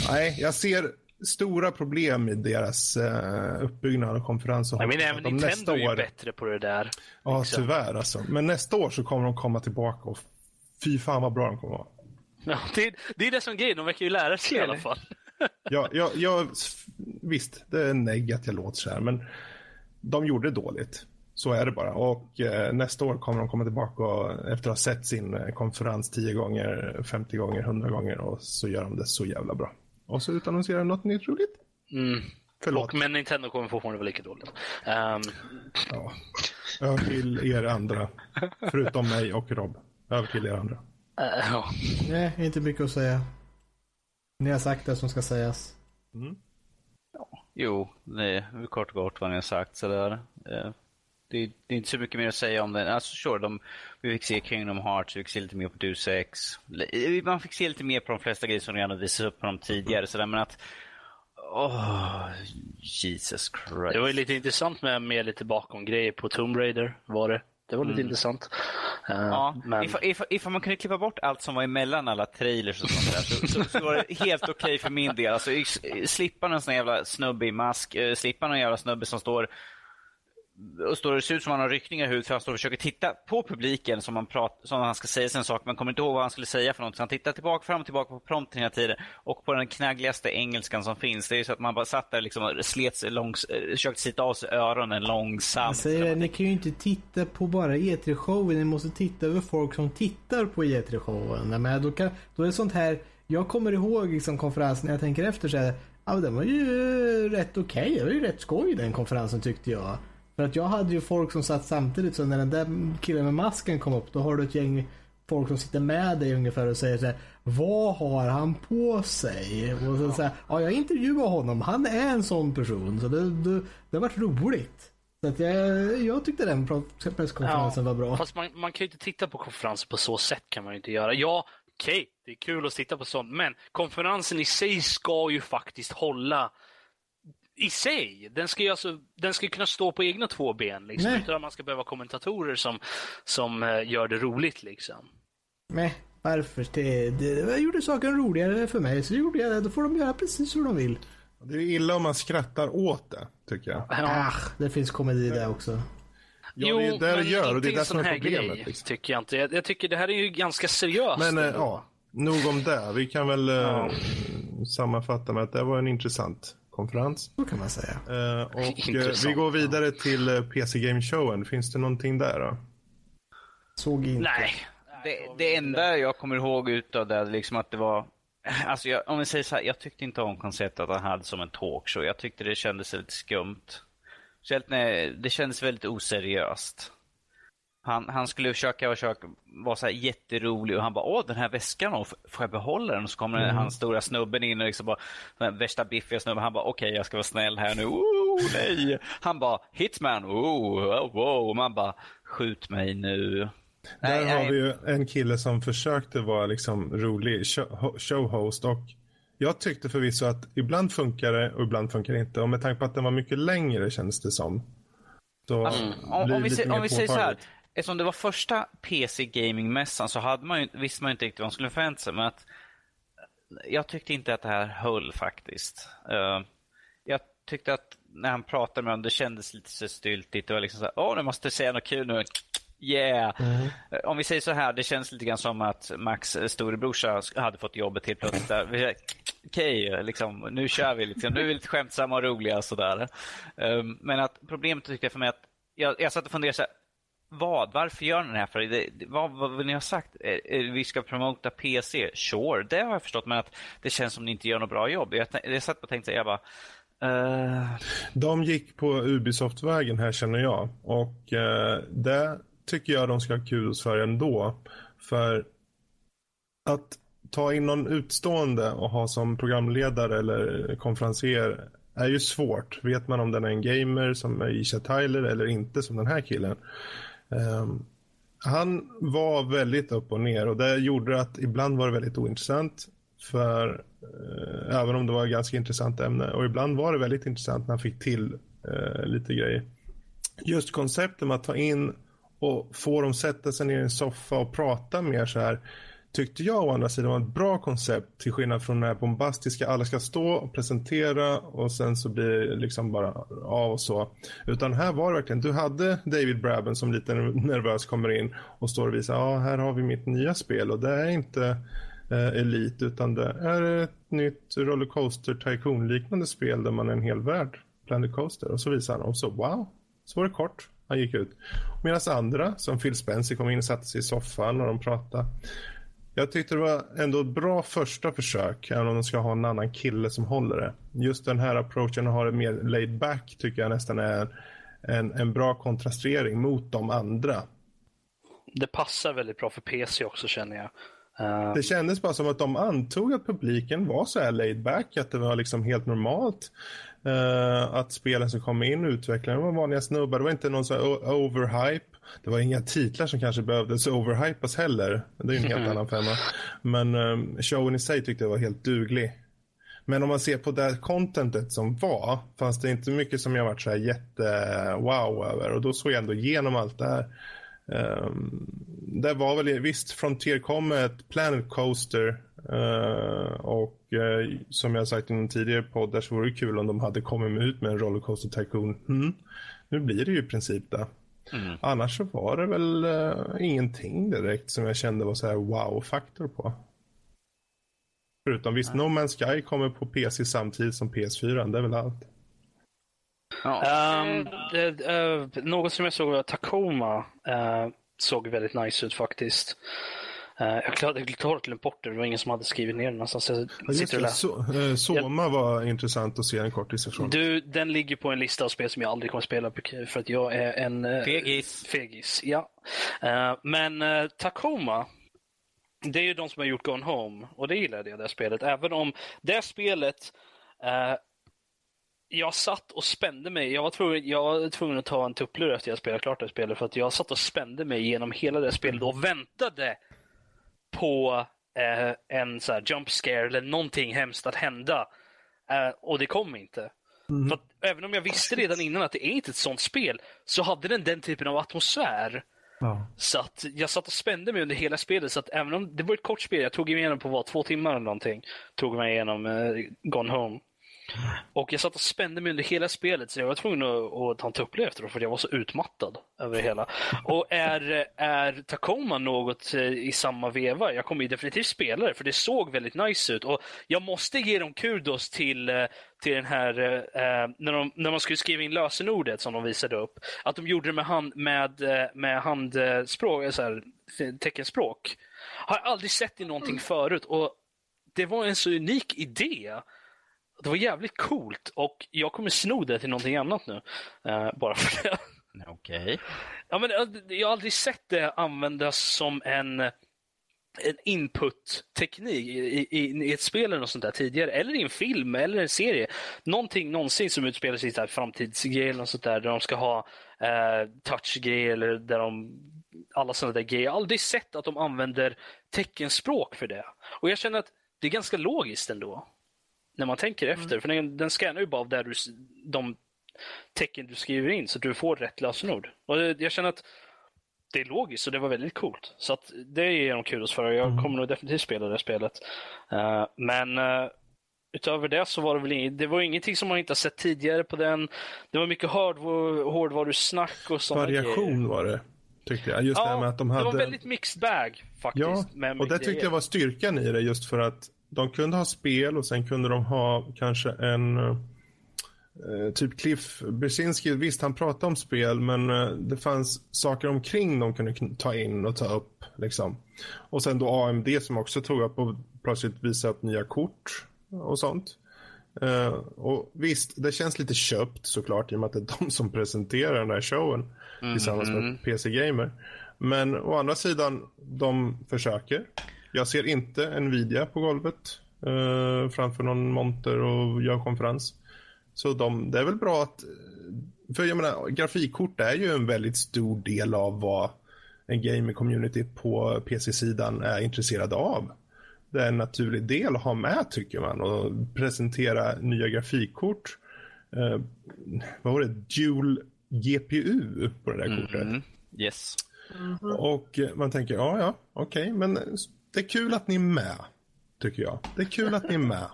[SPEAKER 2] Nej, jag ser stora problem i deras uh, uppbyggnad och konferens. Och
[SPEAKER 3] jag menar, även Nintendo är ju bättre på det där.
[SPEAKER 2] Ja,
[SPEAKER 3] liksom.
[SPEAKER 2] tyvärr alltså. Men nästa år så kommer de komma tillbaka och fy fan vad bra de kommer vara.
[SPEAKER 3] Ja, det, det är det som är grejen. De verkar ju lära sig i alla fall.
[SPEAKER 2] Jag, jag, jag, visst, det är negg att jag låter så här, men de gjorde det dåligt. Så är det bara. Och eh, nästa år kommer de komma tillbaka och, efter att ha sett sin eh, konferens 10 gånger, 50 gånger, 100 gånger och så gör de det så jävla bra. Och så utannonserar de något nytt roligt.
[SPEAKER 3] Mm.
[SPEAKER 2] Förlåt.
[SPEAKER 3] Och, men Nintendo kommer fortfarande vara lika dåligt. Ehm,
[SPEAKER 2] Ja. Över till er andra. Förutom mig och Rob. Över till er andra.
[SPEAKER 3] eh, ja.
[SPEAKER 1] Nej, inte mycket att säga. Ni har sagt det som ska sägas.
[SPEAKER 5] Jo, det är kort och gott vad ni har sagt. Sådär. Eh, Det, är, det är inte så mycket mer att säga om den. Alltså, sure, de, vi fick se Kingdom Hearts, vi fick se lite mer på Deus Ex. Le- Man fick se lite mer på de flesta grejer som redan visats upp på dem tidigare. Sådär, men att... Åh, Jesus Christ.
[SPEAKER 3] Det var ju lite intressant med, med lite bakom grejer på Tomb Raider. Var det. Det var lite
[SPEAKER 2] Mm.
[SPEAKER 3] intressant. Eh,
[SPEAKER 5] Ja,
[SPEAKER 3] men...
[SPEAKER 5] ifall, ifall, ifall man kunde klippa bort allt som var emellan alla trailers och sånt där så, så, så var det helt okej för min del. Alltså, slippa någon sån jävla snubbe i mask, eh, slippa någon jävla snubbe som står och står det ser ut som han har ryckningar i huvudet för han står och försöker titta på publiken som han, prat, som han ska säga sin sak men kommer inte ihåg vad han skulle säga för något. Så han tittar tillbaka, fram och tillbaka på prompten hela tiden. Och på den knaggligaste engelskan som finns. Det är ju så att man bara satt där liksom och slet sig långs, försökte sitta av sig öronen långsamt.
[SPEAKER 1] Jag säger det, ni kan ju inte titta på bara E3-showen. Ni måste titta över folk som tittar på E3-showen. Men då, kan, då är det sånt här. Jag kommer ihåg liksom konferensen när jag tänker efter så här. Ja, den var ju rätt okej. Det var ju rätt skoj den konferensen tyckte jag. För att jag hade ju folk som satt samtidigt så när den där killen med masken kom upp då har du ett gäng folk som sitter med dig ungefär och säger så här, Vad har han på sig? Och så säger ja jag intervjuade honom. Han är en sån person. Så det, det, det har varit roligt. Så att jag, jag tyckte den presskonferensen var bra.
[SPEAKER 3] Fast man, man kan ju inte titta på konferenser på så sätt kan man ju inte göra. Ja, okej, det är kul att titta på sånt, men konferensen i sig ska ju faktiskt hålla i sig. Den ska ju alltså, den ska ju kunna stå på egna två ben liksom, utan att man ska behöva kommentatorer som, som eh, gör det roligt liksom.
[SPEAKER 1] Nej, varför? Det, det, jag gjorde saken roligare för mig så gjorde jag det. Då får de göra precis hur de vill.
[SPEAKER 2] Det är illa om man skrattar åt det, tycker jag.
[SPEAKER 3] Ja.
[SPEAKER 1] Ah, det finns komedi där också.
[SPEAKER 2] Ja, det är det det gör och det är det som är
[SPEAKER 3] här
[SPEAKER 2] problemet.
[SPEAKER 3] grej,
[SPEAKER 2] Liksom.
[SPEAKER 3] tycker jag inte. Jag, jag tycker det här är ju ganska seriöst.
[SPEAKER 2] Men
[SPEAKER 3] ändå.
[SPEAKER 2] ja, nog om det. Vi kan väl eh, sammanfatta med att det var en intressant konferens.
[SPEAKER 1] Så kan man säga.
[SPEAKER 2] Eh, och eh,
[SPEAKER 3] Intressant,
[SPEAKER 2] vi går vidare till eh, PC Game Showen. Finns det någonting där då?
[SPEAKER 1] Såg inte.
[SPEAKER 3] Nej.
[SPEAKER 5] Det, det enda jag kommer ihåg utav det liksom att det var Alltså jag, om vi säger så här, jag tyckte inte om konceptet att han hade som en talkshow. Jag tyckte det kändes lite skumt. Speciellt när det kändes väldigt oseriöst. Han, han skulle försöka, försöka vara så här jätterolig och han bara åh den här väskan, och får jag behålla den? Och så kommer
[SPEAKER 2] Mm.
[SPEAKER 5] han stora snubben in och liksom bara, den värsta biffiga snubben, han bara okej jag ska vara snäll här nu, oh nej. Han bara hitman, oh, wow, och man bara skjut mig nu.
[SPEAKER 2] Där
[SPEAKER 5] Nej,
[SPEAKER 2] har
[SPEAKER 5] nej.
[SPEAKER 2] vi ju en kille som försökte vara liksom rolig show- showhost och jag tyckte förvisso att ibland funkar det och ibland funkar det inte. Och med tanke på att den var mycket längre känns det som. Så blir
[SPEAKER 5] om, om vi, om vi säger så här. Eftersom det var första PC Gaming-mässan så hade man ju, visste man ju inte riktigt vad man skulle förvänta sig. Men att, jag tyckte inte att det här höll faktiskt. Eh, jag tyckte att när han pratade med honom, det kändes lite så styltigt. Det var liksom så här, åh, nu måste jag säga något kul nu. Yeah! Eh, Om vi säger så här, det känns lite grann som att Max eh, storebrorsa hade fått jobbet helt plötsligt. Okej, liksom, nu kör vi. Liksom. Nu är vi lite skämtsamma och roliga. Sådär. Um, men att problemet tyckte jag för mig att jag, jag satt och funderade så här, vad? Varför gör ni det här? För det, det, vad, vad ni har sagt? Eh, eh, vi ska promota PC? Sure, det har jag förstått. Men att det känns som ni inte gör något bra jobb. Jag, jag satt och tänkte så här, jag bara, Uh...
[SPEAKER 2] De gick på Ubisoft-vägen här känner jag. Och uh, det tycker jag de ska ha kudos för ändå. För att ta in någon utstående och ha som programledare eller konferencier är ju svårt. Vet man om den är en gamer som Isha Tyler eller inte som den här killen. Um, han var väldigt upp och ner och det gjorde att ibland var det väldigt ointressant. För eh, även om det var ett ganska intressant ämne och ibland var det väldigt intressant när han fick till eh, lite grejer. Just konceptet med att ta in och få dem sätta sig ner i en soffa och prata mer så här tyckte jag å andra sidan var ett bra koncept till skillnad från det här bombastiska alla ska stå och presentera och sen så blir det liksom bara av och så. Utan här var det verkligen, du hade David Braben som lite nervös kommer in och står och visar, ja här har vi mitt nya spel och det är inte eh, Elite utan det är ett nytt Rollercoaster Tycoon liknande spel där man är en hel värld, Planet Coaster och så visar han och så wow, så var det kort. Han gick ut. Medan andra, som Phil Spencer, kom in och satte sig i soffan och de pratade. Jag tyckte det var ändå ett bra första försök, även om de ska ha en annan kille som håller det. Just den här approachen att ha det mer laid back tycker jag nästan är en, en bra kontrastering mot de andra.
[SPEAKER 3] Det passar väldigt bra för PC också känner jag. Uh...
[SPEAKER 2] Det kändes bara som att de antog att publiken var så här laid back, att det var liksom helt normalt. Uh, att spelen som kom in utvecklade var vanliga snubbar. Det var inte någon så overhype. Det var inga titlar som kanske behövdes overhypas heller. Det är en helt annan femma. Men um, showen i sig tyckte jag var helt duglig. Men om man ser på det contentet som var fanns det inte mycket som jag varit så här jätte wow över. Och då såg jag ändå igenom allt det här. Um, det var väl visst Frontier kom med ett Planet Coaster uh, och uh, som jag sagt i någon tidigare podd så vore det kul om de hade kommit ut med en Rollercoaster Tycoon. Mm. Nu blir det ju i princip det. Mm. Annars så var det väl uh, ingenting direkt som jag kände var så här wow-faktor på. Förutom visst, No Man's Sky kommer på PC samtidigt som PS4, det är väl allt.
[SPEAKER 3] Ja. Um, det, uh, något som jag såg var Tacoma uh, såg väldigt nice ut faktiskt. Uh, jag klarade klart glömt bort det, det var ingen som hade skrivit ner den någonstans. Jag sitter och
[SPEAKER 2] läser. So Soma var intressant att se en kortis ifrån.
[SPEAKER 3] Du, den ligger på en lista av spel som jag aldrig kommer spela för att jag är en...
[SPEAKER 5] fegis.
[SPEAKER 3] Fegis, ja. men Tacoma, det är ju de som har gjort Gone Home och det gillade jag det spelet. Även om det spelet jag satt och spände mig. Jag var, tvungen, jag var tvungen att ta en tupplur efter jag spelat klart det spelet. För att jag satt och spände mig genom hela det spelet och väntade på eh, en så här jump scare eller någonting hemskt att hända. Eh, och det kom inte. Mm. För att, även om jag visste redan innan att det är inte ett sånt spel så hade den den typen av atmosfär. Ja. Så att jag satt och spände mig under hela spelet. Så att även om det var ett kort spel, jag tog mig igenom på vad, två timmar eller någonting. Tog mig igenom eh, Gone Home. Och jag satt och spände mig under hela spelet så jag var tvungen att, att ta en tupplur efteråt för jag var så utmattad över det hela. Och är, är Tacoma något eh, i samma veva? Jag kommer ju definitivt spela det för det såg väldigt nice ut. Och jag måste ge dem kudos till, eh, till den här, eh, när, de, när man skulle skriva in lösenordet som de visade upp. Att de gjorde det med, hand, med, eh, med handspråk, så här, teckenspråk. Har aldrig sett i någonting förut. Och det var en så unik idé det var jävligt coolt och jag kommer sno det till någonting annat nu. Uh, bara för det.
[SPEAKER 5] Okej. Okay.
[SPEAKER 3] Ja, men jag har aldrig sett det användas som en, en input-teknik i, i, i, ett spel eller något sånt där tidigare. Eller i en film eller en serie. Någonting någonsin som utspelar sig i ett framtidsgrej eller något sånt där. Där de ska ha uh, touch-grejer eller där de alla sådana där grejer. Jag har aldrig sett att de använder teckenspråk för det. Och jag känner att det är ganska logiskt ändå när man tänker mm. efter. För den, den scannar ju bara av där du, de tecken du skriver in så att du får rätt lösenord. Och jag känner att det är logiskt och det var väldigt coolt. Så att det ger de kudos för. Jag mm. kommer nog definitivt spela det spelet. Uh, men uh, utöver det så var det väl inget, det var ingenting som man inte har sett tidigare på den. Det var mycket hårdvarusnack och sånt.
[SPEAKER 2] Variation grejer. var det. Tyckte jag. Just ja, det med att de hade...
[SPEAKER 3] det var väldigt mixed bag faktiskt.
[SPEAKER 2] Ja, och det tyckte jag var styrkan i det just för att de kunde ha spel och sen kunde de ha kanske en eh, typ Cliff Brzezinski, visst han pratade om spel men eh, det fanns saker omkring de kunde ta in och ta upp. Liksom. Och sen då AMD som också tog upp och plötsligt visade upp nya kort och sånt. Uh, och visst, det känns lite köpt såklart i och med att det är de som presenterar den här showen mm. tillsammans med PC Gamer. Men å andra sidan, de försöker. Jag ser inte Nvidia på golvet uh, framför någon monter och gör konferens. Så de, det är väl bra att... För jag menar, grafikkort är ju en väldigt stor del av vad en gaming-community på PC-sidan är intresserade av. Det är en naturlig del att ha med tycker man och presentera nya grafikkort. Eh, vad var det? Dual GPU på det där mm, kortet.
[SPEAKER 5] Yes.
[SPEAKER 2] Mm -hmm. Och man tänker, ja, ja, okej, okay, men det är kul att ni är med, tycker jag. Det är kul att ni är med.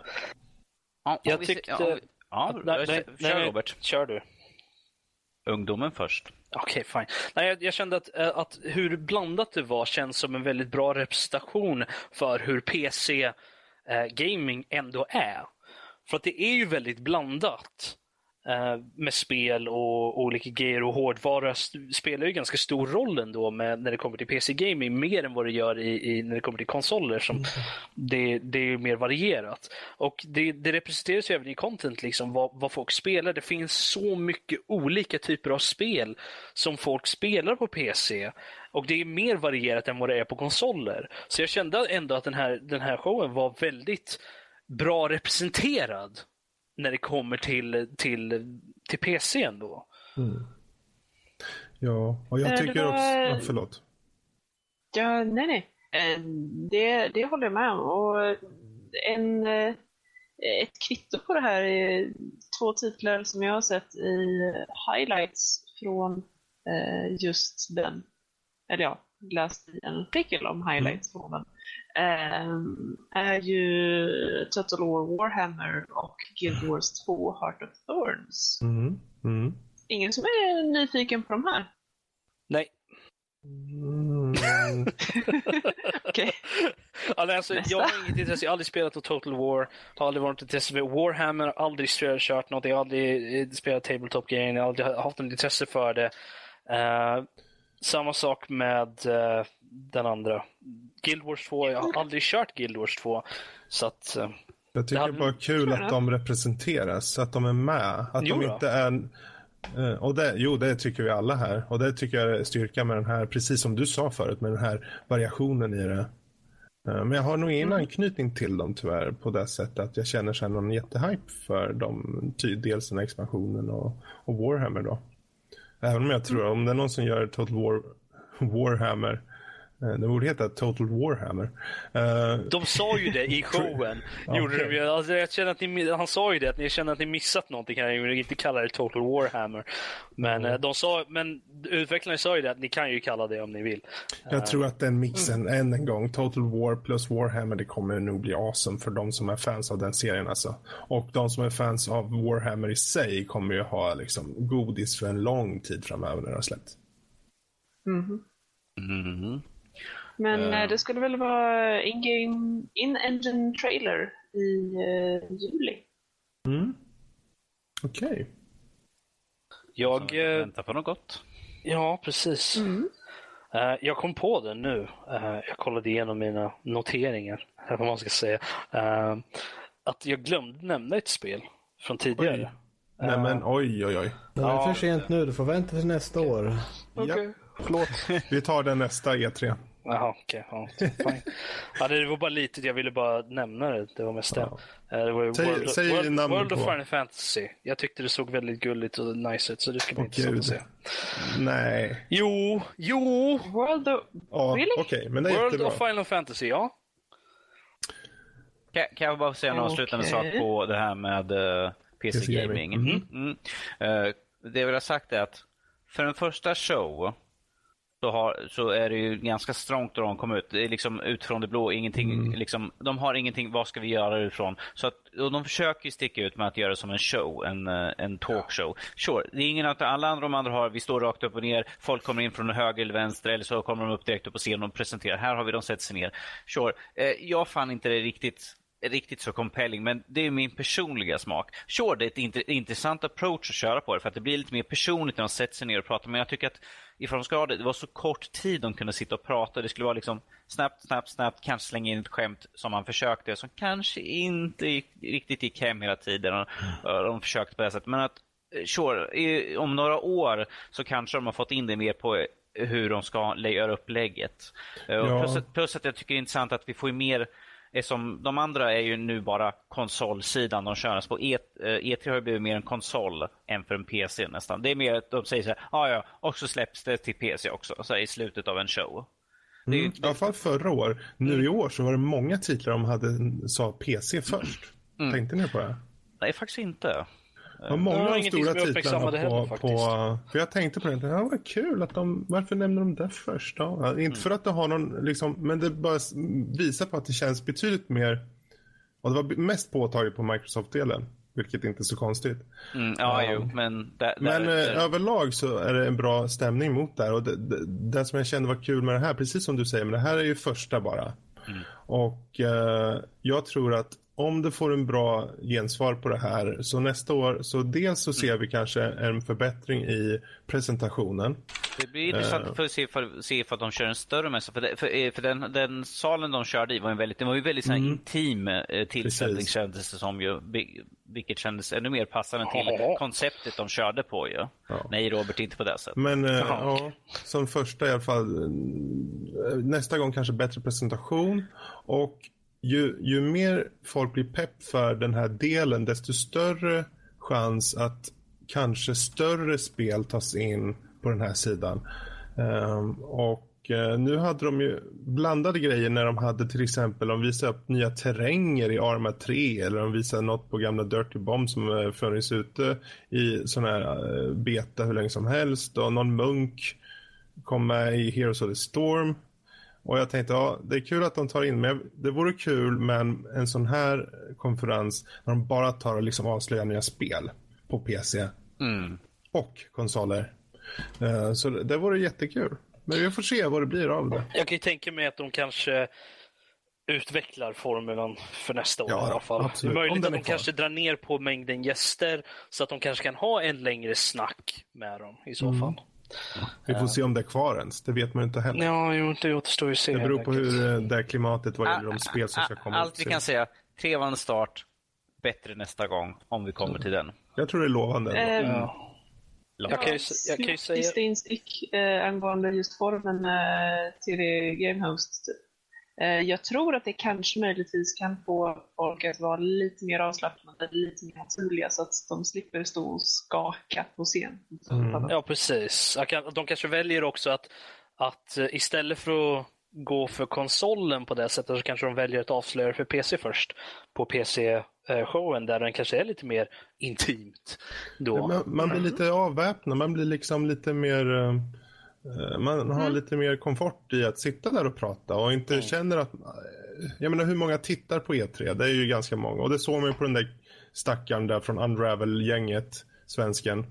[SPEAKER 3] Ja, jag tyckte... Ja,
[SPEAKER 5] ja, nej, nej, kör Robert.
[SPEAKER 3] Kör du.
[SPEAKER 5] Ungdomen först.
[SPEAKER 3] Okej, okay, fine. Nej, jag, jag, kände att, eh, att hur blandat det var känns som en väldigt bra representation för hur PC-gaming eh, ändå är. För att det är ju väldigt blandat. Eh, med spel och olika grejer och hårdvara spelar ju ganska stor roll ändå med, när det kommer till PC-gaming, mer än vad det gör i, i, när det kommer till konsoler. som mm. det, det är mer varierat. Och det, det representeras ju även i content, liksom, vad, vad folk spelar. Det finns så mycket olika typer av spel som folk spelar på PC. Och det är mer varierat än vad det är på konsoler. Så jag kände ändå att den här, den här showen var väldigt bra representerad när det kommer till, till, till PC ändå. Mm.
[SPEAKER 2] Ja, och jag tycker var... också... Ja, förlåt.
[SPEAKER 6] Ja, nej, nej. Eh, det, det håller jag med om. Och en, eh, ett kvitto på det här är två titlar som jag har sett i highlights från eh, just den. Eller ja, läst i en artikel om highlights mm. från den. Ehm, är ju Total War Warhammer och Guild Wars 2 Heart of Thorns.
[SPEAKER 2] Mm. Mm.
[SPEAKER 6] Ingen som är nyfiken på de här?
[SPEAKER 3] Nej.
[SPEAKER 2] Mm.
[SPEAKER 6] Okej.
[SPEAKER 3] Okay. Alltså, jag har inget intresse, jag har aldrig spelat något Total War, har aldrig varit intresserad av Warhammer, aldrig kört något, jag har aldrig eh, spelat Tabletop-grejen, jag har aldrig haft något intresse för det. Uh, samma sak med uh, den andra. Guild Wars 2, jag har aldrig kört Guild Wars 2. Så att, uh,
[SPEAKER 2] jag tycker det hade... bara kul att de representeras, att de är med. Att jo, de inte är... Uh, och det, jo, det tycker vi alla här. Och det tycker jag är styrkan med den här, precis som du sa förut, med den här variationen i det. Men jag har nog ingen mm. anknytning till dem tyvärr på det sättet att jag känner sig någon jättehype för dem. Dels den expansionen och, och Warhammer då. Även om jag tror, om det är någon som gör Total War, Warhammer eh, det borde heta Total Warhammer. Uh,
[SPEAKER 3] de sa ju det i showen. gjorde okay. de, alltså, jag känner att ni, han sa ju det, att ni känner att ni missat någonting. Jag vill inte kalla det Total Warhammer. Men, mm. de sa, men utvecklarna sa ju det, att ni kan ju kalla det om ni vill.
[SPEAKER 2] Jag uh, tror att den mixen, mm. än en gång, Total War plus Warhammer, det kommer nog bli awesome för de som är fans av den serien. Alltså. Och de som är fans av Warhammer i sig kommer ju ha liksom, godis för en lång tid framöver när det har släppts.
[SPEAKER 6] Mm.
[SPEAKER 5] Mm.
[SPEAKER 6] Men uh, det skulle väl vara in-game, in-engine trailer i uh, juli.
[SPEAKER 2] Mm. Okej. Okay.
[SPEAKER 3] Jag... Uh,
[SPEAKER 5] väntar på något gott.
[SPEAKER 3] Ja, precis.
[SPEAKER 6] Mm.
[SPEAKER 3] jag kom på det nu. jag kollade igenom mina noteringar, eller vad man ska säga. att jag glömde nämna ett spel från tidigare.
[SPEAKER 2] Oj. Nej men oj oj oj.
[SPEAKER 1] Det är för sent nu, du får vänta till nästa år.
[SPEAKER 6] Okay.
[SPEAKER 2] Ja. Förlåt. Vi tar den nästa E3.
[SPEAKER 3] Jaha, okej. Okay. Ja, ja, det var bara litet, jag ville bara nämna det. Det var mest det. Ja. Det var
[SPEAKER 2] säg,
[SPEAKER 3] World,
[SPEAKER 2] säg
[SPEAKER 3] World, World
[SPEAKER 2] of
[SPEAKER 3] Final Fantasy. Jag tyckte det såg väldigt gulligt och nice ut, så det ska bli intressant att se.
[SPEAKER 2] Nej.
[SPEAKER 3] Jo, jo!
[SPEAKER 6] World of...
[SPEAKER 2] Ja, really? okay, men det är
[SPEAKER 3] World
[SPEAKER 2] jättebra.
[SPEAKER 3] of Final Fantasy, ja.
[SPEAKER 5] Kan, kan jag bara säga okay. avslutande sak på det här med uh, eh, PC-gaming? PC mm. mm. Uh, det jag vill ha sagt är att för en första show så, har, så är det ju ganska strångt då de kom ut. Det är liksom ut från det blå, ingenting, mm. liksom, de har ingenting, vad ska vi göra ifrån? Så att, och de försöker sticka ut med att göra det som en show, en, eh, en talkshow. Sure, det är ingen att alla andra de andra har, vi står rakt upp och ner, folk kommer in från höger eller vänster eller så kommer de upp direkt upp på scenen och presenterar. Här har vi dem sett sig ner. Sure, eh, jag fann inte det riktigt riktigt så compelling, men det är min personliga smak. Sure, det är ett intressant approach att köra på det, för att det blir lite mer personligt när de sätter sig ner och pratar, men jag tycker att ifall de ska ha det, var så kort tid de kunde sitta och prata. Det skulle vara liksom snabbt, snabbt, snabbt, kanske slänga in ett skämt som man försökte, som kanske inte gick, riktigt gick hem hela tiden. Och, och de försökte på det sättet. Men att, eh, sure, om några år så kanske de har fått in det mer på hur de ska göra upplägget. Eh,
[SPEAKER 2] Ja.
[SPEAKER 5] plus, att- plus att jag tycker det är intressant att vi får ju mer Eftersom de andra är ju nu bara konsolsidan de kör. Så på E, eh, E3 har ju blivit mer en konsol än för en PC nästan. Det är mer att de säger så här, "Ah, ja, och så släpps det till PC också, så här, i slutet av en show. Är
[SPEAKER 2] Mm. I alla fall förra år. Nu i år så var det många titlar de hade, sa PC först.
[SPEAKER 5] Mm.
[SPEAKER 2] Tänkte ni på det?
[SPEAKER 5] nej, faktiskt inte.
[SPEAKER 2] Var många av de stora titlarna
[SPEAKER 3] uppmärksammade heller,
[SPEAKER 2] på, på... För jag tänkte på det, det här var kul att de... Varför nämner de det först?
[SPEAKER 3] Mm.
[SPEAKER 2] inte för att det har någon, liksom, men det bara visar på att det känns betydligt mer... Och det var mest påtagligt på Microsoft-delen, vilket inte är så konstigt.
[SPEAKER 5] Mm, ja,
[SPEAKER 2] Ja.
[SPEAKER 5] jo, men... Där,
[SPEAKER 2] Men
[SPEAKER 5] där,
[SPEAKER 2] eh, överlag så är det en bra stämning mot det här. Och det, det, det som jag kände var kul med det här, precis som du säger, men det här är ju första bara. Och eh, jag tror att om det får en bra gensvar på det här så nästa år så dels så ser vi kanske en förbättring i presentationen.
[SPEAKER 5] Det blir intressant
[SPEAKER 2] Eh.
[SPEAKER 5] för att se för, se för att de kör en större mässa. För, det, för, eh, för den, den salen de körde i var en väldigt, det var ju väldigt här intim eh, tillställning
[SPEAKER 2] Precis.
[SPEAKER 5] kändes det som ju. vi- Vilket kändes ännu mer passande till konceptet de körde på ju.
[SPEAKER 2] Ja.
[SPEAKER 5] Nej Robert, inte på det sättet.
[SPEAKER 2] Men eh, ja, som första i alla fall, eh, nästa gång kanske bättre presentation. Och ju, ju mer folk blir pepp för den här delen, desto större chans att kanske större spel tas in på den här sidan. Um, och uh, nu hade de ju blandade grejer när de hade till exempel, de visade upp nya terränger i Arma 3 eller de visade något på gamla Dirty Bomb som uh, funnits ute i sån här uh, beta hur länge som helst och någon munk kom med i Heroes of the Storm. Och jag tänkte, ja, det är kul att de tar in, men det vore kul med en, sån här konferens när de bara tar och liksom avslöjar nya spel på PC
[SPEAKER 5] Mm.
[SPEAKER 2] och konsoler. Eh, Så det, vore jättekul. Men vi får se vad det blir av det.
[SPEAKER 3] Jag kan ju tänka mig att de kanske utvecklar formulan för nästa år
[SPEAKER 2] Ja,
[SPEAKER 3] i alla fall.
[SPEAKER 2] absolut.
[SPEAKER 3] Det är möjligt att de kanske drar ner på mängden gäster så att de kanske kan ha en längre snack med dem i så
[SPEAKER 2] Mm. Vi får se om det är kvar ens. Det vet man ju inte heller.
[SPEAKER 3] Ja, jo, det återstår ju att se.
[SPEAKER 2] Det beror på hur eh, det här klimatet vad gäller de spel som ska komma.
[SPEAKER 5] Allt vi kan säga, trevande start, bättre nästa gång om vi kommer till den.
[SPEAKER 2] Jag tror det är lovande. ändå.
[SPEAKER 6] Eh,
[SPEAKER 3] Ja.
[SPEAKER 5] Långt.
[SPEAKER 3] Jag kan ju, jag kan ju säga...
[SPEAKER 6] Sista instick eh, angående just formen eh, till det Gamehost. Eh, jag tror att det kanske möjligtvis kan få folk att vara lite mer avslappnade, lite mer naturliga så att de slipper stå och skaka på scen.
[SPEAKER 2] Mm.
[SPEAKER 3] Ja, precis. De kanske väljer också att, att eh, istället för att gå för konsolen på det sättet så kanske de väljer att avslöja för PC först på PC-showen där den kanske är lite mer intimt. Då.
[SPEAKER 2] Man, man blir lite avväpnad, man blir liksom lite mer... eh, Man har lite mer komfort i att sitta där och prata och inte känner att... eh, Jag menar hur många tittar på E3? Det är ju ganska många och det såg man ju på den där stackaren där från Unravel-gänget, svensken.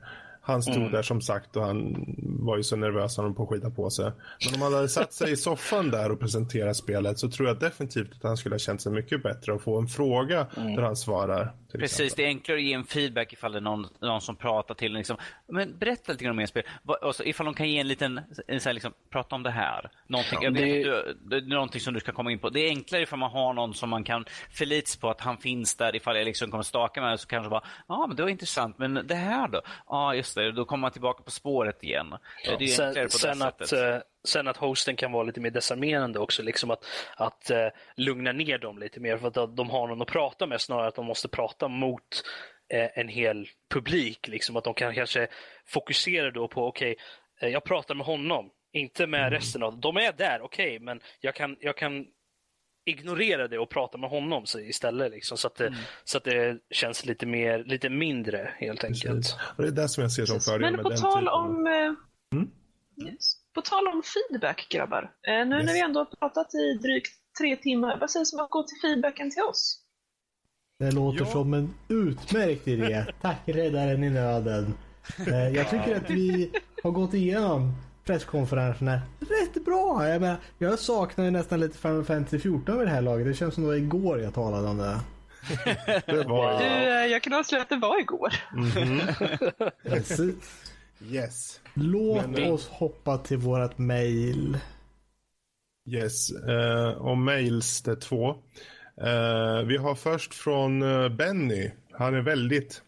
[SPEAKER 2] Han stod där som sagt och han var ju så nervös han höll på att skita på sig. Men om han hade satt sig i soffan där och presenterat spelet så tror jag definitivt att han skulle ha känt sig mycket bättre och få en fråga där han svarar.
[SPEAKER 5] Precis,
[SPEAKER 2] exempel.
[SPEAKER 5] det är enklare att ge en feedback ifall det är någon, någon som pratar till en. Liksom, men berätta lite grann om ert spel. Vad- Och så, ifall de kan ge en liten, en så här, liksom, prata om det här. Någonting, vet
[SPEAKER 3] det-
[SPEAKER 5] du, det är någonting som du ska komma in på. Det är enklare ifall man har någon som man kan förlita på att han finns där. Ifall jag liksom kommer staka med så kanske bara, ja ah, men det var intressant, men det här då? Ja ah, just det, då kommer man tillbaka på spåret igen. Det är
[SPEAKER 3] Sen,
[SPEAKER 5] på
[SPEAKER 3] sen,
[SPEAKER 5] det
[SPEAKER 3] att,
[SPEAKER 5] sättet.
[SPEAKER 3] eh, sen att hosten kan vara lite mer desarmerande också, liksom att, att eh, lugna ner dem lite mer för att de har någon att prata med snarare att de måste prata mot eh, en hel publik. Liksom att de kan kanske fokusera då på, okej, eh, jag pratar med honom, inte med resten av De är där, okej, men jag kan, jag kan ignorera det och prata med honom så istället. Liksom, så, att det, så att det känns lite, mer, lite mindre helt enkelt.
[SPEAKER 2] Och det är det som jag ser som fördel
[SPEAKER 6] Men
[SPEAKER 2] med
[SPEAKER 6] på
[SPEAKER 2] den
[SPEAKER 6] tal om... eh,
[SPEAKER 2] Mm.
[SPEAKER 6] Yes. På tal om feedback grabbar. Eh, nu
[SPEAKER 2] Yes.
[SPEAKER 6] när vi ändå har pratat i drygt tre timmar, vad sägs om att gå till feedbacken till oss?
[SPEAKER 1] Det låter
[SPEAKER 2] Ja.
[SPEAKER 1] som en utmärkt idé. Tack räddaren i nöden. Eh, Jag tycker att vi har gått igenom presskonferenserna rätt bra. Jag, menar, jag saknar ju nästan lite Final Fantasy 14 vid det här laget. Det känns som det var igår jag talade om det.
[SPEAKER 2] Det var
[SPEAKER 6] Du, eh, jag kan avslöja att det var igår.
[SPEAKER 2] Mhm.
[SPEAKER 1] Precis.
[SPEAKER 2] Yes.
[SPEAKER 1] Låt
[SPEAKER 2] Men-
[SPEAKER 1] oss hoppa till vårat mail.
[SPEAKER 2] Yes, eh, och mails det är två. Eh, vi har först från eh, Benny. Han är väldigt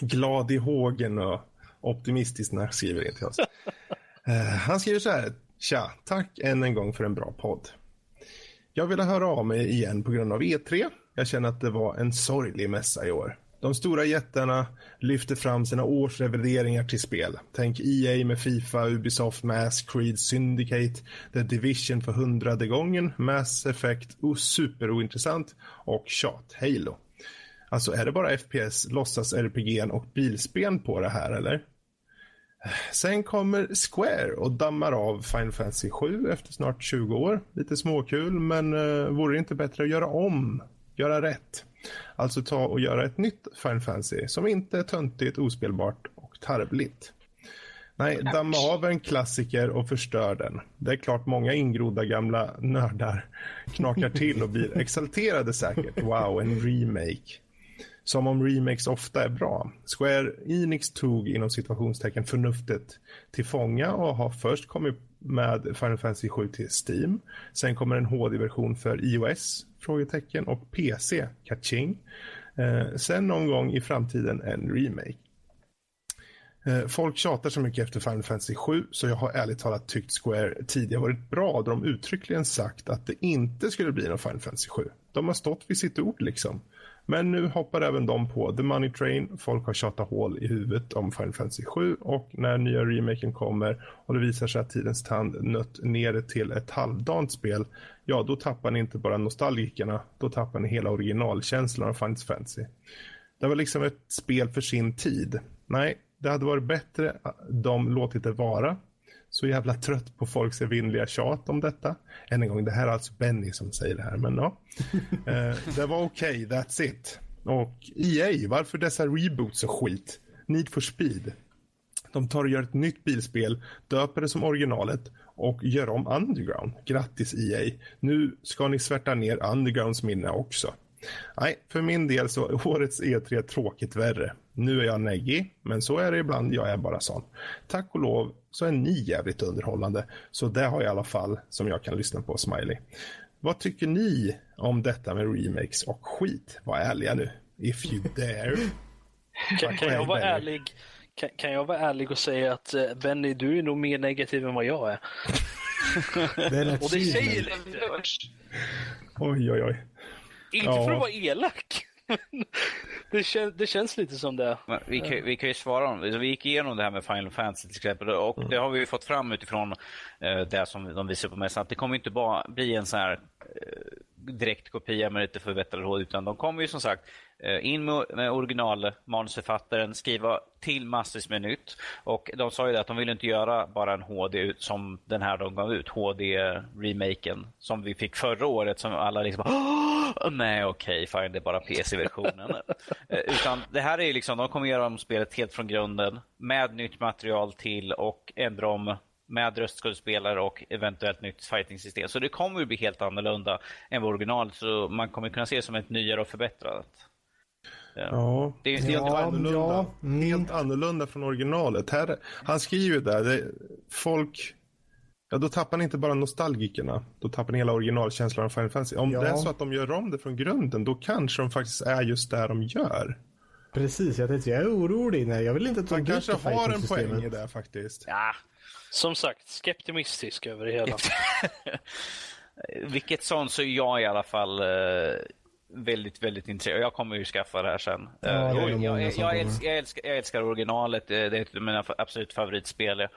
[SPEAKER 2] glad i hågen och optimistisk när han skriver in till oss. Eh, han skriver så här. Tja, tack än en gång för en bra podd. Jag ville höra av mig igen på grund av E3. Jag känner att det var en sorglig mässa i år. De stora jättarna lyfter fram sina årsrevideringar till spel. Tänk EA med Fifa, Ubisoft, Mass, Creed, Syndicate, The Division för hundrade gången, Mass Effect, oh, superointressant och tjat, Halo. Alltså är det bara FPS, låtsas RPG och bilspel på det här eller? Sen kommer Square och dammar av Final Fantasy 7 efter snart 20 år. Lite småkul, men uh, vore det inte bättre att göra om? Göra rätt? Alltså ta och göra ett nytt Final Fantasy som inte är töntigt, ospelbart och tarvligt. Nej, damma av en klassiker och förstör den. Det är klart många ingrodda gamla nördar knakar till och blir exalterade säkert. Wow, en remake. Som om remakes ofta är bra. Square Enix tog inom situationstecken förnuftet till fånga och har först kommit med Final Fantasy 7 till Steam. Sen kommer en HD-version för iOS? Frågetecken och PC? Kaching. Eh, sen någon gång i framtiden en remake. Eh, folk tjatar så mycket efter Final Fantasy 7 så jag har ärligt talat tyckt Square tidigare varit bra då de uttryckligen sagt att det inte skulle bli någon Final Fantasy 7. De har stått vid sitt ord liksom. Men nu hoppar även de på The Money Train. Folk har tjatat hål i huvudet om Final Fantasy 7 och när nya remaken kommer och det visar sig att tidens tand nött ner det till ett halvdant spel, ja då tappar ni inte bara nostalgikerna, då tappar ni hela originalkänslan av Final Fantasy. Det var liksom ett spel för sin tid. Nej, det hade varit bättre eh, de låtit det vara. Så jävla trött på folks evinnerliga tjat om detta. Än en gång, det här är alltså Benny som säger det här, men ja. Eh, det var okej, okay, that's it. Och EA, varför dessa reboots och skit? Need for speed. De tar och gör ett nytt bilspel, döper det som originalet och gör om Underground. Grattis EA. Nu ska ni svärta ner Undergrounds minne också. Nej, för min del så är årets E3 tråkigt värre. Nu är jag neggig, men så är det ibland. Jag är bara sån. Tack och lov så är ni jävligt underhållande. Så det har jag i alla fall som jag kan lyssna på, Smiley. Vad tycker ni om detta med remakes och skit? Var ärliga nu. If you dare.
[SPEAKER 7] Kan, kan, jag vara ärlig, kan, kan, jag vara ärlig och säga att uh, Benny, du är nog mer negativ än vad jag är.
[SPEAKER 1] Det
[SPEAKER 7] och det säger
[SPEAKER 6] det.
[SPEAKER 2] Oj, oj, oj.
[SPEAKER 7] Inte ja. för att vara elak. Det, kän, det känns lite som det.
[SPEAKER 5] Men vi, kan, vi kan ju svara om Vi gick igenom det här med Final Fantasy till exempel och mm. det har vi fått fram utifrån eh, det som de visar på mässan. Att det kommer inte bara bli en sån här eh, direkt kopia med lite förbättrad HD utan de kommer ju som sagt in med, med original manusförfattaren, skriva till massvis med nytt. Och de sa ju att de ville inte göra bara en HD som den här de gav ut, HD-remaken som vi fick förra året som alla liksom Åh, nej okej, okay, fine, det är bara PC-versionen. eh, utan det här är ju liksom, de kommer göra om spelet helt från grunden med nytt material till och ändra om med röstskådespelare och eventuellt nytt fighting-system. Så det kommer ju bli helt annorlunda än original. Så man kommer kunna se det som ett nyare och förbättrat.
[SPEAKER 2] Ja, det, det är helt, ja, annorlunda. Ja. Mm. helt annorlunda från originalet. Här, han skriver ju där, det, folk... Ja, då tappar ni inte bara nostalgikerna. Då tappar ni hela originalkänslan av Final Fantasy. Om
[SPEAKER 1] Ja.
[SPEAKER 2] det är så att de gör om det från grunden, då kanske de faktiskt är just där de gör.
[SPEAKER 1] Precis, jag tänkte jag är orolig. Nej, jag vill inte ta
[SPEAKER 2] Han
[SPEAKER 1] dit
[SPEAKER 2] kanske har en poäng i det faktiskt.
[SPEAKER 5] Ja,
[SPEAKER 7] Som sagt, skeptimistisk över det hela.
[SPEAKER 5] vilket sånt så är jag i alla fall eh, väldigt, väldigt intresserad. Jag kommer ju skaffa det här sen.
[SPEAKER 1] Ja,
[SPEAKER 5] Eh,
[SPEAKER 1] det
[SPEAKER 5] jag, jag, jag, jag, älskar, jag, älskar, jag älskar originalet. Eh, Det är ett av mina absolut favoritspel. Jag,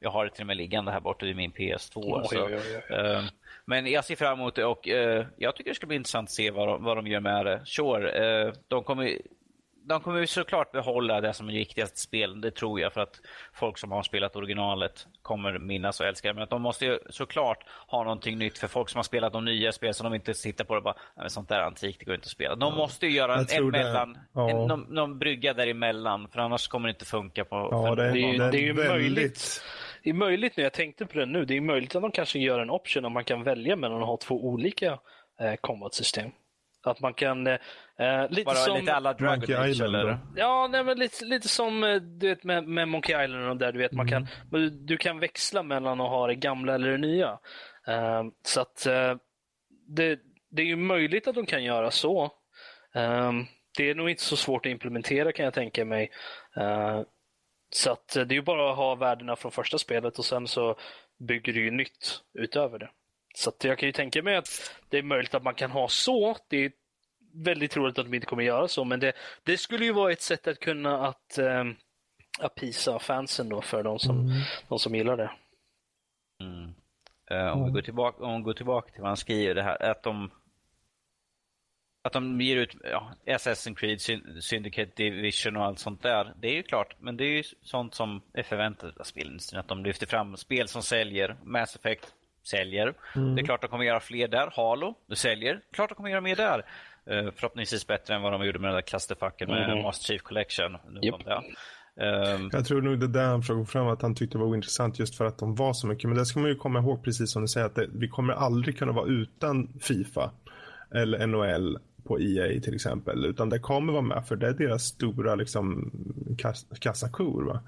[SPEAKER 5] jag har det till och med liggande här borta i min PS2.
[SPEAKER 7] Oj,
[SPEAKER 5] så,
[SPEAKER 7] oj, oj, oj.
[SPEAKER 5] eh, Men jag ser fram emot det och jag tycker det ska bli intressant att se vad de, vad de gör med det. Sure, de kommer de kommer ju såklart behålla det som är viktigast spel, det tror jag, för att folk som har spelat originalet kommer minnas och älska det. Men att de måste ju såklart ha någonting nytt för folk som har spelat de nya spel så de inte sitter på det och bara, "Nej, sånt där är antikt, det går inte att spela. De måste ju göra en, en mellan,
[SPEAKER 2] Ja.
[SPEAKER 5] en, någon, någon brygga däremellan, för annars kommer det inte funka på
[SPEAKER 2] Ja,
[SPEAKER 5] för
[SPEAKER 2] det är,
[SPEAKER 7] Det är ju-
[SPEAKER 2] det är,
[SPEAKER 7] det är ju
[SPEAKER 2] väldigt...
[SPEAKER 7] möjligt. Det är möjligt, när jag tänkte på det nu, det är möjligt att de kanske gör en option om man kan välja mellan att ha två olika eh, combat-system.
[SPEAKER 3] Att man kan... Eh, lite
[SPEAKER 5] Bara
[SPEAKER 3] som...
[SPEAKER 5] lite alla Dragon
[SPEAKER 2] Monkey
[SPEAKER 5] Age
[SPEAKER 2] Island,
[SPEAKER 5] eller?
[SPEAKER 2] då.
[SPEAKER 3] Ja, nej, men lite, lite som eh, du vet, med, med Monkey Island och där du vet man kan du, du kan växla mellan att ha det gamla eller det nya. Eh, så att eh, det, det är ju möjligt att de kan göra så. Eh, det är nog inte så svårt att implementera kan jag tänka mig. Eh, så att eh, det är ju bara att ha värdena från första spelet och sen så bygger du ju nytt utöver det. Så att jag kan ju tänka mig att det är möjligt att man kan ha så. Det är väldigt troligt att de inte kommer göra så, men det, det skulle ju vara ett sätt att kunna att eh, apisa fansen då för de som, de som gillar det.
[SPEAKER 5] Mm. Eh, om, vi går tillbaka, om vi går tillbaka till vad han skriver, det här att de att de ger ut ja, Assassin's Creed, Syn- Syndicate, Division och allt sånt där. Det är ju klart, men det är ju sånt som är förväntat av spelindustrin. Att de lyfter fram spel som säljer. Mass Effect säljer. Det är klart att de kommer göra fler där. Halo, det säljer. Klart att de kommer göra mer där. Eh, förhoppningsvis bättre än vad de gjorde med den där clusterfucken med
[SPEAKER 3] Mhm.
[SPEAKER 5] Master Chief Collection. Kom det. Ehm,
[SPEAKER 2] Jag tror nog det där han försöker få fram att han tyckte var ointressant just för att de var så mycket. Men det ska man ju komma ihåg precis som du säger att det, vi kommer aldrig kunna vara utan Fifa eller NHL på EA till exempel. Utan det kommer vara med för det är deras stora liksom kas kassakor. Va?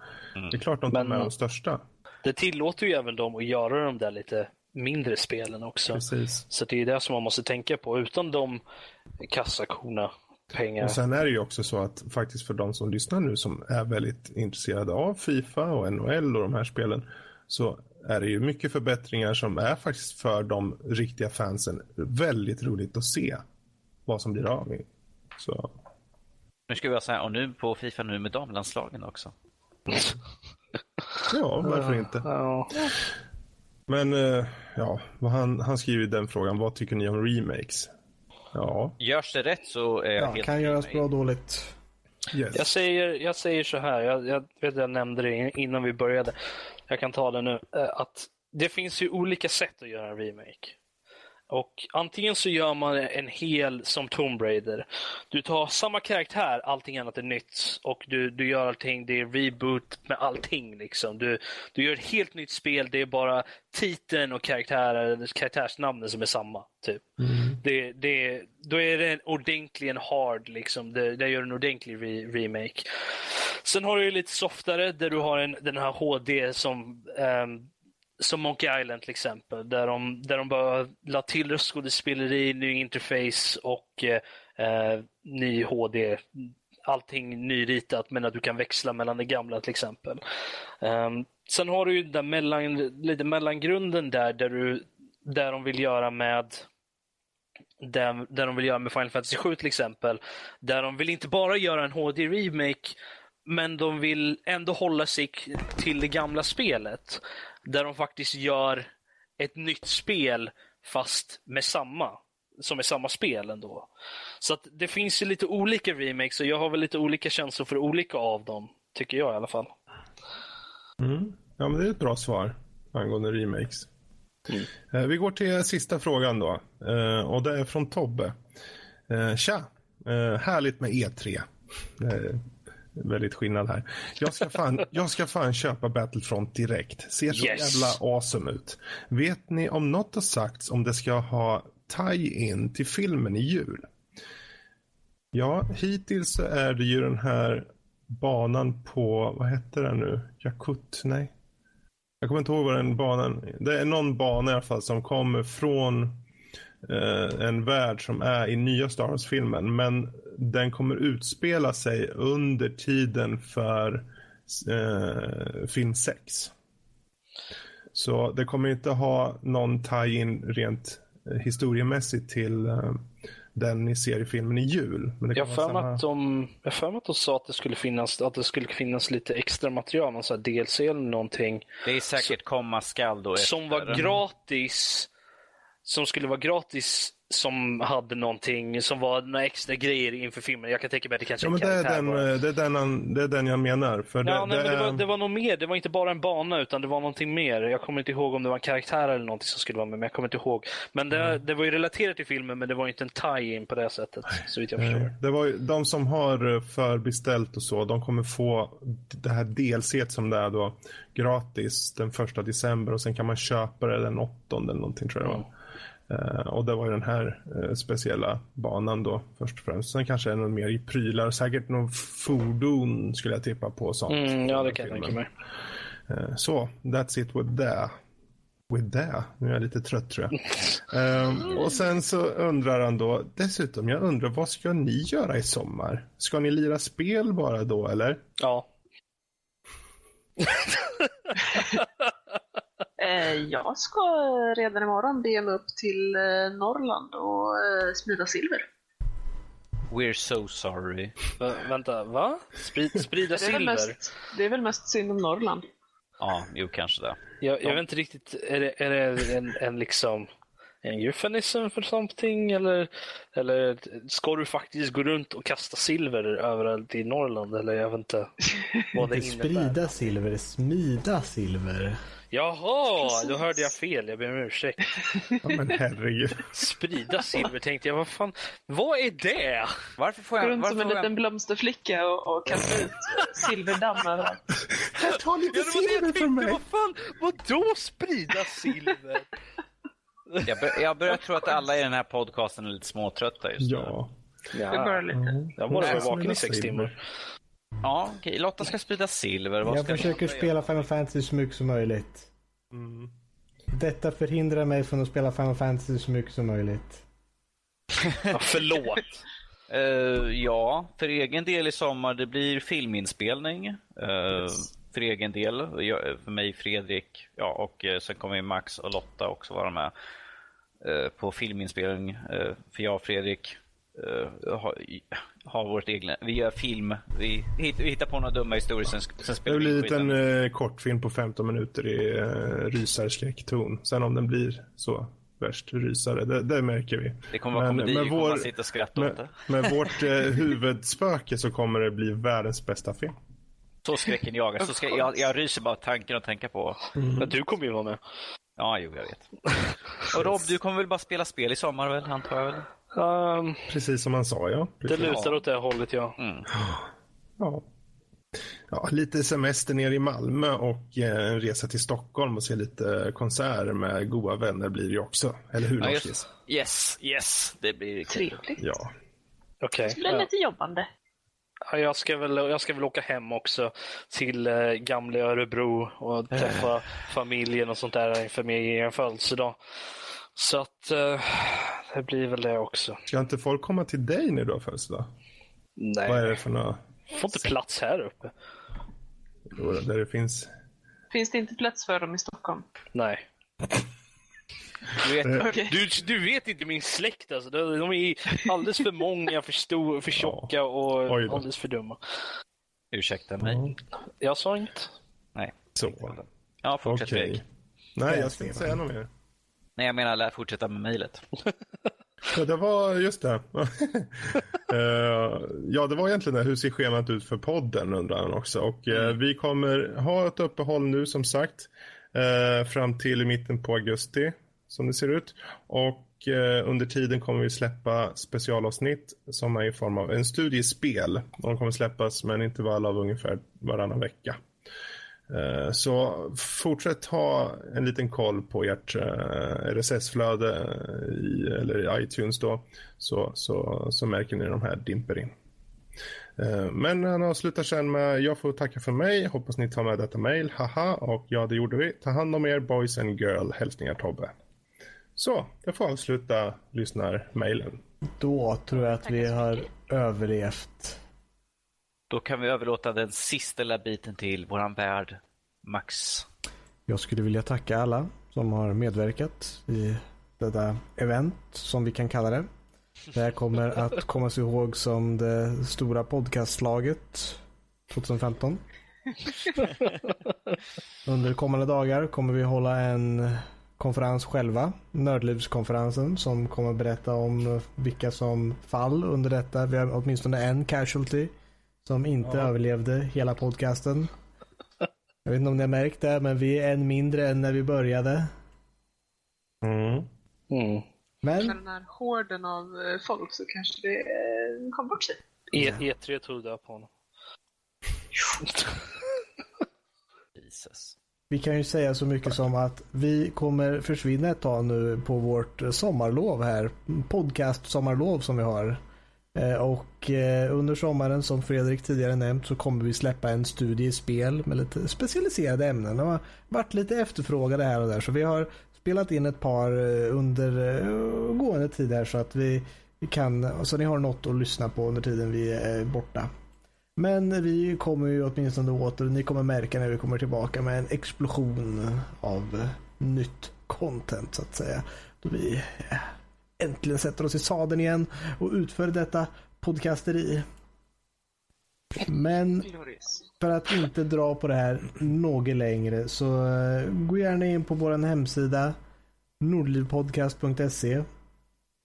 [SPEAKER 2] Det är klart de tar
[SPEAKER 3] Men-
[SPEAKER 2] med de största.
[SPEAKER 3] Det tillåter ju även dem att göra de där lite mindre spelen också.
[SPEAKER 2] Precis.
[SPEAKER 3] Så det är det som man måste tänka på. Utan de kassakorna, pengar.
[SPEAKER 2] Och sen är det ju också så att faktiskt för de som lyssnar nu som är väldigt intresserade av Fifa och NHL och de här spelen så är det ju mycket förbättringar som är faktiskt för de riktiga fansen väldigt roligt att se vad som blir av. Så
[SPEAKER 5] nu ska vi vara så här, och nu på Fifa nu med damlandslagen också.
[SPEAKER 2] ja, varför inte?
[SPEAKER 3] Ja.
[SPEAKER 2] Men eh, ja, han, han skriver i den frågan, vad tycker ni om remakes? Ja,
[SPEAKER 5] Görs det rätt så är jag
[SPEAKER 1] Ja,
[SPEAKER 5] helt
[SPEAKER 1] kan göras bra och dåligt.
[SPEAKER 2] yes.
[SPEAKER 3] Jag, säger, jag säger så här, jag, jag vet att jag nämnde det in- innan vi började. Jag kan ta det nu. eh, Att det finns ju olika sätt att göra en remake. Och antingen så gör man en hel som Tomb Raider. Du tar samma karaktär, allting annat är nytt. Och du, du gör allting, det är reboot med allting. Liksom. Du, du gör ett helt nytt spel, det är bara titeln och karaktärsnamnen som är samma. Typ. Det, det, då är det en ordentlig, en hard, liksom. det, det gör en ordentlig re remake. Sen har du lite softare där du har en, den här HD som ehm, som Monkey Island till exempel, där de, där de bara la till röstskådespeleri, ny interface och eh, eh, ny HD. Allting nyritat men att du kan växla mellan det gamla till exempel. Ehm, sen har du ju den mellan, lite mellangrunden där, där, du, där de vill göra med där, där de vill göra med Final Fantasy 7 till exempel. Där de vill inte bara göra en HD-remake men de vill ändå hålla sig till det gamla spelet. Där de faktiskt gör ett nytt spel fast med samma. Som är samma spel ändå. Så att det finns ju lite olika remakes och jag har väl lite olika känslor för olika av dem. Tycker jag i alla fall.
[SPEAKER 2] Mm. Ja, men det är ett bra svar angående remakes. Eh, Vi går till sista frågan då. Eh, och det är från Tobbe. Eh, Tja! Härligt med E3. Väldigt skillnad här. Jag ska fan, jag ska fan köpa Battlefront direkt. Ser så
[SPEAKER 3] Yes.
[SPEAKER 2] jävla awesome ut. Vet ni om något har sagts om det ska ha tie-in till filmen i jul? Ja, hittills så är det ju den här banan på, vad heter den nu? Jakut? Nej. Jag kommer inte ihåg vad den banan, det är någon bana i alla fall som kommer från eh, en värld som är i nya Star Wars-filmen. Men den kommer utspela sig under tiden för eh, film 6. Så det kommer inte ha någon tie-in rent eh, historiemässigt till eh, den i seriefilmen i jul. Men det
[SPEAKER 3] Jag har för
[SPEAKER 2] vara
[SPEAKER 3] mig att de, jag har för mig att de sa att det skulle finnas, att det skulle finnas lite extra material, någon sån här DLC eller någonting.
[SPEAKER 5] Det är säkert komma skall då
[SPEAKER 3] som var gratis. Som skulle vara gratis. Som hade någonting, som var några extra grejer inför filmen. Jag kan tänka mig att det kanske
[SPEAKER 2] Ja,
[SPEAKER 3] är
[SPEAKER 2] men
[SPEAKER 3] en
[SPEAKER 2] det är, den,
[SPEAKER 3] bara.
[SPEAKER 2] eh, det, är den, han- det är den jag menar. För det,
[SPEAKER 3] Ja, nej,
[SPEAKER 2] det
[SPEAKER 3] men det, var, det var nog mer. Det var inte bara en bana, utan det var någonting mer. Jag kommer inte ihåg om det var en karaktär eller någonting som skulle vara med, men jag kommer inte ihåg. Men det,
[SPEAKER 2] Mm.
[SPEAKER 3] det var ju relaterat till filmen, men det var inte en tie-in på det sättet, så vitt jag förstår.
[SPEAKER 2] eh, det var ju, de som har eh, förbeställt och så, de kommer få det här delset som det är då gratis den första december och sen kan man köpa det den åttonde eller någonting tror jag. Eh, och det var ju den här eh, speciella banan då först och främst. Sen kanske är det något mer i prylar, säkert någon fordon skulle jag tippa på. Sånt,
[SPEAKER 3] Mm, ja, det kan jag tänka mig.
[SPEAKER 2] Eh, Så, that's it with that. With that? Nu är jag lite trött tror jag. Ehm, och sen så undrar han då, dessutom, jag undrar vad ska ni göra i sommar? Ska ni lira spel bara då eller?
[SPEAKER 3] Ja.
[SPEAKER 6] Eh, jag ska redan imorgon bege mig upp till eh, Norrland och eh, smida silver.
[SPEAKER 5] We're so sorry.
[SPEAKER 3] Vä vänta, va? Sprid, sprida
[SPEAKER 6] Det är, väl
[SPEAKER 3] silver?
[SPEAKER 6] mest, det är väl mest synd om Norrland.
[SPEAKER 5] Ja, jo kanske det.
[SPEAKER 3] Jag, jag vet inte riktigt, är det, är det en, en liksom en euphemism för something eller, eller ska du faktiskt gå runt och kasta silver överallt i Norrland eller jag vet inte vad det innebär.
[SPEAKER 1] sprida silver, smida silver.
[SPEAKER 3] Jaha, då
[SPEAKER 6] Precis.
[SPEAKER 3] hörde jag fel. Jag ber om ursäkt.
[SPEAKER 2] Ja, men herregud.
[SPEAKER 3] Sprida silver tänkte jag, vad fan, vad är det?
[SPEAKER 5] Varför får
[SPEAKER 6] Gå
[SPEAKER 5] jag...
[SPEAKER 6] runt
[SPEAKER 5] Varför
[SPEAKER 6] som en
[SPEAKER 5] jag...
[SPEAKER 6] liten blomsterflicka och, och kasta ut silverdamm överallt.
[SPEAKER 2] Ta lite
[SPEAKER 3] Ja, det det jag
[SPEAKER 2] silver från mig.
[SPEAKER 3] vad fan, vadå sprida silver?
[SPEAKER 5] Jag, bör, jag börjar tro att alla i den här podcasten är lite småtrötta just nu.
[SPEAKER 2] Ja.
[SPEAKER 6] Det är bara lite.
[SPEAKER 3] Jag bara var
[SPEAKER 2] Nej,
[SPEAKER 3] vaken i sex timmar.
[SPEAKER 5] Ja, okej. Lotta ska sprida silver. Vad
[SPEAKER 1] Jag
[SPEAKER 5] ska
[SPEAKER 1] försöker spela Final Fantasy så mycket som möjligt.
[SPEAKER 2] Mm.
[SPEAKER 1] Detta förhindrar mig från att spela Final Fantasy så mycket som möjligt.
[SPEAKER 3] Ja, förlåt.
[SPEAKER 5] Eh, ja, för egen del i sommar det blir filminspelning. Eh, För egen del. Jag, för mig, Fredrik, ja, och eh, sen kommer Max och Lotta också vara med på filminspelning. För jag och Fredrik eh, har, har vårt egna, vi gör film. Vi hitt- vi hittar på några dumma historier, sen, sen
[SPEAKER 2] Det
[SPEAKER 5] spelar
[SPEAKER 2] har
[SPEAKER 5] vi in
[SPEAKER 2] blivit en eh, kortfilm på 15 minuter i eh, rysarskräckton. Sen om den blir så värst rysare, det, det märker vi.
[SPEAKER 5] Det kommer vara komedi, vi kommer bara sitta och skratta åt
[SPEAKER 2] med,
[SPEAKER 5] det.
[SPEAKER 2] med vårt eh, huvudspöke så kommer det bli världens bästa film.
[SPEAKER 5] Så skräcken jagar. Så ska, jag, jag ryser bara tanken att tänka på.
[SPEAKER 3] Men du kommer ju vara med.
[SPEAKER 5] Ja, jo, jag vet. Och Rob, du kommer väl bara spela spel i sommar väl, antar jag väl?
[SPEAKER 3] Um,
[SPEAKER 2] Precis som han sa, ja.
[SPEAKER 3] det
[SPEAKER 2] Precis.
[SPEAKER 3] lutar åt det hållet, ja.
[SPEAKER 5] Mm.
[SPEAKER 2] Ja. ja. Lite semester ner i Malmö och eh, en resa till Stockholm och se lite konserter med goda vänner blir det ju också. Eller hur,
[SPEAKER 5] Ja,
[SPEAKER 2] Lars?
[SPEAKER 5] just, yes, yes, det blir.
[SPEAKER 6] Trevligt.
[SPEAKER 2] Ja.
[SPEAKER 3] Okej.
[SPEAKER 6] Det blir lite jobbande.
[SPEAKER 3] Ja, jag, ska väl, jag ska väl åka hem också till eh, gamla Örebro och träffa familjen och sånt där inför min födelsedag. Så att eh, det blir väl det också.
[SPEAKER 2] Ska inte folk komma till dig när du har födelsedag?
[SPEAKER 3] Nej,
[SPEAKER 2] Vad är det för några...
[SPEAKER 3] får inte plats här uppe.
[SPEAKER 2] Jo, Där det finns...
[SPEAKER 6] Finns det inte plats för dem i Stockholm?
[SPEAKER 3] Nej.
[SPEAKER 5] Du vet,
[SPEAKER 6] Okej.
[SPEAKER 3] Du, du vet inte min släkt alltså. De, de är alldeles för många, för, stor, för tjocka och alldeles för dumma.
[SPEAKER 5] ursäkta mig.
[SPEAKER 3] Jag sa inget.
[SPEAKER 5] Nej.
[SPEAKER 2] Så.
[SPEAKER 5] Ja, fortsätt. Fredrik.
[SPEAKER 2] Nej, jag ska inte säga något mer.
[SPEAKER 5] Nej, jag menar lär fortsätta med mejlet.
[SPEAKER 2] Ja, det var just det. Eh, ja, det var egentligen det. Hur ser schemat ut för podden undrar han också. Och eh, vi kommer ha ett uppehåll nu som sagt. eh, fram till mitten på augusti som det ser ut. Och under tiden kommer vi släppa specialavsnitt som är i form av en studiespel. De kommer släppas med en intervall av ungefär varannan vecka. Eh, Så fortsätt ha en liten koll på ert eh, RSS-flöde i, eller i iTunes då. Så, så, så märker ni de här dimper in. Eh, Men han avslutar sen med jag får tacka för mig. Hoppas ni tar med detta mail. Haha. Och ja, det gjorde vi. Ta hand om er boys and girl. Hälsningar Tobbe. Så, jag får avsluta lyssnarmailen.
[SPEAKER 1] Då tror jag att vi har överlevt.
[SPEAKER 5] Då kan vi överlåta den sista lilla biten till våran värd, Max.
[SPEAKER 1] Jag skulle vilja tacka alla som har medverkat i detta event, som vi kan kalla det. Det här kommer att komma sig ihåg som det stora podcastslaget 2015. Under kommande dagar kommer vi hålla en konferens själva, Nördlivskonferensen, som kommer berätta om vilka som fall under detta. Vi har åtminstone en casualty som inte överlevde hela podcasten. Jag vet inte om ni har märkt det, men vi är en mindre än när vi började.
[SPEAKER 2] Mm.
[SPEAKER 3] Mm.
[SPEAKER 6] Med
[SPEAKER 1] Men
[SPEAKER 6] den här horden av eh, folk så kanske det eh, kom bort sig.
[SPEAKER 3] E, E3 tog död på honom.
[SPEAKER 5] Jesus.
[SPEAKER 1] vi kan ju säga så mycket som att vi kommer försvinna ett tag nu på vårt sommarlov här. Podcast sommarlov som vi har. Eh, och eh, under sommaren som Fredrik tidigare nämnt så kommer vi släppa en studie i spel med lite specialiserade ämnen. Det har varit lite efterfrågade här och där så vi har spelat in ett par eh, under gående tid här så att vi kan, så ni har något att lyssna på under tiden vi är borta. Men vi kommer ju åtminstone åter, ni kommer märka när vi kommer tillbaka med en explosion av nytt content så att säga. Då vi äntligen sätter oss i sadeln igen och utför detta podcasteri. Men för att inte dra på det här något längre så eh, gå gärna in på vår hemsida nordlivpodcast.se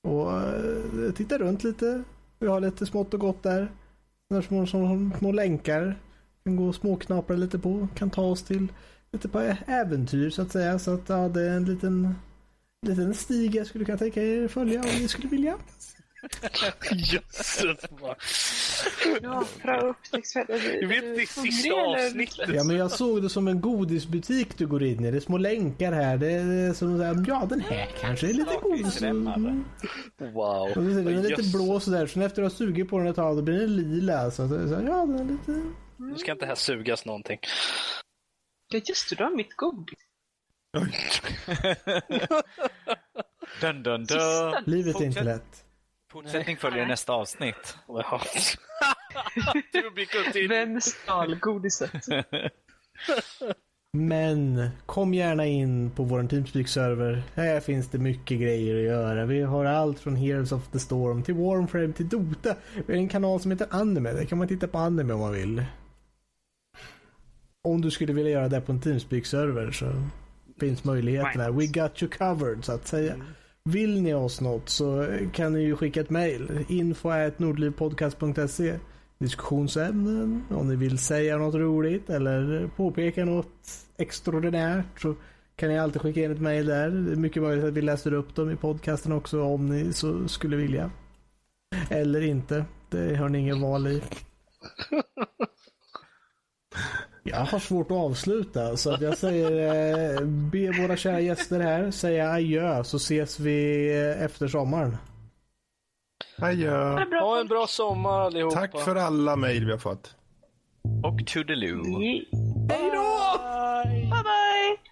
[SPEAKER 1] och eh, titta runt lite. Vi har lite smått och gott där. Några små, små, små länkar. Kan gå och småknapra lite på. Kan ta oss till lite på äventyr så att säga. Så att ja, det är en liten liten stig jag skulle kunna tänka er följa om ni skulle vilja.
[SPEAKER 7] Jösses
[SPEAKER 6] Ja.
[SPEAKER 7] Du vet det sista avsnittet.
[SPEAKER 1] Ja, men jag såg det som en godisbutik du går in i. Det är små länkar här. Det är som såhär, ja den här kanske är lite godis. Mm.
[SPEAKER 7] Wow.
[SPEAKER 1] Och den är lite blå sådär. Sen efter att ha sugit på den ett tag, då blir den lila. Så, så, så ja, den är lite...
[SPEAKER 7] Nu ska inte här sugas någonting.
[SPEAKER 6] Ja, just det. Du har mitt godis.
[SPEAKER 5] Dun, dun, dun.
[SPEAKER 1] Livet är inte lätt.
[SPEAKER 5] Fortsättning följer nästa avsnitt.
[SPEAKER 6] Vem stal godiset?
[SPEAKER 1] Men kom gärna in på vår Teamspeak-server. Här finns det mycket grejer att göra. Vi har allt från Heroes of the Storm till Warframe till Dota. Vi har en kanal som heter Anime. Där kan man titta på anime om man vill. Om du skulle vilja göra det på en Teamspeak-server så finns möjligheterna. We got you covered så att säga. Mm. Vill ni oss något så kan ni ju skicka ett mail. Info nordlivpodcast.se Diskussionsämnen, om ni vill säga något roligt eller påpeka något extraordinärt så kan ni alltid skicka in ett mail där. Det är mycket möjligt att vi läser upp dem i podcasten också om ni så skulle vilja. Eller inte. Det har ni ingen val i. Jag har svårt att avsluta så att jag säger eh, be våra kära gäster här säga adjö så ses vi eh, efter sommaren.
[SPEAKER 2] Adjö.
[SPEAKER 7] Ha en bra sommar allihopa.
[SPEAKER 2] Tack för alla mejl vi har fått.
[SPEAKER 5] Och toodeloo.
[SPEAKER 1] Hej då! Bye bye!